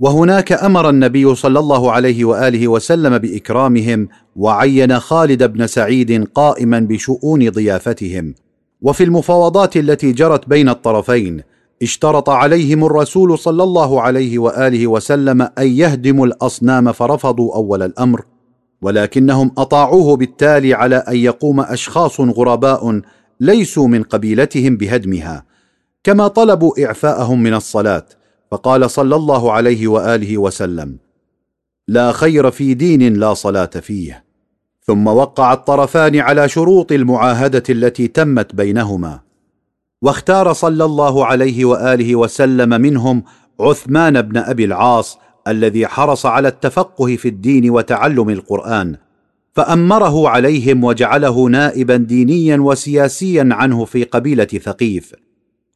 وهناك أمر النبي صلى الله عليه وآله وسلم بإكرامهم وعين خالد بن سعيد قائما بشؤون ضيافتهم. وفي المفاوضات التي جرت بين الطرفين اشترط عليهم الرسول صلى الله عليه وآله وسلم أن يهدموا الأصنام فرفضوا أول الأمر. ولكنهم أطاعوه بالتالي على أن يقوم أشخاص غرباء ليسوا من قبيلتهم بهدمها كما طلبوا إعفاءهم من الصلاة فقال صلى الله عليه وآله وسلم لا خير في دين لا صلاة فيه. ثم وقع الطرفان على شروط المعاهدة التي تمت بينهما. واختار صلى الله عليه وآله وسلم منهم عثمان بن أبي العاص الذي حرص على التفقه في الدين وتعلم القرآن فأمره عليهم وجعله نائبا دينيا وسياسيا عنه في قبيلة ثقيف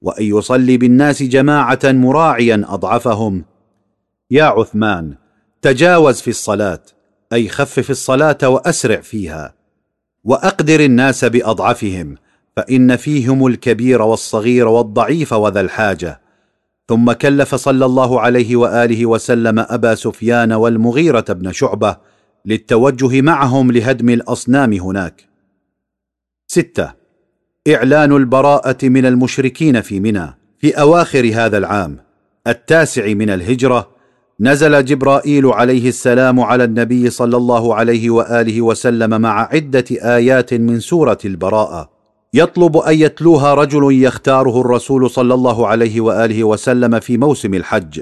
وأن يصلي بالناس جماعة مراعيا أضعفهم. يا عثمان تجاوز في الصلاة أي خفف الصلاة وأسرع فيها وأقدر الناس بأضعفهم فإن فيهم الكبير والصغير والضعيف وذا الحاجة. ثم كلف صلى الله عليه وآله وسلم أبا سفيان والمغيرة بن شعبة للتوجه معهم لهدم الأصنام هناك. ستة. إعلان البراءة من المشركين في منى في أواخر هذا العام. التاسع من الهجرة. نزل جبرائيل عليه السلام على النبي صلى الله عليه وآله وسلم مع عدة آيات من سورة البراءة. يطلب أن يتلوها رجل يختاره الرسول صلى الله عليه وآله وسلم في موسم الحج.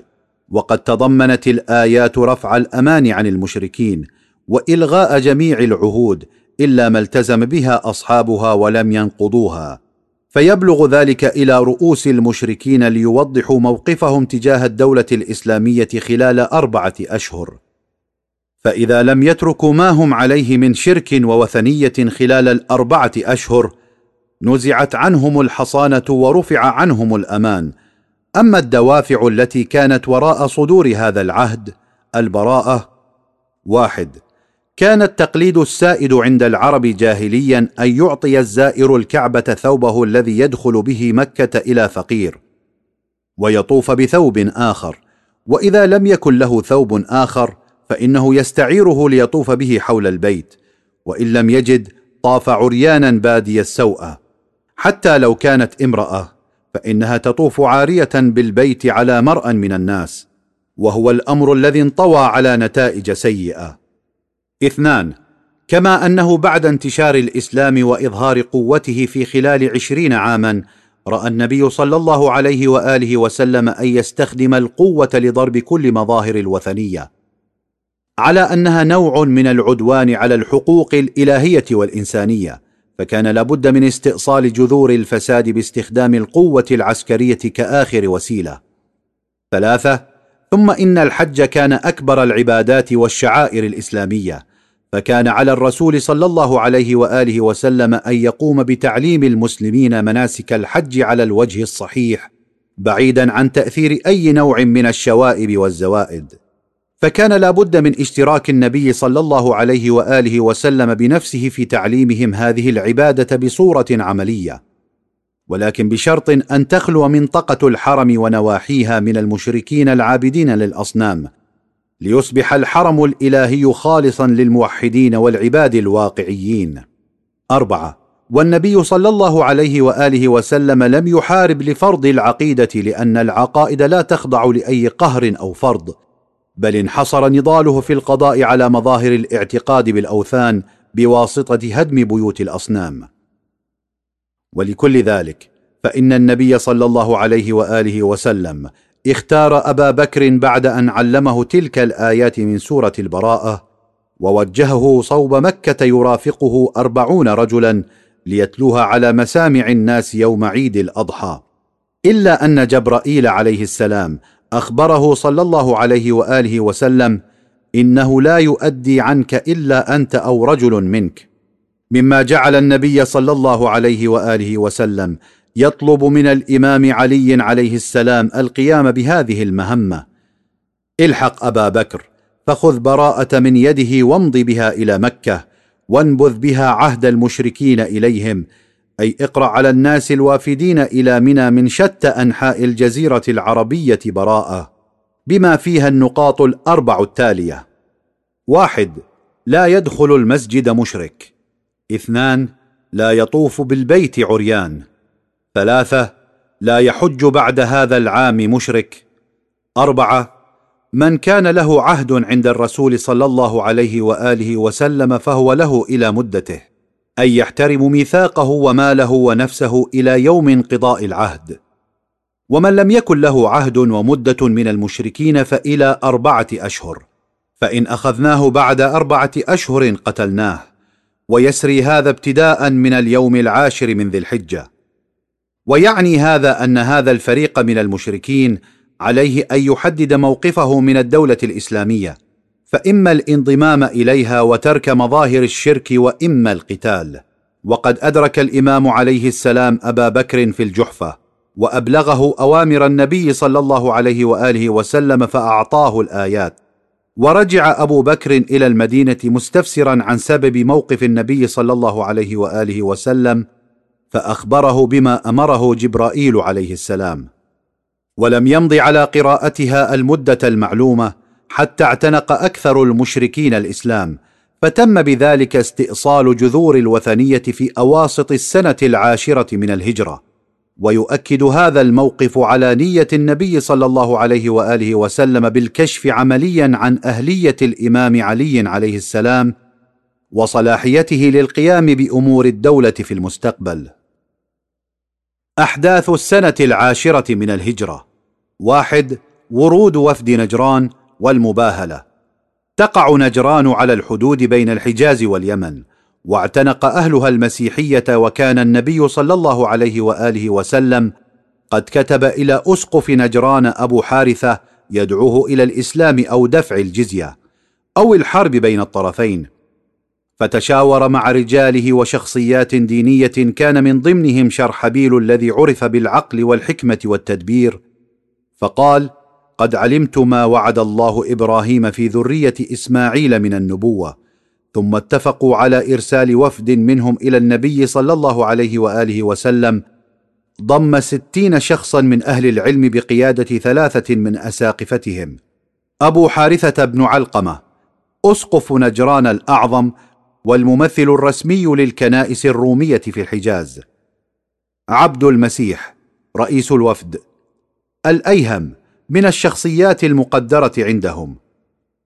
وقد تضمنت الآيات رفع الأمان عن المشركين وإلغاء جميع العهود إلا ما التزم بها أصحابها ولم ينقضوها. فيبلغ ذلك إلى رؤوس المشركين ليوضحوا موقفهم تجاه الدولة الإسلامية خلال أربعة أشهر. فإذا لم يتركوا ما هم عليه من شرك ووثنية خلال الأربعة أشهر نزعت عنهم الحصانة ورفع عنهم الأمان. أما الدوافع التي كانت وراء صدور هذا العهد البراءة واحد. كان التقليد السائد عند العرب جاهليا أن يعطي الزائر الكعبة ثوبه الذي يدخل به مكة إلى فقير ويطوف بثوب آخر. وإذا لم يكن له ثوب آخر فإنه يستعيره ليطوف به حول البيت. وإن لم يجد طاف عريانا بادي السوءه حتى لو كانت امرأة فإنها تطوف عارية بالبيت على مرأ من الناس وهو الأمر الذي انطوى على نتائج سيئة. اثنان كما أنه بعد انتشار الإسلام وإظهار قوته في خلال عشرين عاما رأى النبي صلى الله عليه وآله وسلم أن يستخدم القوة لضرب كل مظاهر الوثنية. على أنها نوع من العدوان على الحقوق الإلهية والإنسانية. فكان لابد من استئصال جذور الفساد باستخدام القوة العسكرية كآخر وسيلة. ثلاثة ثم إن الحج كان أكبر العبادات والشعائر الإسلامية فكان على الرسول صلى الله عليه وآله وسلم أن يقوم بتعليم المسلمين مناسك الحج على الوجه الصحيح بعيدا عن تأثير أي نوع من الشوائب والزوائد. فكان لا بد من اشتراك النبي صلى الله عليه وآله وسلم بنفسه في تعليمهم هذه العبادة بصورة عملية. ولكن بشرط أن تخلو منطقة الحرم ونواحيها من المشركين العابدين للأصنام ليصبح الحرم الإلهي خالصا للموحدين والعباد الواقعيين. أربعة والنبي صلى الله عليه وآله وسلم لم يحارب لفرض العقيدة لأن العقائد لا تخضع لأي قهر أو فرض بل انحصر نضاله في القضاء على مظاهر الاعتقاد بالأوثان بواسطة هدم بيوت الأصنام. ولكل ذلك فإن النبي صلى الله عليه وآله وسلم اختار أبا بكر بعد أن علمه تلك الآيات من سورة البراءة ووجهه صوب مكة يرافقه أربعون رجلا ليتلوها على مسامع الناس يوم عيد الأضحى. إلا أن جبرائيل عليه السلام أخبره صلى الله عليه وآله وسلم إنه لا يؤدي عنك إلا أنت أو رجل منك. مما جعل النبي صلى الله عليه وآله وسلم يطلب من الإمام علي عليه السلام القيام بهذه المهمة. الحق أبا بكر فخذ براءة من يده وامض بها إلى مكة وانبذ بها عهد المشركين إليهم أي اقرأ على الناس الوافدين إلى منى من شتى أنحاء الجزيرة العربية براءة بما فيها النقاط الأربع التالية. واحد لا يدخل المسجد مشرك. اثنان لا يطوف بالبيت عريان. ثلاثة لا يحج بعد هذا العام مشرك. أربعة من كان له عهد عند الرسول صلى الله عليه وآله وسلم فهو له إلى مدته. أن يحترم ميثاقه وماله ونفسه إلى يوم انقضاء العهد. ومن لم يكن له عهد ومدة من المشركين فإلى أربعة أشهر. فإن أخذناه بعد أربعة أشهر قتلناه. ويسري هذا ابتداء من اليوم العاشر من ذي الحجة. ويعني هذا أن هذا الفريق من المشركين عليه أن يحدد موقفه من الدولة الإسلامية. فإما الانضمام إليها وترك مظاهر الشرك وإما القتال. وقد أدرك الإمام عليه السلام أبا بكر في الجحفة وأبلغه أوامر النبي صلى الله عليه وآله وسلم فأعطاه الآيات. ورجع أبو بكر إلى المدينة مستفسرا عن سبب موقف النبي صلى الله عليه وآله وسلم فأخبره بما أمره جبرائيل عليه السلام. ولم يمض على قراءتها المدة المعلومة حتى اعتنق أكثر المشركين الإسلام فتم بذلك استئصال جذور الوثنية في أواسط السنة العاشرة من الهجرة. ويؤكد هذا الموقف على نية النبي صلى الله عليه وآله وسلم بالكشف عمليا عن أهلية الإمام علي عليه السلام وصلاحيته للقيام بأمور الدولة في المستقبل. أحداث السنة العاشرة من الهجرة. واحد ورود وفد نجران. والمباهلة. تقع نجران على الحدود بين الحجاز واليمن واعتنق أهلها المسيحية وكان النبي صلى الله عليه وآله وسلم قد كتب إلى أسقف نجران أبو حارثة يدعوه إلى الإسلام أو دفع الجزية أو الحرب بين الطرفين. فتشاور مع رجاله وشخصيات دينية كان من ضمنهم شرحبيل الذي عرف بالعقل والحكمة والتدبير فقال قد علمت ما وعد الله إبراهيم في ذرية إسماعيل من النبوة ثم اتفقوا على إرسال وفد منهم إلى النبي صلى الله عليه وآله وسلم ضم ستين شخصا من أهل العلم بقيادة ثلاثة من أساقفتهم. أبو حارثة بن علقمة أسقف نجران الأعظم والممثل الرسمي للكنائس الرومية في الحجاز. عبد المسيح رئيس الوفد. الأيهم من الشخصيات المقدرة عندهم.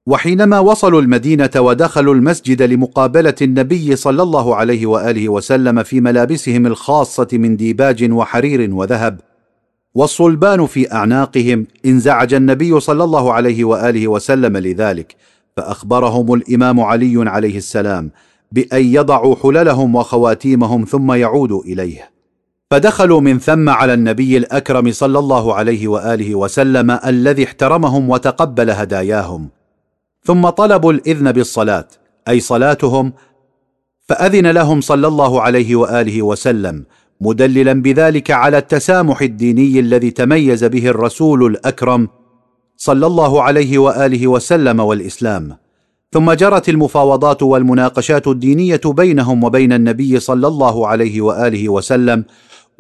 وحينما وصلوا المدينة ودخلوا المسجد لمقابلة النبي صلى الله عليه وآله وسلم في ملابسهم الخاصة من ديباج وحرير وذهب والصلبان في أعناقهم انزعج النبي صلى الله عليه وآله وسلم لذلك فأخبرهم الإمام علي عليه السلام بأن يضعوا حللهم وخواتيمهم ثم يعودوا إليه. فدخلوا من ثم على النبي الأكرم صلى الله عليه وآله وسلم الذي احترمهم وتقبل هداياهم. ثم طلبوا الإذن بالصلاة أي صلاتهم فأذن لهم صلى الله عليه وآله وسلم مدللا بذلك على التسامح الديني الذي تميز به الرسول الأكرم صلى الله عليه وآله وسلم والإسلام. ثم جرت المفاوضات والمناقشات الدينية بينهم وبين النبي صلى الله عليه وآله وسلم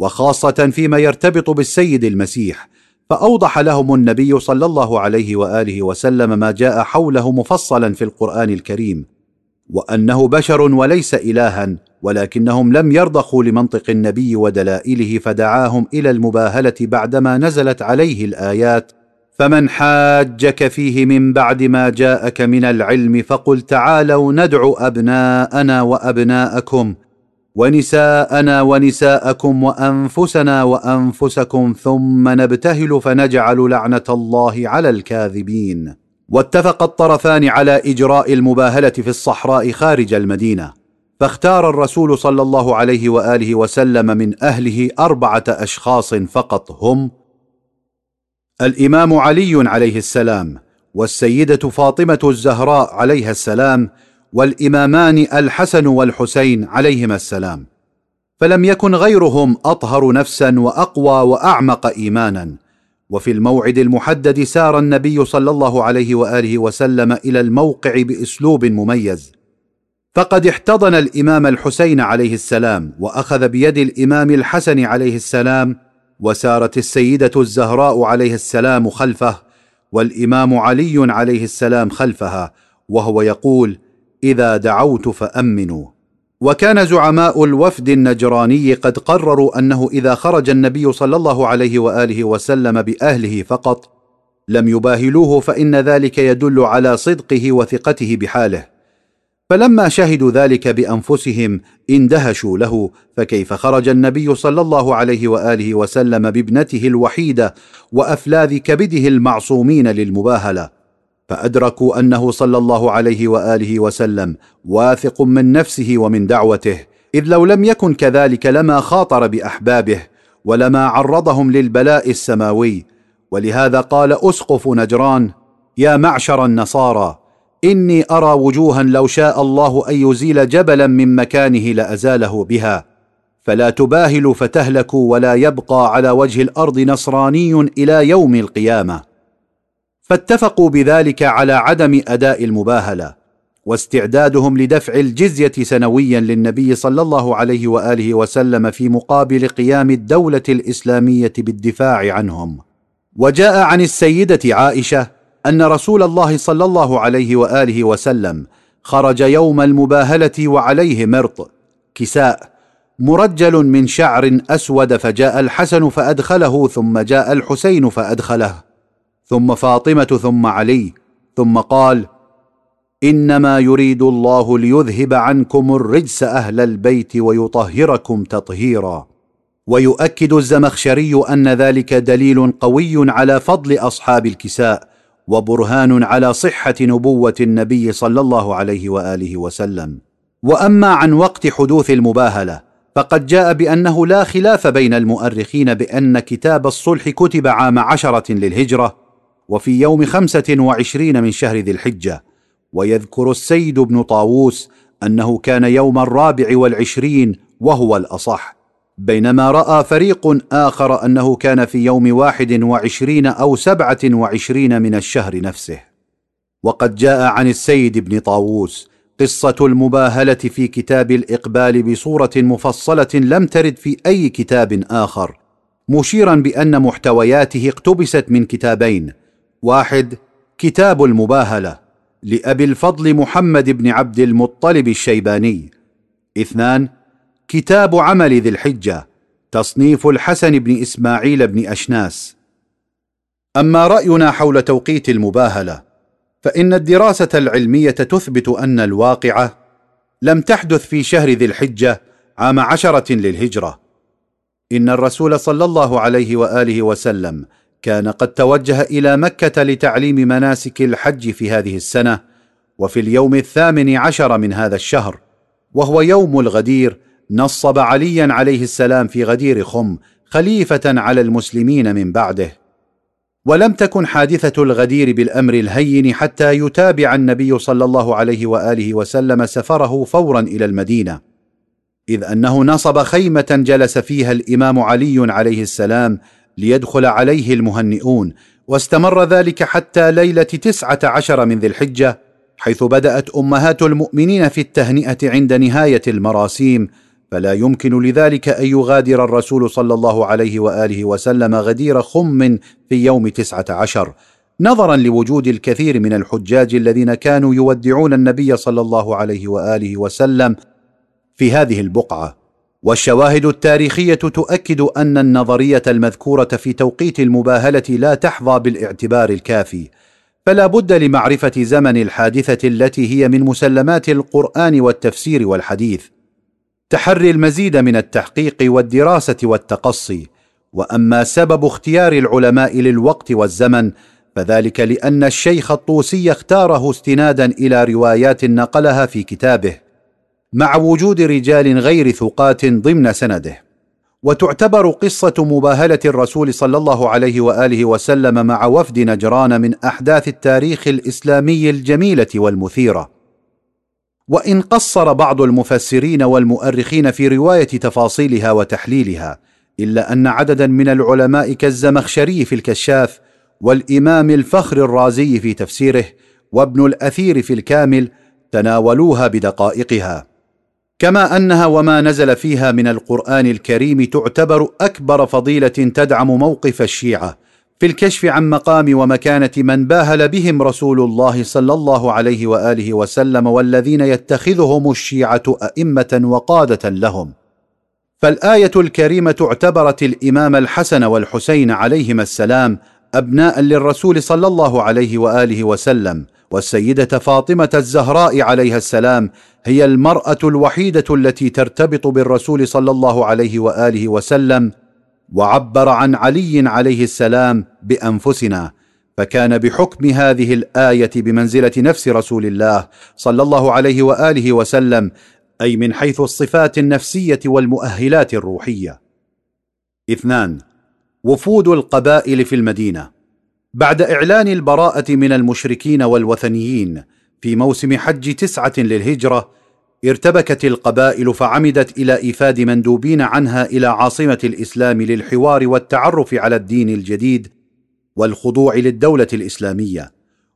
وخاصة فيما يرتبط بالسيد المسيح فأوضح لهم النبي صلى الله عليه وآله وسلم ما جاء حوله مفصلا في القرآن الكريم وأنه بشر وليس الها ولكنهم لم يرضخوا لمنطق النبي ودلائله فدعاهم إلى المباهلة بعدما نزلت عليه الآيات فمن حاجك فيه من بعد ما جاءك من العلم فقل تعالوا ندع أبناءنا وأبناءكم ونساءنا ونساءكم وأنفسنا وأنفسكم ثم نبتهل فنجعل لعنة الله على الكاذبين. واتفق الطرفان على إجراء المباهلة في الصحراء خارج المدينة. فاختار الرسول صلى الله عليه وآله وسلم من أهله أربعة أشخاص فقط هم الإمام علي عليه السلام والسيدة فاطمة الزهراء عليها السلام والإمامان الحسن والحسين عليهما السلام. فلم يكن غيرهم أطهر نفسا وأقوى وأعمق ايمانا. وفي الموعد المحدد سار النبي صلى الله عليه وآله وسلم إلى الموقع بأسلوب مميز. فقد احتضن الإمام الحسين عليه السلام وأخذ بيد الإمام الحسن عليه السلام وسارت السيدة الزهراء عليه السلام خلفه والإمام علي عليه السلام خلفها وهو يقول إذا دعوت فأمنوا. وكان زعماء الوفد النجراني قد قرروا أنه إذا خرج النبي صلى الله عليه وآله وسلم بأهله فقط لم يباهلوه فإن ذلك يدل على صدقه وثقته بحاله. فلما شهدوا ذلك بأنفسهم اندهشوا له فكيف خرج النبي صلى الله عليه وآله وسلم بابنته الوحيدة وأفلاذ كبده المعصومين للمباهلة؟ فأدركوا أنه صلى الله عليه وآله وسلم واثق من نفسه ومن دعوته إذ لو لم يكن كذلك لما خاطر بأحبابه ولما عرضهم للبلاء السماوي. ولهذا قال أسقف نجران يا معشر النصارى إني أرى وجوها لو شاء الله أن يزيل جبلا من مكانه لأزاله بها. فلا تباهلوا فتهلكوا ولا يبقى على وجه الأرض نصراني إلى يوم القيامة. فاتفقوا بذلك على عدم أداء المباهلة واستعدادهم لدفع الجزية سنويا للنبي صلى الله عليه وآله وسلم في مقابل قيام الدولة الإسلامية بالدفاع عنهم. وجاء عن السيدة عائشة أن رسول الله صلى الله عليه وآله وسلم خرج يوم المباهلة وعليه مرط كساء مرجل من شعر أسود فجاء الحسن فأدخله ثم جاء الحسين فأدخله. ثم فاطمة ثم علي ثم قال إنما يريد الله ليذهب عنكم الرجس أهل البيت ويطهركم تطهيرا. ويؤكد الزمخشري أن ذلك دليل قوي على فضل أصحاب الكساء وبرهان على صحة نبوة النبي صلى الله عليه وآله وسلم. وأما عن وقت حدوث المباهلة فقد جاء بأنه لا خلاف بين المؤرخين بأن كتاب الصلح كتب عام عشرة للهجرة وفي يوم خمسة وعشرين من شهر ذي الحجة ويذكر السيد بن طاووس أنه كان يوم الرابع والعشرين وهو الأصح بينما رأى فريق آخر أنه كان في يوم واحد وعشرين أو سبعة وعشرين من الشهر نفسه. وقد جاء عن السيد بن طاووس قصة المباهلة في كتاب الإقبال بصورة مفصلة لم ترد في أي كتاب آخر مشيرا بأن محتوياته اقتبست من كتابين واحد كتاب المباهلة لأبي الفضل محمد بن عبد المطلب الشيباني. اثنان كتاب عمل ذي الحجة تصنيف الحسن بن إسماعيل بن أشناس. أما رأينا حول توقيت المباهلة فإن الدراسة العلمية تثبت أن الواقعة لم تحدث في شهر ذي الحجة عام عشرة للهجرة. إن الرسول صلى الله عليه وآله وسلم كان قد توجه إلى مكة لتعليم مناسك الحج في هذه السنة وفي اليوم الثامن عشر من هذا الشهر وهو يوم الغدير نصب عليا عليه السلام في غدير خم خليفة على المسلمين من بعده. ولم تكن حادثة الغدير بالأمر الهين حتى يتابع النبي صلى الله عليه وآله وسلم سفره فورا إلى المدينة. إذ أنه نصب خيمة جلس فيها الإمام علي عليه السلام ليدخل عليه المهنئون واستمر ذلك حتى ليلة تسعة عشر من ذي الحجة حيث بدأت أمهات المؤمنين في التهنئة عند نهاية المراسيم فلا يمكن لذلك أن يغادر الرسول صلى الله عليه وآله وسلم غدير خم في يوم تسعة عشر. نظرا لوجود الكثير من الحجاج الذين كانوا يودعون النبي صلى الله عليه وآله وسلم في هذه البقعة. والشواهد التاريخية تؤكد أن النظرية المذكورة في توقيت المباهلة لا تحظى بالاعتبار الكافي فلا بد لمعرفة زمن الحادثة التي هي من مسلمات القرآن والتفسير والحديث. تحري المزيد من التحقيق والدراسة والتقصي وأما سبب اختيار العلماء للوقت والزمن فذلك لأن الشيخ الطوسي اختاره استنادا إلى روايات نقلها في كتابه. مع وجود رجال غير ثقات ضمن سنده. وتعتبر قصة مباهلة الرسول صلى الله عليه وآله وسلم مع وفد نجران من أحداث التاريخ الإسلامي الجميلة والمثيرة. وإن قصر بعض المفسرين والمؤرخين في رواية تفاصيلها وتحليلها إلا أن عددا من العلماء كالزمخشري في الكشاف والإمام الفخر الرازي في تفسيره وابن الأثير في الكامل تناولوها بدقائقها. كما أنها وما نزل فيها من القرآن الكريم تعتبر أكبر فضيلة تدعم موقف الشيعة في الكشف عن مقام ومكانة من باهل بهم رسول الله صلى الله عليه وآله وسلم والذين يتخذهم الشيعة أئمة وقادة لهم. فالآية الكريمة اعتبرت الإمام الحسن والحسين عليهما السلام أبناء للرسول صلى الله عليه وآله وسلم والسيدة فاطمة الزهراء عليها السلام هي المرأة الوحيدة التي ترتبط بالرسول صلى الله عليه وآله وسلم وعبر عن علي عليه السلام بأنفسنا فكان بحكم هذه الآية بمنزلة نفس رسول الله صلى الله عليه وآله وسلم أي من حيث الصفات النفسية والمؤهلات الروحية. اثنان وفود القبائل في المدينة. بعد إعلان البراءة من المشركين والوثنيين في موسم حج تسعة للهجرة ارتبكت القبائل فعمدت إلى ايفاد مندوبين عنها إلى عاصمة الإسلام للحوار والتعرف على الدين الجديد والخضوع للدولة الإسلامية.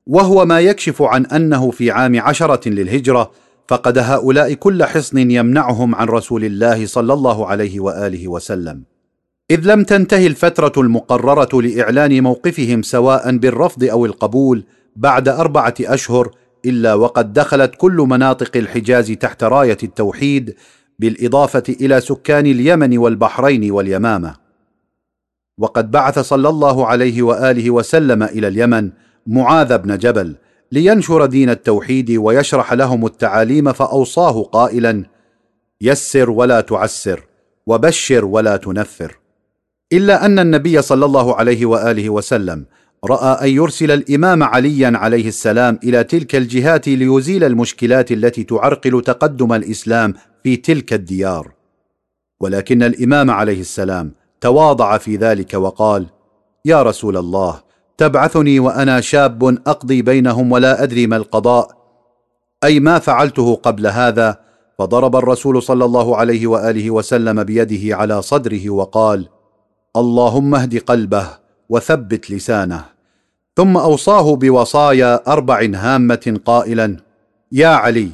وهو ما يكشف عن أنه في عام عشرة للهجرة فقد هؤلاء كل حصن يمنعهم عن رسول الله صلى الله عليه وآله وسلم. إذ لم تنتهي الفترة المقررة لإعلان موقفهم سواء بالرفض أو القبول بعد أربعة أشهر إلا وقد دخلت كل مناطق الحجاز تحت راية التوحيد بالإضافة إلى سكان اليمن والبحرين واليمامة. وقد بعث صلى الله عليه وآله وسلم إلى اليمن معاذ بن جبل لينشر دين التوحيد ويشرح لهم التعاليم فأوصاه قائلا يسر ولا تعسر وبشر ولا تنفر. إلا أن النبي صلى الله عليه وآله وسلم رأى أن يرسل الإمام عليا عليه السلام إلى تلك الجهات ليزيل المشكلات التي تعرقل تقدم الإسلام في تلك الديار. ولكن الإمام عليه السلام تواضع في ذلك وقال يا رسول الله تبعثني وأنا شاب أقضي بينهم ولا أدري ما القضاء. أي ما فعلته قبل هذا فضرب الرسول صلى الله عليه وآله وسلم بيده على صدره وقال اللهم اهد قلبه وثبت لسانه ثم أوصاه بوصايا أربع هامة قائلا يا علي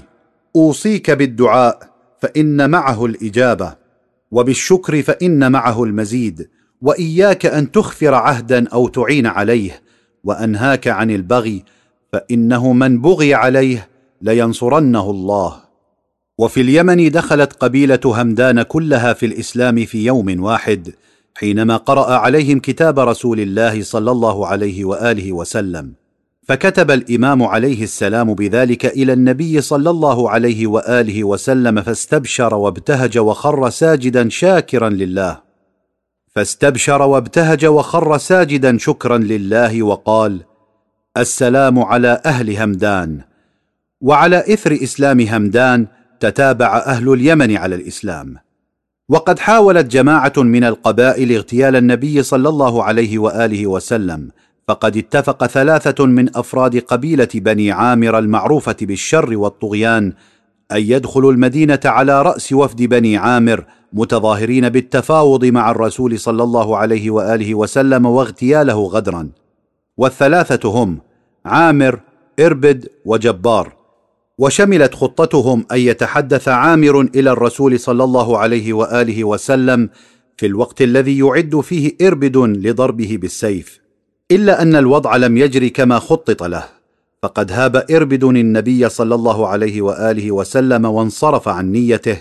أوصيك بالدعاء فإن معه الإجابة وبالشكر فإن معه المزيد وإياك أن تخفر عهدا أو تعين عليه وأنهاك عن البغي فإنه من بغي عليه لينصرنه الله. وفي اليمن دخلت قبيلة همدان كلها في الإسلام في يوم واحد حينما قرأ عليهم كتاب رسول الله صلى الله عليه وآله وسلم فكتب الإمام عليه السلام بذلك إلى النبي صلى الله عليه وآله وسلم فاستبشر وابتهج وخر ساجدا شاكرا لله. فاستبشر وابتهج وخر ساجدا شكرا لله وقال السلام على أهل همدان وعلى إثر إسلام همدان تتابع أهل اليمن على الإسلام. وقد حاولت جماعة من القبائل اغتيال النبي صلى الله عليه وآله وسلم فقد اتفق ثلاثة من أفراد قبيلة بني عامر المعروفة بالشر والطغيان أن يدخلوا المدينة على رأس وفد بني عامر متظاهرين بالتفاوض مع الرسول صلى الله عليه وآله وسلم واغتياله غدرا. والثلاثة هم عامر إربد وجبار. وشملت خطتهم أن يتحدث عامر إلى الرسول صلى الله عليه وآله وسلم في الوقت الذي يعد فيه إربد لضربه بالسيف. إلا أن الوضع لم يجر كما خطط له فقد هاب إربد النبي صلى الله عليه وآله وسلم وانصرف عن نيته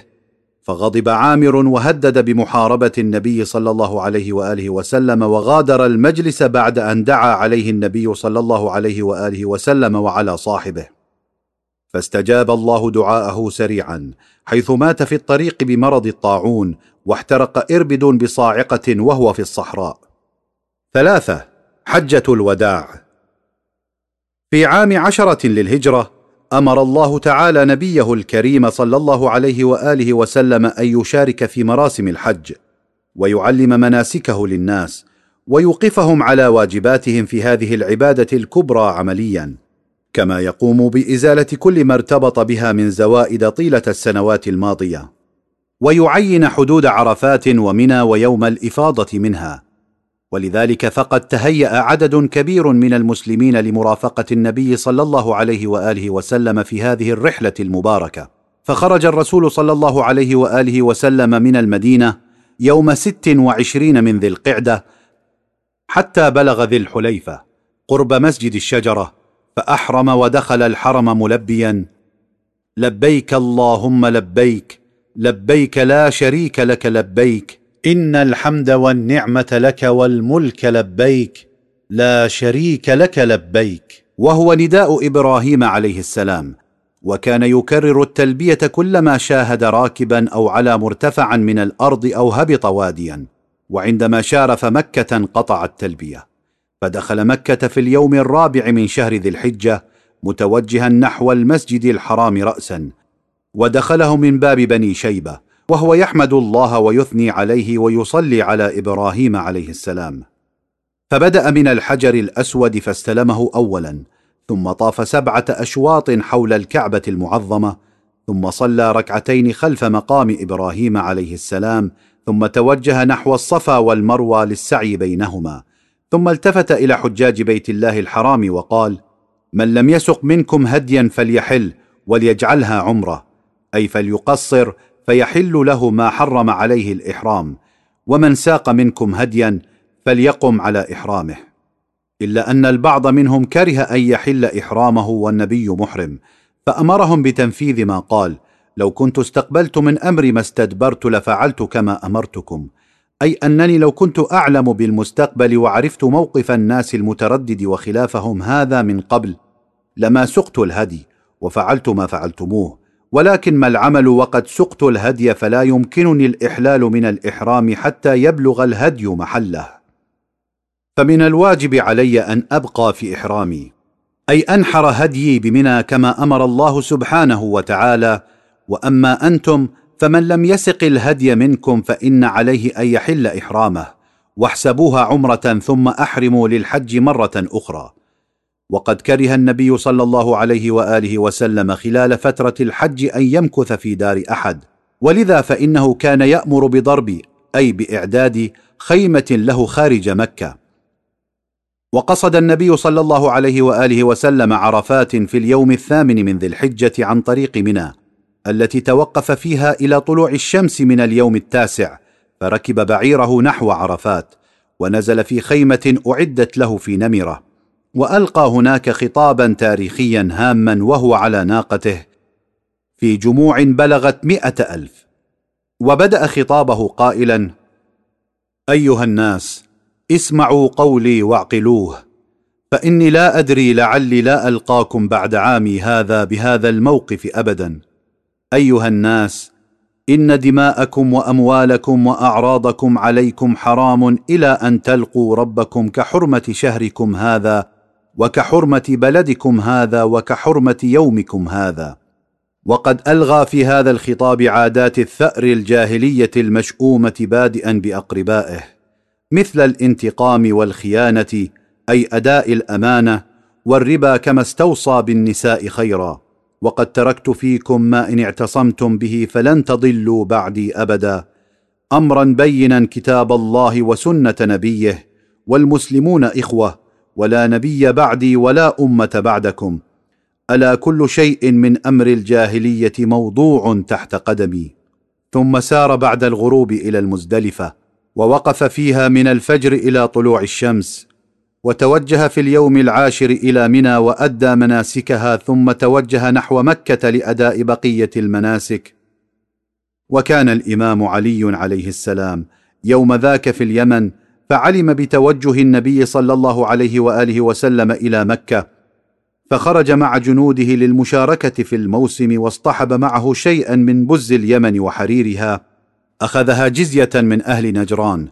فغضب عامر وهدد بمحاربة النبي صلى الله عليه وآله وسلم وغادر المجلس بعد أن دعا عليه النبي صلى الله عليه وآله وسلم وعلى صاحبه. فاستجاب الله دعاءه سريعا حيث مات في الطريق بمرض الطاعون واحترق اربد بصاعقة وهو في الصحراء. ثلاثة حجة الوداع. في عام عشرة للهجرة أمر الله تعالى نبيه الكريم صلى الله عليه وآله وسلم أن يشارك في مراسم الحج ويعلم مناسكه للناس ويوقفهم على واجباتهم في هذه العبادة الكبرى عمليا. كما يقوم بإزالة كل ما ارتبط بها من زوائد طيلة السنوات الماضية. ويعين حدود عرفات ومنى ويوم الإفاضة منها. ولذلك فقد تهيأ عدد كبير من المسلمين لمرافقة النبي صلى الله عليه وآله وسلم في هذه الرحلة المباركة. فخرج الرسول صلى الله عليه وآله وسلم من المدينة يوم ست وعشرين من ذي القعدة حتى بلغ ذي الحليفة قرب مسجد الشجرة فأحرم ودخل الحرم ملبيا. لبيك اللهم لبيك لبيك لا شريك لك لبيك. إن الحمد والنعمة لك والملك لبيك لا شريك لك لبيك. وهو نداء إبراهيم عليه السلام. وكان يكرر التلبية كلما شاهد راكبا أو على مرتفعا من الأرض أو هبط واديا. وعندما شارف مكه قطع التلبية. فدخل مكة في اليوم الرابع من شهر ذي الحجة متوجها نحو المسجد الحرام راسا ودخله من باب بني شيبة وهو يحمد الله ويثني عليه ويصلي على إبراهيم عليه السلام. فبدأ من الحجر الأسود فاستلمه اولا ثم طاف سبعة أشواط حول الكعبة المعظمة ثم صلى ركعتين خلف مقام إبراهيم عليه السلام ثم توجه نحو الصفا والمروى للسعي بينهما. ثم التفت إلى حجاج بيت الله الحرام وقال من لم يسق منكم هديا فليحل وليجعلها عمرة أي فليقصر فيحل له ما حرم عليه الإحرام ومن ساق منكم هديا فليقم على إحرامه. إلا أن البعض منهم كره أن يحل إحرامه والنبي محرم فأمرهم بتنفيذ ما قال لو كنت استقبلت من أمري ما استدبرت لفعلت كما أمرتكم أي أنني لو كنت أعلم بالمستقبل وعرفت موقف الناس المتردد وخلافهم هذا من قبل لما سقت الهدي وفعلت ما فعلتموه ولكن ما العمل وقد سقت الهدي فلا يمكنني الإحلال من الإحرام حتى يبلغ الهدي محله. فمن الواجب علي أن أبقى في إحرامي أي أنحر هديي بمنى كما أمر الله سبحانه وتعالى وأما أنتم فمن لم يسق الهدي منكم فإن عليه أن يحل إحرامه واحسبوها عمرة ثم أحرموا للحج مرة أخرى. وقد كره النبي صلى الله عليه وآله وسلم خلال فترة الحج أن يمكث في دار أحد. ولذا فإنه كان يأمر بضرب أي بإعداد خيمة له خارج مكة. وقصد النبي صلى الله عليه وآله وسلم عرفات في اليوم الثامن من ذي الحجة عن طريق منى. التي توقف فيها إلى طلوع الشمس من اليوم التاسع فركب بعيره نحو عرفات ونزل في خيمة أعدت له في نمرة وألقى هناك خطابا تاريخيا هاما وهو على ناقته. في جموع بلغت مائه ألف. وبدأ خطابه قائلا أيها الناس اسمعوا قولي واعقلوه فإني لا أدري لعلي لا ألقاكم بعد عامي هذا بهذا الموقف ابدا. أيها الناس إن دماءكم وأموالكم وأعراضكم عليكم حرام إلى أن تلقوا ربكم كحرمة شهركم هذا وكحرمة بلدكم هذا وكحرمة يومكم هذا. وقد ألغى في هذا الخطاب عادات الثأر الجاهلية المشؤومة بادئا بأقربائه مثل الانتقام والخيانة أي أداء الأمانة والربا كما استوصى بالنساء خيرا. وقد تركت فيكم ما إن اعتصمتم به فلن تضلوا بعدي أبدا. أمرا بينا كتاب الله وسنة نبيه والمسلمون إخوة ولا نبي بعدي ولا أمة بعدكم. ألا كل شيء من أمر الجاهلية موضوع تحت قدمي. ثم سار بعد الغروب إلى المزدلفة ووقف فيها من الفجر إلى طلوع الشمس. وتوجه في اليوم العاشر إلى منى وأدى مناسكها ثم توجه نحو مكة لأداء بقية المناسك. وكان الإمام علي عليه السلام يوم ذاك في اليمن فعلم بتوجه النبي صلى الله عليه وآله وسلم إلى مكة فخرج مع جنوده للمشاركة في الموسم واصطحب معه شيئا من بز اليمن وحريرها. أخذها جزية من أهل نجران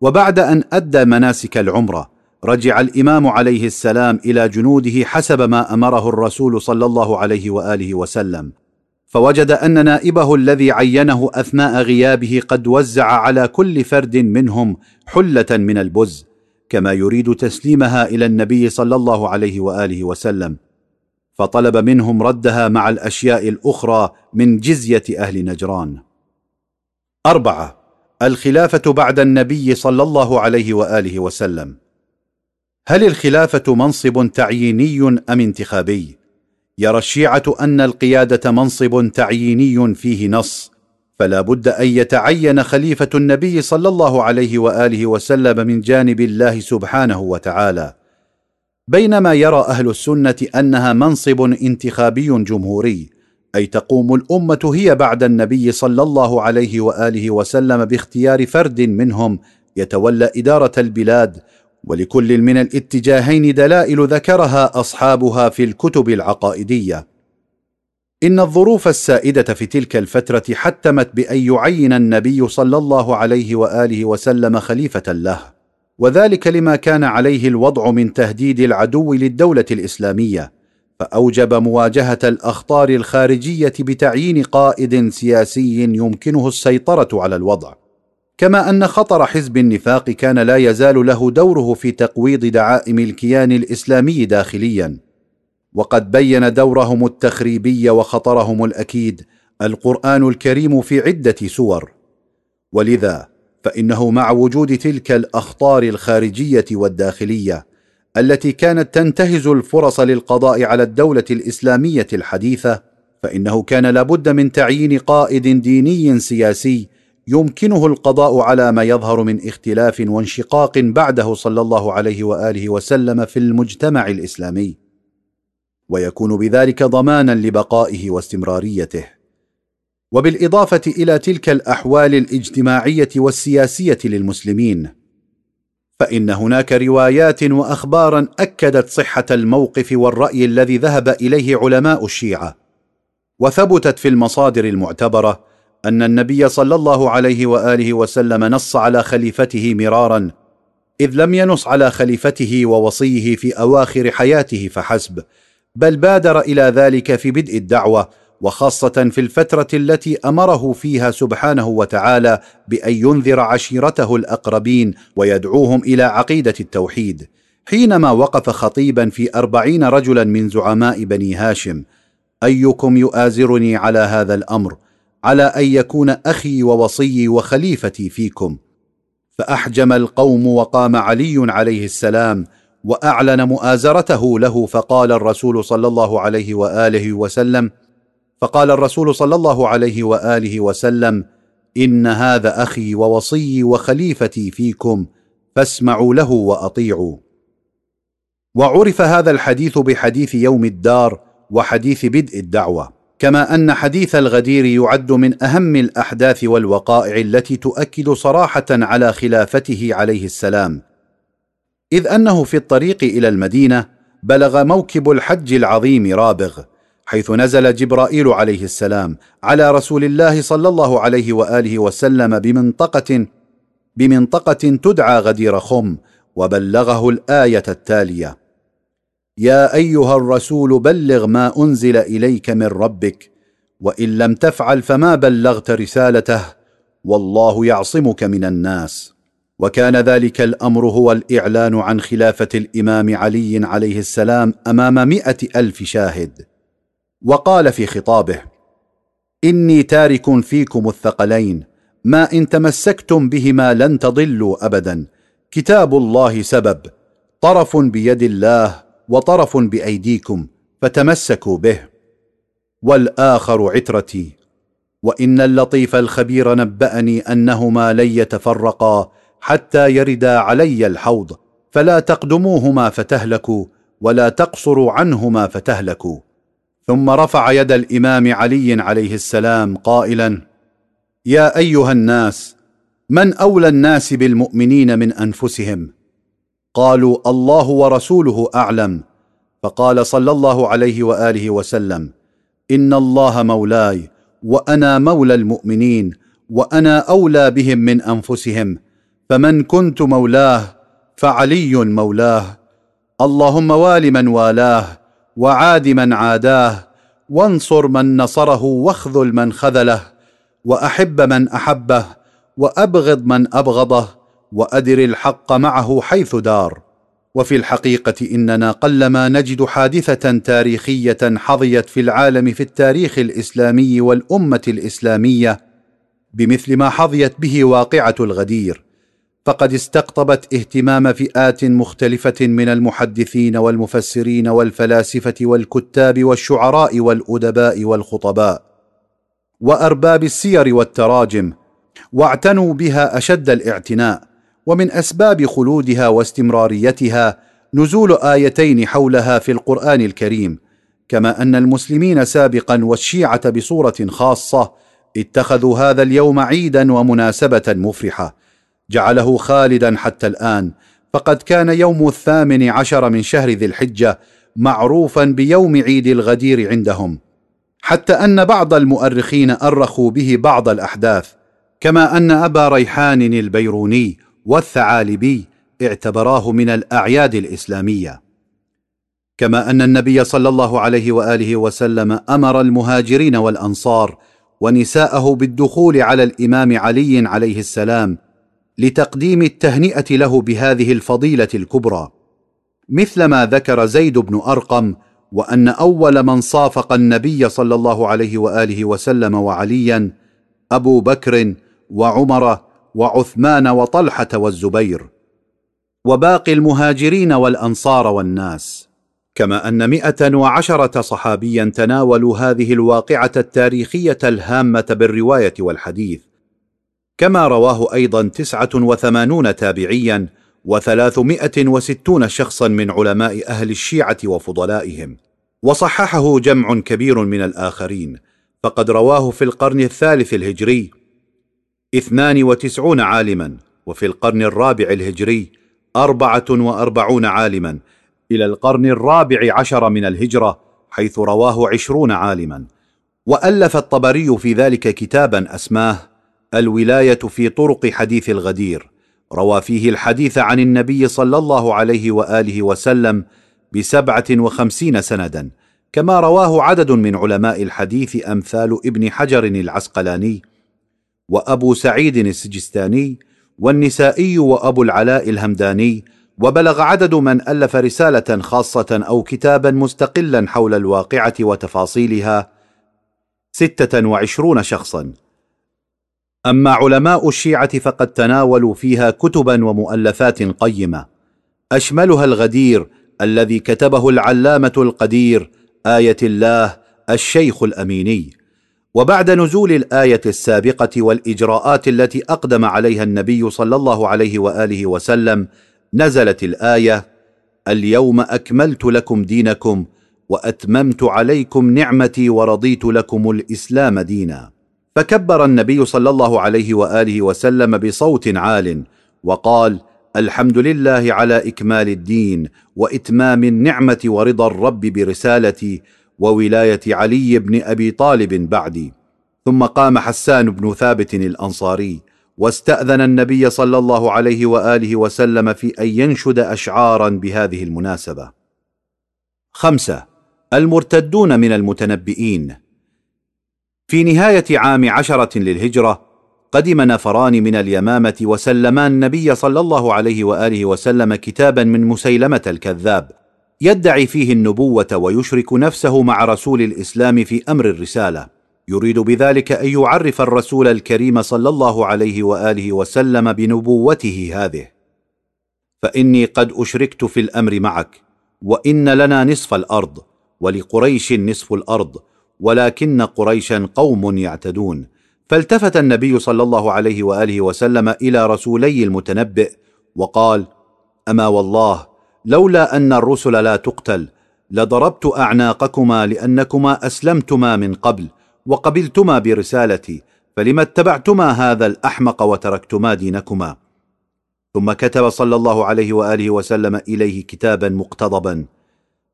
وبعد أن أدى مناسك العمرة رجع الإمام عليه السلام إلى جنوده حسب ما أمره الرسول صلى الله عليه وآله وسلم. فوجد أن نائبه الذي عينه أثناء غيابه قد وزع على كل فرد منهم حلة من البز كما يريد تسليمها إلى النبي صلى الله عليه وآله وسلم. فطلب منهم ردها مع الأشياء الأخرى من جزية أهل نجران. أربعة الخلافة بعد النبي صلى الله عليه وآله وسلم. هل الخلافة منصب تعييني أم انتخابي؟ يرى الشيعة أن القيادة منصب تعييني فيه نص فلا بد أن يتعين خليفة النبي صلى الله عليه وآله وسلم من جانب الله سبحانه وتعالى. بينما يرى أهل السنة أنها منصب انتخابي جمهوري أي تقوم الأمة هي بعد النبي صلى الله عليه وآله وسلم باختيار فرد منهم يتولى إدارة البلاد ولكل من الاتجاهين دلائل ذكرها أصحابها في الكتب العقائدية. إن الظروف السائدة في تلك الفترة حتمت بأن يعين النبي صلى الله عليه وآله وسلم خليفة له وذلك لما كان عليه الوضع من تهديد العدو للدولة الإسلامية فأوجب مواجهة الأخطار الخارجية بتعيين قائد سياسي يمكنه السيطرة على الوضع. كما أن خطر حزب النفاق كان لا يزال له دوره في تقويض دعائم الكيان الإسلامي داخليا. وقد بين دورهم التخريبي وخطرهم الأكيد القرآن الكريم في عدة سور. ولذا فإنه مع وجود تلك الأخطار الخارجية والداخلية التي كانت تنتهز الفرص للقضاء على الدولة الإسلامية الحديثة فإنه كان لابد من تعيين قائد ديني سياسي يمكنه القضاء على ما يظهر من اختلاف وانشقاق بعده صلى الله عليه وآله وسلم في المجتمع الإسلامي. ويكون بذلك ضمانا لبقائه واستمراريته. وبالإضافة إلى تلك الأحوال الاجتماعية والسياسية للمسلمين. فإن هناك روايات وأخبارا أكدت صحة الموقف والرأي الذي ذهب إليه علماء الشيعة. وثبتت في المصادر المعتبرة أن النبي صلى الله عليه وآله وسلم نص على خليفته مرارا إذ لم ينص على خليفته ووصيه في أواخر حياته فحسب بل بادر إلى ذلك في بدء الدعوة وخاصة في الفترة التي أمره فيها سبحانه وتعالى بأن ينذر عشيرته الأقربين ويدعوهم إلى عقيدة التوحيد. حينما وقف خطيبا في أربعين رجلا من زعماء بني هاشم أيكم يؤازرني على هذا الأمر؟ على أن يكون أخي ووصيي وخليفتي فيكم. فأحجم القوم وقام علي عليه السلام وأعلن مؤازرته له فقال الرسول صلى الله عليه وآله وسلم فقال الرسول صلى الله عليه وآله وسلم إن هذا أخي ووصيي وخليفتي فيكم فاسمعوا له وأطيعوا. وعرف هذا الحديث بحديث يوم الدار وحديث بدء الدعوة. كما أن حديث الغدير يعد من أهم الأحداث والوقائع التي تؤكد صراحة على خلافته عليه السلام. إذ أنه في الطريق إلى المدينة بلغ موكب الحج العظيم رابغ حيث نزل جبرائيل عليه السلام على رسول الله صلى الله عليه وآله وسلم بمنطقة بمنطقة تدعى غدير خم وبلغه الآية التالية. يا أيها الرسول بلغ ما أنزل إليك من ربك وإن لم تفعل فما بلغت رسالته والله يعصمك من الناس. وكان ذلك الأمر هو الإعلان عن خلافة الإمام علي عليه السلام أمام مائه ألف شاهد. وقال في خطابه إني تارك فيكم الثقلين ما إن تمسكتم بهما لن تضلوا ابدا. كتاب الله سبب طرف بيد الله وطرف بأيديكم فتمسكوا به. والآخر عترتي. وإن اللطيف الخبير نبأني أنهما لن يتفرقا حتى يردا علي الحوض. فلا تقدموهما فتهلكوا ولا تقصروا عنهما فتهلكوا. ثم رفع يد الإمام علي عليه السلام قائلا يا أيها الناس من أولى الناس بالمؤمنين من أنفسهم؟ قالوا الله ورسوله أعلم. فقال صلى الله عليه وآله وسلم إن الله مولاي وأنا مولى المؤمنين وأنا أولى بهم من أنفسهم فمن كنت مولاه فعلي مولاه. اللهم وال من والاه وعاد من عاداه وانصر من نصره واخذل من خذله وأحب من أحبه وأبغض من أبغضه وأدر الحق معه حيث دار. وفي الحقيقة إننا قلما نجد حادثة تاريخية حظيت في العالم في التاريخ الإسلامي والأمة الإسلامية بمثل ما حظيت به واقعة الغدير. فقد استقطبت اهتمام فئات مختلفة من المحدثين والمفسرين والفلاسفة والكتاب والشعراء والأدباء والخطباء. وأرباب السير والتراجم واعتنوا بها أشد الاعتناء. ومن أسباب خلودها واستمراريتها نزول آيتين حولها في القرآن الكريم كما أن المسلمين سابقا والشيعة بصورة خاصة اتخذوا هذا اليوم عيدا ومناسبة مفرحة. جعله خالدا حتى الآن فقد كان يوم الثامن عشر من شهر ذي الحجة معروفا بيوم عيد الغدير عندهم. حتى أن بعض المؤرخين أرخوا به بعض الأحداث كما أن أبا ريحان البيروني والثعالبي اعتبراه من الأعياد الإسلامية. كما أن النبي صلى الله عليه وآله وسلم أمر المهاجرين والأنصار ونساءه بالدخول على الإمام علي عليه السلام لتقديم التهنئة له بهذه الفضيلة الكبرى. مثل ما ذكر زيد بن أرقم وأن أول من صافق النبي صلى الله عليه وآله وسلم وعليا أبو بكر وعمر وعثمان وطلحة والزبير وباقي المهاجرين والأنصار والناس. كما أن مئة وعشرة صحابيا تناولوا هذه الواقعة التاريخية الهامة بالرواية والحديث. كما رواه أيضا تسعة وثمانون تابعيا وثلاثمائة وستون شخصا من علماء أهل الشيعة وفضلائهم. وصححه جمع كبير من الآخرين. فقد رواه في القرن الثالث الهجري اثنان وتسعون عالما وفي القرن الرابع الهجري أربعة وأربعون عالما إلى القرن الرابع عشر من الهجرة حيث رواه عشرون عالما. وألف الطبري في ذلك كتابا أسماه الولاية في طرق حديث الغدير روى فيه الحديث عن النبي صلى الله عليه وآله وسلم بسبعة وخمسين سندا كما رواه عدد من علماء الحديث أمثال ابن حجر العسقلاني وأبو سعيد السجستاني والنسائي وأبو العلاء الهمداني وبلغ عدد من ألف رسالة خاصة أو كتابا مستقلا حول الواقعة وتفاصيلها ستة وعشرون شخصا. أما علماء الشيعة فقد تناولوا فيها كتبا ومؤلفات قيمة. أشملها الغدير الذي كتبه العلامة القدير آية الله الشيخ الأميني. وبعد نزول الآية السابقة والإجراءات التي أقدم عليها النبي صلى الله عليه وآله وسلم نزلت الآية اليوم أكملت لكم دينكم وأتممت عليكم نعمتي ورضيت لكم الإسلام دينا. فكبر النبي صلى الله عليه وآله وسلم بصوت عال وقال الحمد لله على إكمال الدين وإتمام النعمة ورضا الرب برسالتي وولاية علي بن أبي طالب بعدي. ثم قام حسان بن ثابت الأنصاري واستأذن النبي صلى الله عليه وآله وسلم في أن ينشد اشعارا بهذه المناسبة. خمسة المرتدون من المتنبئين. في نهاية عام عشرة للهجرة قدم نفران من اليمامة وسلما النبي صلى الله عليه وآله وسلم كتابا من مسيلمة الكذاب. يدعي فيه النبوة ويشرك نفسه مع رسول الإسلام في أمر الرسالة. يريد بذلك أن يعرف الرسول الكريم صلى الله عليه وآله وسلم بنبوته هذه. فإني قد أشركت في الأمر معك وإن لنا نصف الأرض ولقريش نصف الأرض ولكن قريشا قوم يعتدون. فالتفت النبي صلى الله عليه وآله وسلم إلى رسولي المتنبئ وقال أما والله لولا أن الرسل لا تقتل لضربت أعناقكما لأنكما أسلمتما من قبل وقبلتما برسالتي فلم اتبعتما هذا الأحمق وتركتما دينكما. ثم كتب صلى الله عليه وآله وسلم إليه كتابا مقتضبا.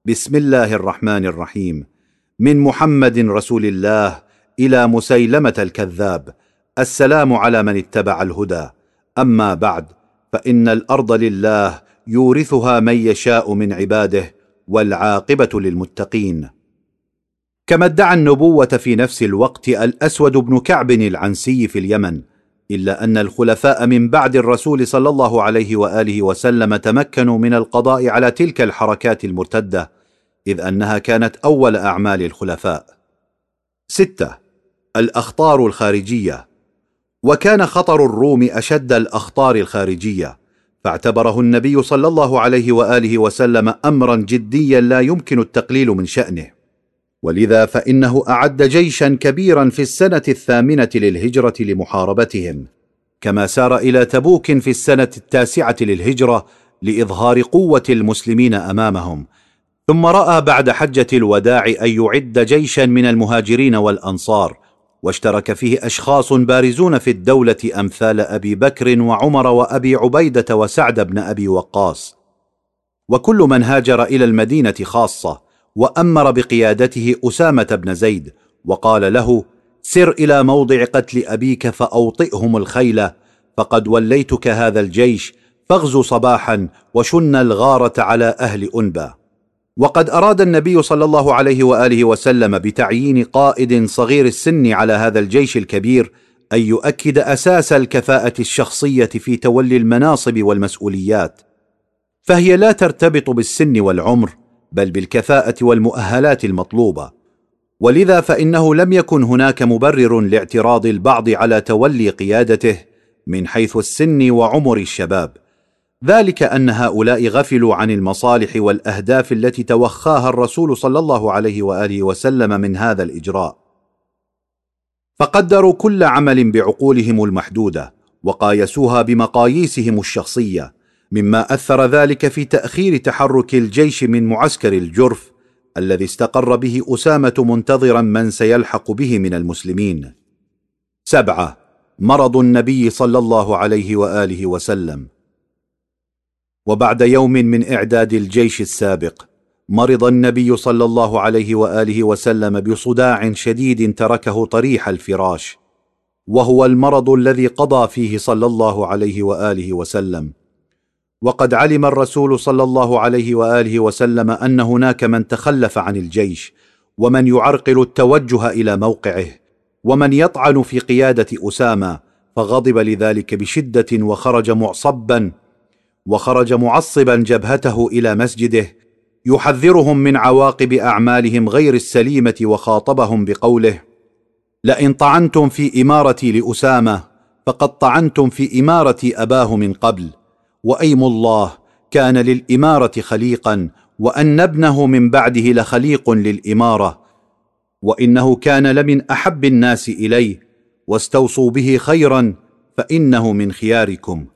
بسم الله الرحمن الرحيم. من محمد رسول الله إلى مسيلمة الكذاب. السلام على من اتبع الهدى. أما بعد فإن الأرض لله يورثها من يشاء من عباده والعاقبة للمتقين. كما ادعى النبوة في نفس الوقت الأسود بن كعب العنسي في اليمن إلا أن الخلفاء من بعد الرسول صلى الله عليه وآله وسلم تمكنوا من القضاء على تلك الحركات المرتدة إذ أنها كانت أول أعمال الخلفاء. ستة الأخطار الخارجية. وكان خطر الروم أشد الأخطار الخارجية. فاعتبره النبي صلى الله عليه وآله وسلم أمرا جديا لا يمكن التقليل من شأنه. ولذا فإنه أعد جيشا كبيرا في السنة الثامنة للهجرة لمحاربتهم كما سار إلى تبوك في السنة التاسعة للهجرة لإظهار قوة المسلمين أمامهم. ثم رأى بعد حجة الوداع أن يعد جيشا من المهاجرين والأنصار واشترك فيه أشخاص بارزون في الدولة أمثال أبي بكر وعمر وأبي عبيدة وسعد بن أبي وقاص. وكل من هاجر إلى المدينة خاصة وأمر بقيادته أسامة بن زيد وقال له سر إلى موضع قتل أبيك فأوطئهم الخيل فقد وليتك هذا الجيش فاغزو صباحا وشن الغارة على أهل أنبا. وقد أراد النبي صلى الله عليه وآله وسلم بتعيين قائد صغير السن على هذا الجيش الكبير أن يؤكد أساس الكفاءة الشخصية في تولي المناصب والمسؤوليات. فهي لا ترتبط بالسن والعمر بل بالكفاءة والمؤهلات المطلوبة. ولذا فإنه لم يكن هناك مبرر لاعتراض البعض على تولي قيادته من حيث السن وعمر الشباب. ذلك أن هؤلاء غفلوا عن المصالح والأهداف التي توخاها الرسول صلى الله عليه وآله وسلم من هذا الإجراء. فقدروا كل عمل بعقولهم المحدودة وقايسوها بمقاييسهم الشخصية مما أثر ذلك في تأخير تحرك الجيش من معسكر الجرف الذي استقر به أسامة منتظرا من سيلحق به من المسلمين. سبعة مرض النبي صلى الله عليه وآله وسلم. وبعد يوم من إعداد الجيش السابق مرض النبي صلى الله عليه وآله وسلم بصداع شديد تركه طريح الفراش وهو المرض الذي قضى فيه صلى الله عليه وآله وسلم. وقد علم الرسول صلى الله عليه وآله وسلم أن هناك من تخلف عن الجيش ومن يعرقل التوجه إلى موقعه ومن يطعن في قيادة أسامة فغضب لذلك بشدة وخرج معصبا وخرج معصبا جبهته إلى مسجده يحذرهم من عواقب أعمالهم غير السليمة وخاطبهم بقوله لئن طعنتم في إمارتي لأسامة فقد طعنتم في اماره أباه من قبل وأيم الله كان للإمارة خليقا وأن ابنه من بعده لخليق للإمارة وإنه كان لمن أحب الناس إليه واستوصوا به خيرا فإنه من خياركم.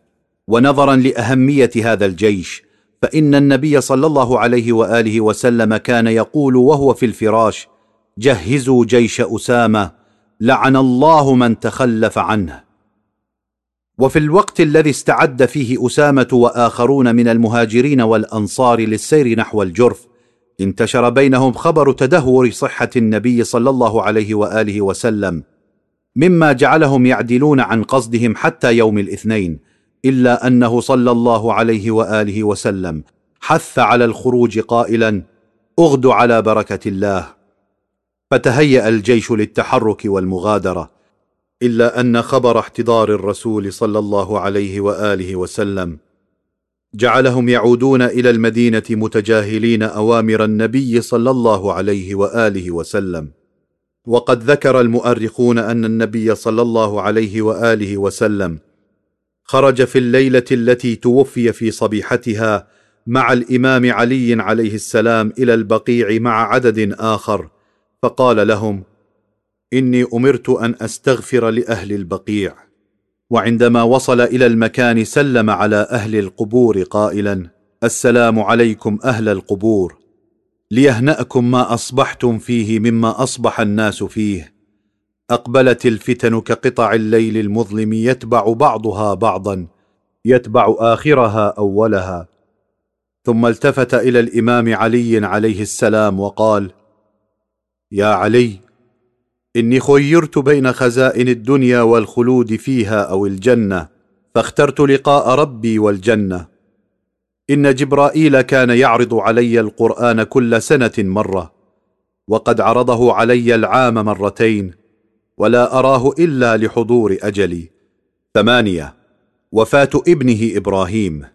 ونظرا لأهمية هذا الجيش فإن النبي صلى الله عليه وآله وسلم كان يقول وهو في الفراش جهزوا جيش أسامة لعن الله من تخلف عنه. وفي الوقت الذي استعد فيه أسامة وآخرون من المهاجرين والأنصار للسير نحو الجرف انتشر بينهم خبر تدهور صحة النبي صلى الله عليه وآله وسلم مما جعلهم يعدلون عن قصدهم حتى يوم الاثنين إلا أنه صلى الله عليه وآله وسلم حث على الخروج قائلا اغدوا على بركة الله. فتهيأ الجيش للتحرك والمغادرة إلا أن خبر احتضار الرسول صلى الله عليه وآله وسلم. جعلهم يعودون إلى المدينة متجاهلين أوامر النبي صلى الله عليه وآله وسلم. وقد ذكر المؤرخون أن النبي صلى الله عليه وآله وسلم خرج في الليلة التي توفي في صبيحتها مع الإمام علي عليه السلام إلى البقيع مع عدد آخر فقال لهم إني أمرت أن أستغفر لأهل البقيع وعندما وصل إلى المكان سلم على أهل القبور قائلا السلام عليكم أهل القبور ليهنأكم ما أصبحتم فيه مما أصبح الناس فيه أقبلت الفتن كقطع الليل المظلم يتبع بعضها بعضا يتبع آخرها أولها. ثم التفت إلى الإمام علي عليه السلام وقال يا علي إني خيرت بين خزائن الدنيا والخلود فيها أو الجنة فاخترت لقاء ربي والجنة. إن جبرائيل كان يعرض علي القرآن كل سنة مرة وقد عرضه علي العام مرتين ولا أراه إلا لحضور أجلي. ثمانية وفاة ابنه إبراهيم.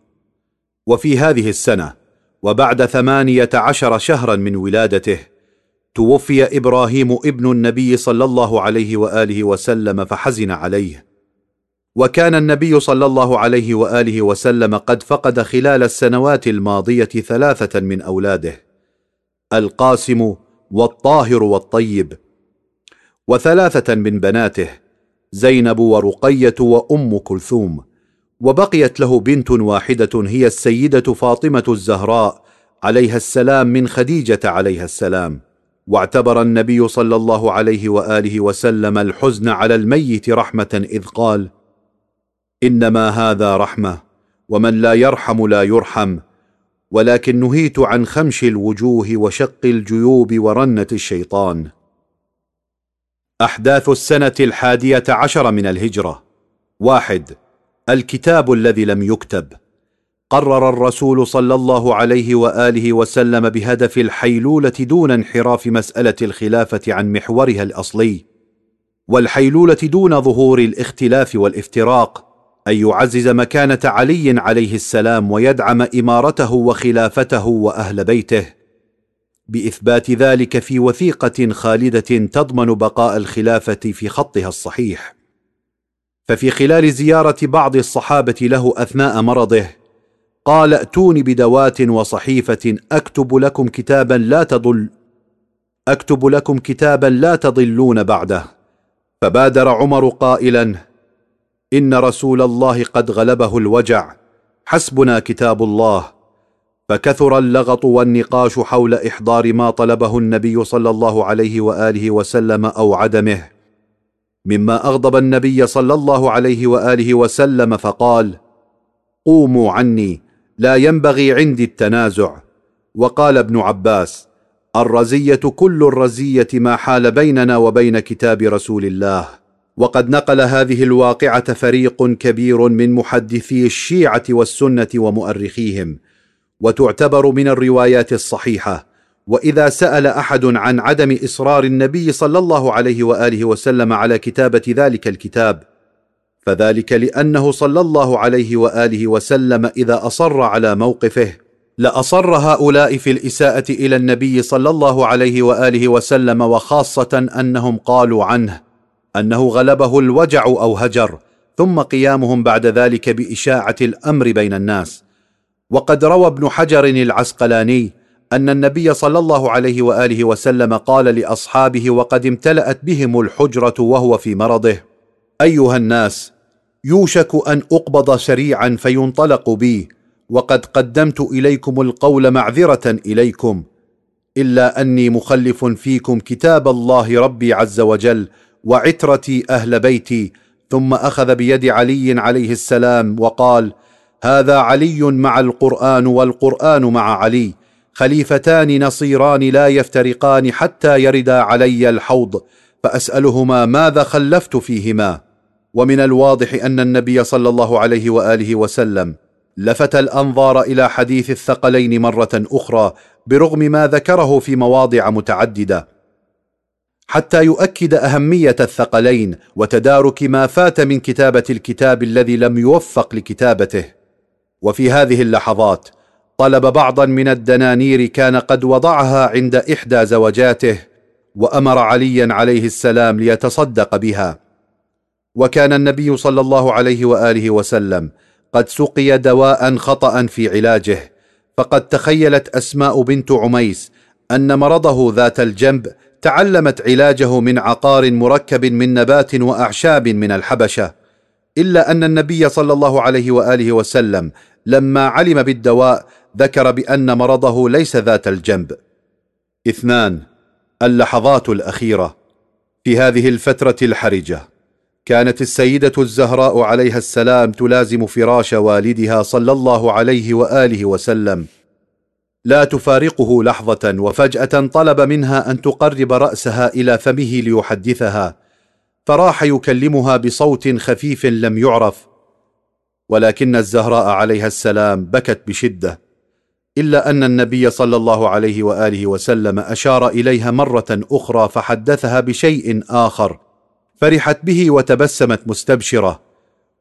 وفي هذه السنة وبعد ثمانية عشر شهرا من ولادته توفي إبراهيم ابن النبي صلى الله عليه وآله وسلم فحزن عليه. وكان النبي صلى الله عليه وآله وسلم قد فقد خلال السنوات الماضية ثلاثة من أولاده القاسم والطاهر والطيب. وثلاثة من بناته زينب ورقية وأم كلثوم. وبقيت له بنت واحدة هي السيدة فاطمة الزهراء عليها السلام من خديجة عليها السلام. واعتبر النبي صلى الله عليه وآله وسلم الحزن على الميت رحمة إذ قال إنما هذا رحمة ومن لا يرحم لا يرحم. ولكن نهيت عن خمش الوجوه وشق الجيوب ورنة الشيطان. أحداث السنة الحادية عشر من الهجرة. واحد. الكتاب الذي لم يكتب. قرر الرسول صلى الله عليه وآله وسلم بهدف الحيلولة دون انحراف مسألة الخلافة عن محورها الأصلي والحيلولة دون ظهور الاختلاف والافتراق أن يعزز مكانة علي عليه السلام ويدعم إمارته وخلافته وأهل بيته. بإثبات ذلك في وثيقة خالدة تضمن بقاء الخلافة في خطها الصحيح. ففي خلال زيارة بعض الصحابة له أثناء مرضه قال ائتوني بدوات وصحيفة أكتب لكم كتابا لا تضل أكتب لكم كتابا لا تضلون بعده. فبادر عمر قائلا إن رسول الله قد غلبه الوجع حسبنا كتاب الله. فكثر اللغط والنقاش حول إحضار ما طلبه النبي صلى الله عليه وآله وسلم أو عدمه. مما أغضب النبي صلى الله عليه وآله وسلم فقال قوموا عني لا ينبغي عندي التنازع. وقال ابن عباس الرزية كل الرزية ما حال بيننا وبين كتاب رسول الله. وقد نقل هذه الواقعة فريق كبير من محدثي الشيعة والسنة ومؤرخيهم. وتعتبر من الروايات الصحيحة. وإذا سأل أحد عن عدم إصرار النبي صلى الله عليه وآله وسلم على كتابة ذلك الكتاب فذلك لأنه صلى الله عليه وآله وسلم إذا أصر على موقفه لأصر هؤلاء في الإساءة إلى النبي صلى الله عليه وآله وسلم وخاصة أنهم قالوا عنه أنه غلبه الوجع أو هجر ثم قيامهم بعد ذلك بإشاعة الأمر بين الناس. وقد روى ابن حجر العسقلاني أن النبي صلى الله عليه وآله وسلم قال لأصحابه وقد امتلأت بهم الحجرة وهو في مرضه. أيها الناس يوشك أن أقبض سريعا فينطلق بي وقد قدمت إليكم القول معذرة إليكم إلا أني مخلف فيكم كتاب الله ربي عز وجل وعترتي أهل بيتي ثم أخذ بيد علي عليه السلام وقال هذا علي مع القرآن والقرآن مع علي. خليفتان نصيران لا يفترقان حتى يردا علي الحوض فأسألهما ماذا خلفت فيهما. ومن الواضح أن النبي صلى الله عليه وآله وسلم لفت الأنظار إلى حديث الثقلين مرة أخرى برغم ما ذكره في مواضع متعددة. حتى يؤكد أهمية الثقلين وتدارك ما فات من كتابة الكتاب الذي لم يوفق لكتابته. وفي هذه اللحظات طلب بعضا من الدنانير كان قد وضعها عند إحدى زوجاته وأمر عليا عليه السلام ليتصدق بها. وكان النبي صلى الله عليه وآله وسلم قد سقي دواء خطأ في علاجه فقد تخيلت أسماء بنت عميس أن مرضه ذات الجنب تعلمت علاجه من عقار مركب من نبات وأعشاب من الحبشة. إلا أن النبي صلى الله عليه وآله وسلم لما علم بالدواء ذكر بأن مرضه ليس ذات الجنب. اثنان اللحظات الأخيرة في هذه الفترة الحرجة. كانت السيدة الزهراء عليها السلام تلازم فراش والدها صلى الله عليه وآله وسلم. لا تفارقه لحظة وفجأة طلب منها أن تقرب رأسها إلى فمه ليحدثها. فراح يكلمها بصوت خفيف لم يعرف ولكن الزهراء عليها السلام بكت بشدة إلا أن النبي صلى الله عليه وآله وسلم أشار إليها مرة أخرى فحدثها بشيء آخر فرحت به وتبسمت مستبشرة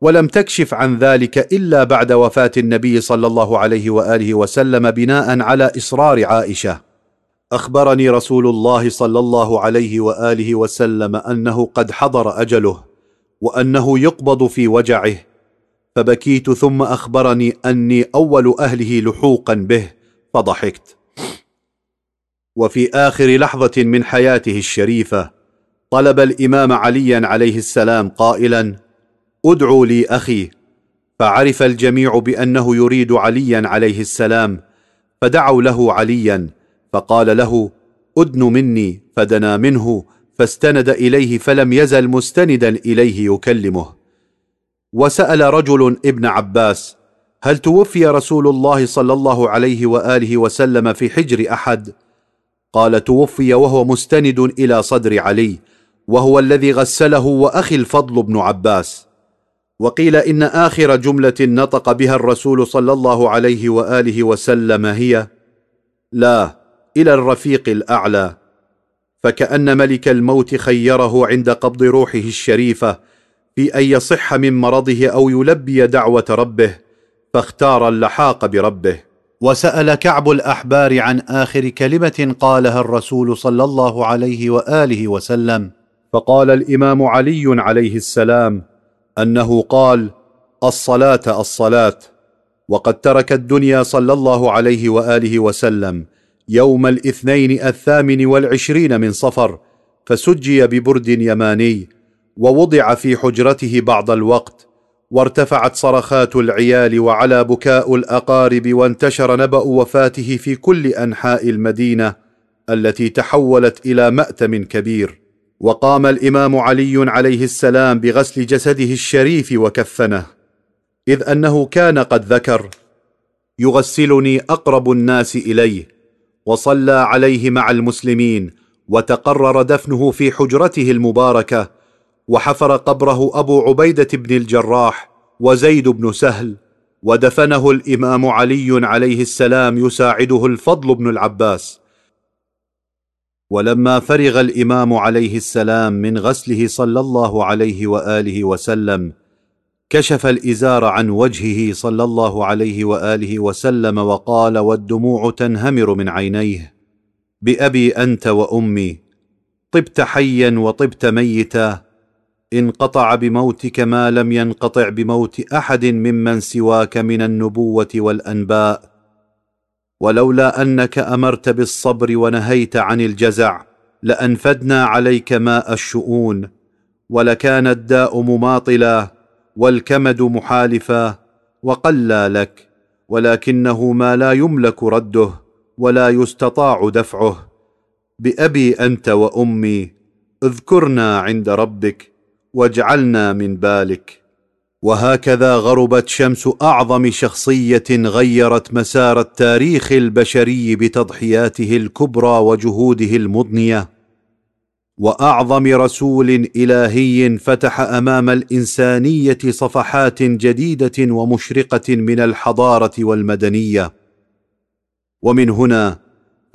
ولم تكشف عن ذلك إلا بعد وفاة النبي صلى الله عليه وآله وسلم بناء على إصرار عائشة. أخبرني رسول الله صلى الله عليه وآله وسلم أنه قد حضر أجله وأنه يقبض في وجعه فبكيت ثم أخبرني أني أول أهله لحوقا به فضحكت. وفي آخر لحظة من حياته الشريفة طلب الإمام عليا عليه السلام قائلا ادعوا لي أخي. فعرف الجميع بأنه يريد عليا عليه السلام فدعوا له عليا. فقال له أدن مني. فدنا منه فاستند إليه فلم يزل مستندا إليه يكلمه. وسأل رجل ابن عباس هل توفي رسول الله صلى الله عليه وآله وسلم في حجر أحد؟ قال توفي وهو مستند إلى صدر علي وهو الذي غسله وأخي الفضل بن عباس. وقيل إن آخر جملة نطق بها الرسول صلى الله عليه وآله وسلم هي لا إلى الرفيق الأعلى فكأن ملك الموت خيره عند قبض روحه الشريفة في أن يصح من مرضه أو يلبي دعوة ربه فاختار اللحاق بربه. وسأل كعب الأحبار عن آخر كلمة قالها الرسول صلى الله عليه وآله وسلم. فقال الإمام علي عليه السلام أنه قال الصلاة الصلاة وقد ترك الدنيا صلى الله عليه وآله وسلم. يوم الاثنين الثامن والعشرين من صفر فسجي ببرد يماني ووضع في حجرته بعض الوقت وارتفعت صرخات العيال وعلى بكاء الأقارب وانتشر نبأ وفاته في كل أنحاء المدينة التي تحولت إلى مأتم كبير. وقام الإمام علي عليه السلام بغسل جسده الشريف وكفنه إذ أنه كان قد ذكر يغسلني أقرب الناس إليه وصلى عليه مع المسلمين وتقرر دفنه في حجرته المباركة وحفر قبره أبو عبيدة بن الجراح وزيد بن سهل ودفنه الإمام علي عليه السلام يساعده الفضل بن العباس. ولما فرغ الإمام عليه السلام من غسله صلى الله عليه وآله وسلم كشف الإزار عن وجهه صلى الله عليه وآله وسلم وقال والدموع تنهمر من عينيه. بأبي أنت وأمي طبت حيا وطبت ميتا انقطع بموتك ما لم ينقطع بموت أحد ممن سواك من النبوة والأنباء. ولولا أنك أمرت بالصبر ونهيت عن الجزع لأنفدنا عليك ماء الشؤون ولكان الداء مماطلا والكمد محالفا وقلى لك ولكنه ما لا يملك رده ولا يستطاع دفعه. بأبي أنت وأمي اذكرنا عند ربك واجعلنا من بالك. وهكذا غربت شمس أعظم شخصية غيرت مسار التاريخ البشري بتضحياته الكبرى وجهوده المضنية. وأعظم رسول إلهي فتح أمام الإنسانية صفحات جديدة ومشرقة من الحضارة والمدنية. ومن هنا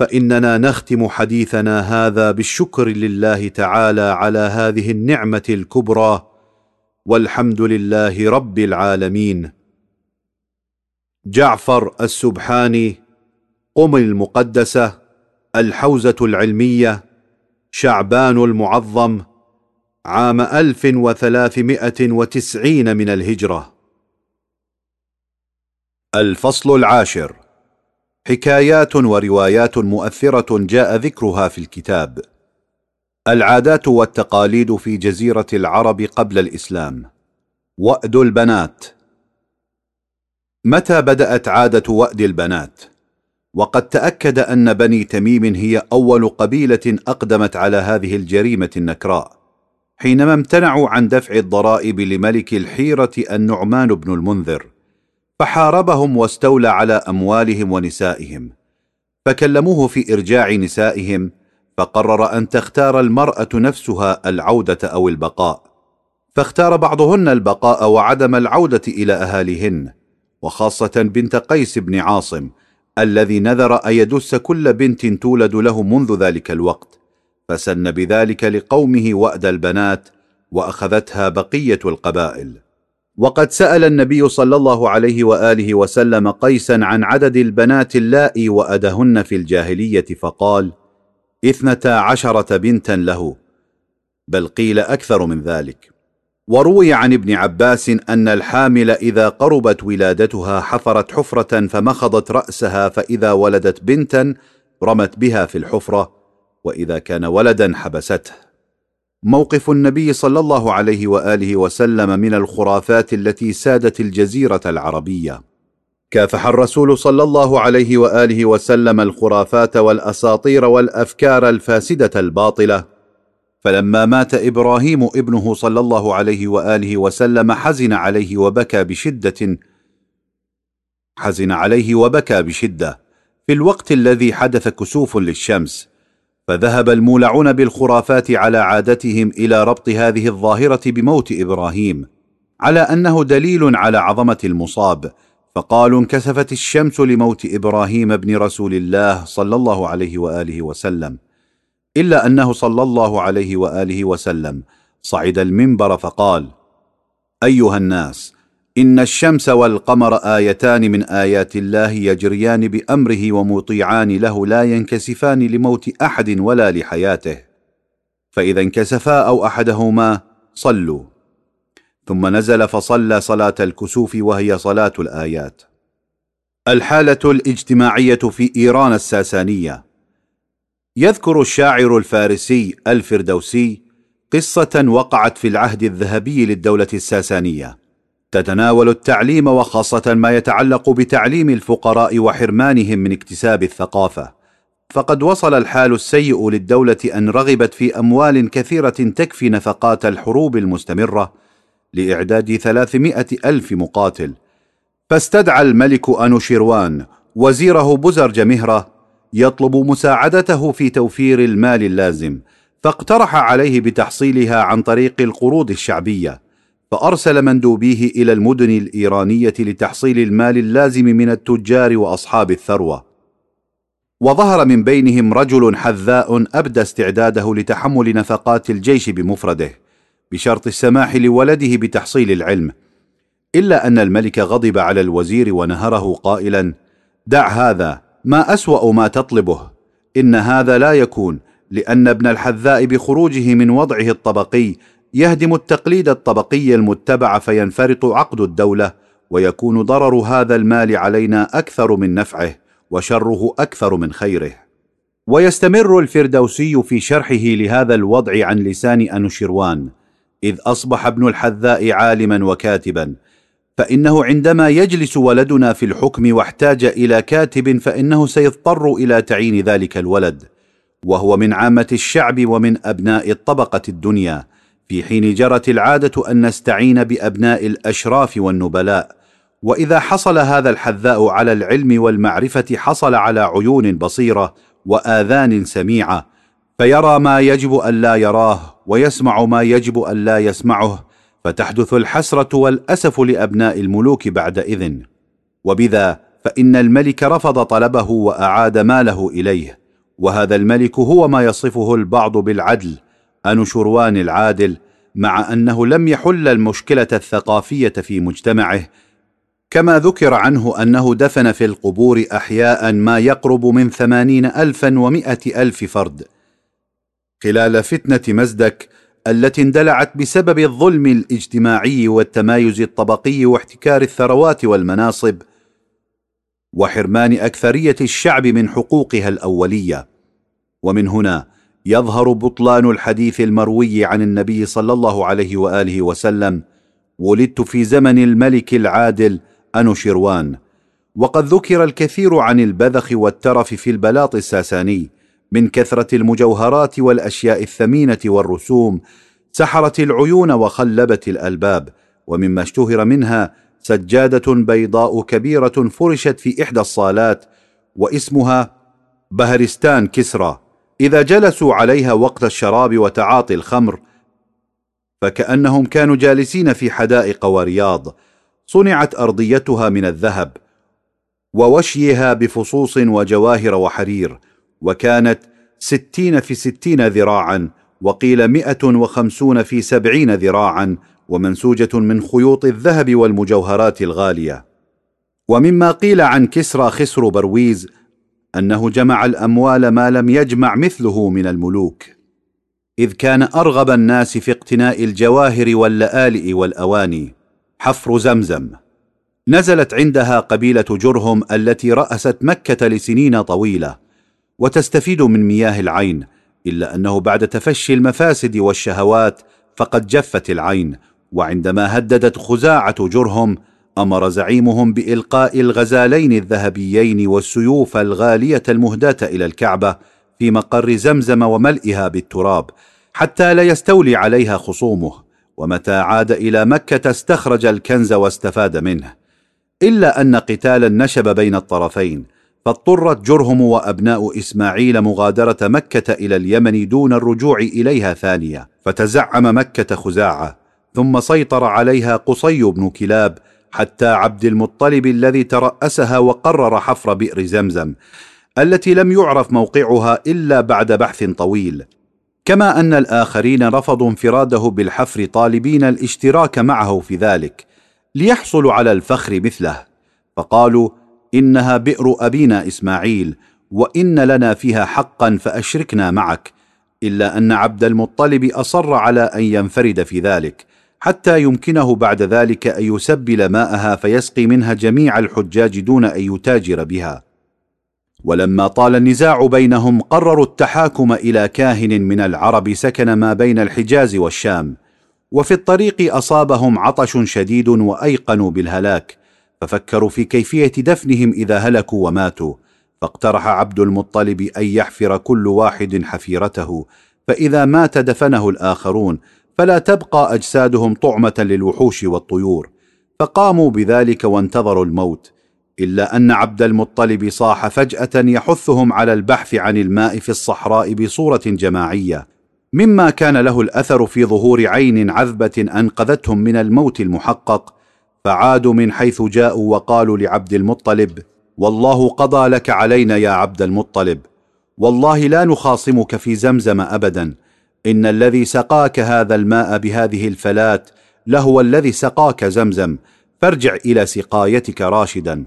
فإننا نختم حديثنا هذا بالشكر لله تعالى على هذه النعمة الكبرى. والحمد لله رب العالمين. جعفر السبحاني قم المقدسة الحوزة العلمية شعبان المعظم عام ألف وثلاثمائة وتسعين من الهجرة. الفصل العاشر. حكايات وروايات مؤثرة جاء ذكرها في الكتاب. العادات والتقاليد في جزيرة العرب قبل الإسلام. وأد البنات. متى بدأت عادة وأد البنات؟ وقد تأكد أن بني تميم هي أول قبيلة أقدمت على هذه الجريمة النكراء حينما امتنعوا عن دفع الضرائب لملك الحيرة النعمان بن المنذر فحاربهم واستولى على أموالهم ونسائهم. فكلموه في إرجاع نسائهم فقرر أن تختار المرأة نفسها العودة أو البقاء. فاختار بعضهن البقاء وعدم العودة إلى أهاليهن وخاصة بنت قيس بن عاصم الذي نذر أن يدس كل بنت تولد له منذ ذلك الوقت فسن بذلك لقومه وأد البنات وأخذتها بقية القبائل. وقد سأل النبي صلى الله عليه وآله وسلم قيسا عن عدد البنات اللائي وأدهن في الجاهلية فقال اثنتا عشرة بنتا له بل قيل أكثر من ذلك. وروي عن ابن عباس أن الحامل إذا قربت ولادتها حفرت حفرة فمخضت رأسها فإذا ولدت بنتا رمت بها في الحفرة وإذا كان ولدا حبسته. موقف النبي صلى الله عليه وآله وسلم من الخرافات التي سادت الجزيرة العربية. كافح الرسول صلى الله عليه وآله وسلم الخرافات والأساطير والأفكار الفاسدة الباطلة فلما مات إبراهيم ابنه صلى الله عليه وآله وسلم حزن عليه وبكى بشدة حزن عليه وبكى بشدة. في الوقت الذي حدث كسوف للشمس فذهب المولعون بالخرافات على عادتهم إلى ربط هذه الظاهرة بموت إبراهيم على أنه دليل على عظمة المصاب. فقالوا انكسفت الشمس لموت إبراهيم ابن رسول الله صلى الله عليه وآله وسلم. إلا أنه صلى الله عليه وآله وسلم. صعد المنبر فقال أيها الناس إن الشمس والقمر آيتان من آيات الله يجريان بأمره ومطيعان له لا ينكسفان لموت أحد ولا لحياته. فإذا انكسفا أو أحدهما صلوا. ثم نزل فصلى صلاة الكسوف وهي صلاة الآيات. الحالة الاجتماعية في إيران الساسانية. يذكر الشاعر الفارسي الفردوسي قصة وقعت في العهد الذهبي للدولة الساسانية. تتناول التعليم وخاصة ما يتعلق بتعليم الفقراء وحرمانهم من اكتساب الثقافة. فقد وصل الحال السيء للدولة أن رغبت في أموال كثيرة تكفي نفقات الحروب المستمرة لإعداد ثلاثمائة ألف مقاتل. فاستدعى الملك أنوشيروان وزيره بزرج مهرة يطلب مساعدته في توفير المال اللازم فاقترح عليه بتحصيلها عن طريق القروض الشعبية فأرسل مندوبيه إلى المدن الإيرانية لتحصيل المال اللازم من التجار وأصحاب الثروة. وظهر من بينهم رجل حذاء أبدى استعداده لتحمل نفقات الجيش بمفرده بشرط السماح لولده بتحصيل العلم إلا أن الملك غضب على الوزير ونهره قائلا دع هذا! ما أسوأ ما تطلبه. إن هذا لا يكون لأن ابن الحذاء بخروجه من وضعه الطبقي يهدم التقليد الطبقي المتبع فينفرط عقد الدولة ويكون ضرر هذا المال علينا أكثر من نفعه وشره أكثر من خيره. ويستمر الفردوسي في شرحه لهذا الوضع عن لسان انوشروان إذ أصبح ابن الحذاء عالما وكاتبا. فإنه عندما يجلس ولدنا في الحكم واحتاج إلى كاتب فإنه سيضطر إلى تعيين ذلك الولد وهو من عامة الشعب ومن أبناء الطبقه الدنيا في حين جرت العادة أن نستعين بأبناء الأشراف والنبلاء. وإذا حصل هذا الحذاء على العلم والمعرفة حصل على عيون بصيرة وآذان سميعة فيرى ما يجب أن لا يراه ويسمع ما يجب أن لا يسمعه فتحدث الحسرة والأسف لأبناء الملوك بعد إذن. وبذا فإن الملك رفض طلبه وأعاد ماله إليه. وهذا الملك هو ما يصفه البعض بالعدل انوشروان العادل مع أنه لم يحل المشكلة الثقافية في مجتمعه. كما ذكر عنه أنه دفن في القبور أحياء ما يقرب من ثمانين الفا ومائة ألف فرد. خلال فتنة مزدك التي اندلعت بسبب الظلم الاجتماعي والتمايز الطبقي واحتكار الثروات والمناصب وحرمان أكثرية الشعب من حقوقها الأولية. ومن هنا يظهر بطلان الحديث المروي عن النبي صلى الله عليه وآله وسلم ولدت في زمن الملك العادل انوشروان وقد ذكر الكثير عن البذخ والترف في البلاط الساساني من كثرة المجوهرات والأشياء الثمينة والرسوم سحرت العيون وخلبت الألباب ومما اشتهر منها سجادة بيضاء كبيرة فرشت في إحدى الصالات واسمها بهرستان كسرى. إذا جلسوا عليها وقت الشراب وتعاطي الخمر فكأنهم كانوا جالسين في حدائق ورياض صنعت أرضيتها من الذهب ووشيها بفصوص وجواهر وحرير. وكانت ستين في ستين ذراعا وقيل مئة وخمسون في سبعين ذراعا ومنسوجة من خيوط الذهب والمجوهرات الغالية. ومما قيل عن كسرى خسر برويز أنه جمع الأموال ما لم يجمع مثله من الملوك. إذ كان أرغب الناس في اقتناء الجواهر واللآلئ والأواني. حفر زمزم. نزلت عندها قبيلة جرهم التي رأست مكة لسنين طويلة. وتستفيد من مياه العين إلا أنه بعد تفشي المفاسد والشهوات فقد جفت العين وعندما هددت خزاعة جرهم أمر زعيمهم بإلقاء الغزالين الذهبيين والسيوف الغالية المهداة إلى الكعبة في مقر زمزم وملئها بالتراب حتى لا يستولي عليها خصومه ومتى عاد إلى مكة استخرج الكنز واستفاد منه. إلا أن قتالا نشب بين الطرفين فاضطرت جرهم وأبناء إسماعيل مغادرة مكة إلى اليمن دون الرجوع إليها ثانية فتزعم مكة خزاعة ثم سيطر عليها قصي بن كلاب حتى عبد المطلب الذي ترأسها وقرر حفر بئر زمزم التي لم يعرف موقعها إلا بعد بحث طويل. كما أن الآخرين رفضوا انفراده بالحفر طالبين الاشتراك معه في ذلك ليحصلوا على الفخر مثله فقالوا إنها بئر أبينا إسماعيل وإن لنا فيها حقا فأشركنا معك إلا أن عبد المطلب أصر على أن ينفرد في ذلك حتى يمكنه بعد ذلك أن يسبل ماءها فيسقي منها جميع الحجاج دون أن يتاجر بها. ولما طال النزاع بينهم قرروا التحاكم إلى كاهن من العرب سكن ما بين الحجاز والشام وفي الطريق أصابهم عطش شديد وأيقنوا بالهلاك ففكروا في كيفية دفنهم إذا هلكوا وماتوا. فاقترح عبد المطلب أن يحفر كل واحد حفيرته فإذا مات دفنه الآخرون فلا تبقى أجسادهم طعمة للوحوش والطيور. فقاموا بذلك وانتظروا الموت إلا أن عبد المطلب صاح فجأة يحثهم على البحث عن الماء في الصحراء بصورة جماعية. مما كان له الأثر في ظهور عين عذبة أنقذتهم من الموت المحقق فعادوا من حيث جاءوا وقالوا لعبد المطلب والله قضى لك علينا يا عبد المطلب. والله لا نخاصمك في زمزم ابدا. إن الذي سقاك هذا الماء بهذه الفلات لهو الذي سقاك زمزم. فارجع إلى سقايتك راشدا.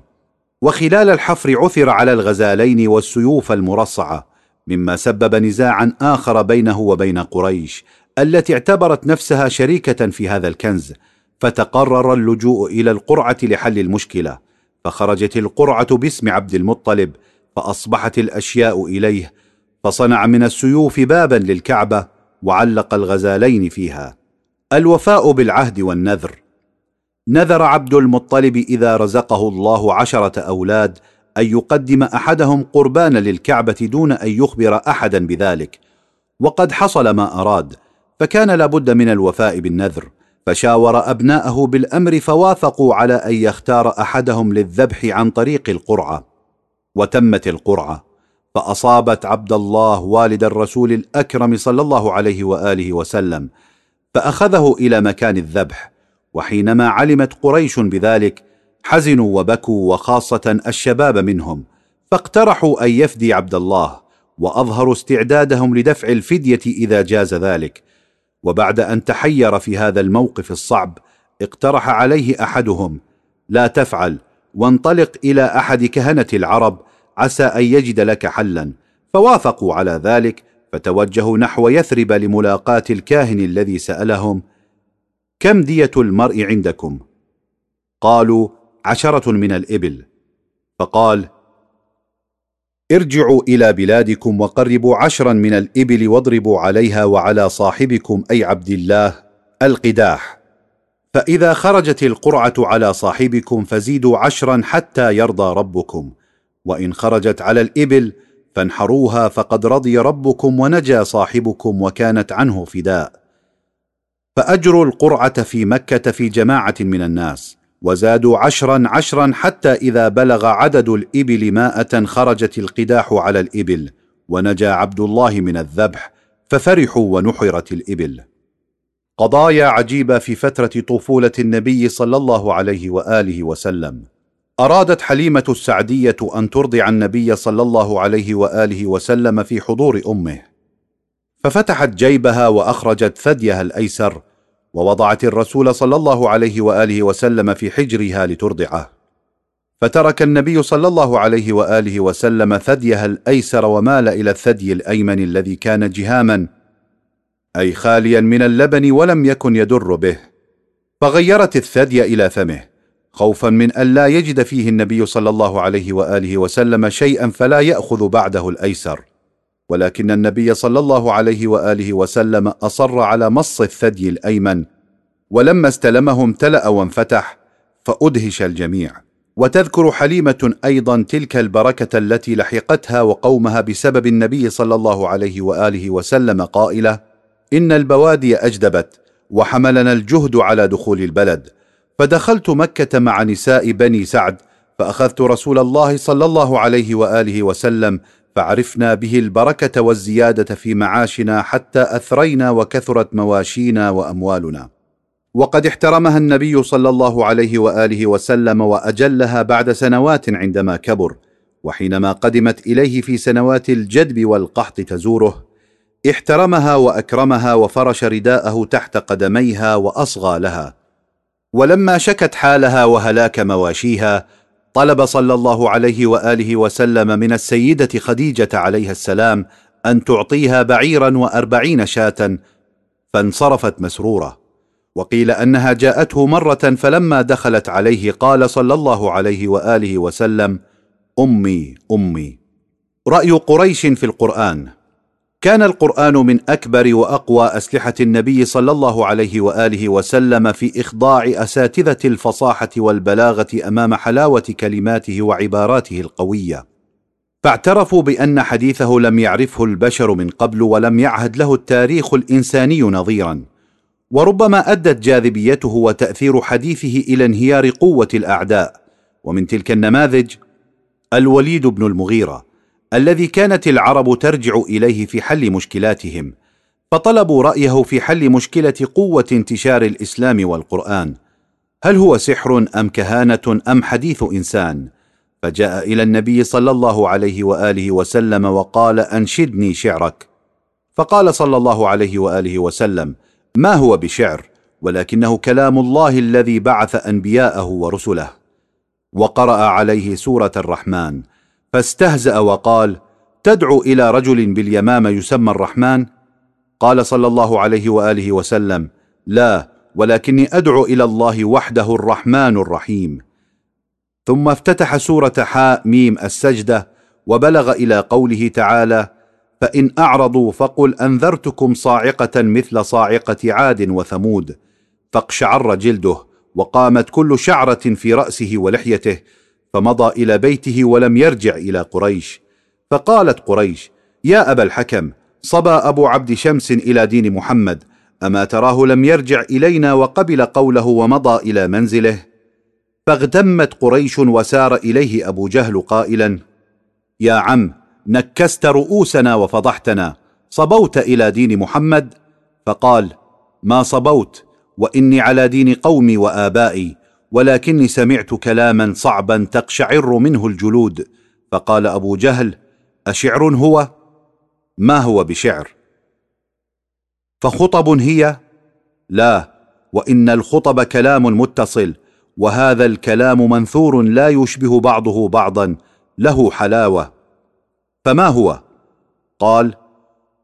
وخلال الحفر عثر على الغزالين والسيوف المرصعة مما سبب نزاعا آخر بينه وبين قريش التي اعتبرت نفسها شريكة في هذا الكنز. فتقرر اللجوء إلى القرعة لحل المشكلة فخرجت القرعة باسم عبد المطلب فأصبحت الأشياء إليه فصنع من السيوف بابا للكعبة وعلق الغزالين فيها. الوفاء بالعهد والنذر. نذر عبد المطلب إذا رزقه الله عشرة أولاد أن يقدم أحدهم قربانا للكعبة دون أن يخبر احدا بذلك وقد حصل ما أراد فكان لابد من الوفاء بالنذر. فشاور أبناءه بالأمر فوافقوا على أن يختار أحدهم للذبح عن طريق القرعة وتمت القرعة فأصابت عبد الله والد الرسول الأكرم صلى الله عليه وآله وسلم فأخذه إلى مكان الذبح وحينما علمت قريش بذلك حزنوا وبكوا وخاصة الشباب منهم فاقترحوا أن يفدي عبد الله وأظهروا استعدادهم لدفع الفدية إذا جاز ذلك. وبعد أن تحير في هذا الموقف الصعب اقترح عليه أحدهم لا تفعل وانطلق إلى أحد كهنة العرب عسى أن يجد لك حلا. فوافقوا على ذلك فتوجهوا نحو يثرب لملاقاة الكاهن الذي سألهم كم دية المرء عندكم؟ قالوا عشرة من الإبل. فقال ارجعوا إلى بلادكم وقربوا عشرا من الإبل واضربوا عليها وعلى صاحبكم أي عبد الله القداح. فإذا خرجت القرعة على صاحبكم فزيدوا عشرا حتى يرضى ربكم. وإن خرجت على الإبل فانحروها فقد رضي ربكم ونجا صاحبكم وكانت عنه فداء. فأجروا القرعة في مكة في جماعة من الناس. وزادوا عشرا عشرا حتى إذا بلغ عدد الإبل ماءه خرجت القداح على الإبل ونجا عبد الله من الذبح ففرحوا ونحرت الإبل. قضايا عجيبة في فترة طفولة النبي صلى الله عليه وآله وسلم. أرادت حليمة السعدية أن ترضع النبي صلى الله عليه وآله وسلم في حضور أمه. ففتحت جيبها وأخرجت ثديها الأيسر ووضعت الرسول صلى الله عليه وآله وسلم في حجرها لترضعه. فترك النبي صلى الله عليه وآله وسلم ثديها الأيسر ومال إلى الثدي الأيمن الذي كان جهاما أي خاليا من اللبن ولم يكن يدر به. فغيرت الثدي إلى فمه خوفا من الا يجد فيه النبي صلى الله عليه وآله وسلم شيئا فلا يأخذ بعده الأيسر. ولكن النبي صلى الله عليه وآله وسلم أصر على مص الثدي الأيمن ولما استلمه امتلأ وانفتح فأدهش الجميع. وتذكر حليمة أيضا تلك البركة التي لحقتها وقومها بسبب النبي صلى الله عليه وآله وسلم قائلة إن البوادي أجدبت وحملنا الجهد على دخول البلد. فدخلت مكة مع نساء بني سعد فأخذت رسول الله صلى الله عليه وآله وسلم فعرفنا به البركة والزيادة في معاشنا حتى أثرينا وكثرت مواشينا وأموالنا. وقد احترمها النبي صلى الله عليه وآله وسلم وأجلها بعد سنوات عندما كبر وحينما قدمت إليه في سنوات الجدب والقحط تزوره احترمها وأكرمها وفرش رداءه تحت قدميها وأصغى لها. ولما شكت حالها وهلاك مواشيها طلب صلى الله عليه وآله وسلم من السيدة خديجة عليها السلام أن تعطيها بعيرا وأربعين شاة فانصرفت مسرورة. وقيل أنها جاءته مرة فلما دخلت عليه قال صلى الله عليه وآله وسلم أمي أمي. رأي قريش في القرآن. كان القرآن من أكبر وأقوى أسلحة النبي صلى الله عليه وآله وسلم في إخضاع أساتذة الفصاحة والبلاغة أمام حلاوة كلماته وعباراته القوية. فاعترفوا بأن حديثه لم يعرفه البشر من قبل ولم يعهد له التاريخ الإنساني نظيرا. وربما أدت جاذبيته وتأثير حديثه إلى انهيار قوة الأعداء. ومن تلك النماذج الوليد بن المغيرة. الذي كانت العرب ترجع إليه في حل مشكلاتهم فطلبوا رأيه في حل مشكلة قوة انتشار الإسلام والقرآن. هل هو سحر أم كهانة أم حديث إنسان؟ فجاء إلى النبي صلى الله عليه وآله وسلم وقال أنشدني شعرك. فقال صلى الله عليه وآله وسلم ما هو بشعر؟ ولكنه كلام الله الذي بعث أنبياءه ورسله. وقرأ عليه سورة الرحمن فاستهزأ وقال تدعو إلى رجل باليمامه يسمى الرحمن؟ قال صلى الله عليه وآله وسلم لا ولكني أدعو إلى الله وحده الرحمن الرحيم. ثم افتتح سورة حاء ميم السجدة وبلغ إلى قوله تعالى فإن أعرضوا فقل أنذرتكم صاعقة مثل صاعقة عاد وثمود. فاقشعر جلده وقامت كل شعرة في رأسه ولحيته فمضى إلى بيته ولم يرجع إلى قريش. فقالت قريش يا أبا الحكم صبى أبو عبد شمس إلى دين محمد أما تراه لم يرجع إلينا وقبل قوله ومضى إلى منزله؟ فاغتمت قريش وسار إليه أبو جهل قائلا يا عم نكست رؤوسنا وفضحتنا صبوت إلى دين محمد؟ فقال ما صبوت وإني على دين قومي وآبائي ولكني سمعت كلاما صعبا تقشعر منه الجلود. فقال أبو جهل أشعر هو؟ ما هو بشعر؟ فخطب هي لا وإن الخطب كلام متصل وهذا الكلام منثور لا يشبه بعضه بعضا له حلاوة. فما هو؟ قال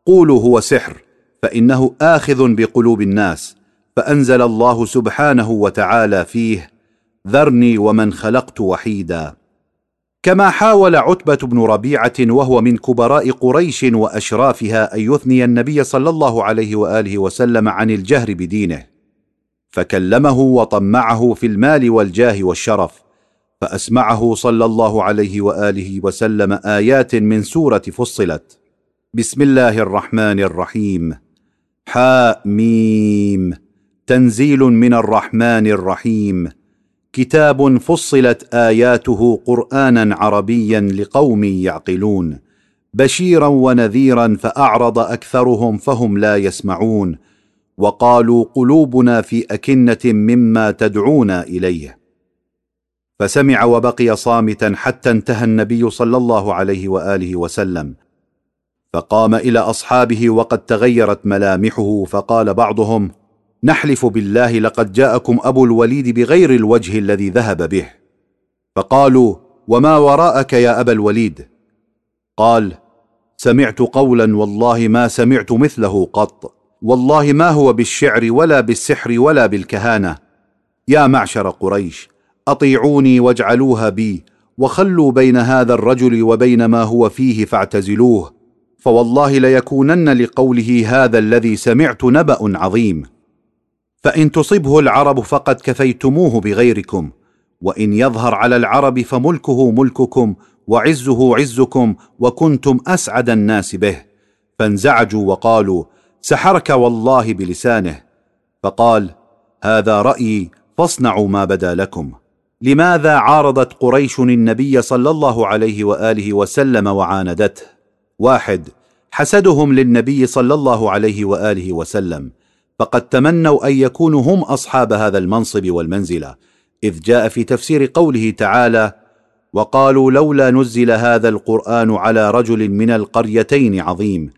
قولوا هو سحر فإنه آخذ بقلوب الناس فأنزل الله سبحانه وتعالى فيه ذرني ومن خلقت وحيدا. كما حاول عتبة بن ربيعة وهو من كبراء قريش وأشرافها أن يثني النبي صلى الله عليه وآله وسلم عن الجهر بدينه. فكلمه وطمعه في المال والجاه والشرف فأسمعه صلى الله عليه وآله وسلم آيات من سورة فصلت. بسم الله الرحمن الرحيم. حاء ميم تنزيل من الرحمن الرحيم. كتاب فصلت آياته قرآنا عربيا لقوم يعقلون. بشيرا ونذيرا فأعرض أكثرهم فهم لا يسمعون. وقالوا قلوبنا في أكنة مما تدعونا إليه. فسمع وبقي صامتا حتى انتهى النبي صلى الله عليه وآله وسلم. فقام إلى أصحابه وقد تغيرت ملامحه فقال بعضهم نحلف بالله لقد جاءكم أبو الوليد بغير الوجه الذي ذهب به. فقالوا وما وراءك يا أبا الوليد؟ قال سمعت قولا والله ما سمعت مثله قط. والله ما هو بالشعر ولا بالسحر ولا بالكهانة. يا معشر قريش أطيعوني واجعلوها بي وخلوا بين هذا الرجل وبين ما هو فيه فاعتزلوه. فوالله ليكونن لقوله هذا الذي سمعت نبأ عظيم. فإن تصبه العرب فقد كفيتموه بغيركم وإن يظهر على العرب فملكه ملككم وعزه عزكم وكنتم أسعد الناس به. فانزعجوا وقالوا سحرك والله بلسانه. فقال هذا رأيي فاصنعوا ما بدا لكم. لماذا عارضت قريش النبي صلى الله عليه وآله وسلم وعاندته؟ واحد حسدهم للنبي صلى الله عليه وآله وسلم. فقد تمنوا أن يكونوا هم أصحاب هذا المنصب والمنزلة إذ جاء في تفسير قوله تعالى وقالوا لولا نزل هذا القرآن على رجل من القريتين عظيم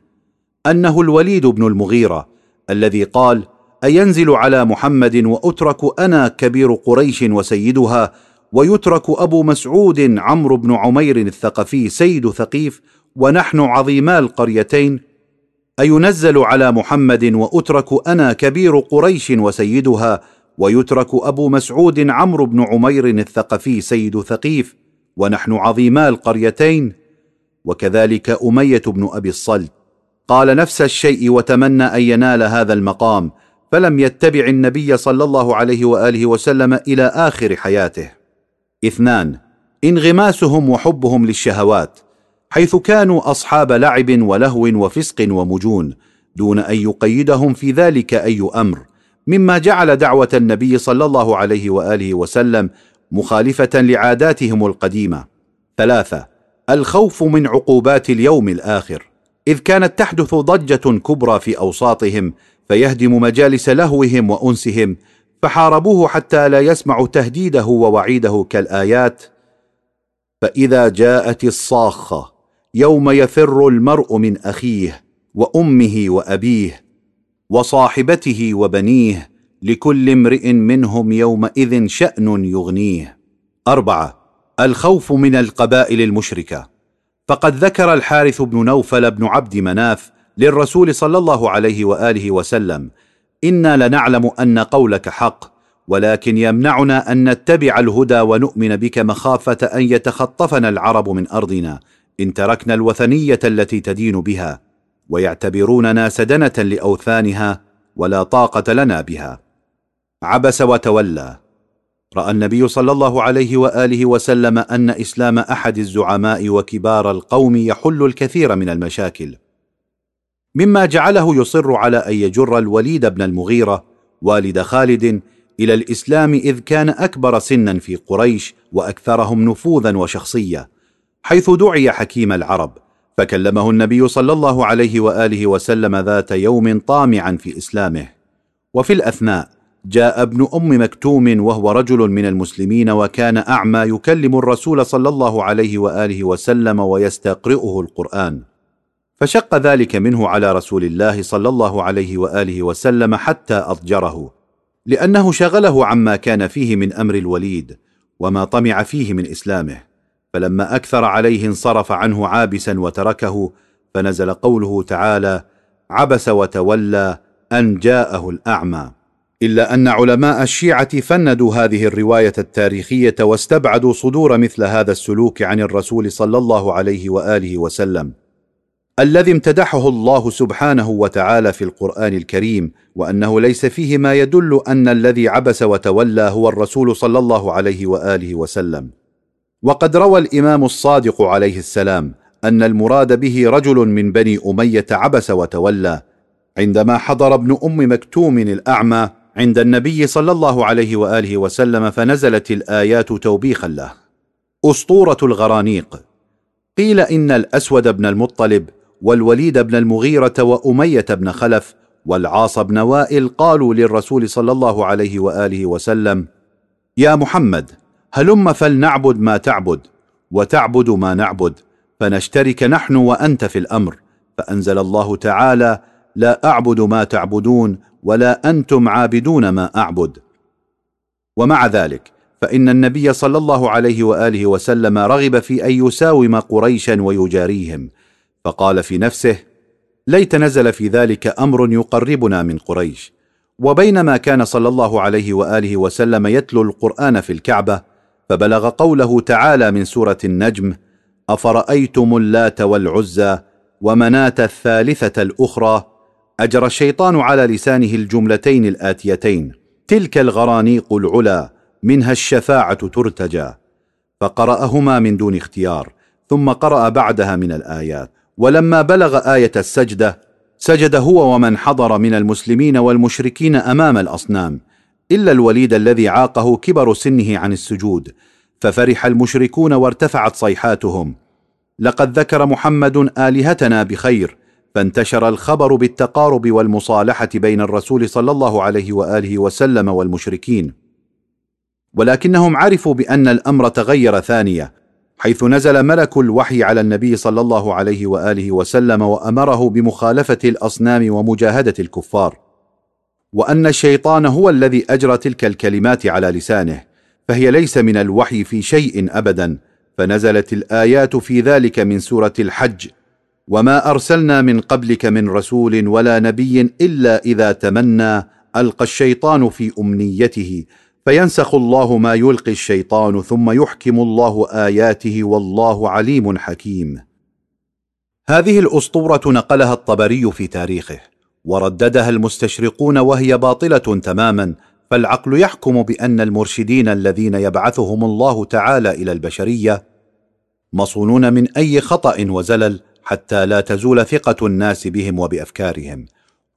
أنه الوليد بن المغيرة الذي قال أينزل على محمد وأترك أنا كبير قريش وسيدها ويترك أبو مسعود عمرو بن عمير الثقفي سيد ثقيف ونحن عظيما القريتين أينزل على محمد وأترك أنا كبير قريش وسيدها ويترك أبو مسعود عمرو بن عمير الثقفي سيد ثقيف ونحن عظيما القريتين. وكذلك أمية بن أبي الصلت. قال نفس الشيء وتمنى أن ينال هذا المقام فلم يتبع النبي صلى الله عليه وآله وسلم إلى آخر حياته. اثنان انغماسهم وحبهم للشهوات. حيث كانوا أصحاب لعب ولهو وفسق ومجون دون أن يقيدهم في ذلك أي أمر مما جعل دعوة النبي صلى الله عليه وآله وسلم مخالفة لعاداتهم القديمة. ثلاثة الخوف من عقوبات اليوم الآخر. إذ كانت تحدث ضجة كبرى في أوساطهم فيهدم مجالس لهوهم وأنسهم فحاربوه حتى لا يسمعوا تهديده ووعيده كالآيات فإذا جاءت الصاخة يوم يفر المرء من أخيه وأمه وأبيه وصاحبته وبنيه لكل امرئ منهم يومئذ شأن يغنيه. أربعة الخوف من القبائل المشركة. فقد ذكر الحارث بن نوفل بن عبد مناف للرسول صلى الله عليه وآله وسلم إنا لنعلم أن قولك حق ولكن يمنعنا أن نتبع الهدى ونؤمن بك مخافة أن يتخطفنا العرب من أرضنا إن تركنا الوثنية التي تدين بها ويعتبروننا سدنه لأوثانها ولا طاقة لنا بها. عبس وتولى. رأى النبي صلى الله عليه وآله وسلم أن إسلام أحد الزعماء وكبار القوم يحل الكثير من المشاكل. مما جعله يصر على أن يجر الوليد بن المغيرة والد خالد إلى الإسلام إذ كان أكبر سنا في قريش وأكثرهم نفوذا وشخصية. حيث دعي حكيم العرب فكلمه النبي صلى الله عليه وآله وسلم ذات يوم طامعا في إسلامه. وفي الأثناء جاء ابن أم مكتوم وهو رجل من المسلمين وكان أعمى يكلم الرسول صلى الله عليه وآله وسلم ويستقرئه القرآن. فشق ذلك منه على رسول الله صلى الله عليه وآله وسلم حتى أضجره لأنه شغله عما كان فيه من أمر الوليد وما طمع فيه من إسلامه. فلما أكثر عليه انصرف عنه عابسا وتركه فنزل قوله تعالى عبس وتولى أن جاءه الأعمى إلا أن علماء الشيعة فندوا هذه الرواية التاريخية واستبعدوا صدور مثل هذا السلوك عن الرسول صلى الله عليه وآله وسلم. الذي امتدحه الله سبحانه وتعالى في القرآن الكريم وأنه ليس فيه ما يدل أن الذي عبس وتولى هو الرسول صلى الله عليه وآله وسلم. وقد روى الإمام الصادق عليه السلام أن المراد به رجل من بني أمية عبس وتولى عندما حضر ابن أم مكتوم الأعمى عند النبي صلى الله عليه وآله وسلم فنزلت الآيات توبيخا له. أسطورة الغرانيق. قيل إن الأسود بن المطلب والوليد بن المغيرة وأمية بن خلف والعاص بن وائل قالوا للرسول صلى الله عليه وآله وسلم يا محمد هلم فلنعبد ما تعبد وتعبد ما نعبد فنشترك نحن وأنت في الأمر فأنزل الله تعالى لا أعبد ما تعبدون ولا أنتم عابدون ما أعبد. ومع ذلك فإن النبي صلى الله عليه وآله وسلم رغب في أن يساوم قريشا ويجاريهم فقال في نفسه ليت نزل في ذلك أمر يقربنا من قريش. وبينما كان صلى الله عليه وآله وسلم يتلو القرآن في الكعبة فبلغ قوله تعالى من سورة النجم أفرأيتم اللات والعزى ومناة الثالثة الأخرى؟ اجرى الشيطان على لسانه الجملتين الآتيتين تلك الغرانيق العلا منها الشفاعة ترتجى. فقرأهما من دون اختيار ثم قرأ بعدها من الآيات. ولما بلغ آية السجدة سجد هو ومن حضر من المسلمين والمشركين أمام الأصنام. إلا الوليد الذي عاقه كبر سنه عن السجود ففرح المشركون وارتفعت صيحاتهم. لقد ذكر محمد آلهتنا بخير فانتشر الخبر بالتقارب والمصالحة بين الرسول صلى الله عليه وآله وسلم والمشركين. ولكنهم عرفوا بأن الأمر تغير ثانية حيث نزل ملك الوحي على النبي صلى الله عليه وآله وسلم وأمره بمخالفة الأصنام ومجاهدة الكفار. وأن الشيطان هو الذي أجرى تلك الكلمات على لسانه فهي ليس من الوحي في شيء ابدا فنزلت الآيات في ذلك من سورة الحج. وما أرسلنا من قبلك من رسول ولا نبي إلا إذا تمنى ألقى الشيطان في أمنيته فينسخ الله ما يلقي الشيطان ثم يحكم الله آياته والله عليم حكيم. هذه الأسطورة نقلها الطبري في تاريخه. ورددها المستشرقون وهي باطلة تماما فالعقل يحكم بأن المرشدين الذين يبعثهم الله تعالى إلى البشرية مصونون من أي خطأ وزلل حتى لا تزول ثقة الناس بهم وبأفكارهم.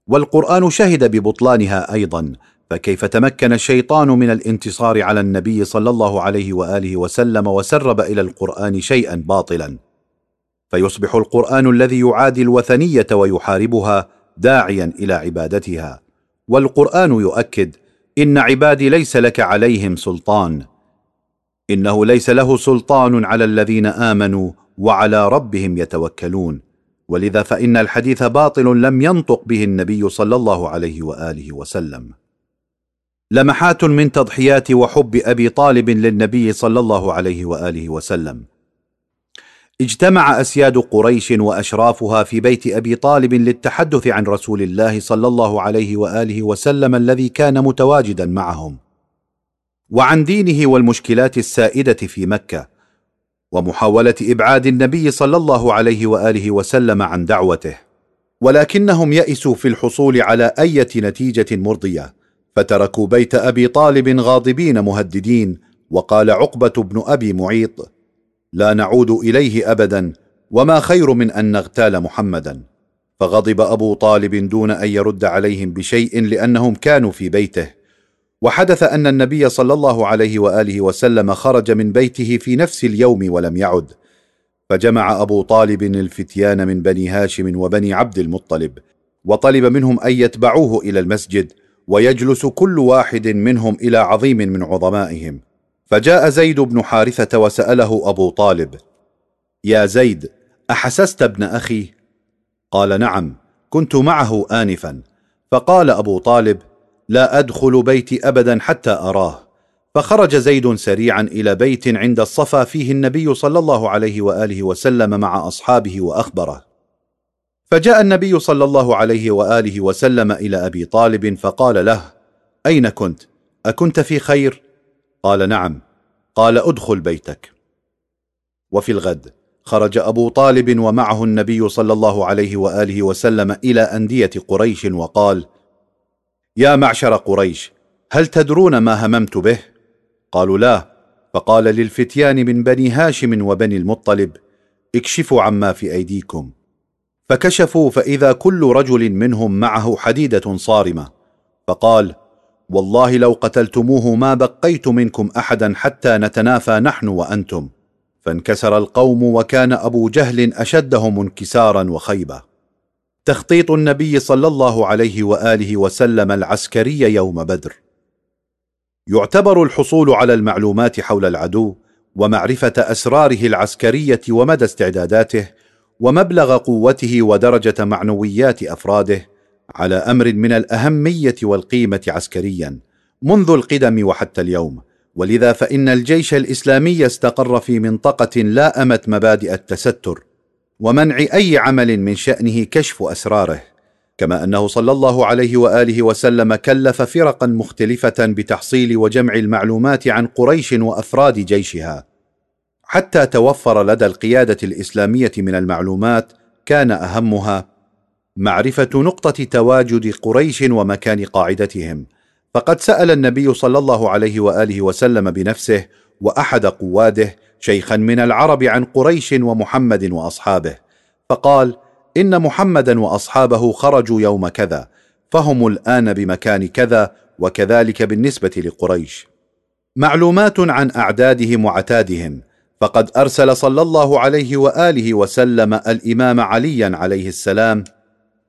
والقرآن شهد ببطلانها أيضا فكيف تمكن الشيطان من الانتصار على النبي صلى الله عليه وآله وسلم وسرب إلى القرآن شيئا باطلا؟ فيصبح القرآن الذي يعادي الوثنية ويحاربها داعيا إلى عبادتها. والقرآن يؤكد إن عبادي ليس لك عليهم سلطان. إنه ليس له سلطان على الذين آمنوا وعلى ربهم يتوكلون. ولذا فإن الحديث باطل لم ينطق به النبي صلى الله عليه وآله وسلم. لمحات من تضحيات وحب أبي طالب للنبي صلى الله عليه وآله وسلم. اجتمع أسياد قريش وأشرافها في بيت أبي طالب للتحدث عن رسول الله صلى الله عليه وآله وسلم الذي كان متواجدا معهم. وعن دينه والمشكلات السائدة في مكة ومحاولة إبعاد النبي صلى الله عليه وآله وسلم عن دعوته. ولكنهم يئسوا في الحصول على أية نتيجة مرضية فتركوا بيت أبي طالب غاضبين مهددين وقال عقبة بن أبي معيط لا نعود إليه ابدا وما خير من أن نغتال محمدا. فغضب أبو طالب دون أن يرد عليهم بشيء لأنهم كانوا في بيته. وحدث أن النبي صلى الله عليه وآله وسلم خرج من بيته في نفس اليوم ولم يعد. فجمع أبو طالب الفتيان من بني هاشم وبني عبد المطلب وطلب منهم أن يتبعوه إلى المسجد ويجلس كل واحد منهم إلى عظيم من عظمائهم. فجاء زيد بن حارثة وسأله أبو طالب يا زيد أحسست ابن أخي؟ قال نعم كنت معه انفا. فقال أبو طالب لا أدخل بيتي ابدا حتى أراه. فخرج زيد سريعا إلى بيت عند الصفا فيه النبي صلى الله عليه وآله وسلم مع أصحابه وأخبره. فجاء النبي صلى الله عليه وآله وسلم إلى أبي طالب فقال له أين كنت؟ أكنت في خير؟ قال نعم. قال ادخل بيتك. وفي الغد خرج أبو طالب ومعه النبي صلى الله عليه وآله وسلم إلى أندية قريش وقال يا معشر قريش هل تدرون ما هممت به؟ قالوا لا. فقال للفتيان من بني هاشم وبني المطلب اكشفوا عما في أيديكم. فكشفوا فإذا كل رجل منهم معه حديدة صارمة فقال والله لو قتلتموه ما بقيت منكم أحدا حتى نتنافى نحن وأنتم. فانكسر القوم وكان أبو جهل أشدهم انكسارا وخيبة. تخطيط النبي صلى الله عليه وآله وسلم العسكري يوم بدر. يعتبر الحصول على المعلومات حول العدو ومعرفة أسراره العسكرية ومدى استعداداته ومبلغ قوته ودرجة معنويات أفراده على أمر من الأهمية والقيمة عسكريا منذ القدم وحتى اليوم. ولذا فإن الجيش الإسلامي استقر في منطقة لامت مبادئ التستر ومنع أي عمل من شأنه كشف أسراره. كما أنه صلى الله عليه وآله وسلم كلف فرقا مختلفة بتحصيل وجمع المعلومات عن قريش وأفراد جيشها. حتى توفر لدى القيادة الإسلامية من المعلومات كان أهمها معرفة نقطة تواجد قريش ومكان قاعدتهم. فقد سأل النبي صلى الله عليه وآله وسلم بنفسه وأحد قواده شيخا من العرب عن قريش ومحمد وأصحابه. فقال إن محمدا وأصحابه خرجوا يوم كذا فهم الآن بمكان كذا وكذلك بالنسبة لقريش. معلومات عن أعدادهم وعتادهم. فقد أرسل صلى الله عليه وآله وسلم الإمام عليا عليه السلام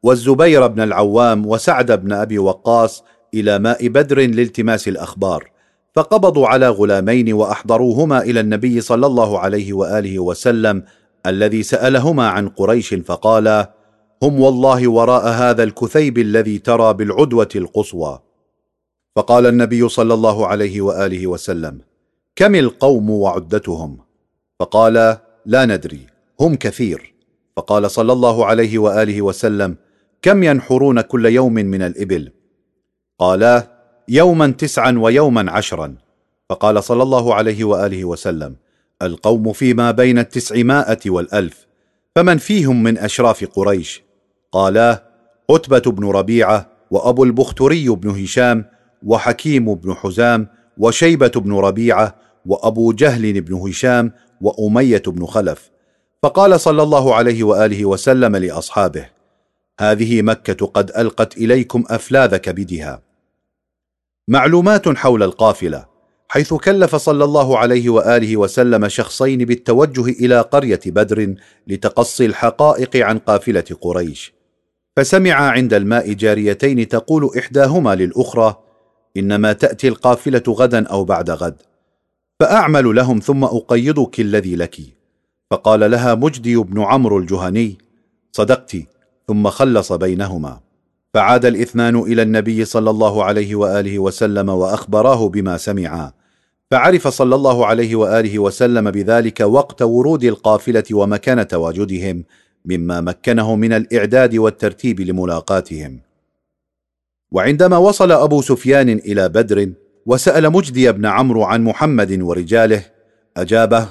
والزبير بن العوام وسعد بن أبي وقاص إلى ماء بدر لالتماس الأخبار فقبضوا على غلامين وأحضروهما إلى النبي صلى الله عليه وآله وسلم الذي سألهما عن قريش فقالا هم والله وراء هذا الكثيب الذي ترى بالعدوة القصوى. فقال النبي صلى الله عليه وآله وسلم كم القوم وعدتهم؟ فقال لا ندري هم كثير. فقال صلى الله عليه وآله وسلم كم ينحرون كل يوم من الإبل؟ قالا يوما تسعا ويوما عشرا. فقال صلى الله عليه وآله وسلم القوم فيما بين التسعمائه والألف فمن فيهم من أشراف قريش؟ قالا عتبة بن ربيعة وأبو البختري بن هشام وحكيم بن حزام وشيبة بن ربيعة وأبو جهل بن هشام وأمية بن خلف. فقال صلى الله عليه وآله وسلم لأصحابه هذه مكة قد ألقت إليكم افلاذ كبدها معلومات حول القافلة حيث كلف صلى الله عليه وآله وسلم شخصين بالتوجه إلى قرية بدر لتقصي الحقائق عن قافلة قريش. فسمع عند الماء جاريتين تقول إحداهما للأخرى إنما تأتي القافلة غدا أو بعد غد. فأعمل لهم ثم اقيضك الذي لك. فقال لها مجدي بن عمرو الجهني صدقت. ثم خلص بينهما. فعاد الاثنان إلى النبي صلى الله عليه وآله وسلم وأخبراه بما سمعا. فعرف صلى الله عليه وآله وسلم بذلك وقت ورود القافلة ومكان تواجدهم مما مكنه من الإعداد والترتيب لملاقاتهم. وعندما وصل أبو سفيان إلى بدر وسأل مجدي بن عمرو عن محمد ورجاله أجابه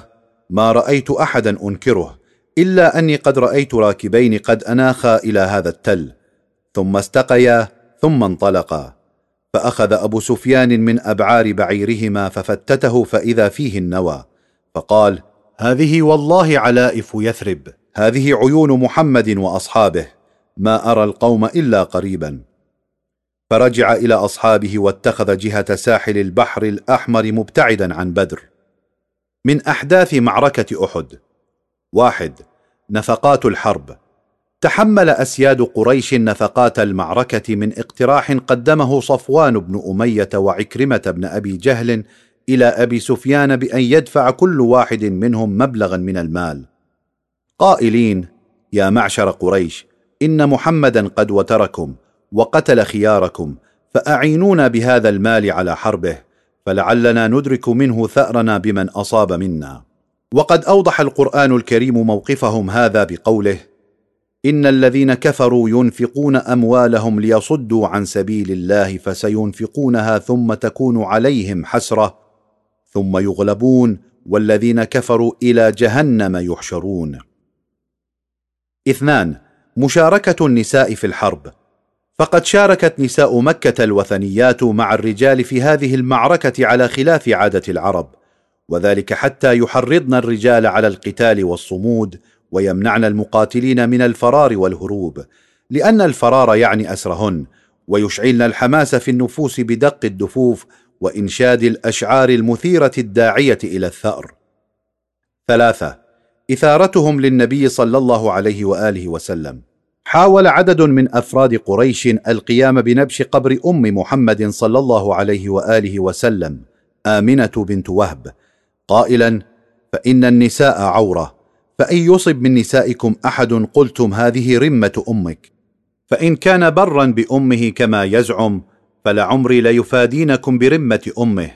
ما رأيت أحدا أنكره إلا أني قد رأيت راكبين قد أناخا إلى هذا التل ثم استقيا ثم انطلقا. فأخذ أبو سفيان من أبعار بعيرهما ففتته فإذا فيه النوى فقال هذه والله علائف يثرب. هذه عيون محمد وأصحابه ما أرى القوم إلا قريبا. فرجع إلى أصحابه واتخذ جهة ساحل البحر الأحمر مبتعدا عن بدر. من أحداث معركة أحد واحد نفقات الحرب. تحمل أسياد قريش نفقات المعركة من اقتراح قدمه صفوان بن أمية وعكرمة بن أبي جهل إلى أبي سفيان بأن يدفع كل واحد منهم مبلغا من المال. قائلين يا معشر قريش إن محمدا قد وتركم وقتل خياركم فأعينونا بهذا المال على حربه فلعلنا ندرك منه ثأرنا بمن أصاب منا. وقد أوضح القرآن الكريم موقفهم هذا بقوله إن الذين كفروا ينفقون أموالهم ليصدوا عن سبيل الله فسينفقونها ثم تكون عليهم حسرة ثم يغلبون والذين كفروا إلى جهنم يحشرون. اثنان مشاركة النساء في الحرب. فقد شاركت نساء مكة الوثنيات مع الرجال في هذه المعركة على خلاف عادة العرب. وذلك حتى يحرضن الرجال على القتال والصمود ويمنعن المقاتلين من الفرار والهروب لأن الفرار يعني أسرهن ويشعلن الحماس في النفوس بدق الدفوف وإنشاد الأشعار المثيرة الداعية إلى الثأر. ثلاثة إثارتهم للنبي صلى الله عليه وآله وسلم. حاول عدد من أفراد قريش القيام بنبش قبر أم محمد صلى الله عليه وآله وسلم آمنة بنت وهب قائلا فإن النساء عورة فإن يصب من نسائكم أحد قلتم هذه رمة أمك. فإن كان برا بأمه كما يزعم فلعمري ليفادينكم برمة أمه.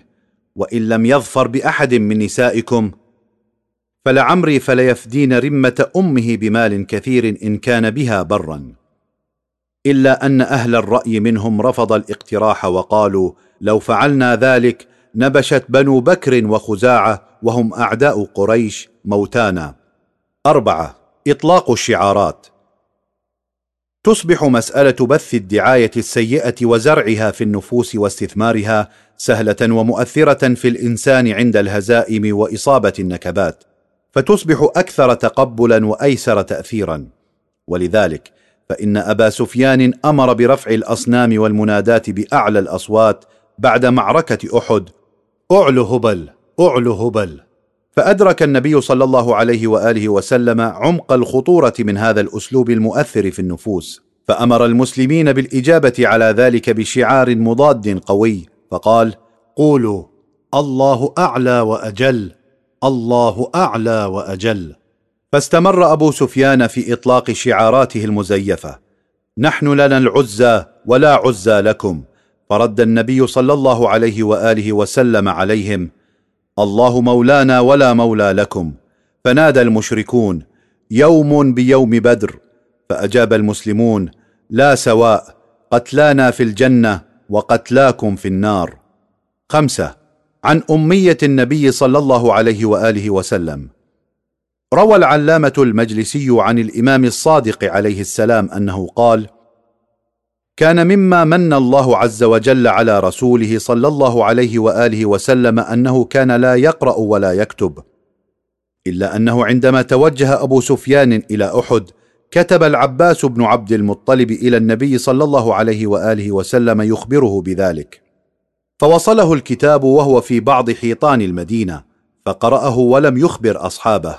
وإن لم يظفر بأحد من نسائكم فلعمري فليفدين رمة أمه بمال كثير إن كان بها برا. إلا أن أهل الرأي منهم رفض الاقتراح وقالوا لو فعلنا ذلك نبشت بنو بكر وخزاعة وهم أعداء قريش موتانا. أربعة إطلاق الشعارات. تصبح مسألة بث الدعاية السيئة وزرعها في النفوس واستثمارها سهلة ومؤثرة في الإنسان عند الهزائم وإصابة النكبات فتصبح أكثر تقبلا وأيسر تاثيرا. ولذلك فإن أبا سفيان أمر برفع الأصنام والمنادات بأعلى الأصوات بعد معركة أحد اعل هبل اعل هبل. فأدرك النبي صلى الله عليه وآله وسلم عمق الخطورة من هذا الأسلوب المؤثر في النفوس فأمر المسلمين بالإجابة على ذلك بشعار مضاد قوي فقال قولوا الله أعلى وأجل الله أعلى وأجل. فاستمر أبو سفيان في إطلاق شعاراته المزيفة نحن لنا العزى ولا عزى لكم فرد النبي صلى الله عليه وآله وسلم عليهم الله مولانا ولا مولى لكم. فنادى المشركون يوم بيوم بدر. فأجاب المسلمون لا سواء قتلانا في الجنة وقتلاكم في النار. خمسة عن أمية النبي صلى الله عليه وآله وسلم روى العلامة المجلسي عن الإمام الصادق عليه السلام أنه قال كان مما من الله عز وجل على رسوله صلى الله عليه وآله وسلم أنه كان لا يقرأ ولا يكتب إلا أنه عندما توجه أبو سفيان إلى أحد كتب العباس بن عبد المطلب إلى النبي صلى الله عليه وآله وسلم يخبره بذلك. فوصله الكتاب وهو في بعض حيطان المدينة فقرأه ولم يخبر أصحابه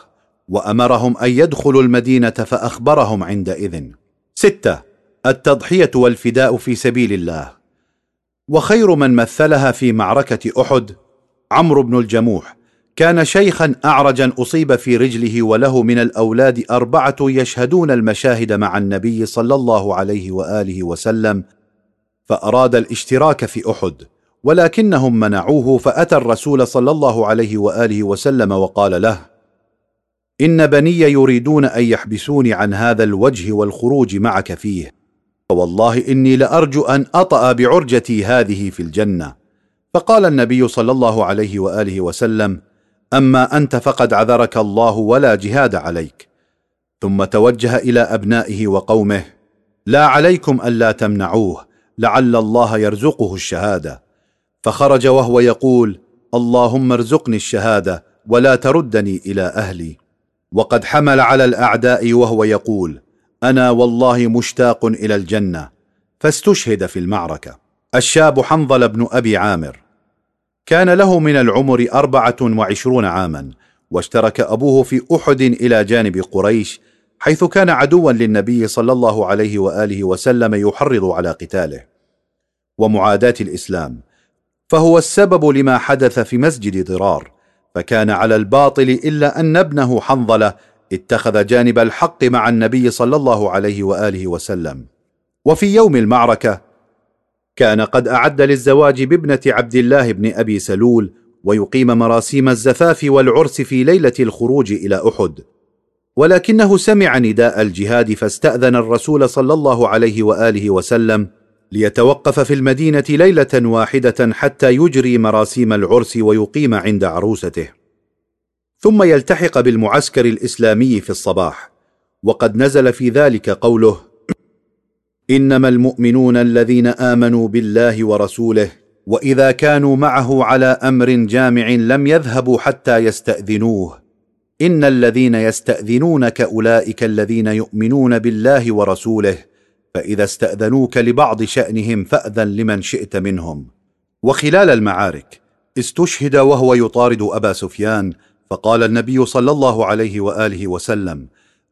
وأمرهم أن يدخلوا المدينة فأخبرهم عندئذ. ستة التضحية والفداء في سبيل الله. وخير من مثلها في معركة أحد عمرو بن الجموح كان شيخا اعرجا أصيب في رجله وله من الأولاد أربعة يشهدون المشاهد مع النبي صلى الله عليه وآله وسلم فأراد الاشتراك في أحد ولكنهم منعوه فأتى الرسول صلى الله عليه وآله وسلم وقال له إن بني يريدون أن يحبسوني عن هذا الوجه والخروج معك فيه فوالله إني لأرجو أن أطأ بعرجتي هذه في الجنة. فقال النبي صلى الله عليه وآله وسلم أما أنت فقد عذرك الله ولا جهاد عليك. ثم توجه إلى أبنائه وقومه لا عليكم ألا تمنعوه لعل الله يرزقه الشهادة. فخرج وهو يقول اللهم ارزقني الشهادة ولا تردني إلى أهلي. وقد حمل على الأعداء وهو يقول أنا والله مشتاق إلى الجنة فاستشهد في المعركة. الشاب حنظل بن أبي عامر. كان له من العمر أربعة وعشرون عاما واشترك أبوه في أحد إلى جانب قريش حيث كان عدوا للنبي صلى الله عليه وآله وسلم يحرض على قتاله. ومعاداة الإسلام. فهو السبب لما حدث في مسجد ضرار فكان على الباطل إلا أن ابنه حنظلة اتخذ جانب الحق مع النبي صلى الله عليه وآله وسلم. وفي يوم المعركة كان قد أعد للزواج بابنة عبد الله بن أبي سلول ويقيم مراسيم الزفاف والعرس في ليلة الخروج إلى أحد. ولكنه سمع نداء الجهاد فاستأذن الرسول صلى الله عليه وآله وسلم ليتوقف في المدينة ليلة واحدة حتى يجري مراسيم العرس ويقيم عند عروسته. ثم يلتحق بالمعسكر الإسلامي في الصباح وقد نزل في ذلك قوله إنما المؤمنون الذين آمنوا بالله ورسوله وإذا كانوا معه على أمر جامع لم يذهبوا حتى يستأذنوه. إن الذين يستأذنونك أولئك الذين يؤمنون بالله ورسوله فإذا استأذنوك لبعض شأنهم فأذن لمن شئت منهم. وخلال المعارك استشهد وهو يطارد أبا سفيان فقال النبي صلى الله عليه وآله وسلم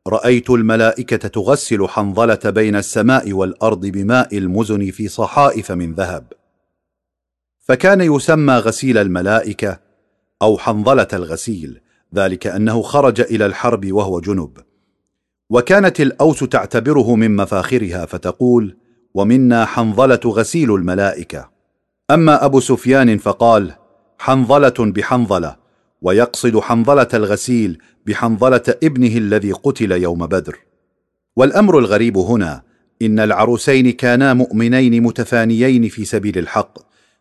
رأيت الملائكة تغسل حنظلة بين السماء والأرض بماء المزن في صحائف من ذهب. فكان يسمى غسيل الملائكة أو حنظلة الغسيل ذلك أنه خرج إلى الحرب وهو جنب. وكانت الأوس تعتبره من مفاخرها فتقول ومنا حنظلة غسيل الملائكة. أما أبو سفيان فقال حنظلة بحنظلة. ويقصد حنظلة الغسيل بحنظلة ابنه الذي قتل يوم بدر. والأمر الغريب هنا إن العروسين كانا مؤمنين متفانيين في سبيل الحق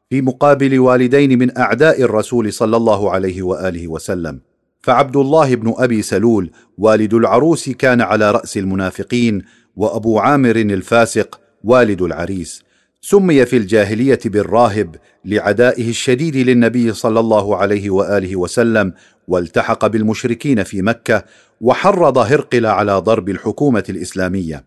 في مقابل والدين من أعداء الرسول صلى الله عليه وآله وسلم. فعبد الله بن أبي سلول والد العروس كان على رأس المنافقين وأبو عامر الفاسق والد العريس. سمي في الجاهلية بالراهب لعدائه الشديد للنبي صلى الله عليه وآله وسلم والتحق بالمشركين في مكة وحرض هرقل على ضرب الحكومة الإسلامية.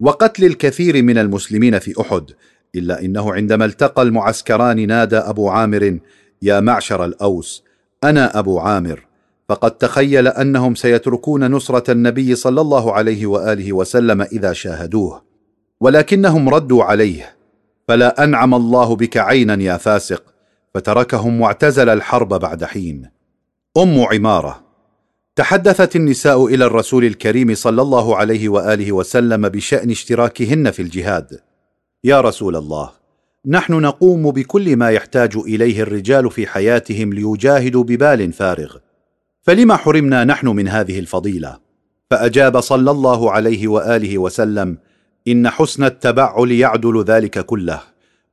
وقتل الكثير من المسلمين في أحد إلا إنه عندما التقى المعسكران نادى أبو عامر يا معشر الأوس أنا أبو عامر. فقد تخيل أنهم سيتركون نصرة النبي صلى الله عليه وآله وسلم إذا شاهدوه. ولكنهم ردوا عليه فلا أنعم الله بك عينا يا فاسق. فتركهم واعتزل الحرب بعد حين. أم عمارة. تحدثت النساء إلى الرسول الكريم صلى الله عليه وآله وسلم بشأن اشتراكهن في الجهاد. يا رسول الله نحن نقوم بكل ما يحتاج إليه الرجال في حياتهم ليجاهدوا ببال فارغ. فلم حرمنا نحن من هذه الفضيلة؟ فأجاب صلى الله عليه وآله وسلم إن حسن التبعل يعدل ذلك كله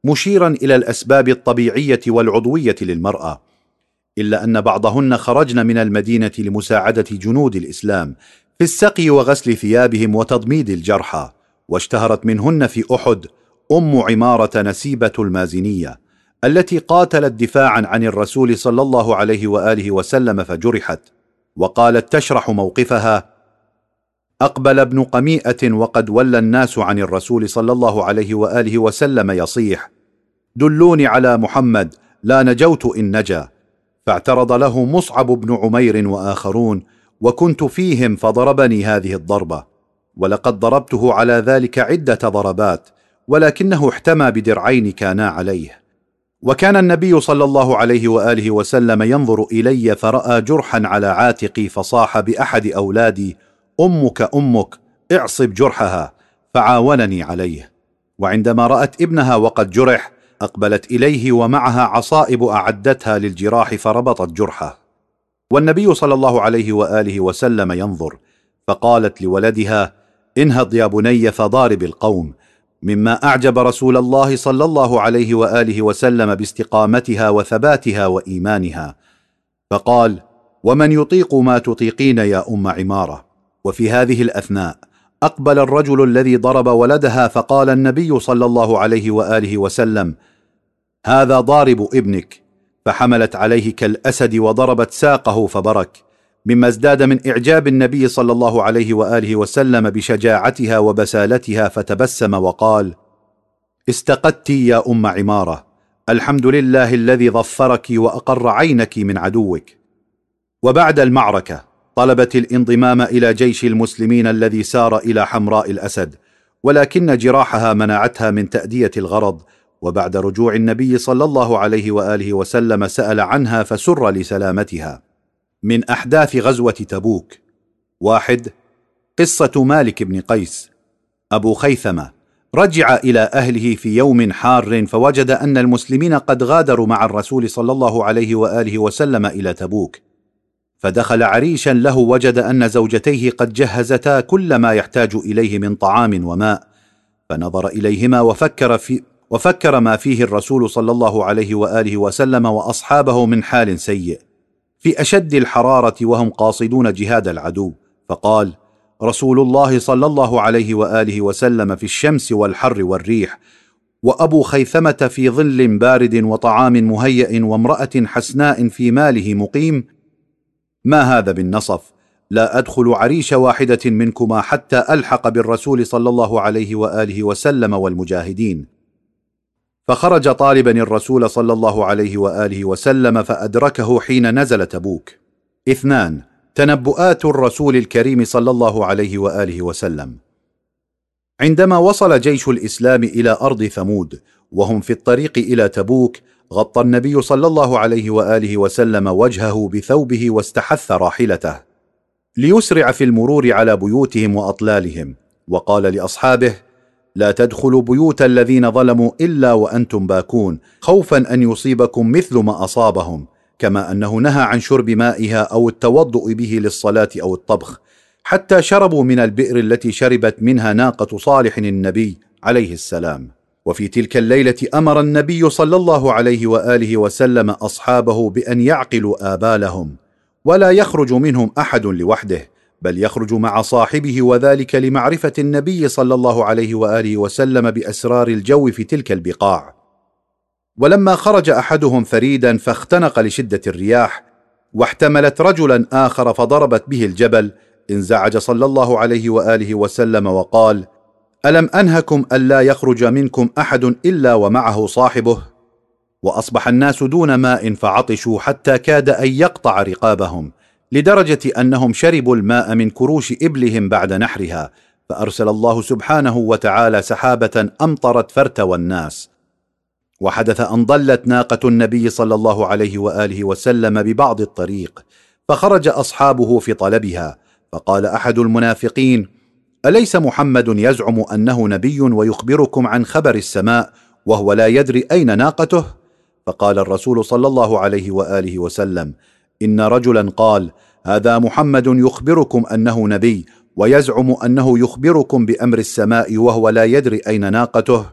مشيرا إلى الأسباب الطبيعية والعضوية للمرأة إلا أن بعضهن خرجن من المدينة لمساعدة جنود الإسلام في السقي وغسل ثيابهم وتضميد الجرحى واشتهرت منهن في أحد أم عمارة نسيبة المازنية التي قاتلت دفاعا عن الرسول صلى الله عليه وآله وسلم فجرحت وقالت تشرح موقفها أقبل ابن قميئة وقد ولى الناس عن الرسول صلى الله عليه وآله وسلم يصيح دلوني على محمد لا نجوت إن نجا. فاعترض له مصعب بن عمير وآخرون وكنت فيهم فضربني هذه الضربة. ولقد ضربته على ذلك عدة ضربات ولكنه احتمى بدرعين كانا عليه. وكان النبي صلى الله عليه وآله وسلم ينظر إلي فراى جرحا على عاتقي فصاح بأحد أولادي أمك أمك اعصب جرحها فعاونني عليه. وعندما رأت ابنها وقد جرح أقبلت إليه ومعها عصائب أعدتها للجراح فربطت جرحه. والنبي صلى الله عليه وآله وسلم ينظر فقالت لولدها انهض يا بني فضارب القوم مما أعجب رسول الله صلى الله عليه وآله وسلم باستقامتها وثباتها وإيمانها. فقال ومن يطيق ما تطيقين يا أم عمارة. وفي هذه الأثناء أقبل الرجل الذي ضرب ولدها فقال النبي صلى الله عليه وآله وسلم هذا ضارب ابنك. فحملت عليه كالأسد وضربت ساقه فبرك مما ازداد من إعجاب النبي صلى الله عليه وآله وسلم بشجاعتها وبسالتها فتبسم وقال استقدت يا أم عمارة الحمد لله الذي ظفرك وأقر عينك من عدوك. وبعد المعركة طلبت الانضمام إلى جيش المسلمين الذي سار إلى حمراء الأسد ولكن جراحها منعتها من تأدية الغرض. وبعد رجوع النبي صلى الله عليه وآله وسلم سأل عنها فسر لسلامتها. من أحداث غزوة تبوك. واحد قصة مالك بن قيس. أبو خيثمة رجع إلى أهله في يوم حار فوجد أن المسلمين قد غادروا مع الرسول صلى الله عليه وآله وسلم إلى تبوك. فدخل عريشا له وجد أن زوجتيه قد جهزتا كل ما يحتاج إليه من طعام وماء فنظر إليهما وفكر في وفكر ما فيه الرسول صلى الله عليه وآله وسلم وأصحابه من حال سيء. في أشد الحرارة وهم قاصدون جهاد العدو فقال رسول الله صلى الله عليه وآله وسلم في الشمس والحر والريح وأبو خيثمة في ظل بارد وطعام مهيا وامرأة حسناء في ماله مقيم ما هذا بالنصف؟ لا أدخل عريش واحدة منكما حتى ألحق بالرسول صلى الله عليه وآله وسلم والمجاهدين. فخرج طالبا الرسول صلى الله عليه وآله وسلم فأدركه حين نزل تبوك. اثنان تنبؤات الرسول الكريم صلى الله عليه وآله وسلم. عندما وصل جيش الإسلام إلى أرض ثمود وهم في الطريق إلى تبوك غطى النبي صلى الله عليه وآله وسلم وجهه بثوبه واستحث راحلته ليسرع في المرور على بيوتهم وأطلالهم. وقال لأصحابه لا تدخلوا بيوت الذين ظلموا إلا وأنتم باكون. خوفا أن يصيبكم مثل ما أصابهم كما أنه نهى عن شرب مائها أو التوضؤ به للصلاة أو الطبخ حتى شربوا من البئر التي شربت منها ناقة صالح النبي عليه السلام. وفي تلك الليلة أمر النبي صلى الله عليه وآله وسلم أصحابه بأن يعقلوا آبالهم ولا يخرج منهم أحد لوحده بل يخرج مع صاحبه وذلك لمعرفة النبي صلى الله عليه وآله وسلم بأسرار الجو في تلك البقاع. ولما خرج أحدهم فريدا فاختنق لشدة الرياح واحتملت رجلا آخر فضربت به الجبل انزعج صلى الله عليه وآله وسلم وقال ألم أنهكم ألا يخرج منكم أحد إلا ومعه صاحبه؟ وأصبح الناس دون ماء فعطشوا حتى كاد أن يقطع رقابهم لدرجة أنهم شربوا الماء من كروش إبلهم بعد نحرها فأرسل الله سبحانه وتعالى سحابة أمطرت فارتوى الناس وحدث أن ضلت ناقة النبي صلى الله عليه وآله وسلم ببعض الطريق فخرج أصحابه في طلبها فقال أحد المنافقين أليس محمد يزعم أنه نبي ويخبركم عن خبر السماء وهو لا يدري أين ناقته؟ فقال الرسول صلى الله عليه وآله وسلم إن رجلا قال هذا محمد يخبركم أنه نبي ويزعم أنه يخبركم بأمر السماء وهو لا يدري أين ناقته.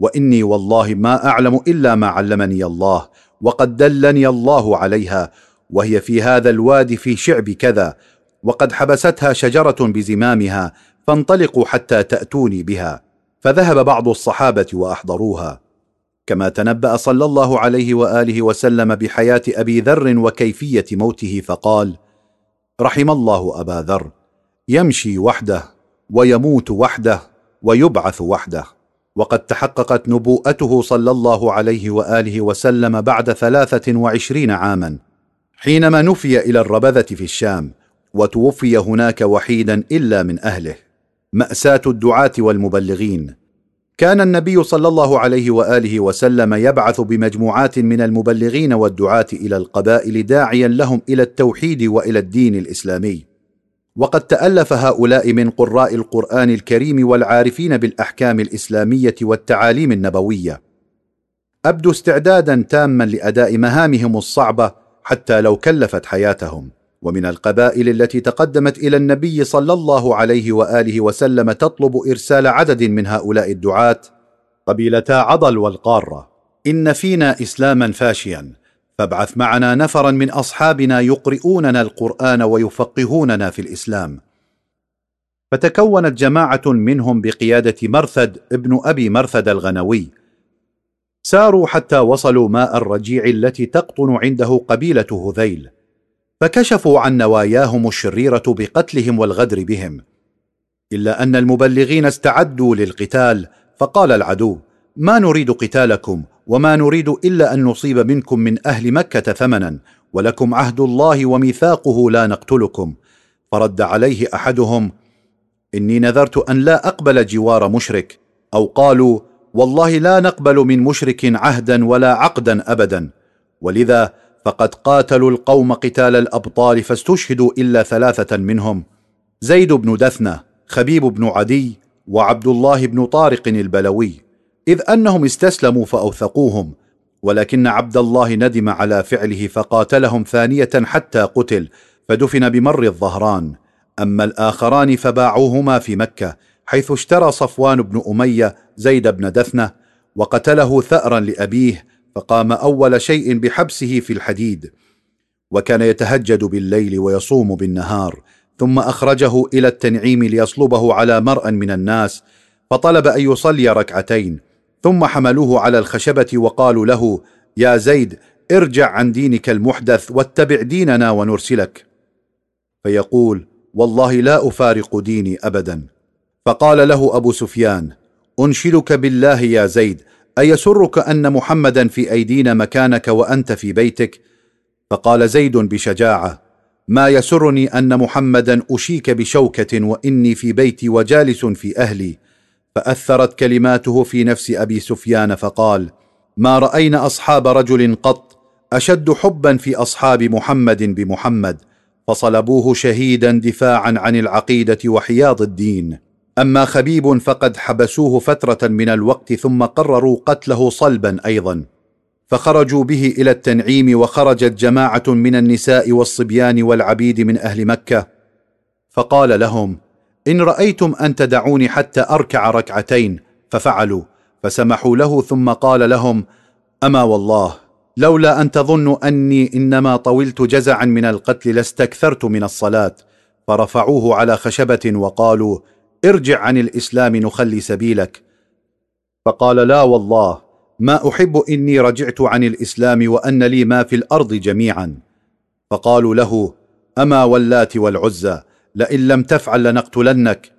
وإني والله ما أعلم إلا ما علمني الله وقد دلني الله عليها وهي في هذا الوادي في شعب كذا وقد حبستها شجرة بزمامها فانطلقوا حتى تأتوني بها فذهب بعض الصحابة وأحضروها. كما تنبأ صلى الله عليه وآله وسلم بحياة أبي ذر وكيفية موته فقال رحم الله أبا ذر يمشي وحده ويموت وحده ويبعث وحده. وقد تحققت نبوءته صلى الله عليه وآله وسلم بعد ثلاثة وعشرين عاما حينما نفي إلى الربذة في الشام. وتوفي هناك وحيدا إلا من أهله. مأساة الدعاة والمبلغين. كان النبي صلى الله عليه وآله وسلم يبعث بمجموعات من المبلغين والدعاة إلى القبائل داعيا لهم إلى التوحيد وإلى الدين الإسلامي. وقد تألف هؤلاء من قراء القرآن الكريم والعارفين بالأحكام الإسلامية والتعاليم النبوية. أبدوا استعدادا تاما لأداء مهامهم الصعبة حتى لو كلفت حياتهم. ومن القبائل التي تقدمت إلى النبي صلى الله عليه وآله وسلم تطلب إرسال عدد من هؤلاء الدعاة قبيلتا عضل والقارة. إن فينا إسلاما فاشيا فابعث معنا نفرا من أصحابنا يقرؤوننا القرآن ويفقهوننا في الإسلام. فتكونت جماعة منهم بقيادة مرثد ابن أبي مرثد الغنوي. ساروا حتى وصلوا ماء الرجيع التي تقطن عنده قبيلة هذيل. فكشفوا عن نواياهم الشريرة بقتلهم والغدر بهم إلا أن المبلغين استعدوا للقتال فقال العدو ما نريد قتالكم وما نريد إلا أن نصيب منكم من أهل مكة ثمنا ولكم عهد الله وميثاقه لا نقتلكم. فرد عليه أحدهم إني نذرت أن لا أقبل جوار مشرك أو قالوا والله لا نقبل من مشرك عهدا ولا عقدا ابدا ولذا فقد قاتلوا القوم قتال الأبطال فاستشهدوا إلا ثلاثة منهم زيد بن دثنة خبيب بن عدي وعبد الله بن طارق البلوي إذ أنهم استسلموا فأوثقوهم ولكن عبد الله ندم على فعله فقاتلهم ثانية حتى قتل فدفن بمر الظهران. أما الآخران فباعوهما في مكة حيث اشترى صفوان بن أمية زيد بن دثنة وقتله ثأرا لأبيه فقام أول شيء بحبسه في الحديد وكان يتهجد بالليل ويصوم بالنهار ثم أخرجه إلى التنعيم ليصلبه على مرء من الناس فطلب أن يصلي ركعتين ثم حملوه على الخشبة وقالوا له يا زيد ارجع عن دينك المحدث واتبع ديننا ونرسلك. فيقول والله لا أفارق ديني ابدا. فقال له أبو سفيان أنشدك بالله يا زيد أيسرك أن محمدا في أيدينا مكانك وأنت في بيتك؟ فقال زيد بشجاعة ما يسرني أن محمدا أشيك بشوكة وإني في بيتي وجالس في أهلي؟ فأثرت كلماته في نفس أبي سفيان فقال ما رأينا أصحاب رجل قط أشد حبا في أصحاب محمد بمحمد؟ فصلبوه شهيدا دفاعا عن العقيدة وحياض الدين. أما خبيب فقد حبسوه فترة من الوقت ثم قرروا قتله صلبا أيضا فخرجوا به إلى التنعيم وخرجت جماعة من النساء والصبيان والعبيد من أهل مكة فقال لهم إن رأيتم أن تدعوني حتى أركع ركعتين ففعلوا فسمحوا له ثم قال لهم أما والله لولا أن تظنوا أني إنما طولت جزعا من القتل لاستكثرت من الصلاة فرفعوه على خشبة وقالوا ارجع عن الإسلام نخلي سبيلك. فقال لا والله ما أحب إني رجعت عن الإسلام وأن لي ما في الأرض جميعا. فقالوا له أما واللات والعزى لئن لم تفعل لنقتلنك.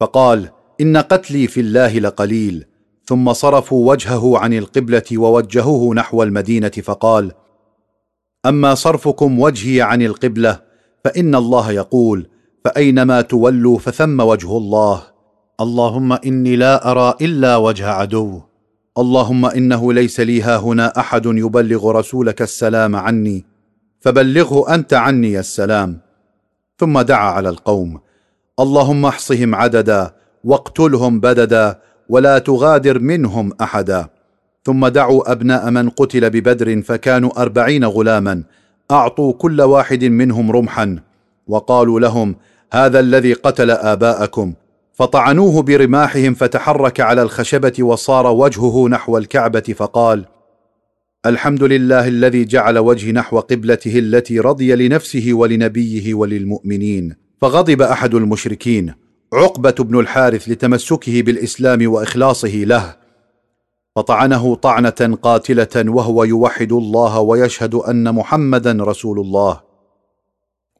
فقال إن قتلي في الله لقليل. ثم صرفوا وجهه عن القبلة ووجهوه نحو المدينة فقال أما صرفكم وجهي عن القبلة فإن الله يقول فأينما تولوا فثم وجه الله. اللهم إني لا أرى إلا وجه عدو. اللهم إنه ليس لي هنا أحد يبلغ رسولك السلام عني. فبلغه أنت عني السلام. ثم دعا على القوم. اللهم احصهم عددا واقتلهم بددا ولا تغادر منهم أحدا. ثم دعوا أبناء من قتل ببدر فكانوا أربعين غلاما. أعطوا كل واحد منهم رمحا. وقالوا لهم هذا الذي قتل آباءكم. فطعنوه برماحهم فتحرك على الخشبة وصار وجهه نحو الكعبة فقال الحمد لله الذي جعل وجهي نحو قبلته التي رضي لنفسه ولنبيه وللمؤمنين. فغضب أحد المشركين. عقبة بن الحارث لتمسكه بالإسلام وإخلاصه له. فطعنه طعنة قاتلة وهو يوحد الله ويشهد أن محمدا رسول الله.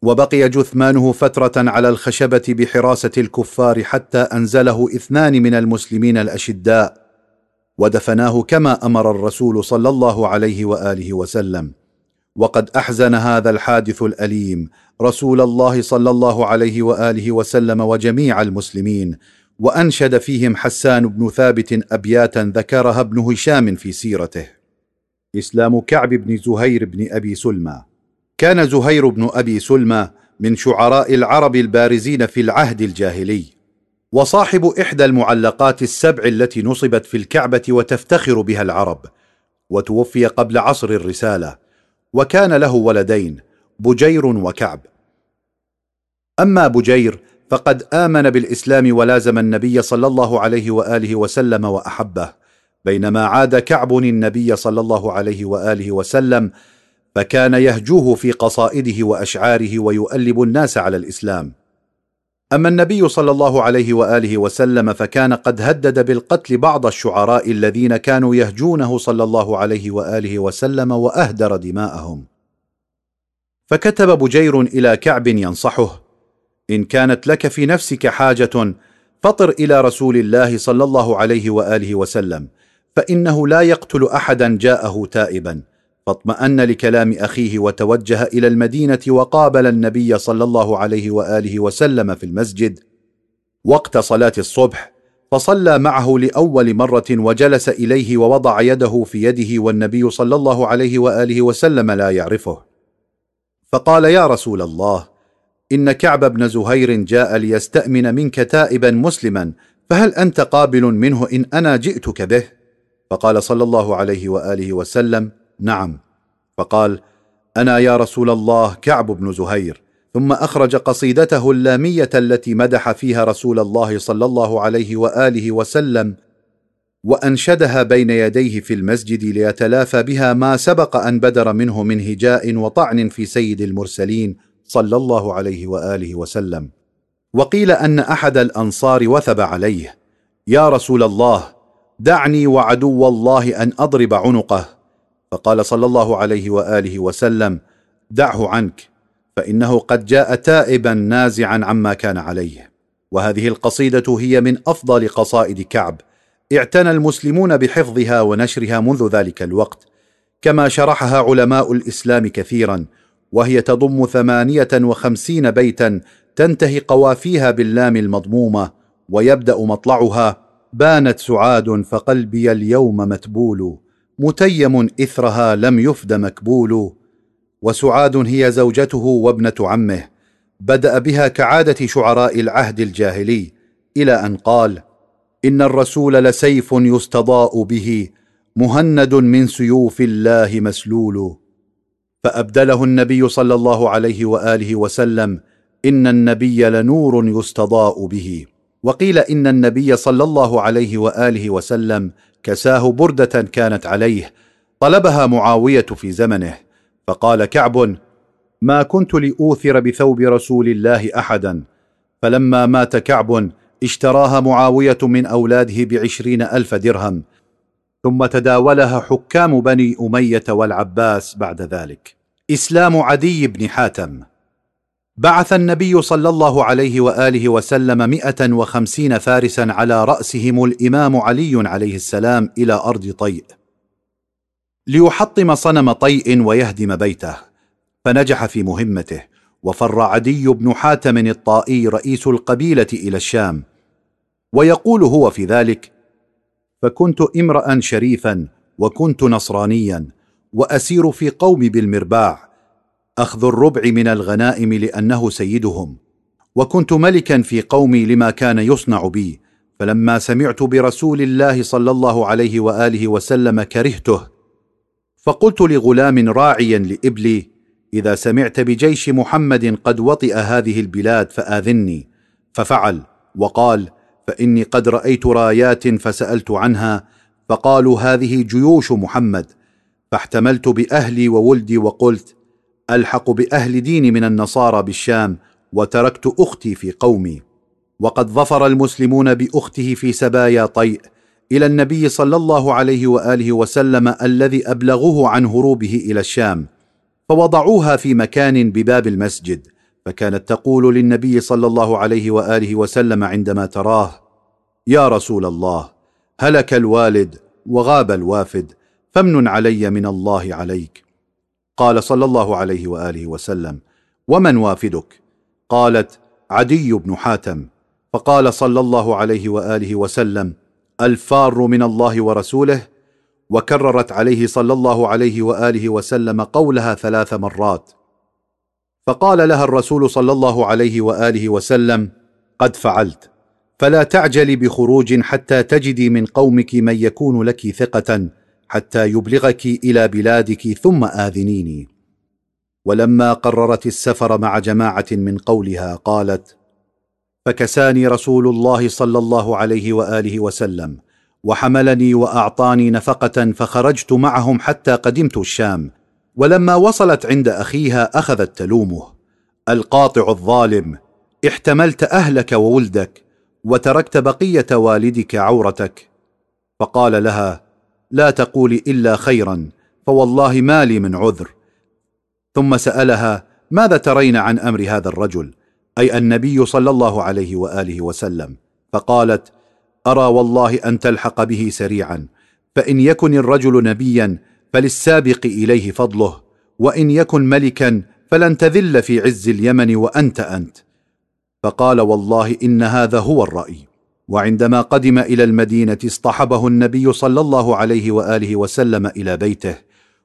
وبقي جثمانه فترة على الخشبة بحراسة الكفار حتى أنزله اثنان من المسلمين الأشداء ودفناه كما أمر الرسول صلى الله عليه وآله وسلم. وقد أحزن هذا الحادث الأليم رسول الله صلى الله عليه وآله وسلم وجميع المسلمين وأنشد فيهم حسان بن ثابت أبياتا ذكرها ابن هشام في سيرته. إسلام كعب بن زهير بن أبي سلمى. كان زهير بن أبي سلمى من شعراء العرب البارزين في العهد الجاهلي وصاحب إحدى المعلقات السبع التي نصبت في الكعبة وتفتخر بها العرب وتوفي قبل عصر الرسالة وكان له ولدين بجير وكعب. أما بجير فقد آمن بالإسلام ولازم النبي صلى الله عليه وآله وسلم وأحبه بينما عاد كعب النبي صلى الله عليه وآله وسلم فكان يهجوه في قصائده وأشعاره ويؤلب الناس على الإسلام. أما النبي صلى الله عليه وآله وسلم فكان قد هدد بالقتل بعض الشعراء الذين كانوا يهجونه صلى الله عليه وآله وسلم وأهدر دماءهم. فكتب بجير إلى كعب ينصحه إن كانت لك في نفسك حاجة فطر إلى رسول الله صلى الله عليه وآله وسلم فإنه لا يقتل أحدا جاءه تائبا. فاطمأن لكلام أخيه وتوجه إلى المدينة وقابل النبي صلى الله عليه وآله وسلم في المسجد. وقت صلاة الصبح فصلى معه لأول مرة وجلس إليه ووضع يده في يده والنبي صلى الله عليه وآله وسلم لا يعرفه. فقال يا رسول الله إن كعب بن زهير جاء ليستأمن منك تائبا مسلما فهل أنت قابل منه إن أنا جئتك به؟ فقال صلى الله عليه وآله وسلم نعم. فقال أنا يا رسول الله كعب بن زهير. ثم أخرج قصيدته اللامية التي مدح فيها رسول الله صلى الله عليه وآله وسلم وأنشدها بين يديه في المسجد ليتلافى بها ما سبق أن بدر منه من هجاء وطعن في سيد المرسلين صلى الله عليه وآله وسلم. وقيل أن أحد الأنصار وثب عليه يا رسول الله دعني وعدو الله أن أضرب عنقه. فقال صلى الله عليه وآله وسلم دعه عنك فإنه قد جاء تائبا نازعا عما كان عليه. وهذه القصيدة هي من أفضل قصائد كعب. اعتنى المسلمون بحفظها ونشرها منذ ذلك الوقت كما شرحها علماء الإسلام كثيرا وهي تضم ثمانية وخمسين بيتا تنتهي قوافيها باللام المضمومة ويبدأ مطلعها بانت سعاد فقلبي اليوم متبول متيم إثرها لم يفد مكبول وسعاد هي زوجته وابنة عمه بدأ بها كعادة شعراء العهد الجاهلي إلى أن قال إن الرسول لسيف يستضاء به مهند من سيوف الله مسلول. فأبدله النبي صلى الله عليه وآله وسلم إن النبي لنور يستضاء به. وقيل إن النبي صلى الله عليه وآله وسلم كساه بردة كانت عليه طلبها معاوية في زمنه فقال كعب ما كنت لأوثر بثوب رسول الله احدا فلما مات كعب اشتراها معاوية من أولاده بعشرين ألف درهم ثم تداولها حكام بني أمية والعباس بعد ذلك. إسلام عدي بن حاتم. بعث النبي صلى الله عليه وآله وسلم مئة وخمسين فارسا على رأسهم الإمام علي عليه السلام إلى أرض طيء. ليحطم صنم طيء ويهدم بيته فنجح في مهمته وفر عدي بن حاتم الطائي رئيس القبيلة إلى الشام. ويقول هو في ذلك فكنت امرا شريفا وكنت نصرانيا وأسير في قوم بالمرباع أخذ الربع من الغنائم لأنه سيدهم. وكنت ملكا في قومي لما كان يصنع بي. فلما سمعت برسول الله صلى الله عليه وآله وسلم كرهته فقلت لغلام راعيا لإبلي إذا سمعت بجيش محمد قد وطئ هذه البلاد فآذني. ففعل وقال فإني قد رأيت رايات فسألت عنها فقالوا هذه جيوش محمد. فاحتملت بأهلي وولدي وقلت ألحق بأهل دين من النصارى بالشام وتركت أختي في قومي. وقد ظفر المسلمون بأخته في سبايا طيء إلى النبي صلى الله عليه وآله وسلم الذي أبلغوه عن هروبه إلى الشام. فوضعوها في مكان بباب المسجد فكانت تقول للنبي صلى الله عليه وآله وسلم عندما تراه يا رسول الله هلك الوالد وغاب الوافد فامن علي من الله عليك. قال صلى الله عليه وآله وسلم ومن وافدك؟ قالت عدي بن حاتم. فقال صلى الله عليه وآله وسلم الفار من الله ورسوله. وكررت عليه صلى الله عليه وآله وسلم قولها ثلاث مرات. فقال لها الرسول صلى الله عليه وآله وسلم قد فعلت فلا تعجلي بخروج حتى تجدي من قومك من يكون لك ثقة حتى يبلغك إلى بلادك ثم آذنيني. ولما قررت السفر مع جماعة من قولها قالت فكساني رسول الله صلى الله عليه وآله وسلم وحملني وأعطاني نفقة فخرجت معهم حتى قدمت الشام. ولما وصلت عند أخيها أخذت تلومه. القاطع الظالم احتملت أهلك وولدك وتركت بقية والدك عورتك. فقال لها لا تقولي إلا خيرا فوالله ما لي من عذر. ثم سألها ماذا ترين عن أمر هذا الرجل؟ أي النبي صلى الله عليه وآله وسلم. فقالت أرى والله أن تلحق به سريعا فإن يكن الرجل نبيا فللسابق إليه فضله وإن يكن ملكا فلن تذل في عز اليمن وأنت أنت. فقال والله إن هذا هو الرأي. وعندما قدم إلى المدينة اصطحبه النبي صلى الله عليه وآله وسلم إلى بيته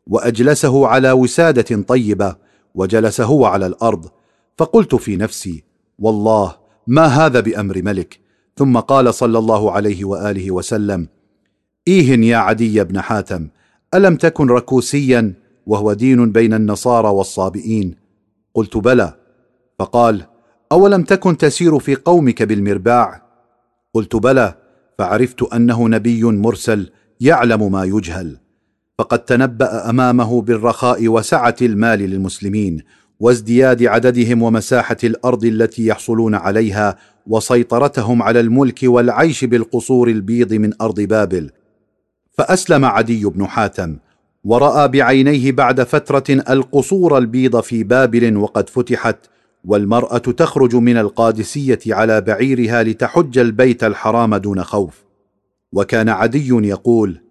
وأجلسه على وسادة طيبة وجلس هو على الأرض. فقلت في نفسي والله ما هذا بأمر ملك؟ ثم قال صلى الله عليه وآله وسلم إيه يا عدي بن حاتم ألم تكن ركوسيا وهو دين بين النصارى والصابئين؟ قلت بلى. فقال أولم تكن تسير في قومك بالمرباع؟ قلت بلى فعرفت أنه نبي مرسل يعلم ما يجهل. فقد تنبأ أمامه بالرخاء وسعة المال للمسلمين وازدياد عددهم ومساحة الأرض التي يحصلون عليها وسيطرتهم على الملك والعيش بالقصور البيض من أرض بابل. فأسلم عدي بن حاتم ورأى بعينيه بعد فترة القصور البيض في بابل وقد فتحت والمرأة تخرج من القادسية على بعيرها لتحج البيت الحرام دون خوف. وكان عدي يقول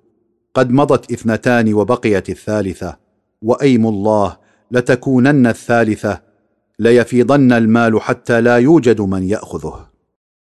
قد مضت اثنتان وبقيت الثالثة وأيم الله لتكونن الثالثة ليفيضن المال حتى لا يوجد من يأخذه.